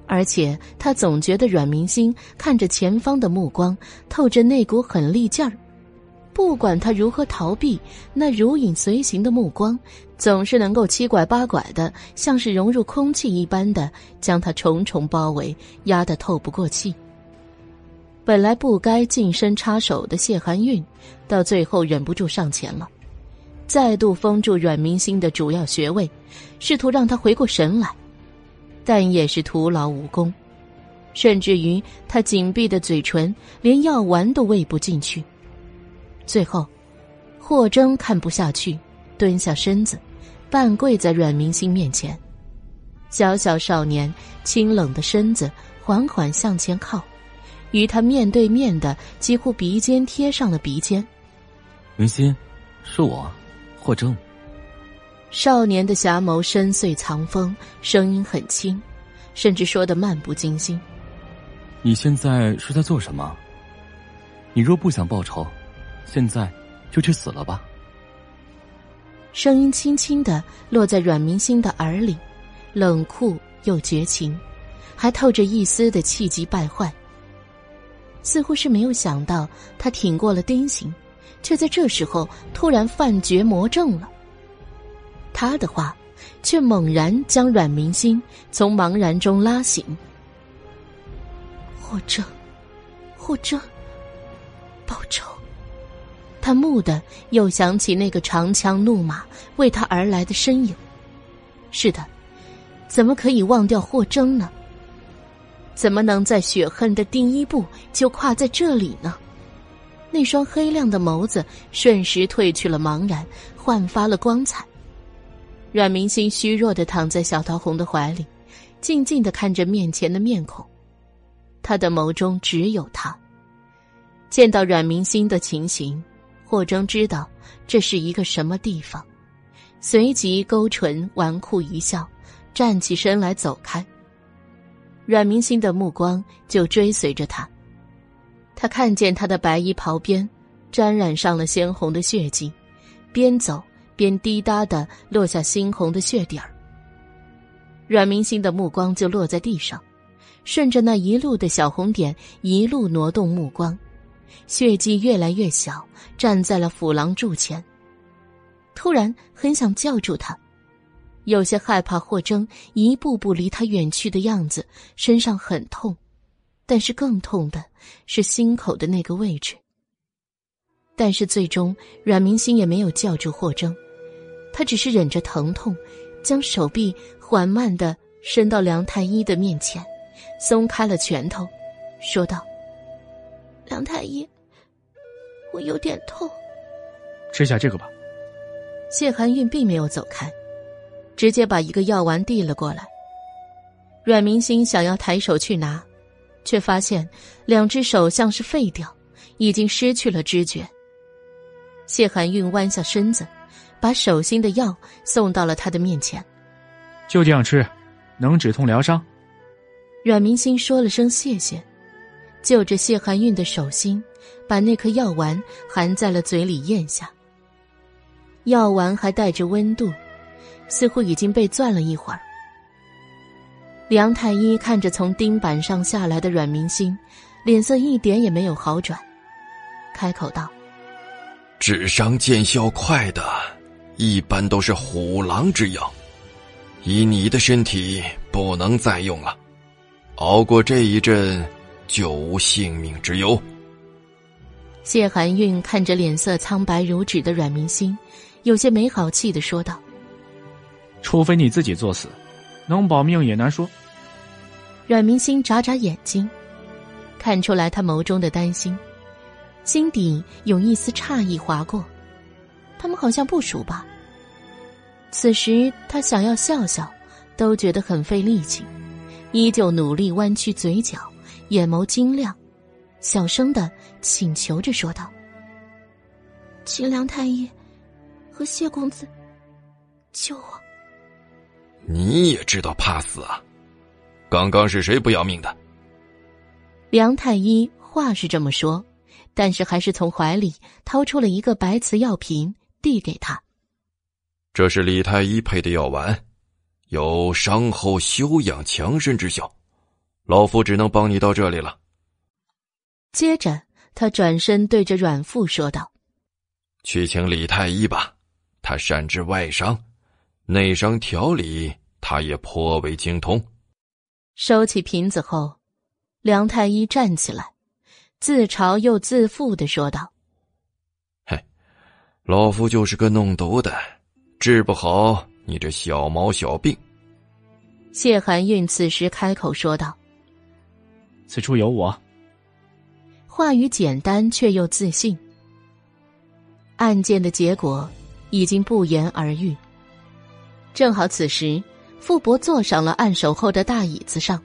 而且他总觉得阮明星看着前方的目光透着那股狠力劲儿，不管他如何逃避，那如影随形的目光总是能够七拐八拐的，像是融入空气一般的将他重重包围，压得透不过气。本来不该近身插手的谢寒韵，到最后忍不住上前了。再度封住阮明星的主要穴位，试图让他回过神来，但也是徒劳无功，甚至于他紧闭的嘴唇连药丸都喂不进去。最后，霍征看不下去，蹲下身子，半跪在阮明星面前。小小少年清冷的身子缓缓向前靠，与他面对面的几乎鼻尖贴上了鼻尖。明心，是我。霍征，少年的侠眸深邃藏锋，声音很轻，甚至说的漫不经心。你现在是在做什么？你若不想报仇，现在就去死了吧。声音轻轻的落在阮明星的耳里，冷酷又绝情，还透着一丝的气急败坏。似乎是没有想到他挺过了钉刑。却在这时候突然犯绝魔症了。他的话，却猛然将阮明心从茫然中拉醒。霍征，霍征，报仇！他蓦地又想起那个长枪怒马为他而来的身影。是的，怎么可以忘掉霍征呢？怎么能在雪恨的第一步就跨在这里呢？那双黑亮的眸子瞬时褪去了茫然，焕发了光彩。阮明星虚弱的躺在小桃红的怀里，静静的看着面前的面孔，他的眸中只有他。见到阮明星的情形，霍征知道这是一个什么地方，随即勾唇纨绔一笑，站起身来走开。阮明星的目光就追随着他。他看见他的白衣袍边沾染上了鲜红的血迹，边走边滴答的落下猩红的血点儿。阮明星的目光就落在地上，顺着那一路的小红点一路挪动目光，血迹越来越小，站在了辅廊柱前。突然很想叫住他，有些害怕霍征一步步离他远去的样子，身上很痛。但是更痛的是心口的那个位置。但是最终，阮明星也没有叫住霍征，他只是忍着疼痛，将手臂缓慢的伸到梁太医的面前，松开了拳头，说道：“梁太医，我有点痛，吃下这个吧。”谢寒韵并没有走开，直接把一个药丸递了过来。阮明星想要抬手去拿。却发现两只手像是废掉，已经失去了知觉。谢寒韵弯下身子，把手心的药送到了他的面前。就这样吃，能止痛疗伤。阮明星说了声谢谢，就着谢寒韵的手心，把那颗药丸含在了嘴里咽下。药丸还带着温度，似乎已经被攥了一会儿。梁太医看着从钉板上下来的阮明星，脸色一点也没有好转，开口道：“治伤见效快的，一般都是虎狼之药，以你的身体不能再用了，熬过这一阵，就无性命之忧。”谢寒韵看着脸色苍白如纸的阮明星，有些没好气的说道：“除非你自己作死。”能保命也难说。阮明星眨眨眼睛，看出来他眸中的担心，心底有一丝诧异划过。他们好像不熟吧？此时他想要笑笑，都觉得很费力气，依旧努力弯曲嘴角，眼眸晶亮，小声的请求着说道：“秦良太医和谢公子救我。”你也知道怕死啊！刚刚是谁不要命的？梁太医话是这么说，但是还是从怀里掏出了一个白瓷药瓶，递给他。这是李太医配的药丸，有伤后休养强身之效。老夫只能帮你到这里了。接着，他转身对着阮父说道：“去请李太医吧，他善治外伤，内伤调理他也颇为精通。”收起瓶子后，梁太医站起来，自嘲又自负的说道：“嘿，老夫就是个弄毒的，治不好你这小毛小病。”谢寒韵此时开口说道：“此处有我。”话语简单却又自信。案件的结果已经不言而喻。正好此时。傅伯坐上了按手后的大椅子上，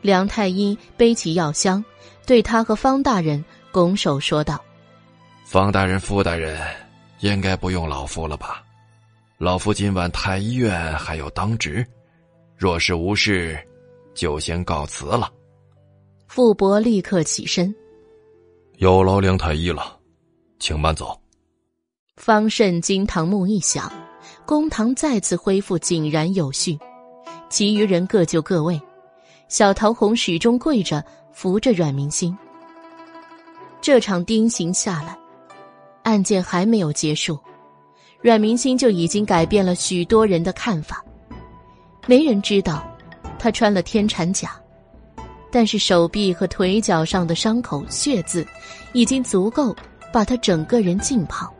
梁太医背起药箱，对他和方大人拱手说道：“方大人、傅大人，应该不用老夫了吧？老夫今晚太医院还有当值，若是无事，就先告辞了。”傅伯立刻起身：“有劳梁太医了，请慢走。”方慎惊堂木一响。公堂再次恢复井然有序，其余人各就各位。小桃红始终跪着扶着阮明星。这场丁刑下来，案件还没有结束，阮明星就已经改变了许多人的看法。没人知道他穿了天蚕甲，但是手臂和腿脚上的伤口血渍，已经足够把他整个人浸泡。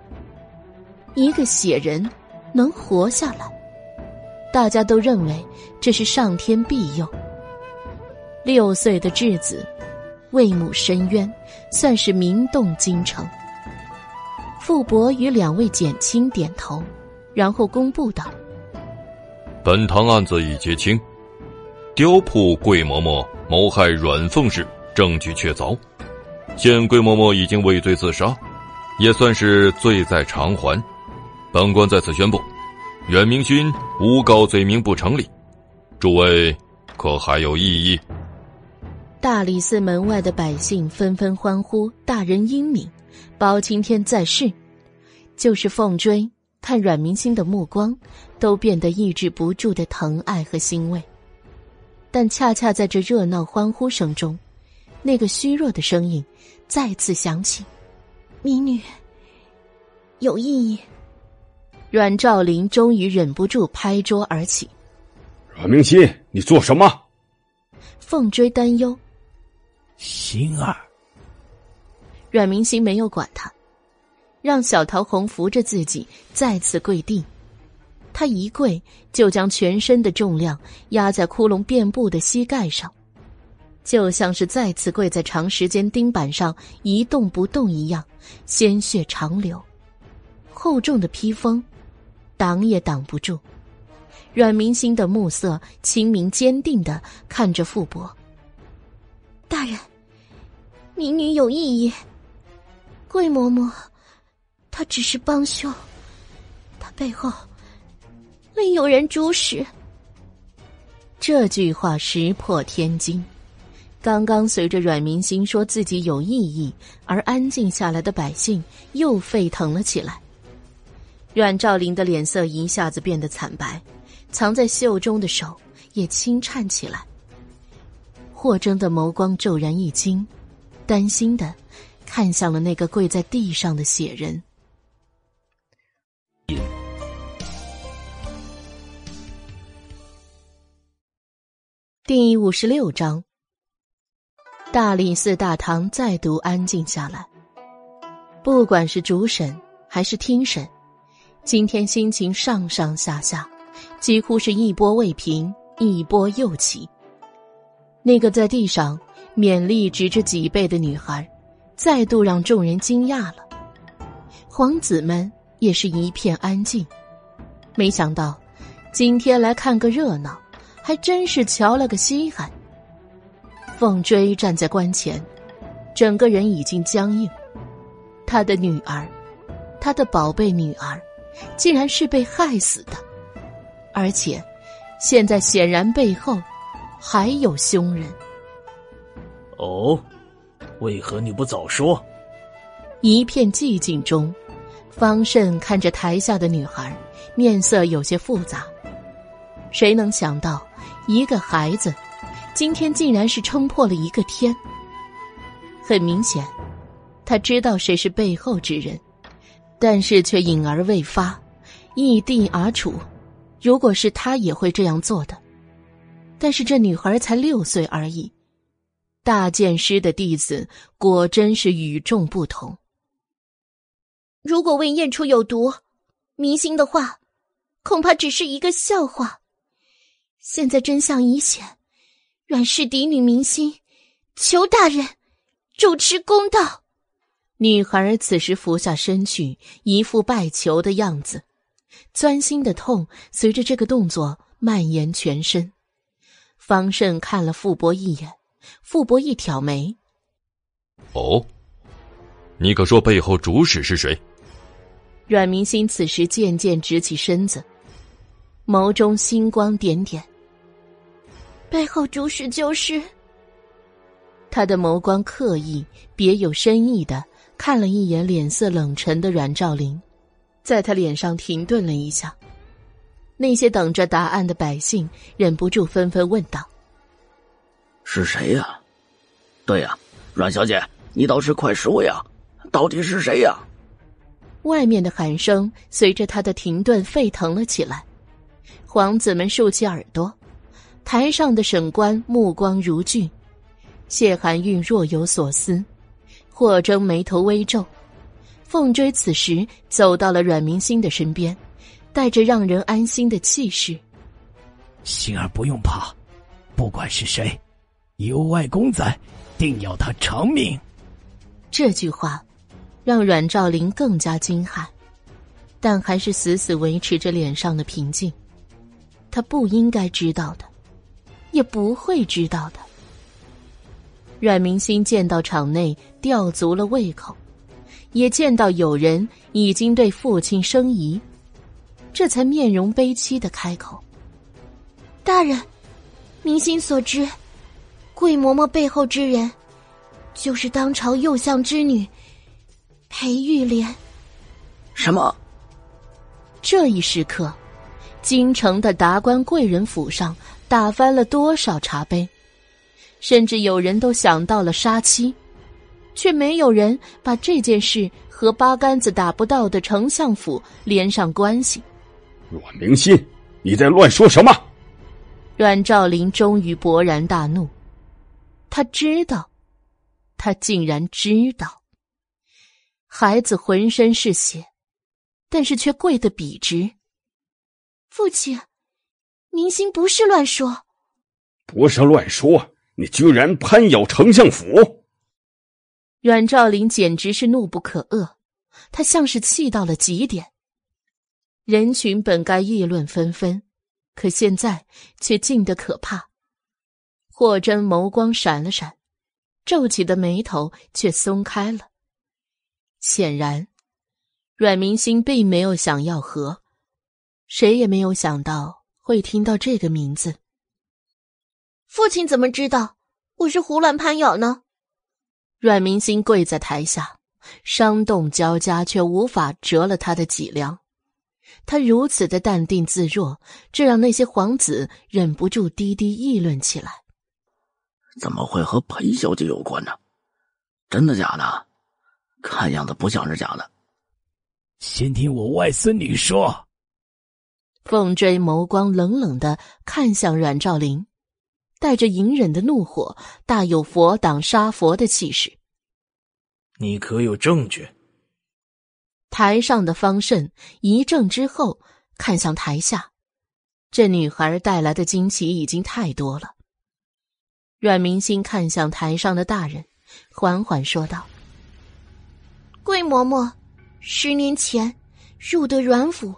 一个血人。能活下来，大家都认为这是上天庇佑。六岁的稚子，为母伸冤，算是名动京城。傅伯与两位减轻点头，然后公布道：“本堂案子已结清，雕铺桂嬷嬷谋害阮凤氏，证据确凿。现桂嬷嬷已经畏罪自杀，也算是罪在偿还。”本官在此宣布，阮明勋诬告罪名不成立。诸位可还有异议？大理寺门外的百姓纷纷欢呼：“大人英明，包青天在世。”就是凤追看阮明星的目光，都变得抑制不住的疼爱和欣慰。但恰恰在这热闹欢呼声中，那个虚弱的声音再次响起：“民女有异议。”阮兆林终于忍不住拍桌而起：“阮明心，你做什么？”凤追担忧：“星儿。”阮明心没有管他，让小桃红扶着自己再次跪地。他一跪，就将全身的重量压在窟窿遍布的膝盖上，就像是再次跪在长时间钉板上一动不动一样，鲜血长流，厚重的披风。挡也挡不住，阮明星的目色清明坚定的看着傅伯。大人，民女有异议。桂嬷嬷，她只是帮凶，她背后另有人主使。这句话石破天惊，刚刚随着阮明星说自己有异议而安静下来的百姓又沸腾了起来。阮兆林的脸色一下子变得惨白，藏在袖中的手也轻颤起来。霍征的眸光骤然一惊，担心的看向了那个跪在地上的血人。第五十六章，大理寺大堂再度安静下来，不管是主审还是听审。今天心情上上下下，几乎是一波未平，一波又起。那个在地上勉力直着脊背的女孩，再度让众人惊讶了。皇子们也是一片安静。没想到，今天来看个热闹，还真是瞧了个稀罕。凤追站在关前，整个人已经僵硬。他的女儿，他的宝贝女儿。竟然是被害死的，而且，现在显然背后还有凶人。哦，为何你不早说？一片寂静中，方慎看着台下的女孩，面色有些复杂。谁能想到，一个孩子，今天竟然是撑破了一个天。很明显，他知道谁是背后之人，但是却隐而未发，异地而处。如果是他，也会这样做的。但是这女孩才六岁而已，大剑师的弟子果真是与众不同。如果魏验出有毒，明星的话，恐怕只是一个笑话。现在真相已显，阮氏嫡女明星，求大人主持公道。女孩此时俯下身去，一副拜求的样子，钻心的痛随着这个动作蔓延全身。方胜看了傅博一眼，傅博一挑眉：“哦，你可说背后主使是谁？”阮明星此时渐渐直起身子，眸中星光点点。背后主使就是。他的眸光刻意、别有深意的看了一眼脸色冷沉的阮兆林，在他脸上停顿了一下。那些等着答案的百姓忍不住纷纷问道：“是谁呀？对呀，阮小姐，你倒是快说呀！到底是谁呀？”外面的喊声随着他的停顿沸腾了起来，皇子们竖起耳朵。台上的审官目光如炬，谢寒玉若有所思，霍征眉头微皱。凤追此时走到了阮明星的身边，带着让人安心的气势：“星儿不用怕，不管是谁，有外公在，定要他偿命。”这句话让阮兆林更加惊骇，但还是死死维持着脸上的平静。他不应该知道的。也不会知道的。阮明星见到场内吊足了胃口，也见到有人已经对父亲生疑，这才面容悲戚的开口：“大人，明星所知，桂嬷嬷背后之人，就是当朝右相之女裴玉莲。”什么？这一时刻，京城的达官贵人府上。打翻了多少茶杯，甚至有人都想到了杀妻，却没有人把这件事和八竿子打不到的丞相府连上关系。阮明心，你在乱说什么？阮兆林终于勃然大怒，他知道，他竟然知道，孩子浑身是血，但是却跪得笔直。父亲。明星不是乱说，不是乱说，你居然攀咬丞相府！阮兆林简直是怒不可遏，他像是气到了极点。人群本该议论纷纷，可现在却静得可怕。霍真眸光闪了闪，皱起的眉头却松开了。显然，阮明星并没有想要和，谁也没有想到。会听到这个名字。父亲怎么知道我是胡乱攀咬呢？阮明星跪在台下，伤痛交加，却无法折了他的脊梁。他如此的淡定自若，这让那些皇子忍不住低低议论起来。怎么会和裴小姐有关呢？真的假的？看样子不像是假的。先听我外孙女说。凤追眸光冷冷的看向阮兆林，带着隐忍的怒火，大有佛挡杀佛的气势。你可有证据？台上的方慎一怔之后，看向台下，这女孩带来的惊奇已经太多了。阮明星看向台上的大人，缓缓说道：“桂嬷嬷，十年前入得阮府。”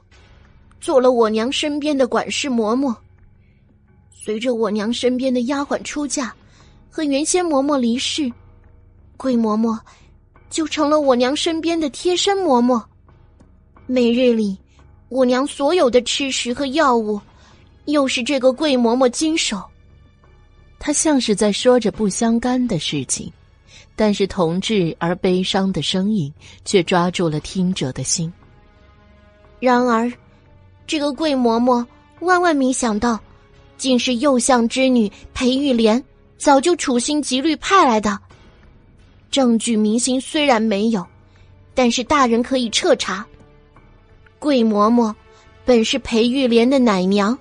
做了我娘身边的管事嬷嬷。随着我娘身边的丫鬟出嫁，和原先嬷嬷离世，桂嬷嬷就成了我娘身边的贴身嬷嬷。每日里，我娘所有的吃食和药物，又是这个桂嬷嬷经手。他像是在说着不相干的事情，但是同志而悲伤的声音却抓住了听者的心。然而，这个桂嬷嬷万万没想到，竟是右相之女裴玉莲早就处心积虑派来的。证据明星虽然没有，但是大人可以彻查。桂嬷嬷本是裴玉莲的奶娘，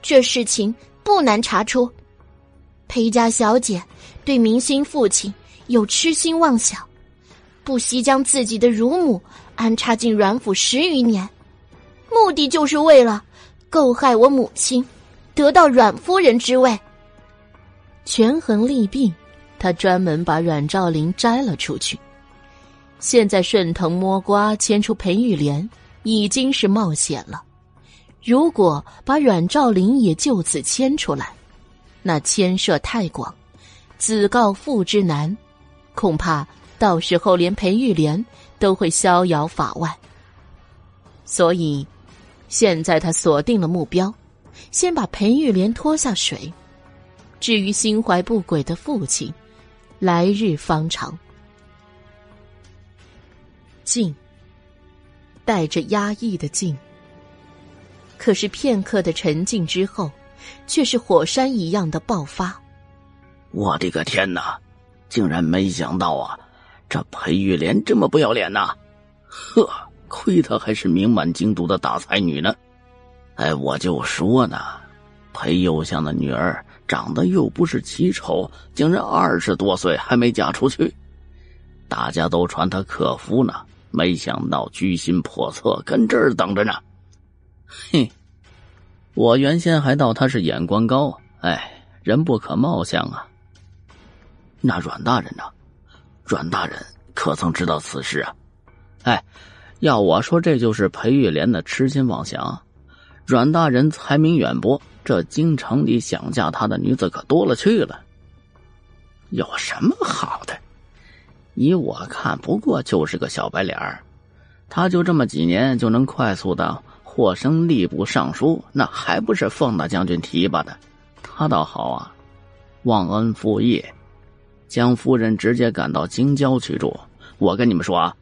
这事情不难查出。裴家小姐对明星父亲有痴心妄想，不惜将自己的乳母安插进阮府十余年，目的就是为了构害我母亲，得到阮夫人之位。权衡利弊，他专门把阮兆林摘了出去。现在顺藤摸瓜牵出裴玉莲，已经是冒险了。如果把阮兆林也就此牵出来，那牵涉太广，子告父之难，恐怕到时候连裴玉莲都会逍遥法外。所以，现在他锁定了目标，先把裴玉莲拖下水。至于心怀不轨的父亲，来日方长。静，带着压抑的静。可是片刻的沉静之后。却是火山一样的爆发！我的个天哪，竟然没想到啊！这裴玉莲这么不要脸呐！呵，亏她还是名满京都的大才女呢！哎，我就说呢，裴右相的女儿长得又不是奇丑，竟然二十多岁还没嫁出去，大家都传她克夫呢，没想到居心叵测，跟这儿等着呢！嘿。我原先还道他是眼光高，哎，人不可貌相啊。那阮大人呢？阮大人可曾知道此事啊？哎，要我说，这就是裴玉莲的痴心妄想。阮大人才名远播，这京城里想嫁他的女子可多了去了。有什么好的？依我看，不过就是个小白脸儿，他就这么几年就能快速的。获升吏部尚书，那还不是奉大将军提拔的？他倒好啊，忘恩负义，将夫人直接赶到京郊去住。我跟你们说啊，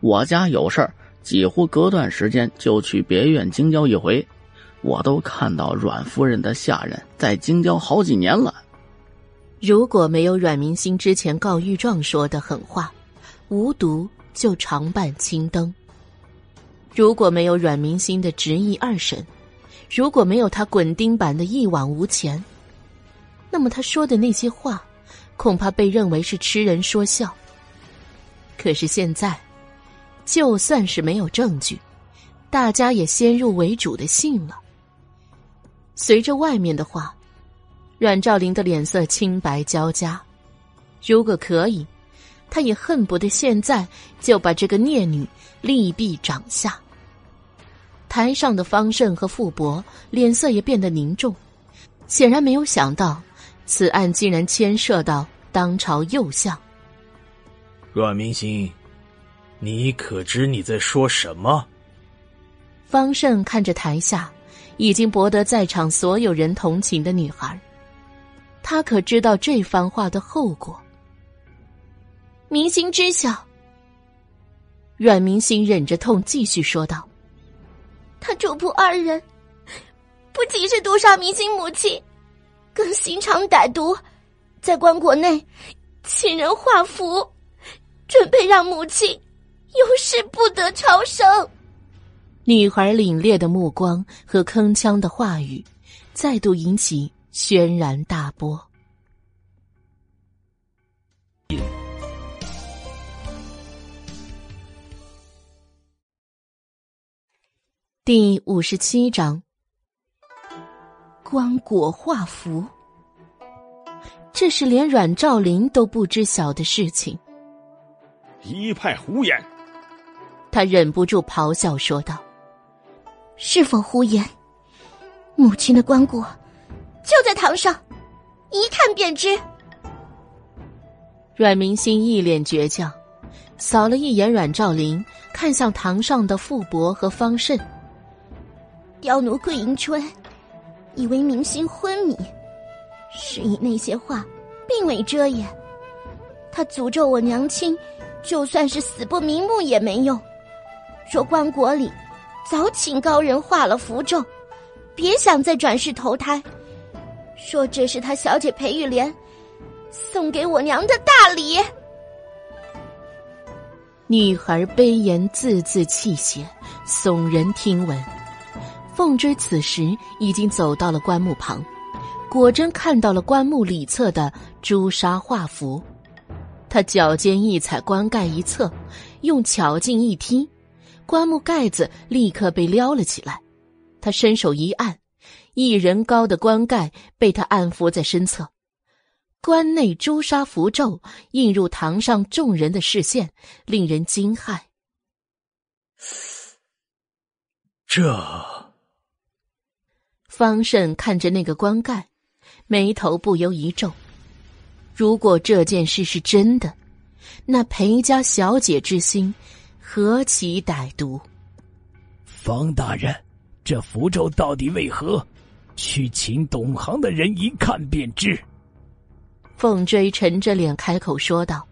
我家有事儿，几乎隔段时间就去别院京郊一回。我都看到阮夫人的下人在京郊好几年了。如果没有阮明星之前告御状说的狠话，无毒就常伴青灯。如果没有阮明星的执意二审，如果没有他滚钉板的一往无前，那么他说的那些话，恐怕被认为是痴人说笑。可是现在，就算是没有证据，大家也先入为主的信了。随着外面的话，阮兆林的脸色青白交加。如果可以。他也恨不得现在就把这个孽女利毙掌下。台上的方胜和傅博脸色也变得凝重，显然没有想到此案竟然牵涉到当朝右相。阮明星，你可知你在说什么？方胜看着台下已经博得在场所有人同情的女孩，他可知道这番话的后果。明星知晓。阮明星忍着痛继续说道：“他主仆二人，不仅是毒杀明星母亲，更心肠歹毒，在棺椁内请人画符，准备让母亲永世不得超生。”女孩凛冽的目光和铿锵的话语，再度引起轩然大波。第五十七章，棺椁画符，这是连阮兆林都不知晓的事情。一派胡言！他忍不住咆哮说道：“是否胡言？母亲的棺椁就在堂上，一看便知。”阮明心一脸倔强，扫了一眼阮兆林，看向堂上的傅伯和方慎。刁奴桂迎春，以为明心昏迷，是以那些话并未遮掩。他诅咒我娘亲，就算是死不瞑目也没用。说棺椁里早请高人画了符咒，别想再转世投胎。说这是他小姐裴玉莲送给我娘的大礼。女孩悲言，字字泣血，耸人听闻。凤追此时已经走到了棺木旁，果真看到了棺木里侧的朱砂画符。他脚尖一踩棺盖一侧，用巧劲一踢，棺木盖子立刻被撩了起来。他伸手一按，一人高的棺盖被他按伏在身侧。棺内朱砂符咒映入堂上众人的视线，令人惊骇。这方胜看着那个棺盖，眉头不由一皱。如果这件事是真的，那裴家小姐之心何其歹毒！方大人，这符咒到底为何？去请懂行的人一看便知。凤追沉着脸开口说道：“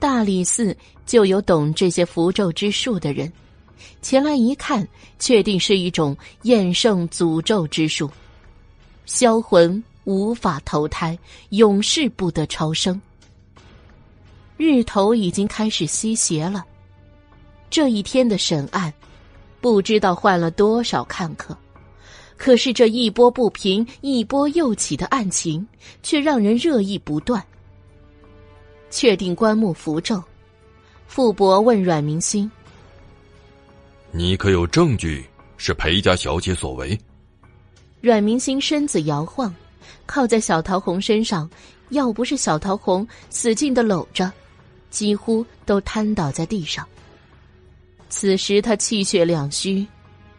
大理寺就有懂这些符咒之术的人，前来一看，确定是一种厌胜诅咒之术，销魂。”无法投胎，永世不得超生。日头已经开始西斜了。这一天的审案，不知道换了多少看客，可是这一波不平，一波又起的案情，却让人热议不断。确定棺木符咒，傅伯问阮明心：“你可有证据是裴家小姐所为？”阮明星身子摇晃。靠在小桃红身上，要不是小桃红死劲的搂着，几乎都瘫倒在地上。此时他气血两虚，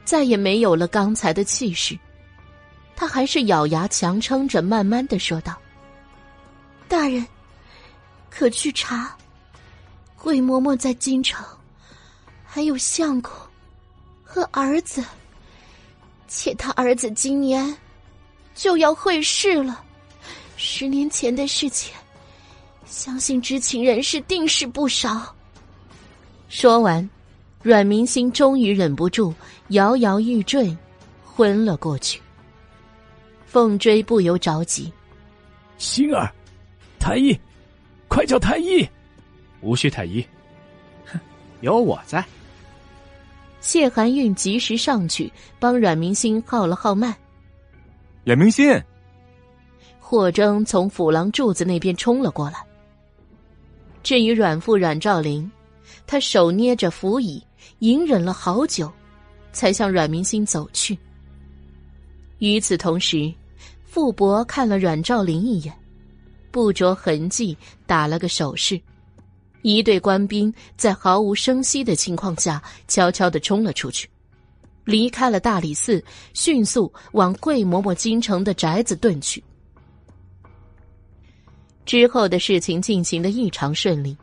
再也没有了刚才的气势。他还是咬牙强撑着，慢慢的说道：“大人，可去查，桂嬷嬷在京城，还有相公和儿子，且他儿子今年。”就要会试了，十年前的事情，相信知情人士定是不少。说完，阮明星终于忍不住摇摇欲坠，昏了过去。凤追不由着急：“星儿，太医，快叫太医！”无需太医，哼，有我在。谢寒韵及时上去帮阮明星号了号脉。阮明心，霍征从府廊柱子那边冲了过来。至于阮父阮兆林，他手捏着扶椅，隐忍了好久，才向阮明心走去。与此同时，傅伯看了阮兆林一眼，不着痕迹打了个手势，一队官兵在毫无声息的情况下，悄悄的冲了出去。离开了大理寺，迅速往桂嬷嬷京城的宅子遁去。之后的事情进行的异常顺利，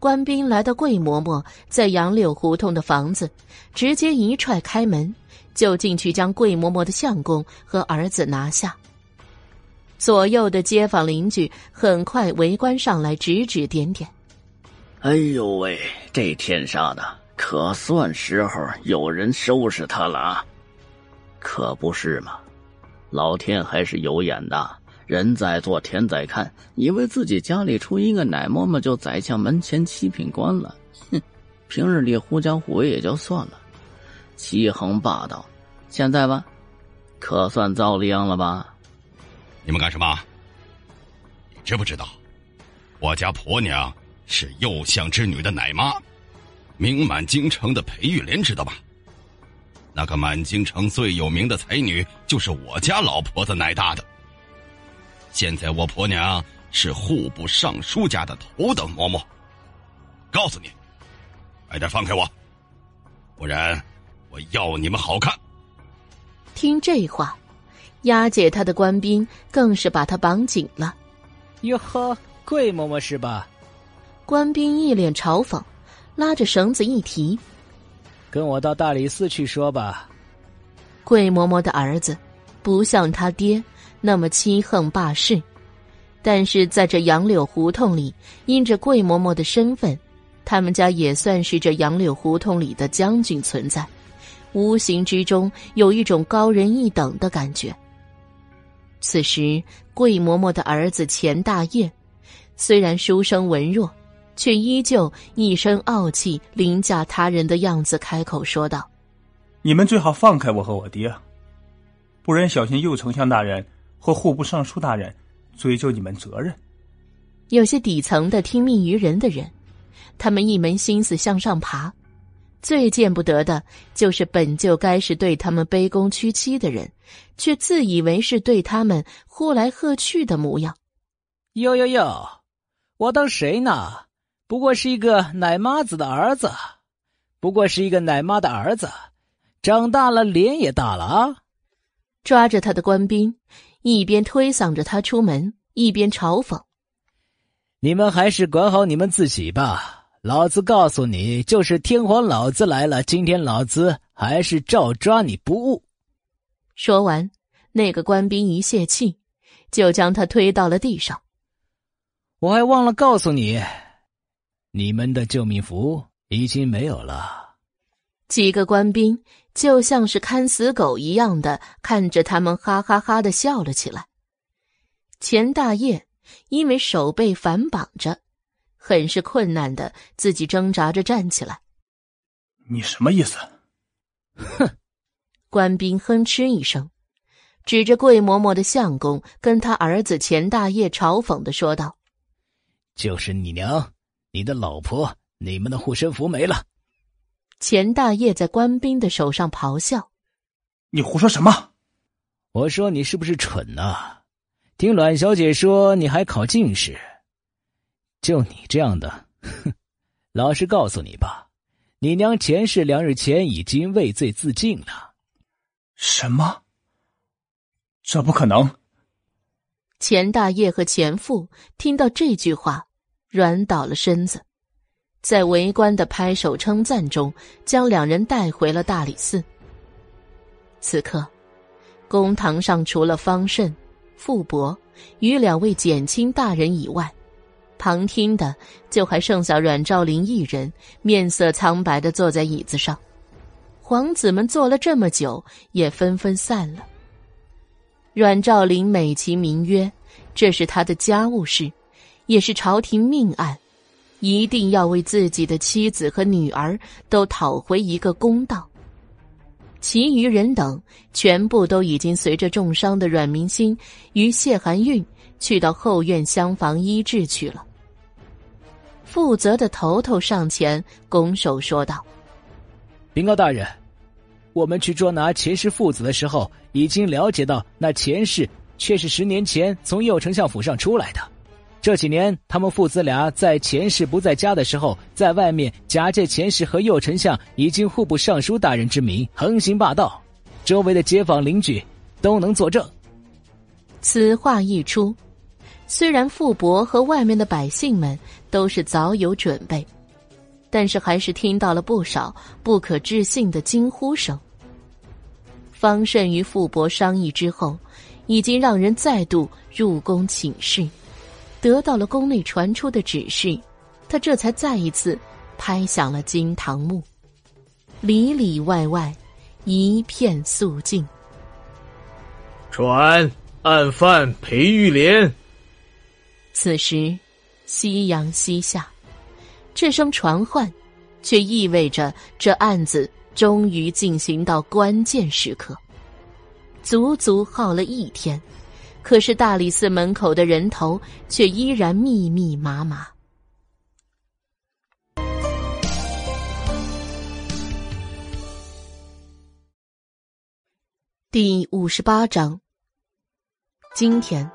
官兵来到桂嬷嬷在杨柳胡同的房子，直接一踹开门，就进去将桂嬷嬷的相公和儿子拿下。左右的街坊邻居很快围观上来，指指点点。哎呦喂，这天杀的！可算时候有人收拾他了啊！可不是嘛，老天还是有眼的，人在做天在看。以为自己家里出一个奶嬷嬷就宰相门前七品官了，哼！平日里狐假虎威也就算了，欺横霸道，现在吧，可算遭了殃了吧？你们干什么？你知不知道，我家婆娘是右相之女的奶妈？名满京城的裴玉莲知道吧？那个满京城最有名的才女，就是我家老婆子奶大的。现在我婆娘是户部尚书家的头等嬷嬷。告诉你，快点放开我，不然我要你们好看！听这话，押解他的官兵更是把他绑紧了。哟呵，桂嬷嬷是吧？官兵一脸嘲讽。拉着绳子一提，跟我到大理寺去说吧。桂嬷嬷的儿子不像他爹那么欺横霸市。但是在这杨柳胡同里，因着桂嬷嬷的身份，他们家也算是这杨柳胡同里的将军存在，无形之中有一种高人一等的感觉。此时，桂嬷嬷的儿子钱大业，虽然书生文弱，却依旧一身傲气、凌驾他人的样子，开口说道：“你们最好放开我和我爹，不然小心右丞相大人或户部尚书大人。”追究你们责任。有些底层的听命于人的人，他们一门心思向上爬，最见不得的就是本就该是对他们卑躬屈膝的人，却自以为是对他们呼来喝去的模样。哟哟哟，我当谁呢？不过是一个奶妈子的儿子，不过是一个奶妈的儿子，长大了脸也大了啊！抓着他的官兵。一边推搡着他出门，一边嘲讽：“你们还是管好你们自己吧！老子告诉你，就是天皇老子来了，今天老子还是照抓你不误。”说完，那个官兵一泄气，就将他推到了地上。我还忘了告诉你，你们的救命符已经没有了。几个官兵。就像是看死狗一样的看着他们，哈哈哈的笑了起来。钱大业因为手被反绑着，很是困难的自己挣扎着站起来。你什么意思？哼！官兵哼哧一声，指着桂嬷嬷的相公，跟他儿子钱大业嘲讽的说道：“就是你娘，你的老婆，你们的护身符没了。”钱大业在官兵的手上咆哮：“你胡说什么？我说你是不是蠢呐？听阮小姐说你还考进士，就你这样的，哼！老实告诉你吧，你娘前世两日前已经畏罪自尽了。”什么？这不可能！钱大业和钱父听到这句话，软倒了身子。在围观的拍手称赞中，将两人带回了大理寺。此刻，公堂上除了方慎、傅伯与两位减轻大人以外，旁听的就还剩下阮兆林一人，面色苍白的坐在椅子上。皇子们坐了这么久，也纷纷散了。阮兆林美其名曰，这是他的家务事，也是朝廷命案。一定要为自己的妻子和女儿都讨回一个公道。其余人等全部都已经随着重伤的阮明心与谢寒韵去到后院厢房医治去了。负责的头头上前拱手说道：“禀告大人，我们去捉拿钱氏父子的时候，已经了解到那钱氏却是十年前从右丞相府上出来的。”这几年，他们父子俩在钱氏不在家的时候，在外面假借钱氏和右丞相已经户部尚书大人之名横行霸道，周围的街坊邻居都能作证。此话一出，虽然傅伯和外面的百姓们都是早有准备，但是还是听到了不少不可置信的惊呼声。方慎与傅伯商议之后，已经让人再度入宫请示。得到了宫内传出的指示，他这才再一次拍响了金堂木，里里外外一片肃静。传案犯裴玉莲。此时，夕阳西下，这声传唤，却意味着这案子终于进行到关键时刻，足足耗了一天。可是大理寺门口的人头却依然密密麻麻。第五十八章。今天，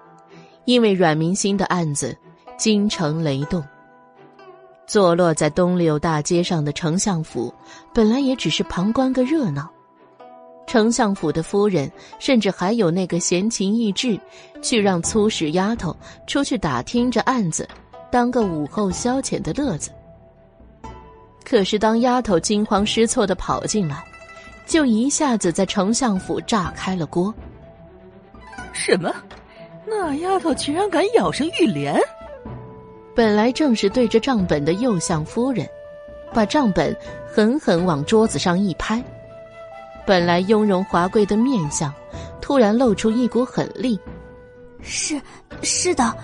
因为阮明星的案子，京城雷动。坐落在东柳大街上的丞相府，本来也只是旁观个热闹。丞相府的夫人，甚至还有那个闲情逸致，去让粗使丫头出去打听着案子，当个午后消遣的乐子。可是当丫头惊慌失措的跑进来，就一下子在丞相府炸开了锅。什么？那丫头居然敢咬上玉莲！本来正是对着账本的右相夫人，把账本狠狠往桌子上一拍。本来雍容华贵的面相，突然露出一股狠戾。是，是的。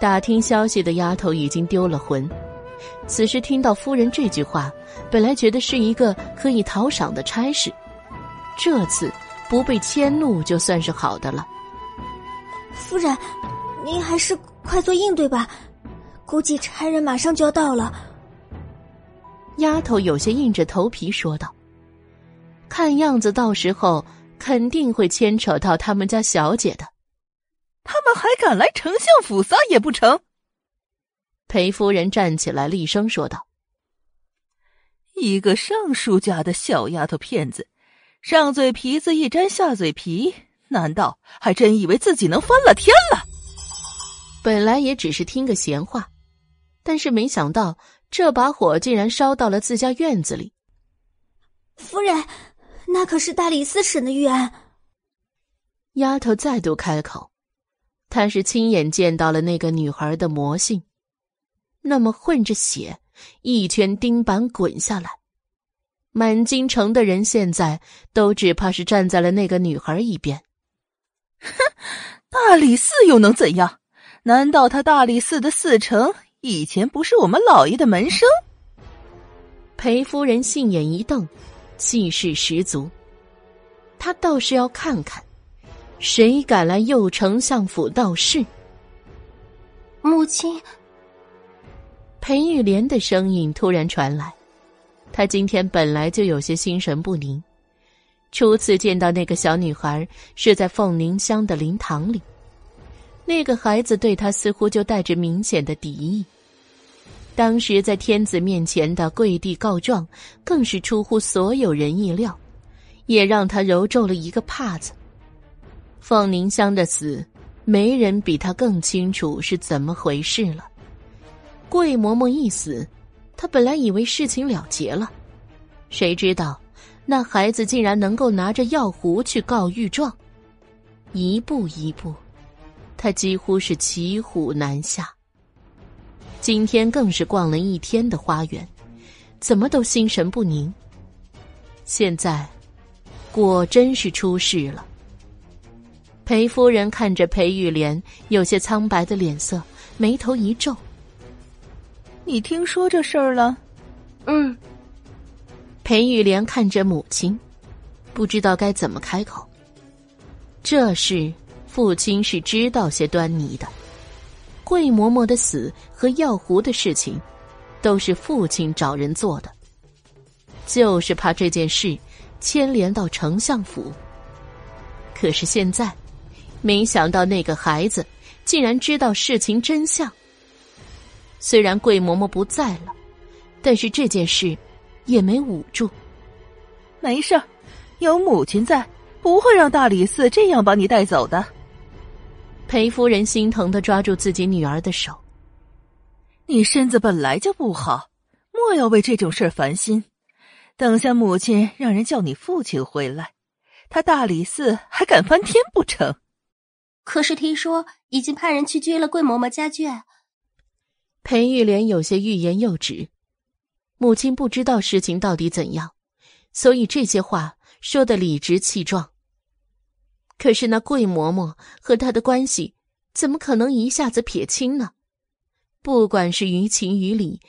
打听消息的丫头已经丢了魂，此时听到夫人这句话，本来觉得是一个可以讨赏的差事，这次不被迁怒就算是好的了。夫人，您还是快做应对吧，估计差人马上就要到了。丫头有些硬着头皮说道：“看样子到时候肯定会牵扯到他们家小姐的。”他们还敢来丞相府撒野不成？裴夫人站起来厉声说道：“一个尚书家的小丫头片子，上嘴皮子一沾下嘴皮，难道还真以为自己能翻了天了？”本来也只是听个闲话，但是没想到这把火竟然烧到了自家院子里。夫人，那可是大理寺审的御案。丫头再度开口。她是亲眼见到了那个女孩的魔性，那么混着血，一圈钉板滚下来，满京城的人现在都只怕是站在了那个女孩一边。哼，大理寺又能怎样？难道他大理寺的寺丞以前不是我们老爷的门生？裴夫人杏眼一瞪，气势十足，他倒是要看看。谁敢来右丞相府闹事？母亲，裴玉莲的声音突然传来。他今天本来就有些心神不宁，初次见到那个小女孩是在凤宁乡的灵堂里，那个孩子对他似乎就带着明显的敌意。当时在天子面前的跪地告状，更是出乎所有人意料，也让他揉皱了一个帕子。凤凝香的死，没人比他更清楚是怎么回事了。桂嬷嬷一死，他本来以为事情了结了，谁知道那孩子竟然能够拿着药壶去告御状，一步一步，他几乎是骑虎难下。今天更是逛了一天的花园，怎么都心神不宁。现在，果真是出事了。裴夫人看着裴玉莲有些苍白的脸色，眉头一皱：“你听说这事儿了？”“嗯。”裴玉莲看着母亲，不知道该怎么开口。这事父亲是知道些端倪的，桂嬷嬷的死和药壶的事情，都是父亲找人做的，就是怕这件事牵连到丞相府。可是现在。没想到那个孩子竟然知道事情真相。虽然桂嬷嬷不在了，但是这件事也没捂住。没事有母亲在，不会让大理寺这样把你带走的。裴夫人心疼的抓住自己女儿的手：“你身子本来就不好，莫要为这种事烦心。等下母亲让人叫你父亲回来，他大理寺还敢翻天不成？”可是听说已经派人去追了桂嬷嬷家眷。裴玉莲有些欲言又止，母亲不知道事情到底怎样，所以这些话说的理直气壮。可是那桂嬷嬷和他的关系，怎么可能一下子撇清呢？不管是于情于理，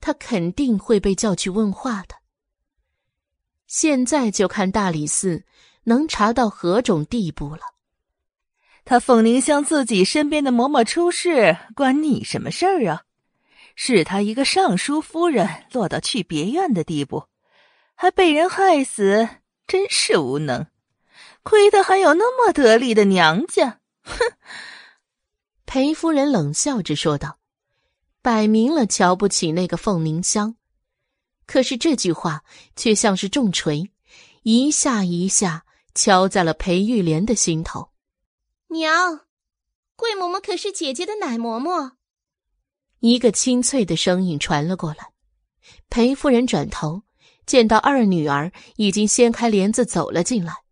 他肯定会被叫去问话的。现在就看大理寺能查到何种地步了。他凤宁乡自己身边的嬷嬷出事，关你什么事儿啊？是他一个尚书夫人落到去别院的地步，还被人害死，真是无能。亏得还有那么得力的娘家，哼！裴夫人冷笑着说道，摆明了瞧不起那个凤凝香。可是这句话却像是重锤，一下一下敲在了裴玉莲的心头。娘，桂嬷嬷可是姐姐的奶嬷嬷。一个清脆的声音传了过来。裴夫人转头，见到二女儿已经掀开帘子走了进来。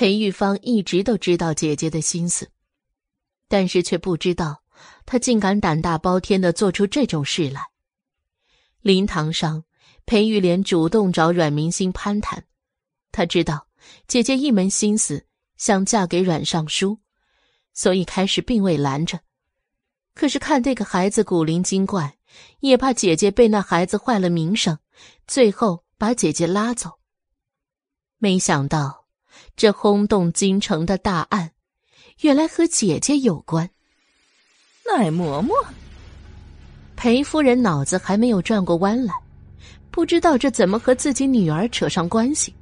裴玉芳一直都知道姐姐的心思，但是却不知道她竟敢胆大包天的做出这种事来。灵堂上，裴玉莲主动找阮明星攀谈，他知道姐姐一门心思想嫁给阮尚书，所以开始并未拦着。可是看这个孩子古灵精怪，也怕姐姐被那孩子坏了名声，最后把姐姐拉走。没想到。这轰动京城的大案，原来和姐姐有关。奶嬷嬷，裴夫人脑子还没有转过弯来，不知道这怎么和自己女儿扯上关系。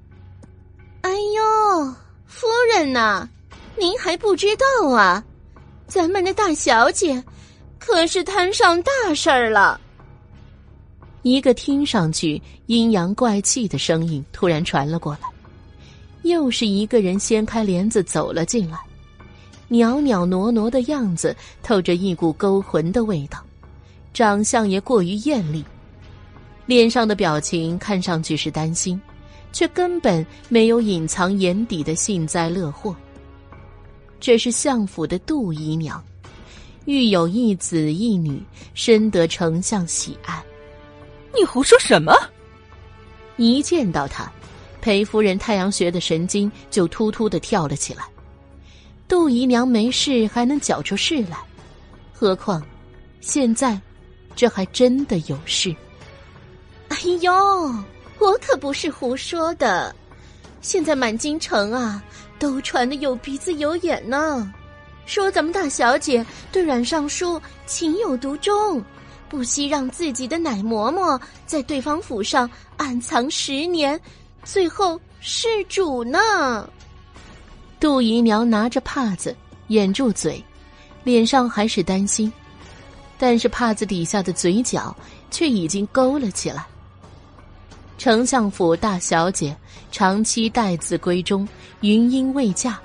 哎呦，夫人呐，您还不知道啊？咱们的大小姐可是摊上大事儿了。一个听上去阴阳怪气的声音突然传了过来。又是一个人掀开帘子走了进来，袅袅挪挪的样子透着一股勾魂的味道，长相也过于艳丽，脸上的表情看上去是担心，却根本没有隐藏眼底的幸灾乐祸。这是相府的杜姨娘，育有一子一女，深得丞相喜爱。你胡说什么？一见到她。裴夫人太阳穴的神经就突突的跳了起来。杜姨娘没事还能搅出事来，何况现在这还真的有事。哎呦，我可不是胡说的，现在满京城啊都传的有鼻子有眼呢，说咱们大小姐对阮尚书情有独钟，不惜让自己的奶嬷嬷在对方府上暗藏十年。最后是主呢。杜姨娘拿着帕子掩住嘴，脸上还是担心，但是帕子底下的嘴角却已经勾了起来。丞相府大小姐长期待字闺中，云英未嫁，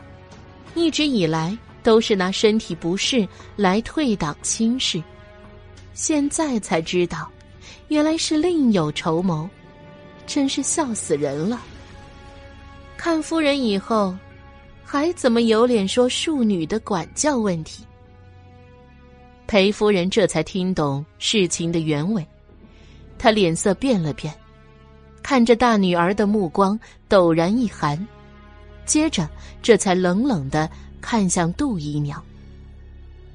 一直以来都是拿身体不适来退档亲事，现在才知道，原来是另有筹谋。真是笑死人了！看夫人以后，还怎么有脸说庶女的管教问题？裴夫人这才听懂事情的原委，她脸色变了变，看着大女儿的目光陡然一寒，接着这才冷冷的看向杜姨娘。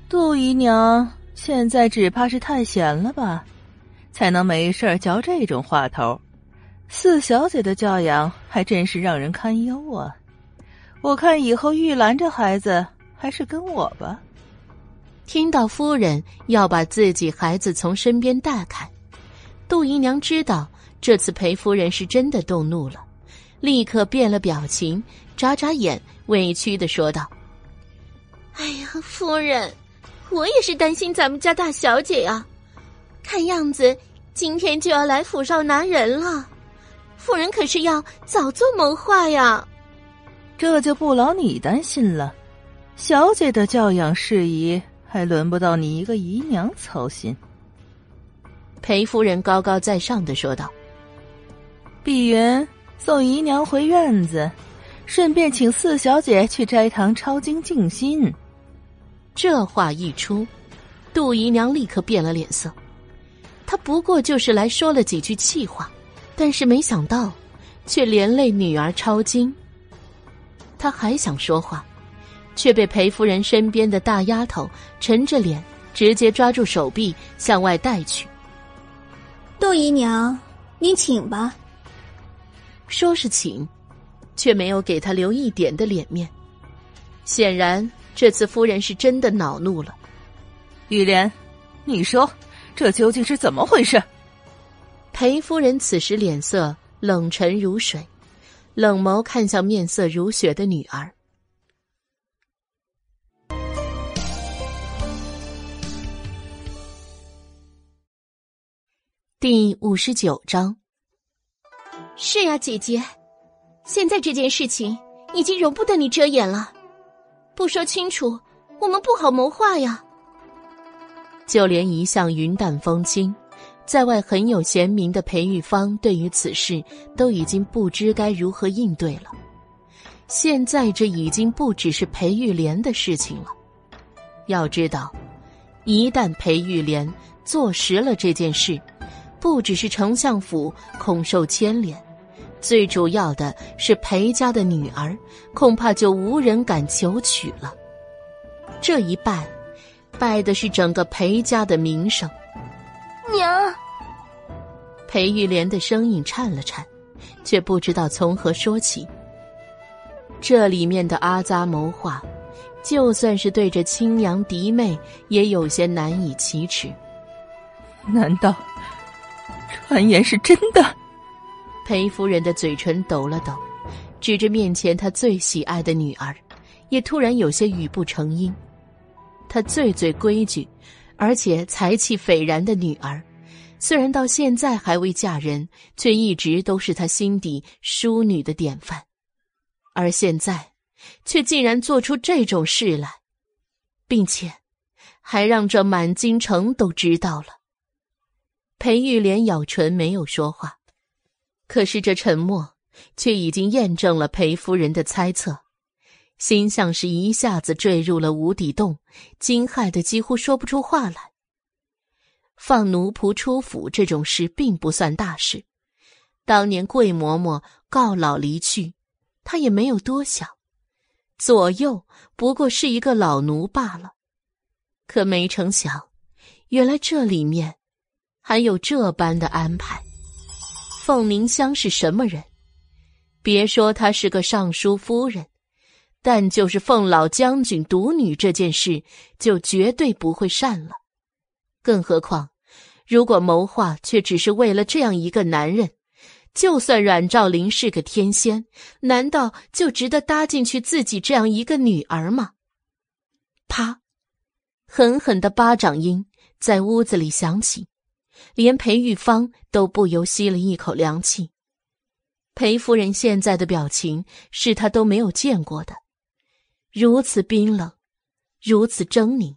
杜姨娘现在只怕是太闲了吧，才能没事嚼这种话头。四小姐的教养还真是让人堪忧啊！我看以后玉兰这孩子还是跟我吧。听到夫人要把自己孩子从身边带开，杜姨娘知道这次裴夫人是真的动怒了，立刻变了表情，眨眨眼，委屈的说道：“哎呀，夫人，我也是担心咱们家大小姐呀，看样子今天就要来府上拿人了。”夫人可是要早做谋划呀，这就不劳你担心了。小姐的教养事宜，还轮不到你一个姨娘操心。裴夫人高高在上的说道：“碧云送姨娘回院子，顺便请四小姐去斋堂抄经静心。”这话一出，杜姨娘立刻变了脸色。她不过就是来说了几句气话。但是没想到，却连累女儿抄经。他还想说话，却被裴夫人身边的大丫头沉着脸直接抓住手臂向外带去。杜姨娘，您请吧。说是请，却没有给他留一点的脸面。显然，这次夫人是真的恼怒了。玉莲，你说，这究竟是怎么回事？裴夫人此时脸色冷沉如水，冷眸看向面色如雪的女儿。第五十九章。是呀，姐姐，现在这件事情已经容不得你遮掩了，不说清楚，我们不好谋划呀。就连一向云淡风轻。在外很有贤名的裴玉芳，对于此事都已经不知该如何应对了。现在这已经不只是裴玉莲的事情了。要知道，一旦裴玉莲坐实了这件事，不只是丞相府恐受牵连，最主要的是裴家的女儿恐怕就无人敢求娶了。这一败，败的是整个裴家的名声。娘，裴玉莲的声音颤了颤，却不知道从何说起。这里面的阿扎谋划，就算是对着亲娘嫡妹，也有些难以启齿。难道传言是真的？裴夫人的嘴唇抖了抖，指着面前她最喜爱的女儿，也突然有些语不成音。她最最规矩，而且才气斐然的女儿，虽然到现在还未嫁人，却一直都是他心底淑女的典范。而现在，却竟然做出这种事来，并且还让这满京城都知道了。裴玉莲咬唇没有说话，可是这沉默却已经验证了裴夫人的猜测，心像是一下子坠入了无底洞，惊骇的几乎说不出话来。放奴仆出府这种事并不算大事，当年桂嬷嬷告老离去。他也没有多想，左右不过是一个老奴罢了。可没成想，原来这里面还有这般的安排。凤凝香是什么人？别说她是个尚书夫人，但就是奉老将军独女这件事，就绝对不会善了。更何况，如果谋划却只是为了这样一个男人。就算阮兆林是个天仙，难道就值得搭进去自己这样一个女儿吗？啪！狠狠的巴掌音在屋子里响起，连裴玉芳都不由吸了一口凉气。裴夫人现在的表情是她都没有见过的，如此冰冷，如此狰狞，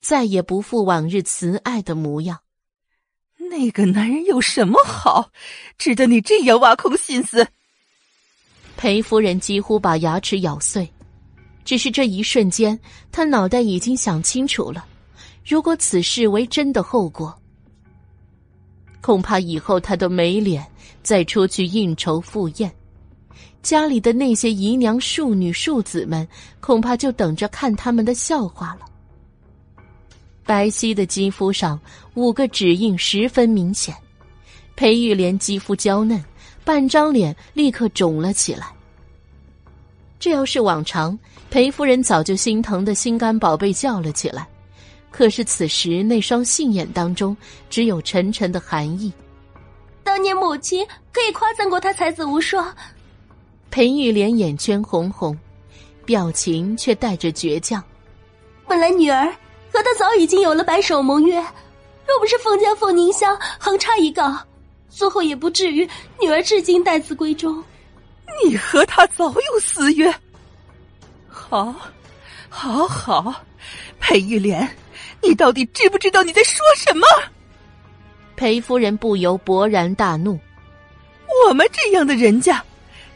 再也不复往日慈爱的模样。那个男人有什么好，值得你这样挖空心思？裴夫人几乎把牙齿咬碎，只是这一瞬间，她脑袋已经想清楚了：如果此事为真的后果，恐怕以后她都没脸再出去应酬赴宴，家里的那些姨娘、庶女、庶子们，恐怕就等着看他们的笑话了。白皙的肌肤上五个指印十分明显，裴玉莲肌肤娇嫩，半张脸立刻肿了起来。这要是往常，裴夫人早就心疼的心肝宝贝叫了起来。可是此时那双杏眼当中只有沉沉的寒意。当年母亲可以夸赞过他才子无双。裴玉莲眼圈红红，表情却带着倔强。本来女儿。和他早已经有了白首盟约，若不是凤家凤凝香横插一杠，最后也不至于女儿至今待字闺中。你和他早有私约，好，好，好，裴玉莲，你到底知不知道你在说什么？裴夫人不由勃然大怒。我们这样的人家，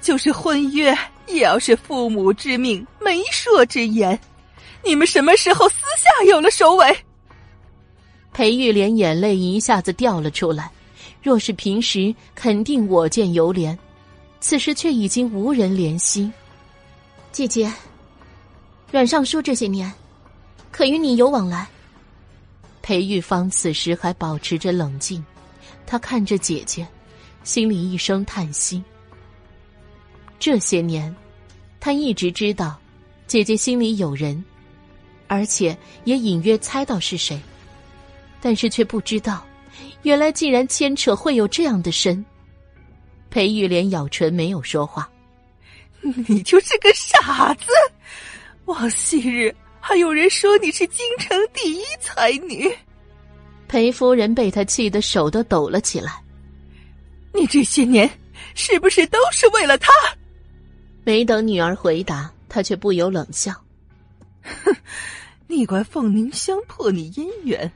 就是婚约也要是父母之命、媒妁之言。你们什么时候私下有了首尾？裴玉莲眼泪一下子掉了出来。若是平时，肯定我见犹怜，此时却已经无人怜惜。姐姐，阮尚书这些年，可与你有往来？裴玉芳此时还保持着冷静，她看着姐姐，心里一声叹息。这些年，他一直知道，姐姐心里有人。而且也隐约猜到是谁，但是却不知道，原来竟然牵扯会有这样的深。裴玉莲咬唇没有说话。你就是个傻子！往昔日还有人说你是京城第一才女。裴夫人被他气得手都抖了起来。你这些年是不是都是为了他？没等女儿回答，他却不由冷笑。哼。你怪凤凝香破你姻缘，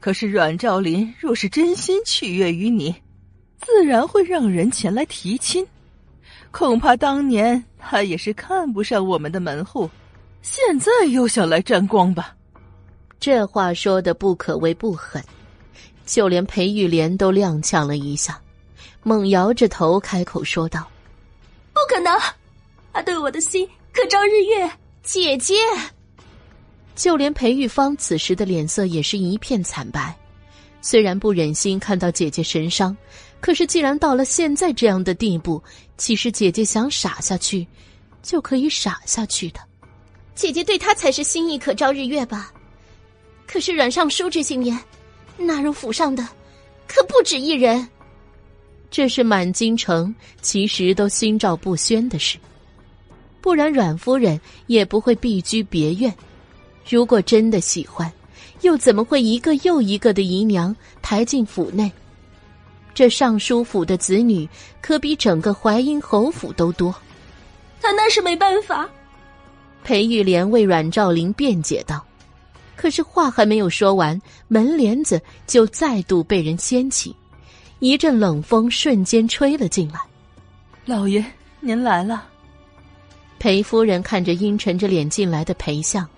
可是阮兆林若是真心取悦于你，自然会让人前来提亲。恐怕当年他也是看不上我们的门户，现在又想来沾光吧？这话说的不可谓不狠，就连裴玉莲都踉跄了一下，猛摇着头开口说道：“不可能，他对我的心可照日月，姐姐。”就连裴玉芳此时的脸色也是一片惨白，虽然不忍心看到姐姐神伤，可是既然到了现在这样的地步，其实姐姐想傻下去，就可以傻下去的。姐姐对他才是心意可照日月吧？可是阮尚书这些年纳入府上的，可不止一人。这是满京城其实都心照不宣的事，不然阮夫人也不会避居别院。如果真的喜欢，又怎么会一个又一个的姨娘抬进府内？这尚书府的子女可比整个淮阴侯府都多。他那是没办法。裴玉莲为阮兆林辩解道，可是话还没有说完，门帘子就再度被人掀起，一阵冷风瞬间吹了进来。老爷，您来了。裴夫人看着阴沉着脸进来的裴相。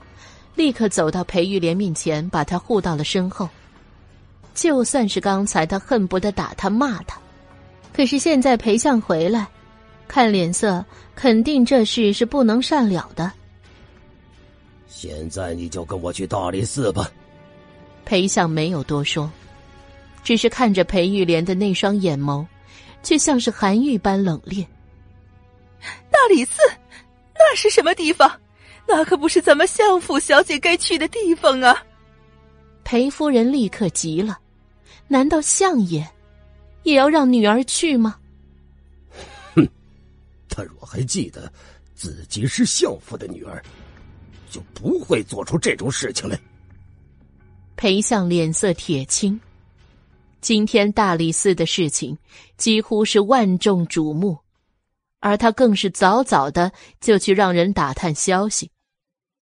立刻走到裴玉莲面前，把他护到了身后。就算是刚才他恨不得打他骂他，可是现在裴相回来，看脸色，肯定这事是不能善了的。现在你就跟我去大理寺吧。裴相没有多说，只是看着裴玉莲的那双眼眸，却像是寒玉般冷冽。大理寺，那是什么地方？那可不是咱们相府小姐该去的地方啊！裴夫人立刻急了，难道相爷也要让女儿去吗？哼，他若还记得自己是相府的女儿，就不会做出这种事情来。裴相脸色铁青，今天大理寺的事情几乎是万众瞩目，而他更是早早的就去让人打探消息。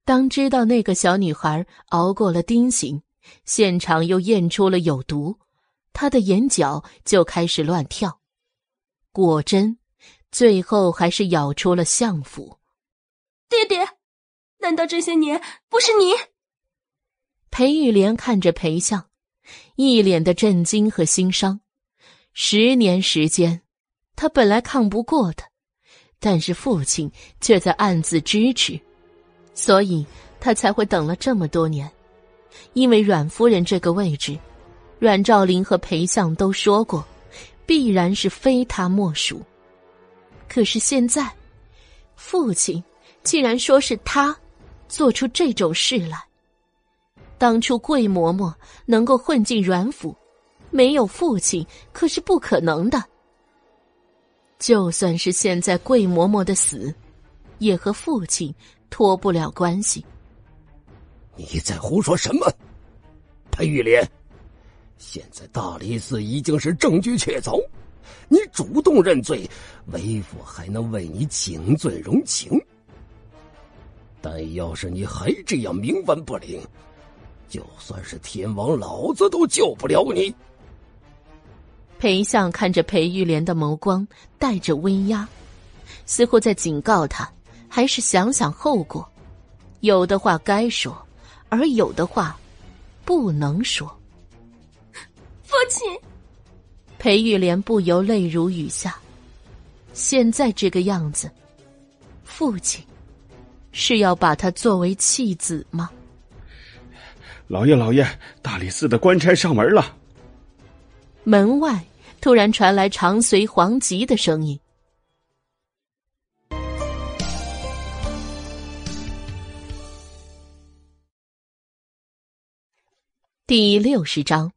当知道那个小女孩熬过了丁刑，现场又验出了有毒，他的眼角就开始乱跳。果真，最后还是咬出了相府。爹爹，难道这些年不是你？裴玉莲看着裴相，一脸的震惊和心伤。十年时间，他本来抗不过的，但是父亲却在暗自支持。所以他才会等了这么多年，因为阮夫人这个位置，阮兆林和裴相都说过，必然是非他莫属。可是现在，父亲竟然说是他做出这种事来。当初桂嬷嬷能够混进阮府，没有父亲可是不可能的。就算是现在桂嬷嬷的死，也和父亲。脱不了关系。你在胡说什么，裴玉莲？现在大理寺已经是证据确凿，你主动认罪，为父还能为你请罪容情。但要是你还这样冥顽不灵，就算是天王老子都救不了你。裴相看着裴玉莲的眸光带着威压，似乎在警告他。还是想想后果，有的话该说，而有的话不能说。父亲，裴玉莲不由泪如雨下。现在这个样子，父亲是要把他作为弃子吗？老爷，老爷，大理寺的官差上门了。门外突然传来长随黄吉的声音。第六十章，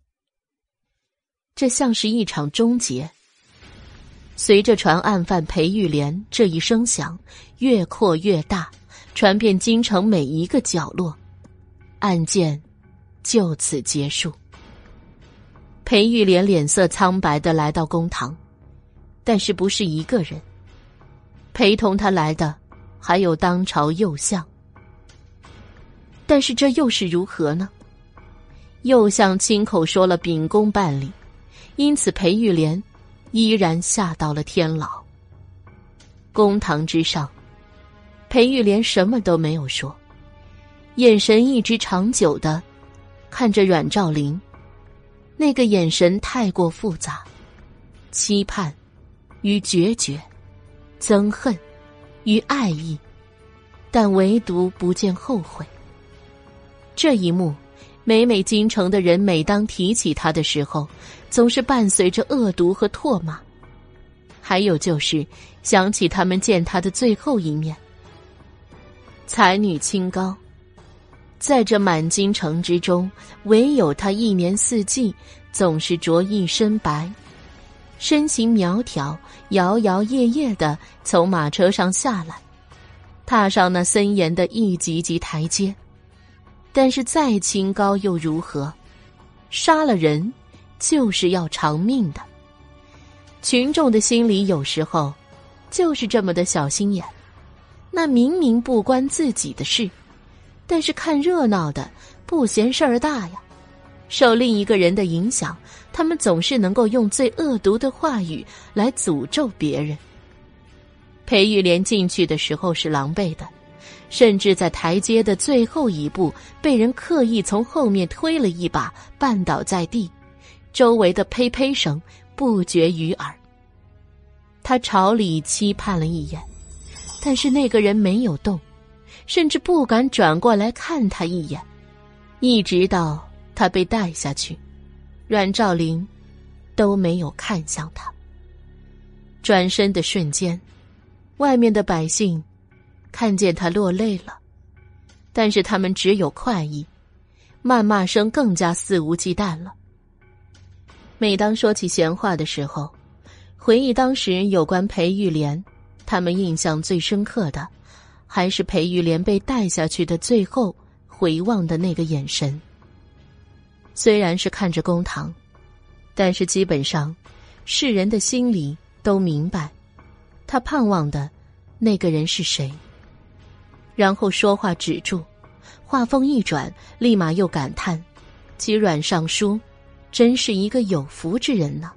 这像是一场终结。随着传案犯裴玉莲这一声响越扩越大，传遍京城每一个角落，案件就此结束。裴玉莲脸色苍白的来到公堂，但是不是一个人，陪同他来的还有当朝右相。但是这又是如何呢？右相亲口说了秉公办理，因此裴玉莲依然下到了天牢。公堂之上，裴玉莲什么都没有说，眼神一直长久的看着阮兆林，那个眼神太过复杂，期盼与决绝，憎恨与爱意，但唯独不见后悔。这一幕，每每京城的人每当提起他的时候，总是伴随着恶毒和唾骂。还有就是想起他们见他的最后一面，才女清高，在这满京城之中，唯有他一年四季总是着一身白，身形苗条，摇摇曳曳的从马车上下来，踏上那森严的一级级台阶。但是再清高又如何？杀了人，就是要偿命的。群众的心里有时候就是这么的小心眼，那明明不关自己的事，但是看热闹的不嫌事儿大呀。受另一个人的影响，他们总是能够用最恶毒的话语来诅咒别人。裴玉莲进去的时候是狼狈的，甚至在台阶的最后一步被人刻意从后面推了一把，绊倒在地，周围的呸呸声。不绝于耳。他朝里期盼了一眼，但是那个人没有动，甚至不敢转过来看他一眼，一直到他被带下去，阮兆林都没有看向他。转身的瞬间，外面的百姓看见他落泪了，但是他们只有快意，谩骂声更加肆无忌惮了。每当说起闲话的时候，回忆当时有关裴玉莲，他们印象最深刻的，还是裴玉莲被带下去的最后回望的那个眼神。虽然是看着公堂，但是基本上，世人的心里都明白，他盼望的那个人是谁。然后说话止住，话锋一转，立马又感叹：“其阮尚书。”真是一个有福之人呢。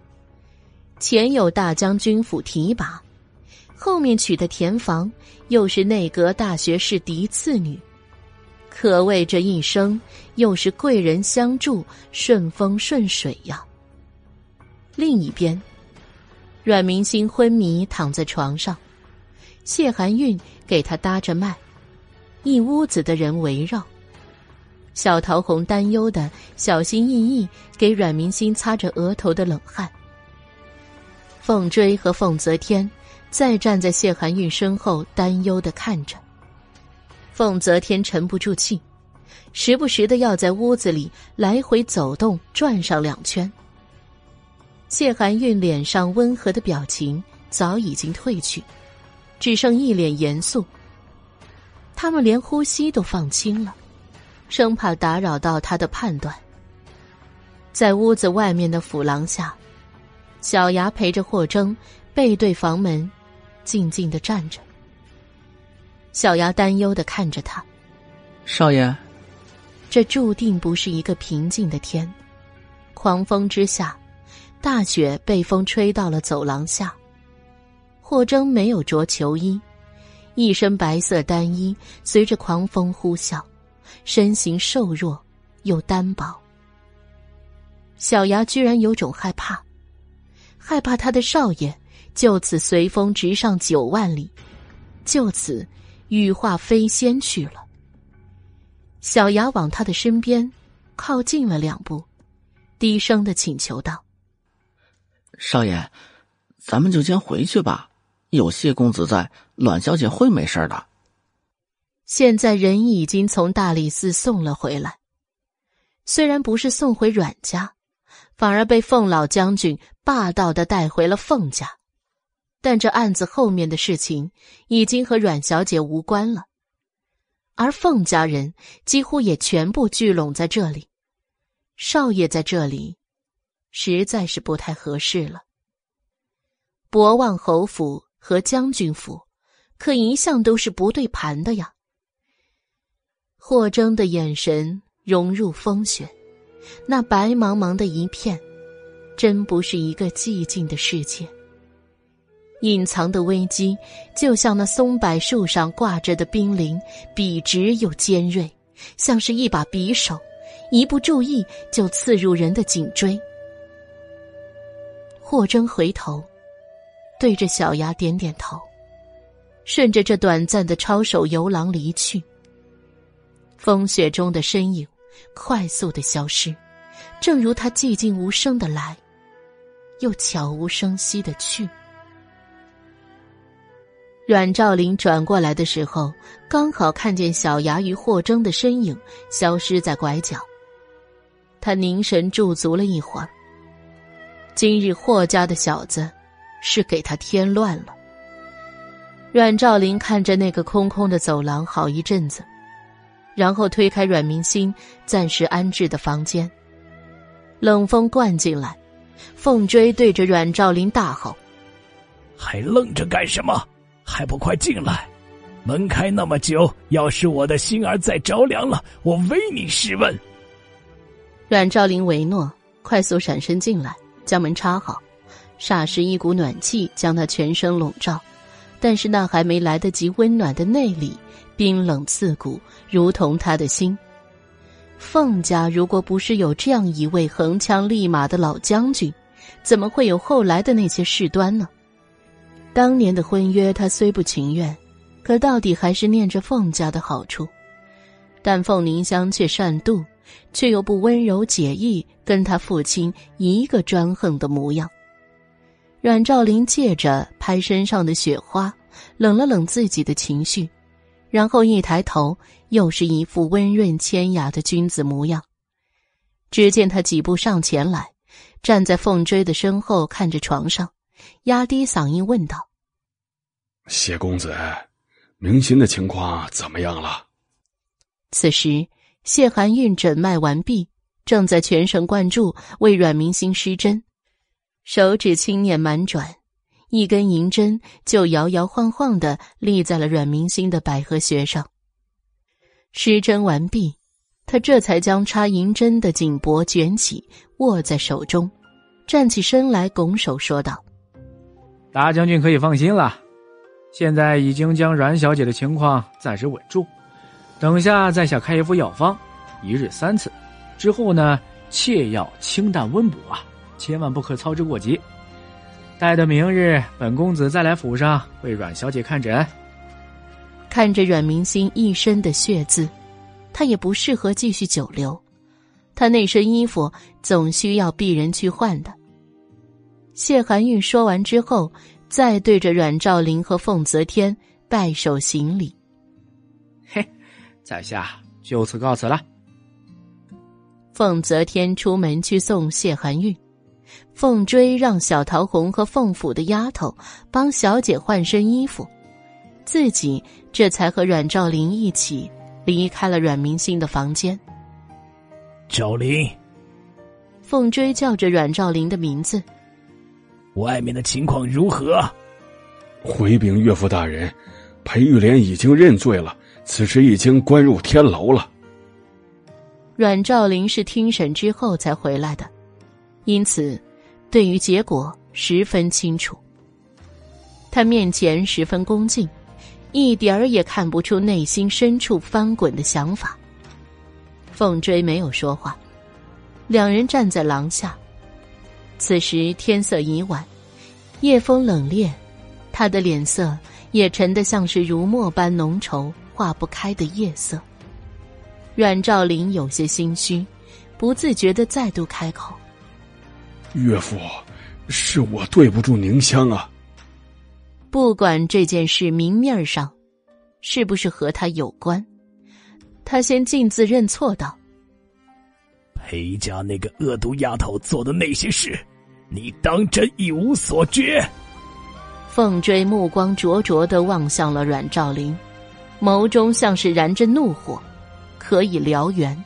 前有大将军府提拔，后面娶的田房又是内阁大学士嫡次女，可谓这一生又是贵人相助，顺风顺水呀。另一边，阮明星昏迷躺在床上，谢寒韵给他搭着脉，一屋子的人围绕。小桃红担忧的小心翼翼给阮明星擦着额头的冷汗。凤追和凤泽天再站在谢寒韵身后，担忧的看着。凤泽天沉不住气，时不时的要在屋子里来回走动，转上两圈。谢寒韵脸上温和的表情早已经褪去，只剩一脸严肃。他们连呼吸都放轻了。生怕打扰到他的判断。在屋子外面的府廊下，小牙陪着霍征背对房门，静静的站着。小牙担忧的看着他，少爷，这注定不是一个平静的天。狂风之下，大雪被风吹到了走廊下。霍征没有着球衣，一身白色单衣随着狂风呼啸。身形瘦弱又单薄，小牙居然有种害怕，害怕他的少爷就此随风直上九万里，就此羽化飞仙去了。小牙往他的身边靠近了两步，低声的请求道：“少爷，咱们就先回去吧。有谢公子在，阮小姐会没事的。”现在人已经从大理寺送了回来，虽然不是送回阮家，反而被凤老将军霸道的带回了凤家，但这案子后面的事情已经和阮小姐无关了，而凤家人几乎也全部聚拢在这里，少爷在这里，实在是不太合适了。博望侯府和将军府，可一向都是不对盘的呀。霍征的眼神融入风雪，那白茫茫的一片，真不是一个寂静的世界。隐藏的危机，就像那松柏树上挂着的冰凌，笔直又尖锐，像是一把匕首，一不注意就刺入人的颈椎。霍征回头，对着小牙点点头，顺着这短暂的抄手游廊离去。风雪中的身影，快速的消失，正如他寂静无声的来，又悄无声息的去。阮兆林转过来的时候，刚好看见小牙与霍征的身影消失在拐角。他凝神驻足了一会儿。今日霍家的小子，是给他添乱了。阮兆林看着那个空空的走廊好一阵子，然后推开阮明星暂时安置的房间。冷风灌进来，凤追对着阮兆林大吼：“还愣着干什么？”还不快进来！门开那么久，要是我的心儿再着凉了，我唯你是问。阮兆林唯诺，快速闪身进来，将门插好。霎时，一股暖气将他全身笼罩，但是那还没来得及温暖的内里，冰冷刺骨，如同他的心。凤家如果不是有这样一位横枪立马的老将军，怎么会有后来的那些事端呢？当年的婚约，他虽不情愿，可到底还是念着凤家的好处。但凤凝香却善妒，却又不温柔解意，跟他父亲一个专横的模样。阮兆林借着拍身上的雪花，冷了冷自己的情绪，然后一抬头，又是一副温润谦雅的君子模样。只见他几步上前来，站在凤追的身后，看着床上，压低嗓音问道。谢公子，明心的情况怎么样了？此时，谢寒韵诊脉完毕，正在全神贯注为阮明心施针，手指轻捻满转，一根银针就摇摇晃晃的立在了阮明心的百合穴上。施针完毕，他这才将插银针的锦帛卷起，握在手中，站起身来，拱手说道：“大将军可以放心了。”现在已经将阮小姐的情况暂时稳住，等下在下开一副药方，一日三次，之后呢，切要清淡温补啊，千万不可操之过急。待到明日本公子再来府上为阮小姐看诊。看着阮明星一身的血渍，他也不适合继续久留，他那身衣服总需要鄙人去换的。谢寒玉说完之后。再对着阮兆林和凤泽天拜手行礼，嘿，在下就此告辞了。凤泽天出门去送谢寒玉，凤追让小桃红和凤府的丫头帮小姐换身衣服，自己这才和阮兆林一起离开了阮明星的房间。兆林，凤追叫着阮兆林的名字。外面的情况如何？回禀岳父大人，裴玉莲已经认罪了，此时已经关入天牢了。阮兆林是听审之后才回来的，因此对于结果十分清楚。他面前十分恭敬，一点儿也看不出内心深处翻滚的想法。凤追没有说话，两人站在廊下。此时天色已晚，夜风冷冽，他的脸色也沉得像是如墨般浓稠、化不开的夜色。阮兆林有些心虚，不自觉的再度开口：“岳父，是我对不住宁香啊。不管这件事明面上是不是和他有关，他先径自认错道。”裴家那个恶毒丫头做的那些事，你当真一无所觉？凤追目光灼灼的望向了阮兆林，眸中像是燃着怒火，可以燎原。